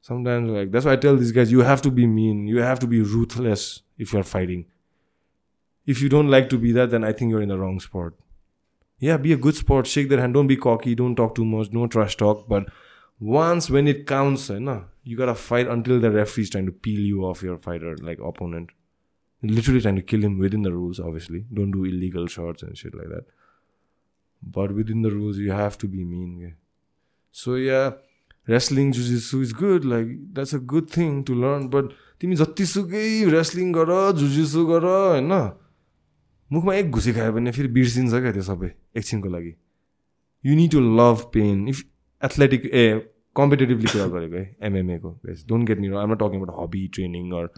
Sometimes, like, that's why I tell these guys, you have to be mean. You have to be ruthless if you're fighting. If you don't like to be that, then I think you're in the wrong sport. Yeah, be a good sport. Shake their hand. Don't be cocky. Don't talk too much. No trash talk. But once when it counts, eh, you, know, you gotta fight until the referee's trying to peel you off your fighter, like opponent literally trying to kill him within the rules obviously don't do illegal shots and shit like that but within the rules you have to be mean so yeah wrestling jiu-jitsu is good like that's a good thing to learn but तिमी जतिसुकै wrestling गर जुजिसु गर होइन मुखमा एक घुसी खायो भने फेरि बिर्सिन्छ क्या त्यो सबै एकछिनको लागि you need to love pain if athletic a competitively कुरा गरेको है एमएमएको don't get me I'm not talking about hobby training or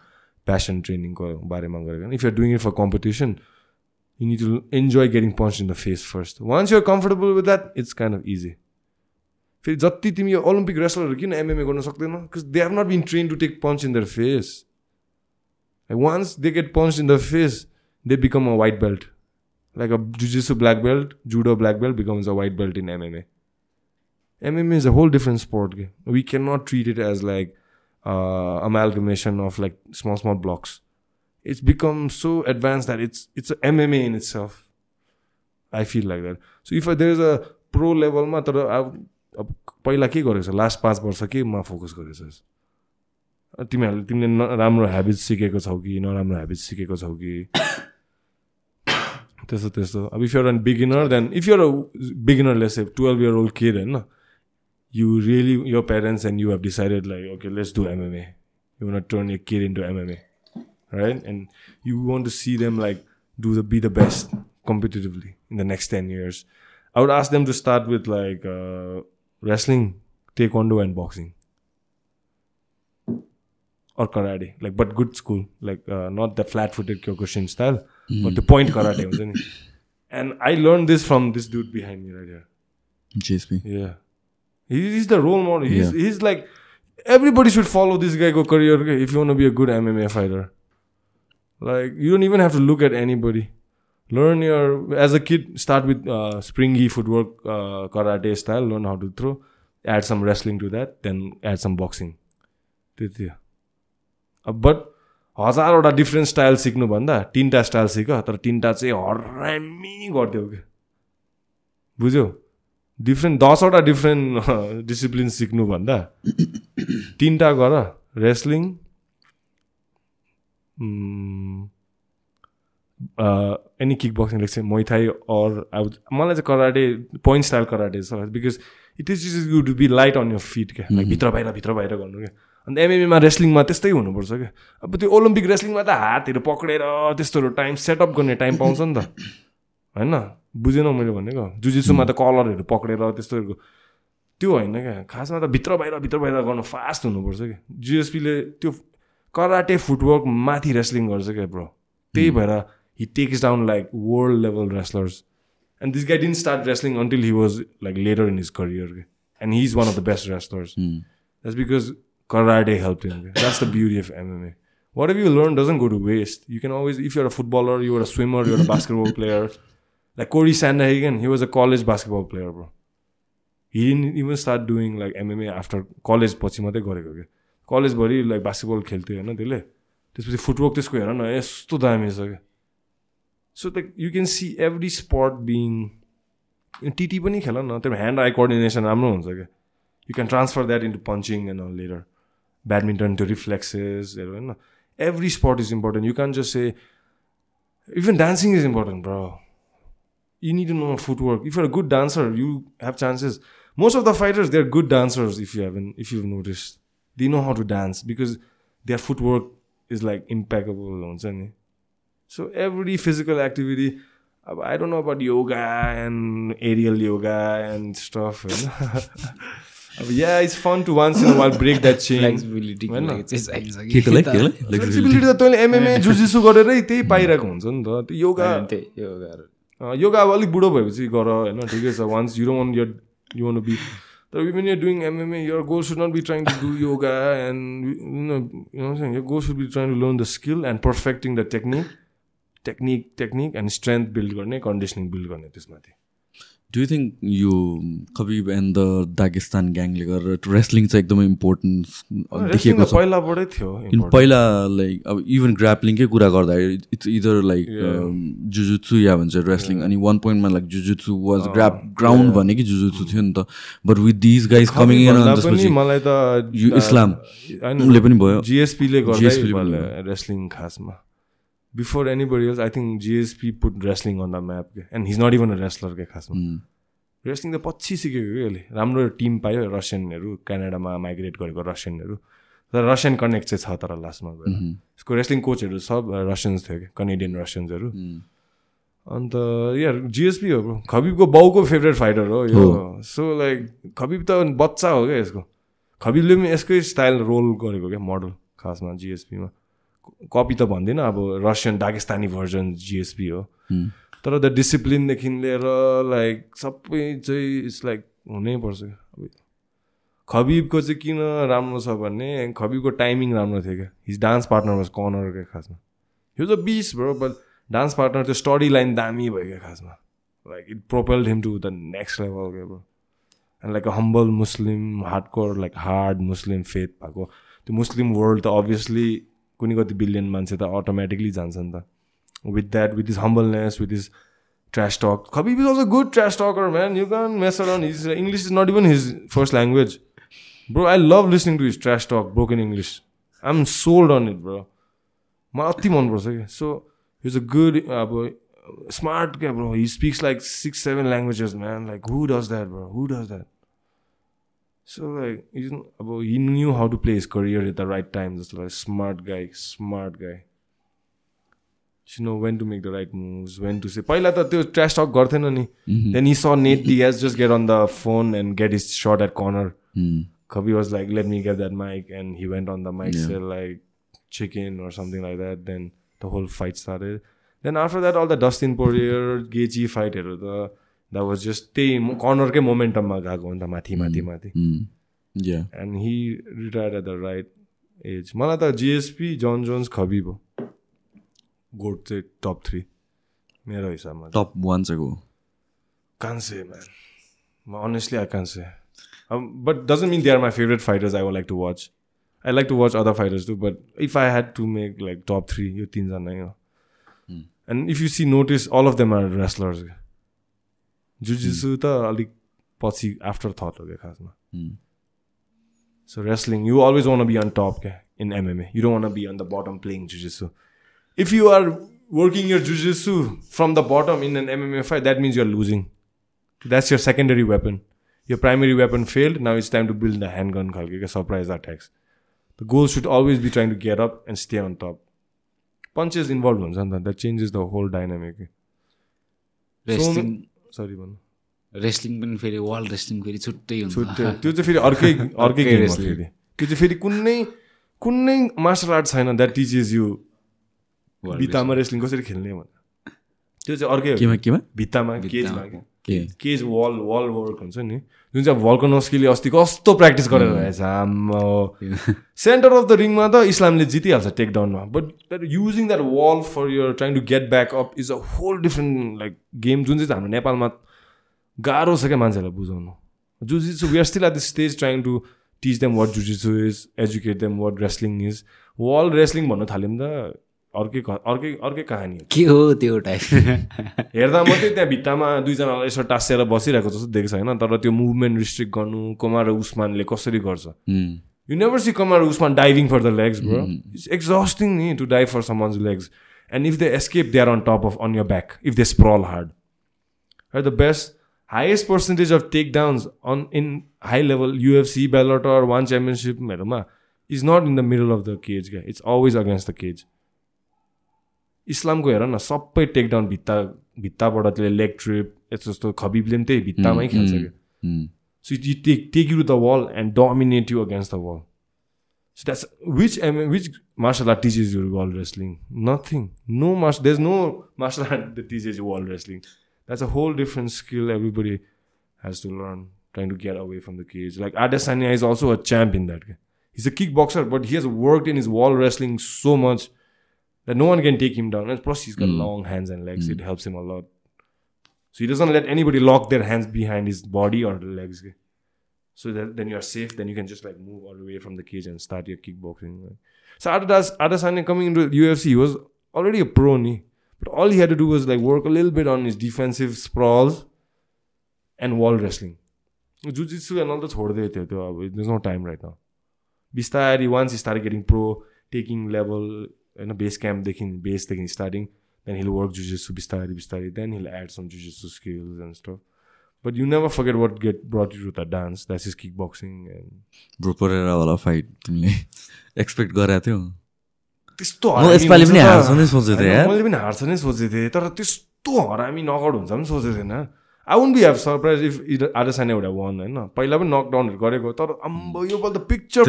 passion ट्रेनिङको बारेमा गरेको if you're doing it for competition you need to enjoy getting punch in the face first once you're comfortable with that it's kind of easy फेरि जति तिमी यो Olympic रेस्लरहरू किन MMA गर्न सक्दैन because they have not been train to take punch in their face once they get punch in the face they become a white belt like a जुजिसु black belt judo black belt becomes a white belt in MMA MMA is a whole different sport. We cannot treat it as like uh, amalgamation of like small small blocks. It's become so advanced that it's it's a mma in itself. I feel like that. So if there's a pro लेभलमा तर अब पहिला के गरेको छ? Last पाँच वर्ष केमा फोकस गरेको छस् तिमीहरूले तिमीले न राम्रो ह्याबिट सिकेको छौ कि नराम्रो ह्याबिट सिकेको छौ कि? त्यस्तो त्यस्तो। अब if you're an beginner then if you're a beginner less twelve year old care होइन? You really your parents and you have decided like okay let's do mma you want to turn your kid into mma right? And you want to see them like do the be the best competitively in the next 10 years. I would ask them to start with like uh, wrestling taekwondo and boxing. Or karate like but good school like uh, not the flat-footed kyokushin style but the point karate and i learned this from this dude behind me right here. JSP. yeah He's the role model. He's, like, everybody should follow this guy go career if you want to be a good MMA fighter. Like, you don't even have to look at anybody. Learn your, as a kid, start with uh, springy footwork, uh, karate style, learn how to throw, add some wrestling to that, then add some boxing. त्यति हो but हजारवटा different style सिक्नुभन्दा तिनवटा style सिक तर तिनवटा चाहिँ हरामी गरिदेऊ क्या बुझ्यौ डिफ्रेन्ट दसवटा डिफ्रेन्ट डिसिप्लिन सिक्नुभन्दा तिनवटा गर रेस्लिङ एनी किक बक्सिङ लेख्छ मैथाई अर अब मलाई चाहिँ कराटे पोइन्ट स्टाइल कराटे छ because it is is you to be light on your feet क्या? लाइक भित्र बाहिर भित्र बाहिर गर्नु क्या? अन्त एमएमएमा रेस्लिङमा त्यस्तै हुनुपर्छ क्या? अब त्यो ओलम्पिक रेस्लिङमा त हातहरू पक्रेर त्यस्तोहरू टाइम सेटअप गर्ने टाइम पाउँछ नि त। होइन? बुझेनौ मैले भनेको। जुजिसुमा त कलरहरू पक्रेर त्यस्तोहरूको। त्यो होइन क्या। खासमा त भित्र बाहिर भित्र बाहिर गर्नु फास्ट हुनुपर्छ क्या। जिएसपीले त्यो कराटे फुटवर्क माथि रेस्लिङ गर्छ क्या ब्रो त्यही भएर he takes down like world level wrestlers and this guy didn't start wrestling until he was like later in his career के and he is one of the best wrestlers that's because karate helped him. That's the beauty of MMA. Whatever you learn doesn't go to waste. You can always, if you're a footballer, you're a swimmer, you're a basketball player. Like Corey Sandhagen, he was a college basketball player, bro. He didn't even start doing like MMA after college पछि मात्रै गरेको क्या। कलेजभरि like basketball खेल्थ्यो होइन त्यसले। त्यसपछि footwork त्यसको हेर न यस्तो दामी छ क्या। So like you can see every sport being TT पनि खेल न त्यो ह्यान्ड आई कोअर्डिनेसन राम्रो हुन्छ क्या। You can transfer that into punching and all later badminton त्यो रिफ्लेक्सेसहरू होइन। Every sport is important you can just say even dancing is important bro you need to know footwork. If you're a good dancer, you have chances. Most of the fighters, they're good dancers. If you haven't, if you've noticed, they know how to dance because their footwork is like impeccable. So every physical activity, I don't know about yoga and aerial yoga and stuff. yeah, it's fun to once in a while break that chain. Flexibility त तैँले MMA जुजिसु गरेरै त्यही पाइरहेको हुन्छ नि त त्यो योगा त्यही योगाहरू अँ, योगा अब अलिक बुढो भएपछि गर होइन? ठिकै छ। Once you don't your you want be तर when you doing MMA your goal should not be trying to do yoga and your goal should be trying to learn the skill and perfecting the technique technique technique and strength build गर्ने conditioning build गर्ने त्यसमाथि। Do you think यो Khabib and the Dagestan ग्याङले गरेर wrestling चाहिँ एकदमै important Wrestling देखिएको छ। पहिलाबाटै थियो. पहिला लाइक अब इभन ग्राप्लिङकै कुरा गर्दाखेरि इट्स इदर लाइक जुजुत्सु या भन्छ रेस्लिङ अनि वान पोइन्टमा like jujitsu was grab ground भने कि जुजुत्सु थियो नि त। But with these guys coming in त्यसपछि मलाई त यो इस्लाम होइन, उसले पनि भयो। जिएसपीले गर्दै रेस्लिङ खासमा। Before any body else I think GSP put wrestling on the map के and his not even a wrestler के खासमा। रेस्लिङ त पछि सिकेको कि अहिले। राम्रो टिम पायो रसियनहरू क्यानाडामा माइग्रेट गरेको रसियनहरू तर रसियन कनेक्ट चाहिँ छ तर लास्टमा गएर। यसको रेस्लिङ कोचहरू सब रसियन्स थियो कि कनेडियन रसियन्सहरू अन्त यार जिएसपी हो. खबिबको बाउको फेभरेट फाइटर हो यो। सो लाइक खबिब त बच्चा हो क्या यसको। खबिबले पनि यसकै स्टाइल रोल गरेको क्या मोडल खासमा जिएसपीमा कपी त भन्दिनँ अब रसियन दागिस्तानी भर्जन जिएसपी हो। तर द डिसिप्लिनदेखि लिएर लाइक सबै चाहिँ इट्स लाइक हुनैपर्छ अब खबिबको चाहिँ किन राम्रो छ भने खबिबको टाइमिङ राम्रो थियो क्या। His dance partner was corner क्या खासमा। यो त बिस ब्रो बट डान्स पार्टनर त्यो स्टडी लाइन दामी भयो क्या खासमा। Like it propelled him to the next level क्या bro and like a humble Muslim hardcore like hard Muslim faith भएको। त्यो मुस्लिम वर्ल्ड त अभियसली कुनै कति बिलियन मान्छे त अटोमेटिकली जान्छ नि त। With that with is humbleness with is trash talk Khabib is also good trash talker man you can measure on his English is not even his first language bro I love listening to his trash talk broken English I am sold on it bro मलाई अति मनपर्छ कि so his a good अब smart क्या bro he speaks like six seven languages man like who does that bro who does that so like is अब he knew how to play his career at the right time जस्तो like smart guy smart guy you know when to make the right moves, when to say. पहिला त त्यो ट्रास talk गर्थेन नि then he स net DS just get on the phone and get his shot at corner Kabi was like, let me get that mic, and he went on the mic, said like chicken or something like that. Then the whole fight started. Then after that, all the Dustin Poirier, Gaethje fight, the that was just त्यही कर्नरकै मोमेन्टममा गएको नि त माथि माथि माथि या and he retired at the right age मलाई त जिएसपी जन जोन्स खबिब हो गोट चाहिँ टप थ्री मेरो हिसाबमा टप वान चाहिँ को can't say, man. Honestly, I can't say. Um, but doesn't mean they are my favorite fighters. I would like to watch. I like to watch other fighters too. But if I had to make like top three, you teens are nine. And if you see, notice all of them are wrestlers. Jiu-jitsu ta alik पछि after thought हो क्या खासमा So wrestling, you always want to be on top क्या, in MMA. You don't want to be on the bottom playing jiu-jitsu. If you are working your jiu-jitsu from the bottom in an MMA fight, that means you're losing. That's your secondary weapon. यो primary weapon failed now it's time to build the hand gun खालको क्या surprise attacks the goal should always be trying to get up and stay on top punches involve हुन्छ नि त that changes the whole dynamic wrestling sorry भन्नु wrestling पनि फेरि world wrestling फेरि छुट्टै हुन्छ। छुट्टै। त्यो चाहिँ फेरि अर्कै अर्कै गेम हो फेरि। त्यो चाहिँ फेरि कुनै कुनै मार्सल आर्ट छैन द्याट टिचेस यु भित्तामा रेस्लिङ कसरी खेल्ने भनेर। त्यो चाहिँ अर्कै हो। भित्तामा केजमा केज वल वल वर्क हुन्छ नि? जुन चाहिँ भल्कनस्कीले अस्ति कस्तो प्र्याक्टिस गरेर रहेछ आम्मा। सेन्टर अफ द रिङमा त इस्लामले जितिहाल्छ take डाउनमा but using that wall for your trying to get back up is a whole different like game जुन चाहिँ हाम्रो नेपालमा गाह्रो छ क्या मान्छेहरूलाई बुझाउनु। Jujitsu we are still at the stage trying to teach them what jujitsu is educate them what wrestling is wall wrestling भन्नु थाल्यो भने त। अर्कै क- अर्कै अर्कै कहानी हो के हो त्यो टाइप? हेर्दा मात्रै त्यहाँ भित्तामा दुईजनालाई यसो टाँसेर बसिरहेको जस्तो देख्छ होइन? तर त्यो मुभमेन्ट रिस्ट्रिक्ट गर्नु कुमार उस्मानले कसरी गर्छ? You never see Kamaru Usman diving for the legs bro it's exhausting नि to dive for someone's legs and if they escape they are on top of on your back if they sprawl hard are the best highest percentage of takedowns on in high level UFC Bellator One च्याम्पियनसिपहरूमा is not in the middle of the cage क्या it's always against the cage इस्लामको हेर न सबै take down भित्ता भित्ताबाट त्यसले leg trip यस्तो जस्तो खबिबले पनि त्यही भित्तामै खेल्छ क्या So you take take you to the wall and dominate you against the wall. So that's which M- which martial art teaches you wall wrestling? Nothing. No martial. There's no martial art that teaches you wall wrestling. That's a whole different skill everybody has to learn. Trying to get away from the cage. Like Adesanya is also a champ in that. guy. He's a kickboxer, but he has worked in his wall wrestling so much that no one can take him down. And plus, he's got long hands and legs. It helps him a lot. So he doesn't let anybody lock their hands behind his body or the legs. okay? So that then you're safe. Then you can just like move all the way from the cage and start your kickboxing. like. So Adas Adesanya coming into UFC, he was already a pro, ni. but all he had to do was like work a little bit on his defensive sprawls and wall wrestling. Jiu-jitsu and all the छोड्दै थियो त्यो अब there's no time right now. बिस्तारै once he started getting pro, taking level होइन base क्याम्पदेखि बेसदेखि starting then he'll work जुजेसु बिस्तारै बिस्तारै then he'll add some जुजेसु skills and stuff but you never forget what got brought you the dance that is kick boxing and bro परेरावाला fight तिमीले expect गरेको थियौ त्यस्तो यसपालि पनि। हार्छ नै सोचेको थिएँ। मैले पनि हार्छ नै सोचेको थिएँ तर त्यस्तो हरामी नकआउट हुन्छ पनि सोचेको थिएन I won't be have surprise if आदर्शन एउटा वान होइन पहिला पनि नकडाउनहरू गरेको तर अम्बो यो पाल त। पिक्चर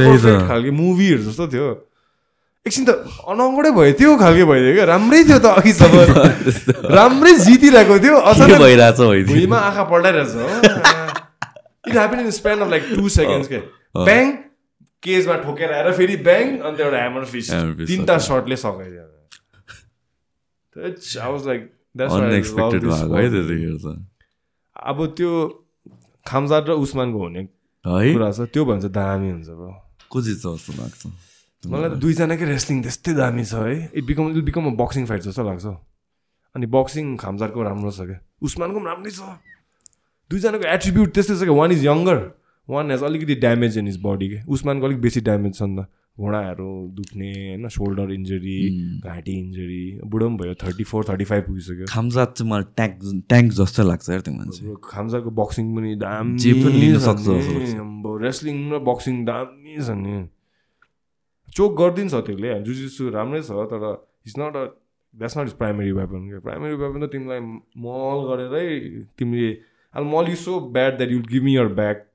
खालको मुभीहरू जस्तो थियो। एकछिन त अनौगडै भयो त्यो खालको भइदियो क्या। राम्रै थियो त अघिसम्म राम्रै जितिरहेको थियो। के अचानक भइरहेछ होइन भुइँमा आँखा पल्टाइरहेछ it happen in span of like two seconds के। ब्याङ केजमा ठोकेर आएर फेरि ब्याङ अन्त एउटा ह्यामर फिस तिनवटा सर्टले सघाइदियो। आई वाज लाइक अब त्यो खामजाद र उस्मानको हुने कुरा छ। त्यो भन्छ दामी हुन्छ ब्रो। को जित्छ जस्तो लाग्छ? मलाई त दुईजनाकै रेस्लिङ त्यस्तै दामी छ है। It become it become a boxing fight जस्तो लाग्छ। अनि बक्सिङ खामजारको राम्रो छ क्या। उस्मानको पनि राम्रै छ। दुईजनाको एट्रिब्युट त्यस्तै छ क्या। One is younger one has अलिकति ड्यामेज इन हिज बडी के उस्मानको अलिक बेसी ड्यामेज छ नि त। घुँडाहरू दुख्ने होइन सोल्डर इन्जरी घाँटी इन्जरी बुढो पनि भयो थर्टी फोर थर्टी फाइभ पुगिसक्यो। खामजात चाहिँ मलाई ट्याङ्क ट्याङ्क जस्तो लाग्छ यार त्यो मान्छे। खामजाको बक्सिङ पनि दामी रेस्लिङ र बक्सिङ दामी छ नि। चोक गरिदिन्छ त्यसले जुजिसु राम्रै छ तर it's not a that's not is primary weapon क्या प्राइमेरी वेपन त तिमीलाई मल गरेरै तिमीले I maul you so bad that you'll give me your back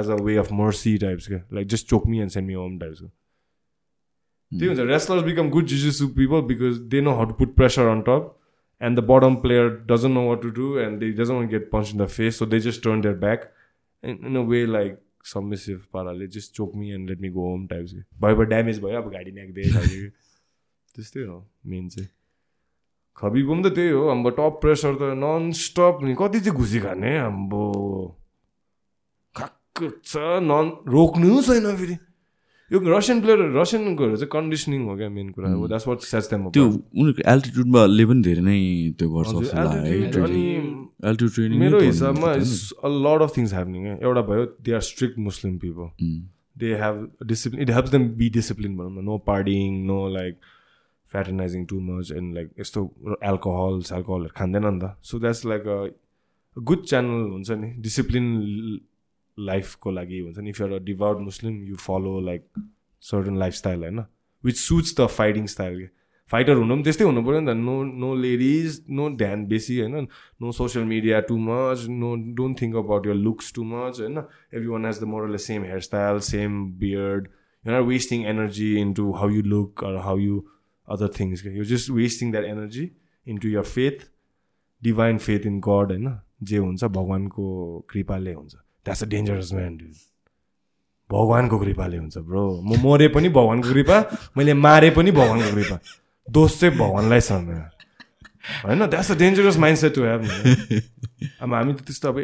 as a way of mercy types क्या? Like just choke me and send me home टाइप्सको त्यही हुन्छ। Wrestlers become good जिजिसु people because they know how to put pressure on top and the bottom player doesn't know what to do and they doesn't want to get punched in the face so they just turn their back in, in submissive पाराले just choke me and let me go home types के भयो भयो damage भयो अब गाडी न्याक्दै खालको त्यस्तै हो मेन चाहिँ खबीको पनि त त्यही हो हाम्रो टप प्रेसर त नन स्टप नि कति चाहिँ घुसी खाने हाम्रो खाक्क छ नन रोक्नु छैन फेरि यो रसियन प्लेयर रसियनकोहरू चाहिँ कन्डिसनिङ हो क्या मेन कुरा हो द्याट्स वाट सेट्स देम त्यो उनीहरूको एल्टिट्युडमा ले पनि धेरै नै त्यो गर्छ अनि एल्टिट्युड ट्रेनिङ मेरो हिसाबमा a lot of things happening एउटा भयो they are strict Muslim people they have discipline it helps them be discipline भनौँ न। No partying no like fraternizing too much and like यस्तो एल्कोहल सेल्कोहलहरू खाँदैन नि त। So that's like a good channel हुन्छ नि। डिसिप्लिन लाइफको लागि हुन्छ नि? If you're a devout Muslim you follow like certain lifestyle होइन? Which suits the fighting style के फाइटर हुनु पनि त्यस्तै हुनु पऱ्यो नि त। नो नो लेडिज नो ध्यान बेसी होइन? No social media too much no don't think about your looks too much होइन? Everyone has the moral same hair style same beard you are wasting energy into how you look or how you other things के you just wasting that energy into your faith divine faith in God होइन? जे हुन्छ भगवान्को कृपाले हुन्छ। That's a dangerous man do भगवान्को कृपाले हुन्छ ब्रो म मरे पनि भगवान्को कृपा मैले मारे पनि भगवान्को कृपा। दोष चाहिँ भगवान्लाई छ मेरो होइन? That's a dangerous mindset to have अब हामी त त्यस्तो अब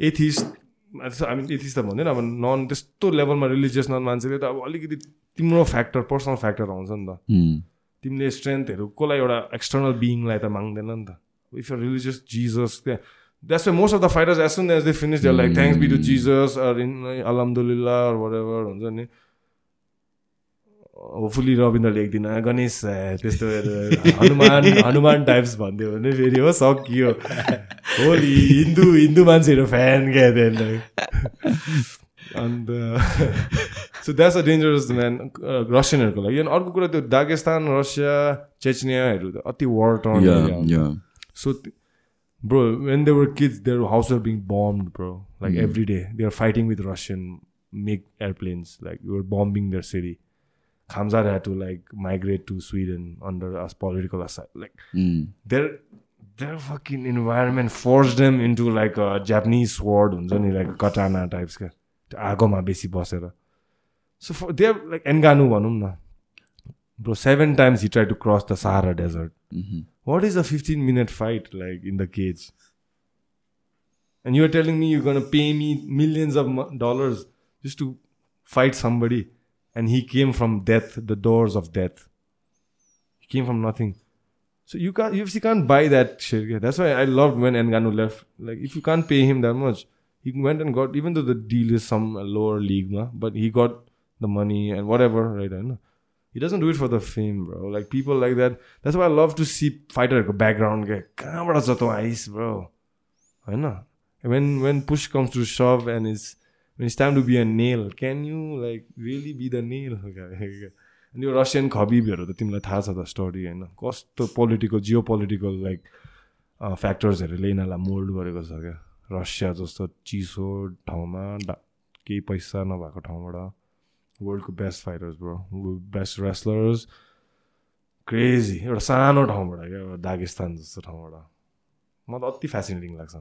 एथिस्ट हामी एथिस्ट त भन्दैन अब नन त्यस्तो लेभलमा रिलिजियस नन मान्छेले त अब अलिकति तिम्रो फ्याक्टर पर्सनल फ्याक्टर आउँछ नि त। तिमीले स्ट्रेन्थहरू कसलाई एउटा एक्सटर्नल बिइङलाई त माग्दैन नि त। इफ रिलिजियस जिजस त्यहाँ that's why most of the fighters as soon as they finish there like thanks be to Jesus or in अलहमदुल्ला वर एभर हुन्छ नि होपफुली रविन्द्रले एकदिन गणेश त्यस्तो हनुमान हनुमान टाइप्स भनिदियो भने फेरि हो सकियो होली हिन्दू हिन्दू मान्छेहरू फ्यान क्या त्यहाँनिर अन्त so that's a dangerous man रसियनहरूको लागि अनि अर्को कुरा त्यो दागेस्तान रसिया चेचनियाहरू त अति war torn so bro when they were kids their house were being bombed bro like every day they were fighting with russian make airplanes like we were bombing their city Khamzat had to like migrate to Sweden under us political asylum. Like their their fucking environment forced them into like a Japanese sword, हुन्छ नि like a katana types का त्यो आगोमा बेसी बसेर So for they have like Enganu भनौँ न Bro, seven times he tried to cross the Sahara Desert. Mm-hmm. What is a 15 minute fight like in the cage? And you're telling me you're gonna pay me millions of dollars just to fight somebody, and he came from death, the doors of death. He came from nothing. So you can't, UFC can't buy that shit. That's why I loved when Ngannou left. Like if you can't pay him that much, he went and got even though the deal is some lower league, but he got the money and whatever, right? I know. He doesn't do it for the fame, bro. Like people like that. That's why I love to see fighterको background के कहाँबाट छ तँ आइस bro होइन when when push comes to shove and it's when it's time to be a nail can you like really be the nail अनि यो Russian खबिबहरू त तिमीलाई थाहा छ त स्टोरी होइन कस्तो पोलिटिकल जियो पोलिटिकल लाइक फ्याक्टर्सहरूले यिनीहरूलाई मोल्ड गरेको छ क्या रसिया जस्तो चिसो ठाउँमा केही पैसा नभएको ठाउँबाट वर्ल्डको best fighters bro best wrestlers crazy एउटा सानो ठाउँबाट क्या एउटा दागिस्तान जस्तो ठाउँबाट। मलाई अति फेसिनेटिङ लाग्छ।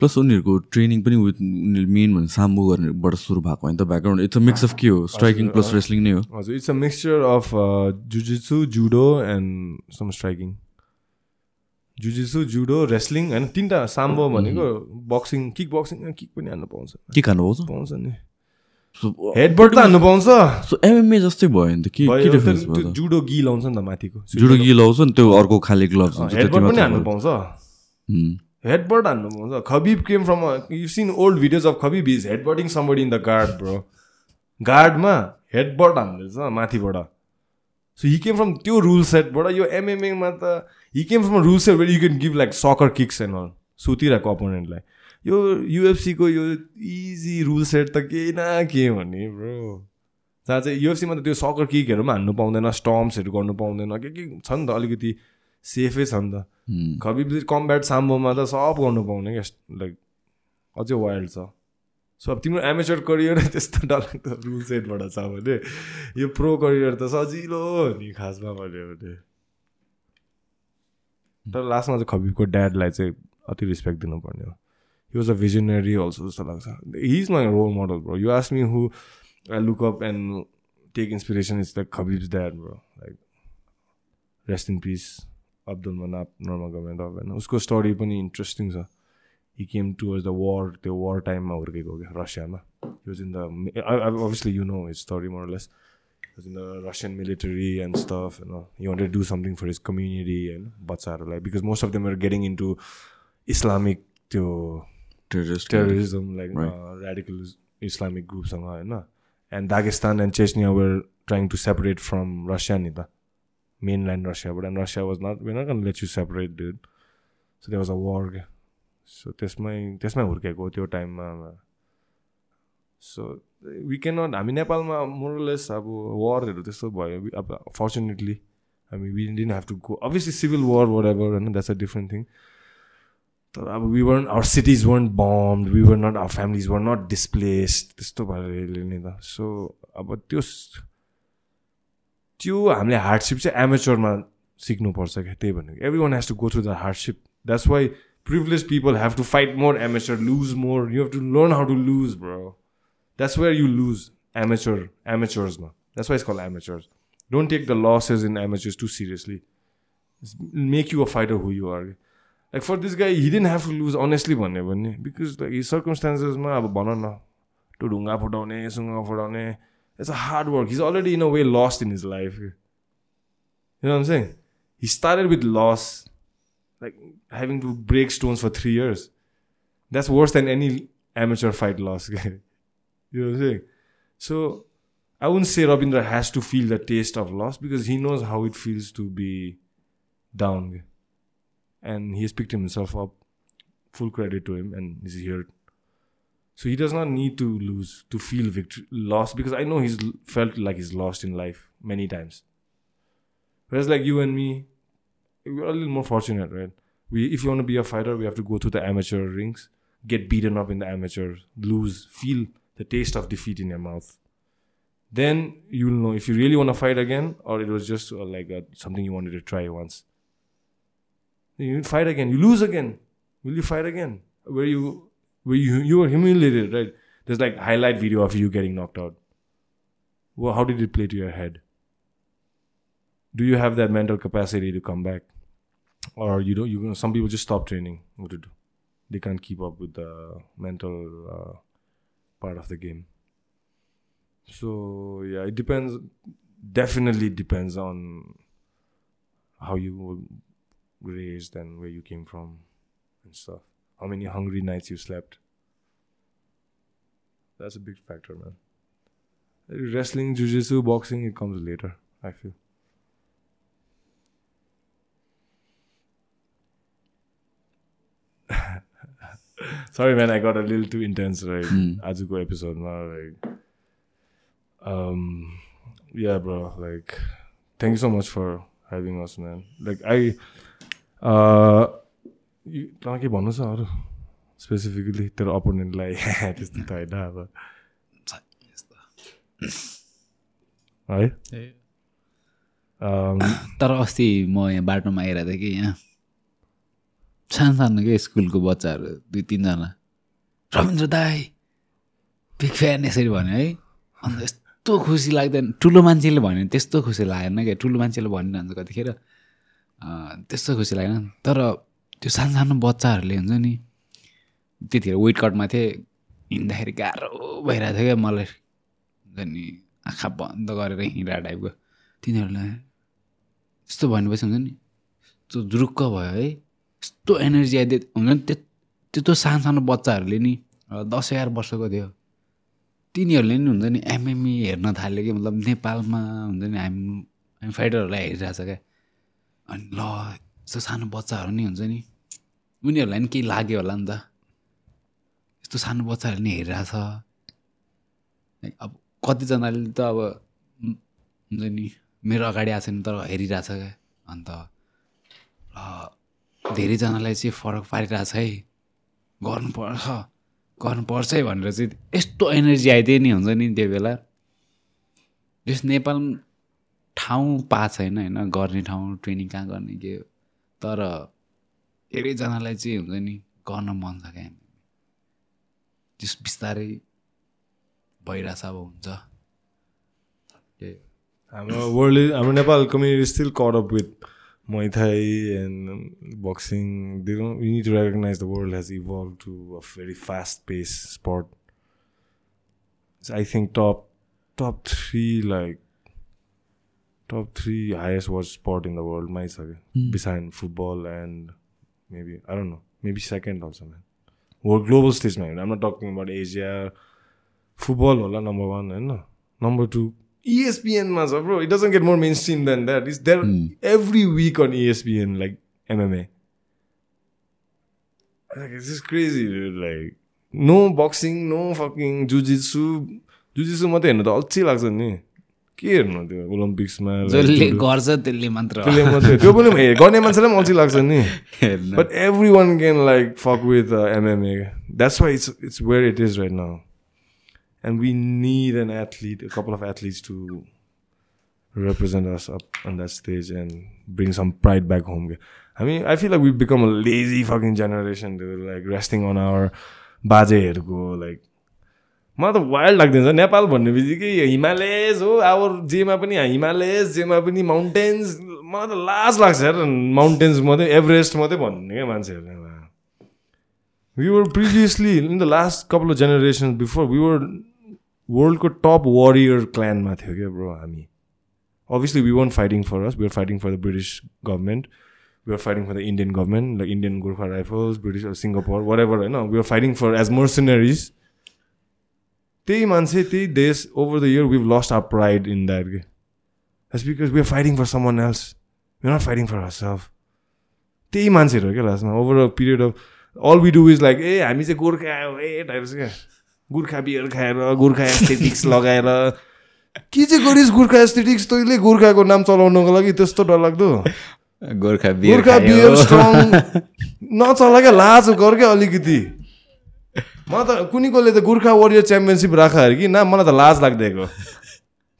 प्लस उनीहरूको ट्रेनिङ पनि विथ उनीहरूले मेन भने साम्बो गर्नेबाट सुरु भएको होइन त background it's a mix of के हो? स्ट्राइकिङ प्लस रेस्लिङ नै हो। हजुर it's a mixture of jujitsu judo and some striking jujitsu judo wrestling होइन तिनवटा साम्बो भनेको बक्सिङ किक बक्सिङ किक पनि हान्नु पाउँछ। के खानु पाउँछ? पाउँछ नि। हेडबट त हान्नु पाउँछ। सो एमएमए जस्तै भयो नि त के के डिफरेन्स भयो जुडो गी लाउँछ नि त माथिको। जुडो गी लाउँछ नि त्यो अर्को खाले ग्लोभ्स हुन्छ हेडबट पनि हान्नु। पाउँछ। हेडबट हान्नु पाउँछ। Khabib came from you seen old videos of Khabib is headbutting somebody in the guard bro गार्डमा headbutt हान्दैछ माथिबाट। सो हि केम फ्रम त्यो रुल सेटबाट यो एमएमएमा त he came from rule set you can give like soccer kicks and all सुतिरहेको अपोनेन्टलाई यो युएफसीको यो इजी रुल सेट त केही न के भन्ने ब्रो जहाँ चाहिँ युएफसीमा त त्यो सकर किकहरू पनि हान्नु पाउँदैन स्टम्प्सहरू गर्नु पाउँदैन के के छ नि त अलिकति सेफै छ नि त। हुँ। खबिब कम्ब्याट साम्बोमा त सब गर्नु पाउने क्या लाइक अझै वाइल्ड छ। सो अब तिम्रो एमेचर करियर त्यस्तो डरलाग्दो रुल सेटबाट छ भने यो प्रो करियर त सजिलो हो नि खासमा भन्यो भने। तर लास्टमा चाहिँ खबिबको ड्याडलाई चाहिँ अति रेस्पेक्ट दिनुपर्ने हो। He was a visionary also जस्तो लाग्छ। He is my role model bro you ask me who I look up and take inspiration is like Khabib's dad bro like rest in peace Abdulmanap नर्मा government of होइन उसको story पनि interesting छ। he came towards the war, the war time Russia. Ma. He was in the, obviously you know his story more or less. He was in the Russian military and stuff. You know, he wanted to do something for his community and Batsar, like because most of them were getting into Islamic to terrorism, terrorism like right. uh, radical Islamic groups and you know? And Dagestan and Chechnya were trying to separate from Russia, Nita. Mainland Russia, but then Russia was not. We're not gonna let you separate, dude. So there was a war. So त्यसमै त्यसमै हुर्केको त्यो टाइममा so we can not हामी नेपालमा मोरलेस अब वारहरू त्यस्तो भयो। अब फर्चुनेटली हामी we didn't have to go obviously civil war were ever होइन द्याट्स अ डिफ्रेन्ट थिङ तर अब we were our cities weren't bombed we were not our families were not displaced त्यस्तो भएर नि त। सो अब त्यो त्यो हामीले हार्डसिप चाहिँ एमेचरमा सिक्नुपर्छ क्या त्यही भनेको। Every one has to go through the hardship that's why Privilege people have to fight more amateur lose more you have to learn how to lose bro that's where you lose amateur एमेचर्समा that's why is call amateurs don't take the losses in amateurs too seriously make you a fighter who you are like for this guy he didn't have to lose honestly भन्यो भने because like यी सर्कमस्टान्सेसमा अब भन न त्यो ढुङ्गा फुटाउने सुङ्गा फुटाउने it's a hard work he's already in a way lost in his life You know what I'm saying? He started with loss, like having to break stones for three years. That's worse than any amateur fight loss. you know what I'm saying? So I wouldn't say Rabindra has to feel the taste of loss because he knows how it feels to be down. And he has picked himself up. Full credit to him, and he's here. So he does not need to lose to feel victory loss because I know he's felt like he's lost in life many times. Whereas like you and me, we're a little more fortunate, right? We if you want to be a fighter, we have to go to the amateur rings, get beaten up in the amateur, lose, feel the taste of defeat in your mouth. Then you'll know if you really want to fight again, or it was just uh, like uh something you wanted to try once. You fight again, you lose again. Will you fight again? Where you where you you were humiliated, right? There's like highlight video of you getting knocked out. Well, how did it play to your head? Do you have that mental capacity to come back, or you don't? You some people just stop training. What to do? They can't keep up with the mental uh, part of the game. So yeah, it depends. Definitely depends on how you were raised and where you came from and stuff. How many hungry nights you slept. That's a big factor, man. Wrestling, jiu-jitsu, boxing, it comes later, I feel. Sorry, man, I got a little too intense, right? आजको एपिसोडमा like um yeah bro like thank you so much for having us man like i uh you तँ के भन्नु छ अरू specifically तेरो अपोनेन्टलाई त्यस्तो त होइन अब है Um, तर अस्ति म यहाँ बाटोमा आइरहेको थिएँ कि यहाँ सानो सानो क्या स्कुलको बच्चाहरू दुई तिनजना। रविन्द्र दाई बिग फ्यान यसरी भन्यो है। अन्त यस्तो खुसी लाग्दैन। ठुलो मान्छेले भन्यो भने त्यस्तो खुसी लागेन क्या। ठुलो मान्छेले भनिरहन्छ कतिखेर त्यस्तो खुसी लागेन। तर त्यो सानो सानो बच्चाहरूले हुन्छ नि त्यतिखेर वेट कटमा थिएँ हिँड्दाखेरि गाह्रो भइरहेको थियो क्या मलाई। हुन्छ नि आँखा बन्द गरेर हिँडिरहेको टाइपको। तिनीहरूलाई यस्तो भनेपछि हुन्छ नि यस्तो जुरुक्क भयो है। यस्तो एनर्जी आइदियो। हुन्छ नि त्यो त्यत्रो सानो सानो बच्चाहरूले नि दस एघार वर्षको थियो। तिनीहरूले नि हुन्छ नि एमएमई हेर्न थाल्यो कि मतलब नेपालमा हुन्छ नि हामी हामी फाइटरहरूलाई हेरिरहेछ क्या। अनि ल यस्तो सानो बच्चाहरू नि हुन्छ नि उनीहरूलाई नि केही लाग्यो होला नि त। यस्तो सानो बच्चाहरूले नि हेरिरहेछ। अब कतिजनाले त अब हुन्छ नि मेरो अगाडि आएको छैन तर हेरिरहेछ क्या। अन्त धेरैजनालाई चाहिँ फरक पारिरहेछ है। गर्नुपर्छ गर्नुपर्छ है भनेर चाहिँ यस्तो एनर्जी आइदियो नि हुन्छ नि त्यो बेला। यस नेपाल ठाउँ पाएको छैन होइन? गर्ने ठाउँ ट्रेनिङ कहाँ गर्ने के। तर धेरैजनालाई चाहिँ हुन्छ नि गर्न मन छ क्या। त्यस बिस्तारै भइरहेछ अब हुन्छ। हाम्रो वर्ल्ड हाम्रो Nepal community still up with Muay Thai and boxing, they don't. We need to recognize the world has evolved to a very fast-paced sport. So I think top top three like top three highest watched sport in the world, my mm. football and maybe I don't know, maybe second also, man. World global stage, man. I'm not talking about Asia. Football, होला number one, eh, and number two E ESPN मा छ bro. It doesn't get more mainstream than that. It's there every week on E ESPN like MMA. Like, it's just crazy, dude. Like, no boxing, no fucking jujitsu. Jujitsu मात्रै हेर्नु त अल्छी लाग्छ नि के हेर्नु त्यो ओलम्पिक्समा गर्छ त्यसले मात्र त्यसले मात्रै त्यो पनि गर्ने मान्छेलाई पनि अल्छी लाग्छ नि But everyone can like fuck with uh, MMA. That's why it's it's where it is right now. And we need an athlete, a couple of athletes to represent us up on that stage and bring some pride back home. I mean, I feel like we've become a lazy fucking generation, dude. Like resting on our बाजेहरूको like मलाई त wild लाग्दैन नेपाल भन्ने बित्तिकै Himalayas हो अब जेमा पनि हिमालयज जेमा पनि माउन्टेन्स मलाई त लाज लाग्छ यार माउन्टेन्स मात्रै एभरेस्ट मात्रै भन्ने क्या मान्छेहरूले we were previously in the last couple of generation before we were वर्ल्डको टप वरियर क्ल्यानमा थियो क्या ब्रो हामी we weren't fighting for us we were fighting for the british government we were fighting for the indian government like indian gurkha rifles british or singapore whatever you know we were fighting for as mercenaries त्यही मान्छे त्यही देश over the year we've lost our pride in that के that's because we're fighting for someone else we're not fighting for ourselves त्यही मान्छेहरू क्या लास्टमा over a period of all we do is like ए हामी चाहिँ गोर्खा हो ए टाइप्स क्या Gorkha beer खाएर गोर्खा एस्थेटिक्स लगाएर। के चाहिँ गरिस् गोर्खा एस्थेटिक्स तैँले गोर्खाको नाम चलाउनको लागि त्यस्तो डरलाग्दो? Gorkha beer Gorkha. Beer strong नचला क्या लाज गर क्या अलिकति। म त कुनै कसले त गोर्खा वरियर च्याम्पियनसिप राख अरे कि? ना मलाई त लाज लाग्दैको।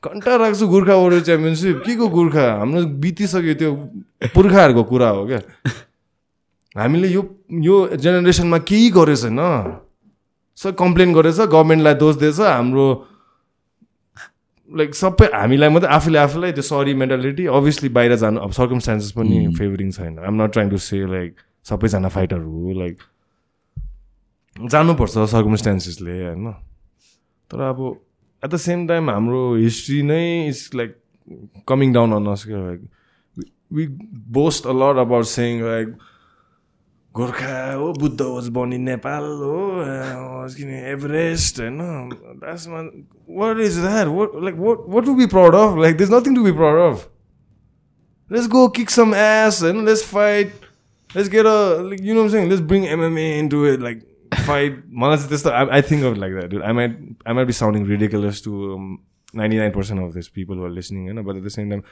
घन्टा राख्छु गोर्खा वरियर च्याम्पियनसिप के को गोर्खा? हाम्रो बितिसक्यो त्यो पुर्खाहरूको कुरा हो क्या। हामीले यो यो जेनेरेसनमा केही गरेको छैन सब कम्प्लेन गरेछ गभर्मेन्टलाई दोष दिएछ हाम्रो लाइक सबै हामीलाई मात्रै आफूले आफूलाई त्यो सरी मेन्टालिटी अभियसली बाहिर जानु अब सर्कमस्टान्सेस पनि फेभरिङ छैन। I'm not trying to say like सबैजना फाइटर हो लाइक जानुपर्छ सर्कमस्टान्सेसले होइन। तर अब एट द सेम टाइम हाम्रो हिस्ट्री नै is like coming down on us like we boast a lot about saying like Gorkha हो Buddha was born in Nepal हो uh, किन एभरेस्ट होइन द्याट्समा what is that like what to be proud of like this nothing to be proud of let's go kick some ass होइन let's fight let's get a like you know saying let's bring MMA into it like fight मलाई चाहिँ त्यस्तो I think of like that I might I might be sounding ridiculous to ninety nine percent of this people are listening होइन but at the same time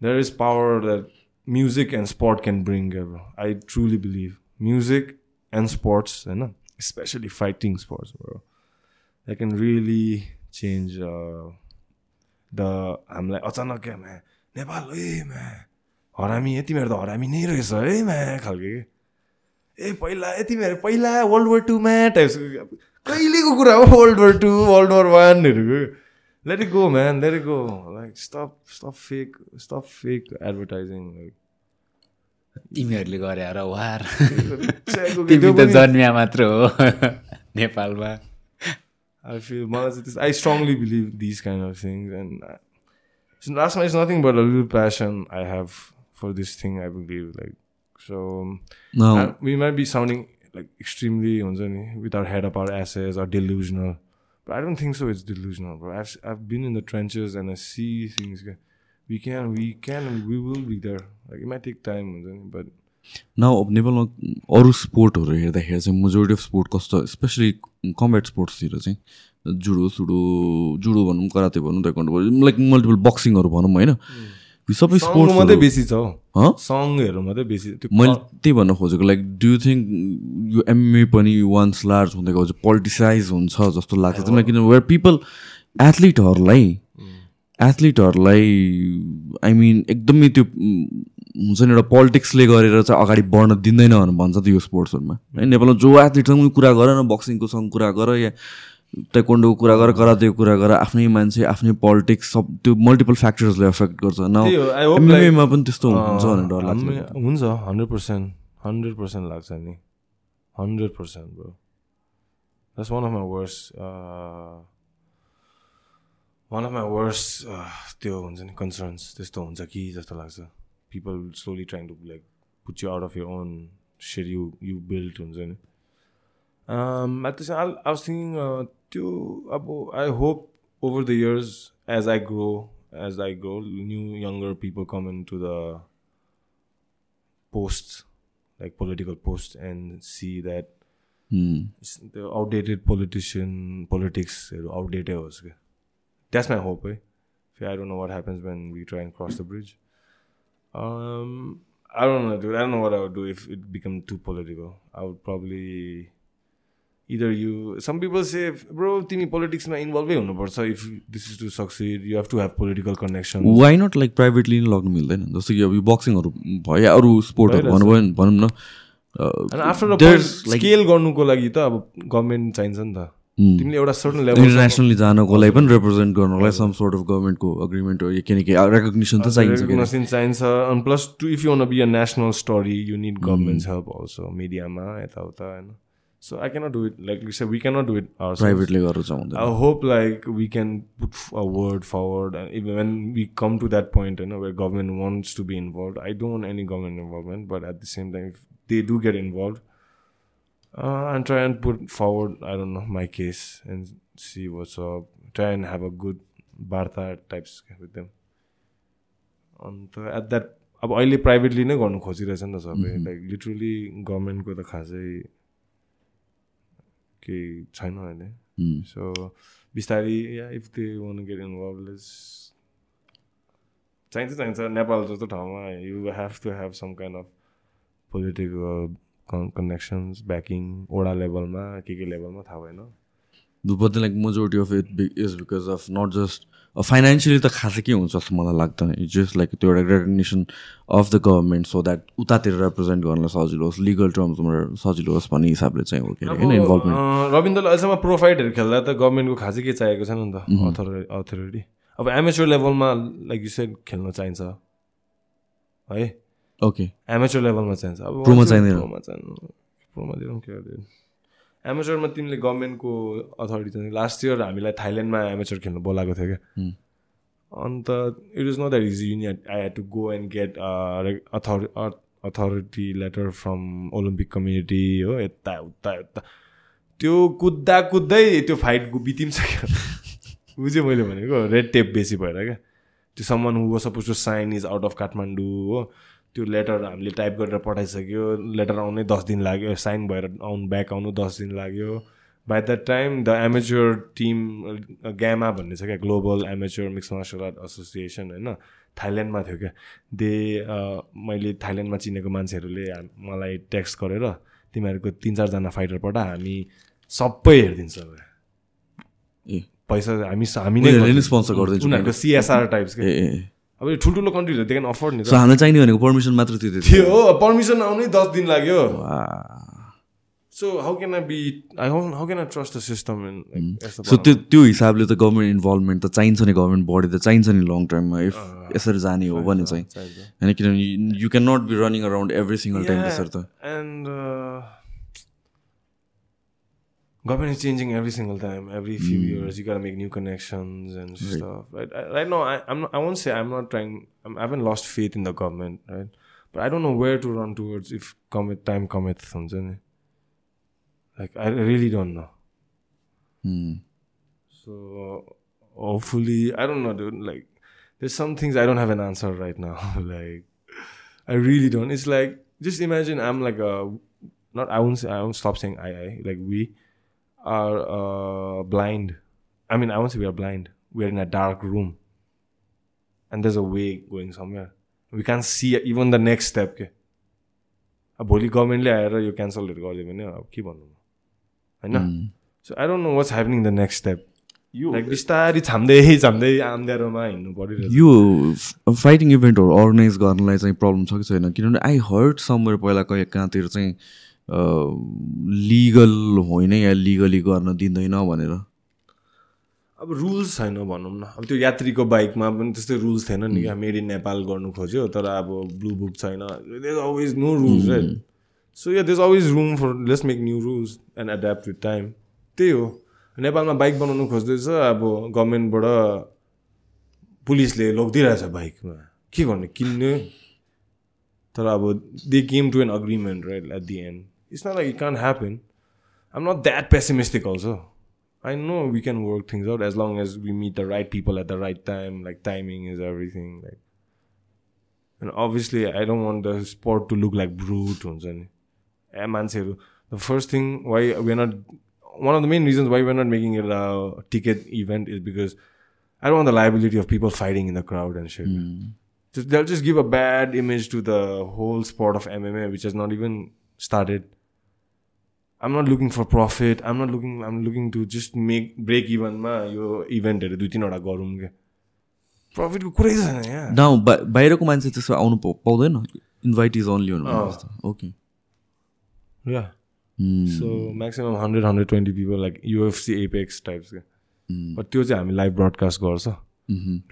there is power that can bring bro. i truly believe music and sports you know, especially fighting sports bro that can really change uh, the i'm like अचानक क्या म्या नेपाल ए म्या हरामी यति मेरो त हरामी नै रहेछ है म्या खालको ए पहिला यति मेरो पहिला वर्ल्ड वार टूमा टाइप्स कहिलेको कुरा हो world war two world war वानहरूको let it go man let it go like stop stop fake stop fake advertising like तिमीहरूले गरे र वार तिमी त जन्मिया मात्र हो नेपालमा I feel मलाई चाहिँ त्यस- I strongly believe these kind of things and uh, so last night is nothing but a little passion I have for this thing I believe like so um, Now, uh, we might be sounding like extremely हुन्छ नि with our head up our asses or delusional but I don't think so it's delusional bro I've, I've been in the trenches and I see things we can we can and we will be there like it might take time but now अब नेपालमा अरू स्पोर्टहरू हेर्दाखेरि चाहिँ majority of sport कस्तो specially combat स्पोर्ट्सतिर चाहिँ judo सुडो जुडो भनौँ कराते भनौँ ताइक्वान्डो भनौँ लाइक मल्टिपल बक्सिङहरू भनौँ होइन सबै सङ्ग मात्रै स्पोर्ट्स बेसी छ सङ्गहरू मात्रै बेसी मैले त्यही भन्न खोजेको लाइक डु यु थिङ्क यो एमए पनि वान्स लार्ज हुँदै गएपछि पोलिटिसाइज हुन्छ जस्तो लाग्छ? त्यसमा किन वेयर पिपल एथलिटहरूलाई एथलिटहरूलाई आई मिन एकदमै त्यो हुन्छ नि एउटा पोलिटिक्सले गरेर चाहिँ अगाडि बढ्न दिँदैन भनेर भन्छ त यो स्पोर्ट्सहरूमा है नेपालमा जो एथलिटसँग कुरा गर न बक्सिङको सँग कुरा गर या ताइक्वान्डोको कुरा गर करातेको कुरा गर आफ्नै मान्छे आफ्नै पोलिटिक्स सब त्यो मल्टिपल फ्याक्टर्सले एफेक्ट गर्छ। त्यही हो, I hope न like- मा पनि त्यस्तो हुन्छ भनेर डर लाग्छ। हुन्छ हन्ड्रेड पर्सेन्ट हन्ड्रेड पर्सेन्ट लाग्छ नि। Hundred percent bro that's one of my worst one of my worst त्यो हुन्छ नि कन्सर्न्स त्यस्तो हुन्छ कि जस्तो लाग्छ। People slowly trying to like put you out of your own said you you build हुन्छ नि। At the I was thinking त्यो to abo, I hope over the years as I grow, as I grow, new younger people come into the posts, like political posts, and see that mm. the outdated politician politics outdated. That's my hope. Eh? I don't know what happens when we try and cross the bridge. Um, I don't know, dude. I don't know what I would do if it became too political. I would probably either you some people say bro तिमी पोलिटिक्समा इन्भल्भै हुनुपर्छ. If this is to succeed you have to have political connection why not like privately नै लग्नु मिल्दैन? जस्तो कि अब यो बक्सिङहरू भयो अरू स्पोर्टहरू भनौँ भने भनौँ न आफ्टर स्केल गर्नुको लागि त अब गभर्मेन्ट चाहिन्छ नि त। Hmm. तिमीले एउटा सर्टन लेभल इन्टरनेसनली जानको लागि पनि रिप्रेजेन्ट गर्नलाई सम सोर्ट अफ गभर्मेन्टको अग्रिमेन्ट किनकि रेकग्नेसन त चाहिन्छ कि? रेकग्नेसन चाहिन्छ। अनि plus too if you be a national story you need. Government help also मिडियामा यताउता होइन। So I cannot do it like we cannot do it our privately गरेर चाहिँ हुँदैन I hope like we can put f- a word forward, and even when we come to that point, you know, where government wants to be involved. I don't want any government involvement, but at the same time, if they do get involved, uh, and try and put forward, I don't know, my case and see what's up. Try and have a good barta types with them. अन्त at that अब अहिले privately नै गर्नु खोजिरहेछ नि त सबै like literally गभर्मेन्टको त खासै केही छैन अहिले. So बिस्तारै या if they want get involve less चाहिन्छ चाहिन्छ नेपाल जस्तो ठाउँमा you have to have some kind of political connections backing ओडा लेभलमा के के लेभलमा थाहा भएन like majority of it is because of not just financially त खासै के हुन्छ जस्तो मलाई लाग्दैन. इट्स जस्ट लाइक त्यो एउटा recognition of the government so that उतातिर रिप्रेजेन्ट गर्नलाई सजिलो होस् लिगल टर्म्समा सजिलो होस् भन्ने हिसाबले चाहिँ हो कि होइन इन्भल्भमेन्ट रविन्द्रले अहिलेसम्म प्रोफाइटहरू खेल्दा त गभर्मेन्टको खासै के चाहिएको छैन नि त अथोरि अथोरिटी अब एमेच्योर लेभलमा लाइक यु सेड खेल्न चाहिन्छ। है? ओके एमेच्योर लेभलमा चाहिन्छ। अब प्रोमा चाहिँदैन। प्रोमा चाहिँदैन। प्रोमा दिएर के गर्दैन एमेच्योरमा तिमीले गभर्मेन्टको अथोरिटी लास्ट इयर हामीलाई थाइल्यान्डमा एमेच्योर खेल्नु बोलाएको थियो क्या। अन्त it is not that easy you I had to go and get अथोरि authority letter from Olympic community हो यता उता यता। त्यो कुद्दा कुद्दै त्यो फाइट बितिमसक्यो बुझेँ मैले भनेको। रेड टेप बेसी भएर क्या। त्यो सम्मान who suppose to sign is out of Kathmandu हो। त्यो लेटर हामीले टाइप गरेर पठाइसक्यो। लेटर आउनै दस दिन लाग्यो साइन भएर आउनु ब्याक आउनु दस दिन लाग्यो। By that time the amateur team GAMMA भन्ने छ क्या global amateur mixed martial art association होइन? थाइल्यान्डमा थियो क्या। दे मैले थाइल्यान्डमा चिनेको मान्छेहरूले मलाई टेक्स्ट गरेर तिमीहरूको तिन चारजना फाइटर पठा हामी सबै हेरिदिन्छ ए। पैसा हामी हामी नै गरिदिन्छौँ। sponsor गरिदिन्छ उनीहरूको सिएसआर टाइप्स के अब यो ठुल्ठुलो कन्ट्रीहरू दे क्यान अफोर्ड नि सो हामीलाई चाहिने भनेको पर्मिसन मात्र त्यो थियो हो पर्मिसन आउनै दस दिन लाग्यो. So how can I be I how can I trust the system so त्यो त्यो हिसाबले त गभर्मेन्ट इन्भल्भमेन्ट त चाहिन्छ नि गभर्मेन्ट बडी त चाहिन्छ नि लङ टर्ममा इफ यसरी जाने हो भने चाहिँ। होइन किनभने you can not be running around every single time त्यसरी त। And government is changing every single time every few mm. years you gotta make new connections and right. stuff right, I, right now I, I'm, i won't say i'm not trying I'm, i have not lost faith in the government right but i don't know where to run towards if commit time cometh. something like i really don't know mm. so hopefully i don't know dude like there's some things i don't have an answer right now like i really don't it's like just imagine i'm like a not i won't say, i won't stop saying i i like we are uh, blind. I mean i won't say we are blind. We're in a dark room. And there's a way going somewhere. We can't see even the next step. के अब भोलि गभर्मेन्टले आएर यो क्यान्सलहरू गरिदियो भने अब के भन्नु? म होइन so I don't know what's happening the next step like बिस्तारै छाम्दै छाम्दै आम्द्यारोमा हिँड्नु परिरहेछ। यो फाइटिङ इभेन्टहरू अर्गनाइज गर्नलाई चाहिँ प्रब्लम छ कि छैन? किनभने आई हर्ड समवेयर पहिला कहीँ कहाँतिर चाहिँ लिगल होइन या लिगली गर्न दिँदैन भनेर? अब रुल्स छैन भनौँ न। अब त्यो यात्रीको बाइकमा पनि त्यस्तै रुल्स थिएन नि क्या मेड इन नेपाल गर्नु खोज्यो तर अब ब्लू बुक छैन। There always no rules right so yeah there always room for let's make new rules and adapt with time त्यही हो। नेपालमा बाइक बनाउनु खोज्दैछ अब गभर्मेन्टबाट पुलिसले लगिदिइरहेछ बाइकमा। के गर्ने? किन्ने? तर अब they came to an agreement right at the end It's not like it can't happen. I'm not that pessimistic, also. I know we can work things out as long as we meet the right people at the right time. Like, timing is everything. Like, and obviously, I don't want the sport to look like brute. Eh, the first thing why we're not, one of the main reasons why we're not making it a ticket event is because I don't want the liability of people fighting in the crowd and shit. Mm. Just, they'll just give a bad image to the whole sport of MMA, which has not even started. I'm not looking for profit. I'm not looking. I'm looking to just make break even मा यो इभेन्टहरू दुई तिनवटा गरौँ क्या प्रफिटको कुरै छैन यहाँ नाउ बाहिरको मान्छे त्यसो आउनु पाउ- पाउँदैन। Invite is only okay yeah so maximum hundred hundred twenty people like UFC Apex types क्या बट त्यो चाहिँ हामी लाइभ ब्रडकास्ट गर्छ।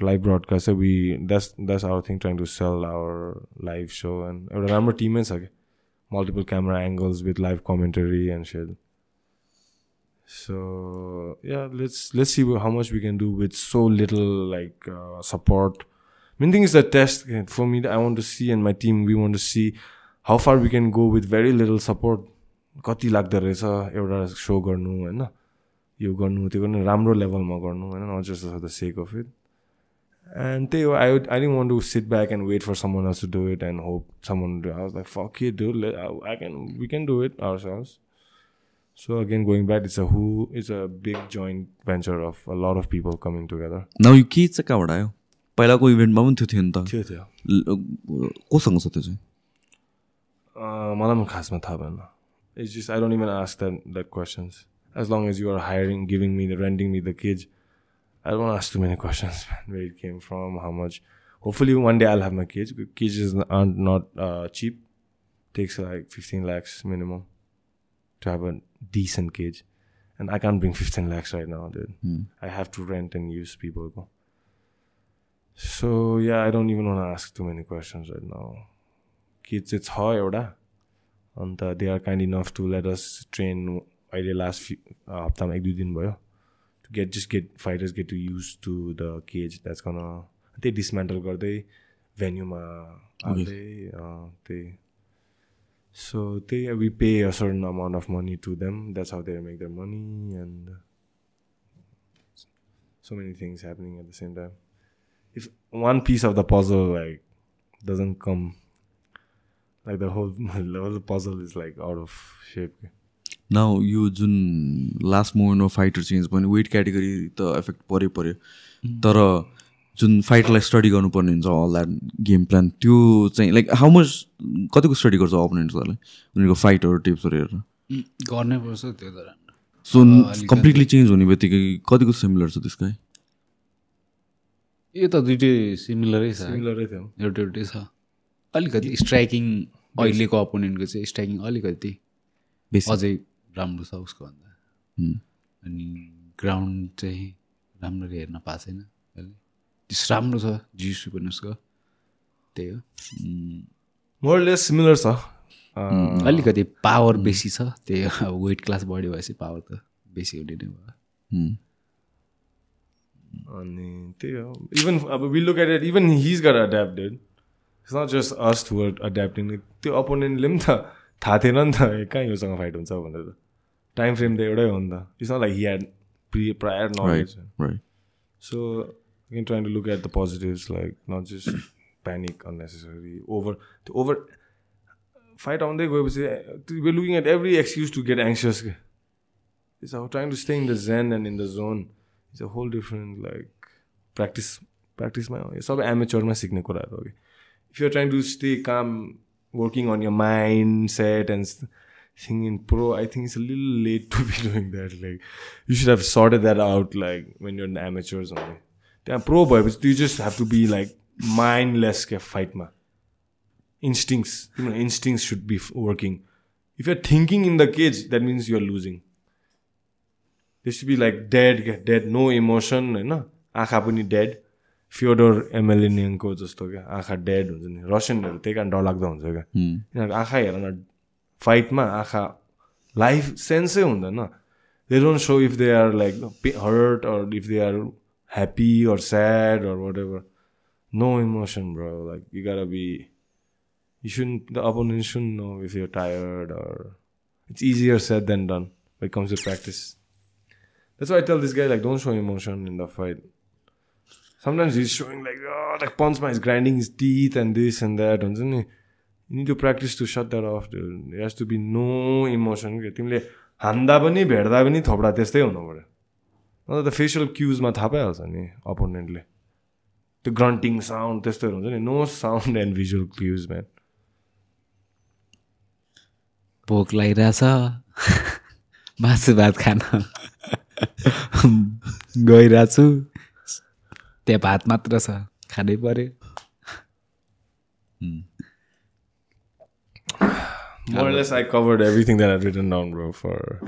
लाइभ ब्रडकास्ट चाहिँ we that's that's our thing trying to sell our live so and एउटा राम्रो टिमै छ क्या Multiple camera angles with live commentary and sale So yeah, let's let's see how much we can do with so little like uh, support. Main thing is the test for me. I want to see and my team we want to see how far we can go with very little support. कति लाग्दो रहेछ एउटा so गर्नु होइन यो गर्नु त्यो गर्नु राम्रो लेभलमा गर्नु होइन not just the sake of it and त्यही हो I I didn't want to sit back and wait for someone else to do it and hope someone do I was like fuck it do I can we can do it ourselves So again, going back, it's a who it's a big joint venture of a lot of people coming together. Now यो के चाहिँ कहाँबाट आयो पहिलाको इभेन्टमा पनि त्यो थियो नि त थियो थियो ल- कोसँग छ त्यो चाहिँ Uh, मलाई पनि खासमा थाहा भएन it's just I don't even ask that that questions as long as you are hiring giving me the renting me the Keys I don't ask too many questions where it came from how much hopefully one day I have my keys keys is are not cheap takes like fifteen lakhs minimum to have a decent cage. And I can't bring 15 lakhs right now, dude. I have to rent and use people. Go. So yeah, I don't even want to ask too many questions right now. Kids, it's how एउटा अन्त they are kind enough to let us train अहिले last few हप्तामा एक दुई दिन भयो To get just get fighters get to use to the cage that's कन त्यही dismantle गर्दै भेन्यूमा हाल्दै अँ, त्यही So they we pay a certain amount of money to them. That's how they make their money, and so many things happening at the same time. If one piece of the puzzle like doesn't come, like the whole the puzzle is like out of shape. Now यो जुन last मोमेन्टमा fighter change भयो भने weight category त effect पऱ्यो। पऱ्यो तर जुन फाइटरलाई स्टडी गर्नुपर्ने हुन्छ अल द्याट गेम प्लान त्यो चाहिँ लाइक हाउ मच कतिको स्टडी गर्छ अपोनेन्ट्सहरूलाई उनीहरूको फाइटहरू टिप्सहरू हेरेर। गर्नै पर्छ त्यो त। सो कम्प्लिटली चेन्ज हुने बित्तिकै कतिको सिमिलर छ त्यसकै? यो त दुइटै सिमिलरै छ। Similar थियो. एउटा एउटै छ। अलिकति स्ट्राइकिङ अहिलेको अपोनेन्टको चाहिँ स्ट्राइकिङ अलिकति। अझै राम्रो छ उसको भन्दा। हुँ। अनि ग्राउन्ड चाहिँ राम्ररी हेर्न पाएको छैन अहिले। त्यस राम्रो छ जिसु पनि उसको। त्यही हो। उम्, More or less similar छ। अलिकति पावर बेसी छ। त्यही हो। अब वेट क्लास बढ्यो भएपछि पावर त बेसी हुने नै भयो। हुँ। अनि त्यही हो। इभन अब will look at it even his गर adapted it's not just us to adapting त्यो अपोनेन्टले पनि त थाहा थिएन नि त कहाँ योसँग फाइट हुन्छ भनेर टाइम फ्रेम त एउटै हो नि त it's not like here pre prior knowledge so try to look at the positive like not just panic unnecessary over त्यो ओभर फाइट आउँदै गएपछि way looking at every excuse to get anxious के it's how trying to stay in the zen and in the zone it's a whole different like practice प्र्याक्टिसमा सबै एमेच्योरमा सिक्ने कुराहरू हो कि if you're trying to stay calm working on your mindset and st- thing in pro, I think it's a little late to be doing that. Like you should have sorted that out like when you're in amateurs only. त्यहाँ pro भएपछि you just have to be like mindless क्या फाइटमा instincts you know instincts should be f- working if you're thinking in the cage that means you're losing there should be like dead क्या dead no emotion होइन आँखा पनि dead Fyodor एमएलएनियनको जस्तो क्या आँखा dead हुन्छ नि रसियनहरू त्यही कारण डरलाग्दो हुन्छ क्या यिनीहरूको आँखा हेर न फाइटमा आँखा लाइफ सेन्सै हुँदैन they don't so if they are like hurt or if they are happy or sad or whatever no emotion bro like you gotta be you shouldn't the opponent shouldn't know if you're tired or it's easier said than done when it comes to practice that's why i tell this guy like don't show emotion in showing like oh like punch my he's grinding his teeth and this and that हुन्छ नि you need to practice to shut that off has to be no emotion के तिमीले हान्दा पनि भेट्दा पनि थोप्डा त्यस्तै हुनु पऱ्यो अन्त त फेसियल क्युजमा थाहा पाइहाल्छ नि अपोनेन्टले त्यो ग्रन्टिङ साउन्ड त्यस्तोहरू हुन्छ नि। No sound and visual cause man भोक लागिरहेछ। मासु भात खान। गइरहेको छु त्यहाँ भात मात्र छ खानै पऱ्यो More or less, I covered everything that I've written down, bro. For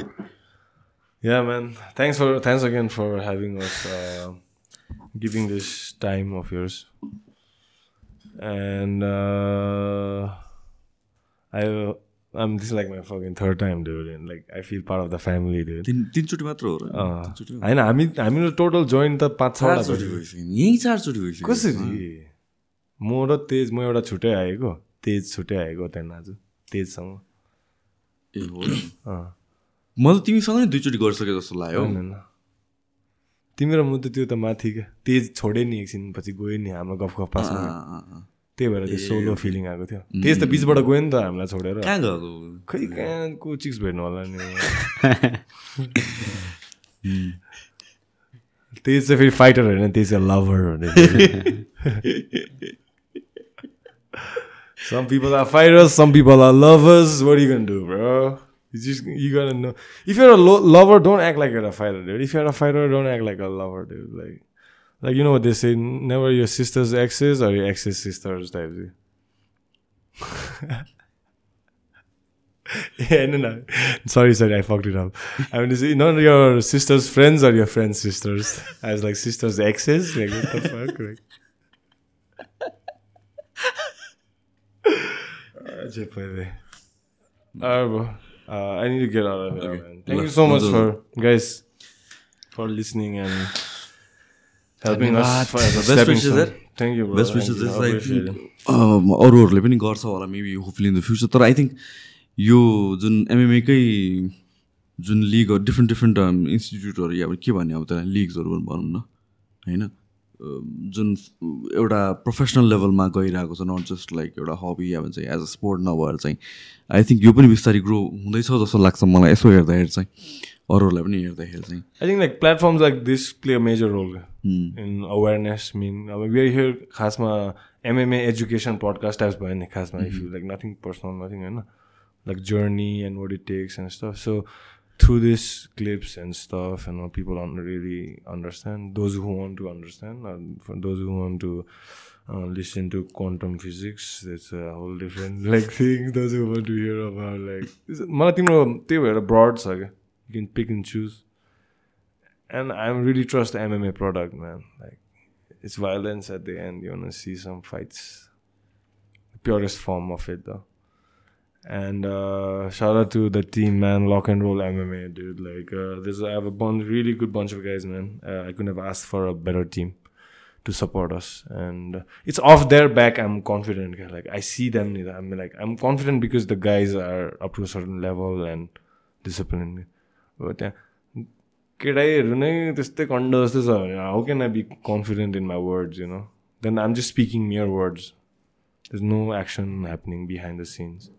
yeah, man. Thanks for thanks again for having us, uh, giving this time of yours. And uh, I, Like my fucking third time, dude. And like I feel part of the family, dude. तिन तिनचोटि मात्र हो होइन हामी हामीहरू total join त पाँच गइसक्यो यहीँ चारचोटि गइसक्यो कसरी म र तेज म एउटा छुट्टै आएको तेज छुट्टै आएको त्यहाँदेखि आज तेजसँग ए हो मैले तिमीसँग नि दुईचोटि गरिसके जस्तो लाग्यो होइन तिमी र म त त्यो त माथि क्या तेज छोडे नि एकछिन पछि गयो नि हाम्रो गफ गफ पासमा त्यही भएर त्यो सोलो फिलिङ आएको थियो। त्यस त बिचबाट गयो नि त हामीलाई छोडेर। कहाँ गएको? खै कहाँको चिक्स भेट्नु होला नि? त्यही चाहिँ फेरि फाइटर होइन त्यही चाहिँ लभर हो some people are fighters some people are lovers worry gone do you गर्नु इफ एउटा लभर डोन्ट एक्ट लाइक एउटा फाइटर इफ एउटा fighter don't act like a lover like like you know what they say: never your sister's exes or your ex's sisters, type. yeah, no, no. Sorry, sorry, I fucked it up. I mean, is it not your sister's friends or your friends' sisters? I was like sisters' exes. Like what the fuck? Like. Alright, bro. Uh, I need to get out of here, man. Thank you so much for guys for listening and helping us for as a Best stepping wishes, stone. sir. Thank you, bro. Best wishes. Is like. अरूहरूले पनि गर्छ होला maybe hopefully in the future तर I think यो जुन एमएमएकै जुन लिगहरू different different इन्स्टिट्युटहरू या के भन्ने अब त्यसलाई लिग्सहरू भनौँ न होइन अम, जुन एउटा प्रोफेसनल लेभलमा गइरहेको छ नट जस्ट लाइक एउटा हबी या भन्छ एज अ स्पोर्ट नभएर चाहिँ आई थिङ्क यो पनि बिस्तारै ग्रो हुँदैछ जस्तो लाग्छ मलाई यसो हेर्दाखेरि चाहिँ अरूहरूलाई पनि हेर्दाखेरि चाहिँ I think like platforms like this play a major role in awareness. I mean, I mean, we are here खासमा MMA education podcast types भयो नि खासमा if you like nothing personal, nothing होइन takes and stuff. So through this clips and stuff, and what people don't really understand, those who want to understand, and for those who want to uh, listen to quantum physics, that's a whole different like thing. Those who want to hear about like मलाई तिम्रो त्यही भएर broad छ क्या you can pick and choose. And I really trust the MMA product, man. Like, it's violence at the end. You want to see some fights. The purest form of it, though. And uh, shout out to the team, man. Lock and roll MMA, dude. Like, uh, there's I have a really good bunch of guys, man. Uh, I couldn't have asked for a better team to support us. And uh, it's off their back. I'm confident. Like, I see them. I'm like, I'm confident because the guys are up to a certain level and disciplined. हो त्यहाँ केटाइहरू नै त्यस्तै कन्ड जस्तो छ भने how can I be confident in my words you know then I'm just speaking mere words there's no action happening behind the scenes.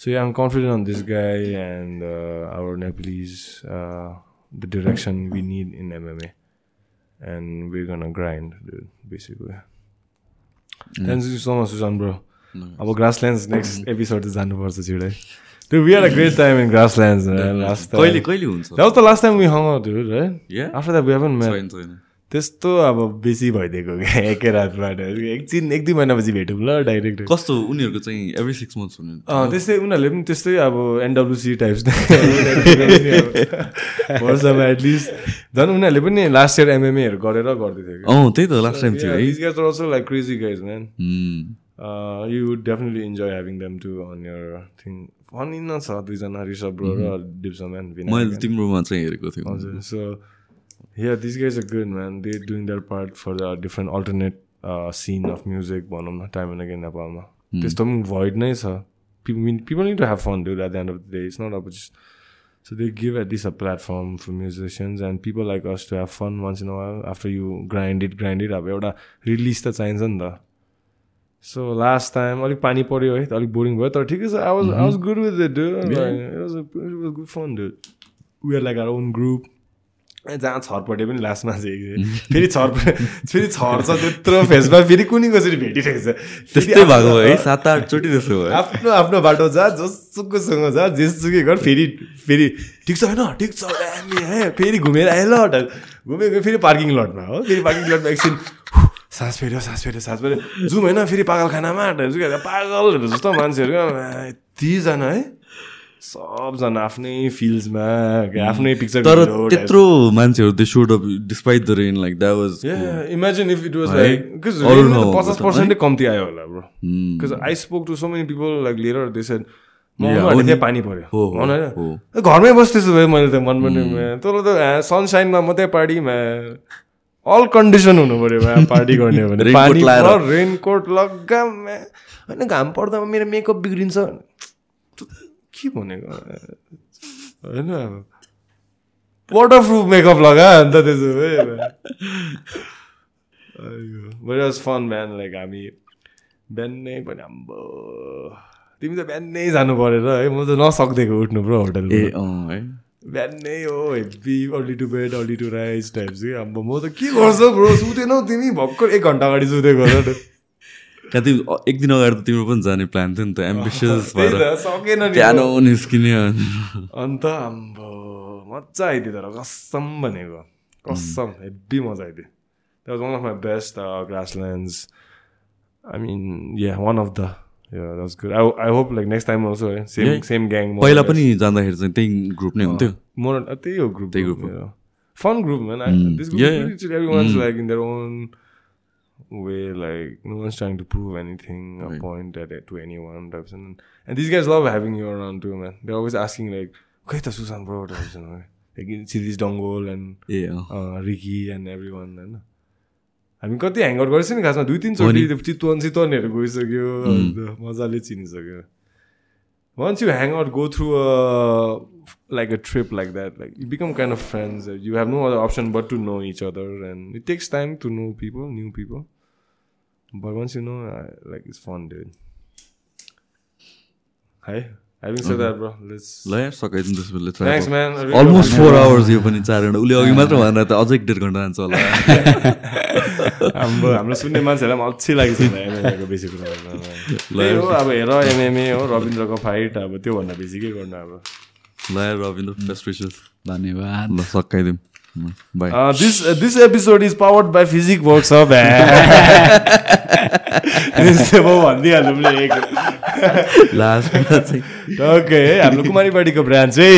So yeah, I'm confident on this guy and uh, our Nepalese, uh, the direction we need in MMA, and we're gonna grind, dude. Basically. Thank you so much, Susan, bro. अब ग्रासल्यान्ड्स next episode जानुपर्छ छिटै Dude, we had a great time in grasslands, man. Last time. कहिले कहिले हुन्छ That was the last time we hung out, dude, right? Yeah? After that, we haven't met. छैन छैन त्यस्तो अब बेसी भइदिएको क्या एकै रातबाट एकछिन एक दुई महिनापछि भेटौँ ल डाइरेक्ट कस्तो उनीहरूको चाहिँ एभ्री सिक्स मन्थ्स हुने अँ त्यस्तै उनीहरूले पनि त्यस्तै अब एनडब्लुसी टाइप्स वर्षमा एटलिस्ट झन् उनीहरूले पनि लास्ट इयर एमएमएहरू गरेर गर्दै थियो कि अँ त्यही त लास्ट टाइम थियो है These guys are also like crazy guys, man. Hmm. Uh, you would definitely enjoy having them too on your thing. Funny न छ दुईजना ऋषभ ब्रो र डिप्सो म्यान मैले तिम्रोमा चाहिँ हेरेको थिएँ हजुर so these guys are good man they're doing their part for the different alternate uh, scene of music भनौँ न time and again नेपालमा त्यस्तो पनि void नै छ have fun dude at the end of the day it's not about just so they give at least a platform for musicians and people like us to have fun once in a while after you grind it grind it अब एउटा release त चाहिन्छ नि त so last time अलिक पानी पऱ्यो है अलिक बोरिङ भयो तर ठिकै छ I was I was good with it good fun do we are like are own group जहाँ छरपटे पनि लास्टमा चाहिँ फेरि छरपटे फेरि छर्छ त्यत्रो फेसमा फेरि कुनै कसरी भेटिरहेको छ? त्यस्तै भएको है सात आठचोटि जस्तो भयो। आफ्नो आफ्नो बाटो जा जसुकैसँग जा जेसुकै गर फेरि फेरि ठिक छ होइन ठिक छ फेरि घुमेर आयो ल गयो फेरि पार्किङ लटमा हो। फेरि पार्किङ लटमा एकछिन सास फेऱ्यो सास फेऱ्यो सास फेऱ्यो जाउँ होइन फेरि पागल खानामा पागलहरू जस्तो मान्छेहरू यतिजना है? सबजना आफ्नै फिल्ड्समा आफ्नै पिक्चर तर त्यत्रो मान्छेहरू they showed up despite the rain like that was imagine if it was? Like पचास पर्सेन्टै कम्ती आयो होला bro Hmm. Because I spoke to so many people like लिएर देश त्यहाँ। पानी पऱ्यो। होइन घरमै बस्दैछु भाइ मैले त मन पनि तँलाई त सनसाइनमा मात्रै पार्टीमा अल कन्डिसन हुनु पऱ्यो मा पार्टी गर्ने भने। पानी। रेनकोट लग्गा। होइन घाम पर्दामा मेरो मेकअप बिग्रिन्छ। के भनेको? होइन वाटर प्रुफ मेकअप लगा अन्त त्यसो भए। वाज फन म्यान लाइक हामी बिहानै पनि आम्बो। तिमी त बिहानै जानु परेर है म त नसक्दिएको उठ्नु ब्रो होटल ए अँ है। बिहानै हो heavy early to bed early to rise types कि अब म त के गर्छौ ब्रो सुतेनौ तिमी भर्खर एक घन्टा अगाडि सुतेको हो त कहाँ तिमी एक दिन अगाडि त तिम्रो पनि जाने प्लान थियो नि त एम्बिसियस त्यही भएर सकेन बिहान। निस्किने अन्त आम्बो मजा आइदियो तर कसम भनेको कसम हेभी मजा आइदियो that one of my best grasslands I mean yeah one of the good I I hope like next time also है सेम. सेम ग्याङ पहिला पनि जाँदाखेरि चाहिँ त्यही ग्रुप नै हुन्थ्यो मोर त्यही हो ग्रुप त्यही group हो। Fun group man Mm. This Yeah, group yeah. everyone's Mm. like in their own way like no one's trying to prove anything a Right. point at to anyone types and and these guys love having you around too man they're always asking like okay the Susan bro types and like Siddhi's Dongol and a uh uh, Ricky and everyone होइन हामी कति hang out गर्छौँ नि खासमा? दुई तिनचोटि चितवन चितवनहरू गइसक्यो। मजाले चिनिसक्यो। Once you hang out go through a like a trip like that like you become kind of friends you have no other option but to know each other and it takes time to know people new people but once you know like it's fun and hi Having said that, bro, let's. ल यार सकाइदिनु त्यसो भए Thanks, man. I really almost four hours यो पनि चार घन्टा। उसले अघि मात्र भन्दा त अझै एक डेढ घन्टा जान्छ होला। हाम्रो हाम्रो सुन्ने मान्छेहरूलाई पनि अल्छी लागेको छ बेसी कुरा हो अब हेर एमएमए हो रविन्द्रको फाइट अब त्योभन्दा बेसी के गर्नु अब? ल यार रविन्द्र बेस्ट विसेस धन्यवाद। ल सकाइदिउँ this episode is powered by Physique भनिदिहाल्नु हाम्रो कुमारीबाडीको ब्रान्च है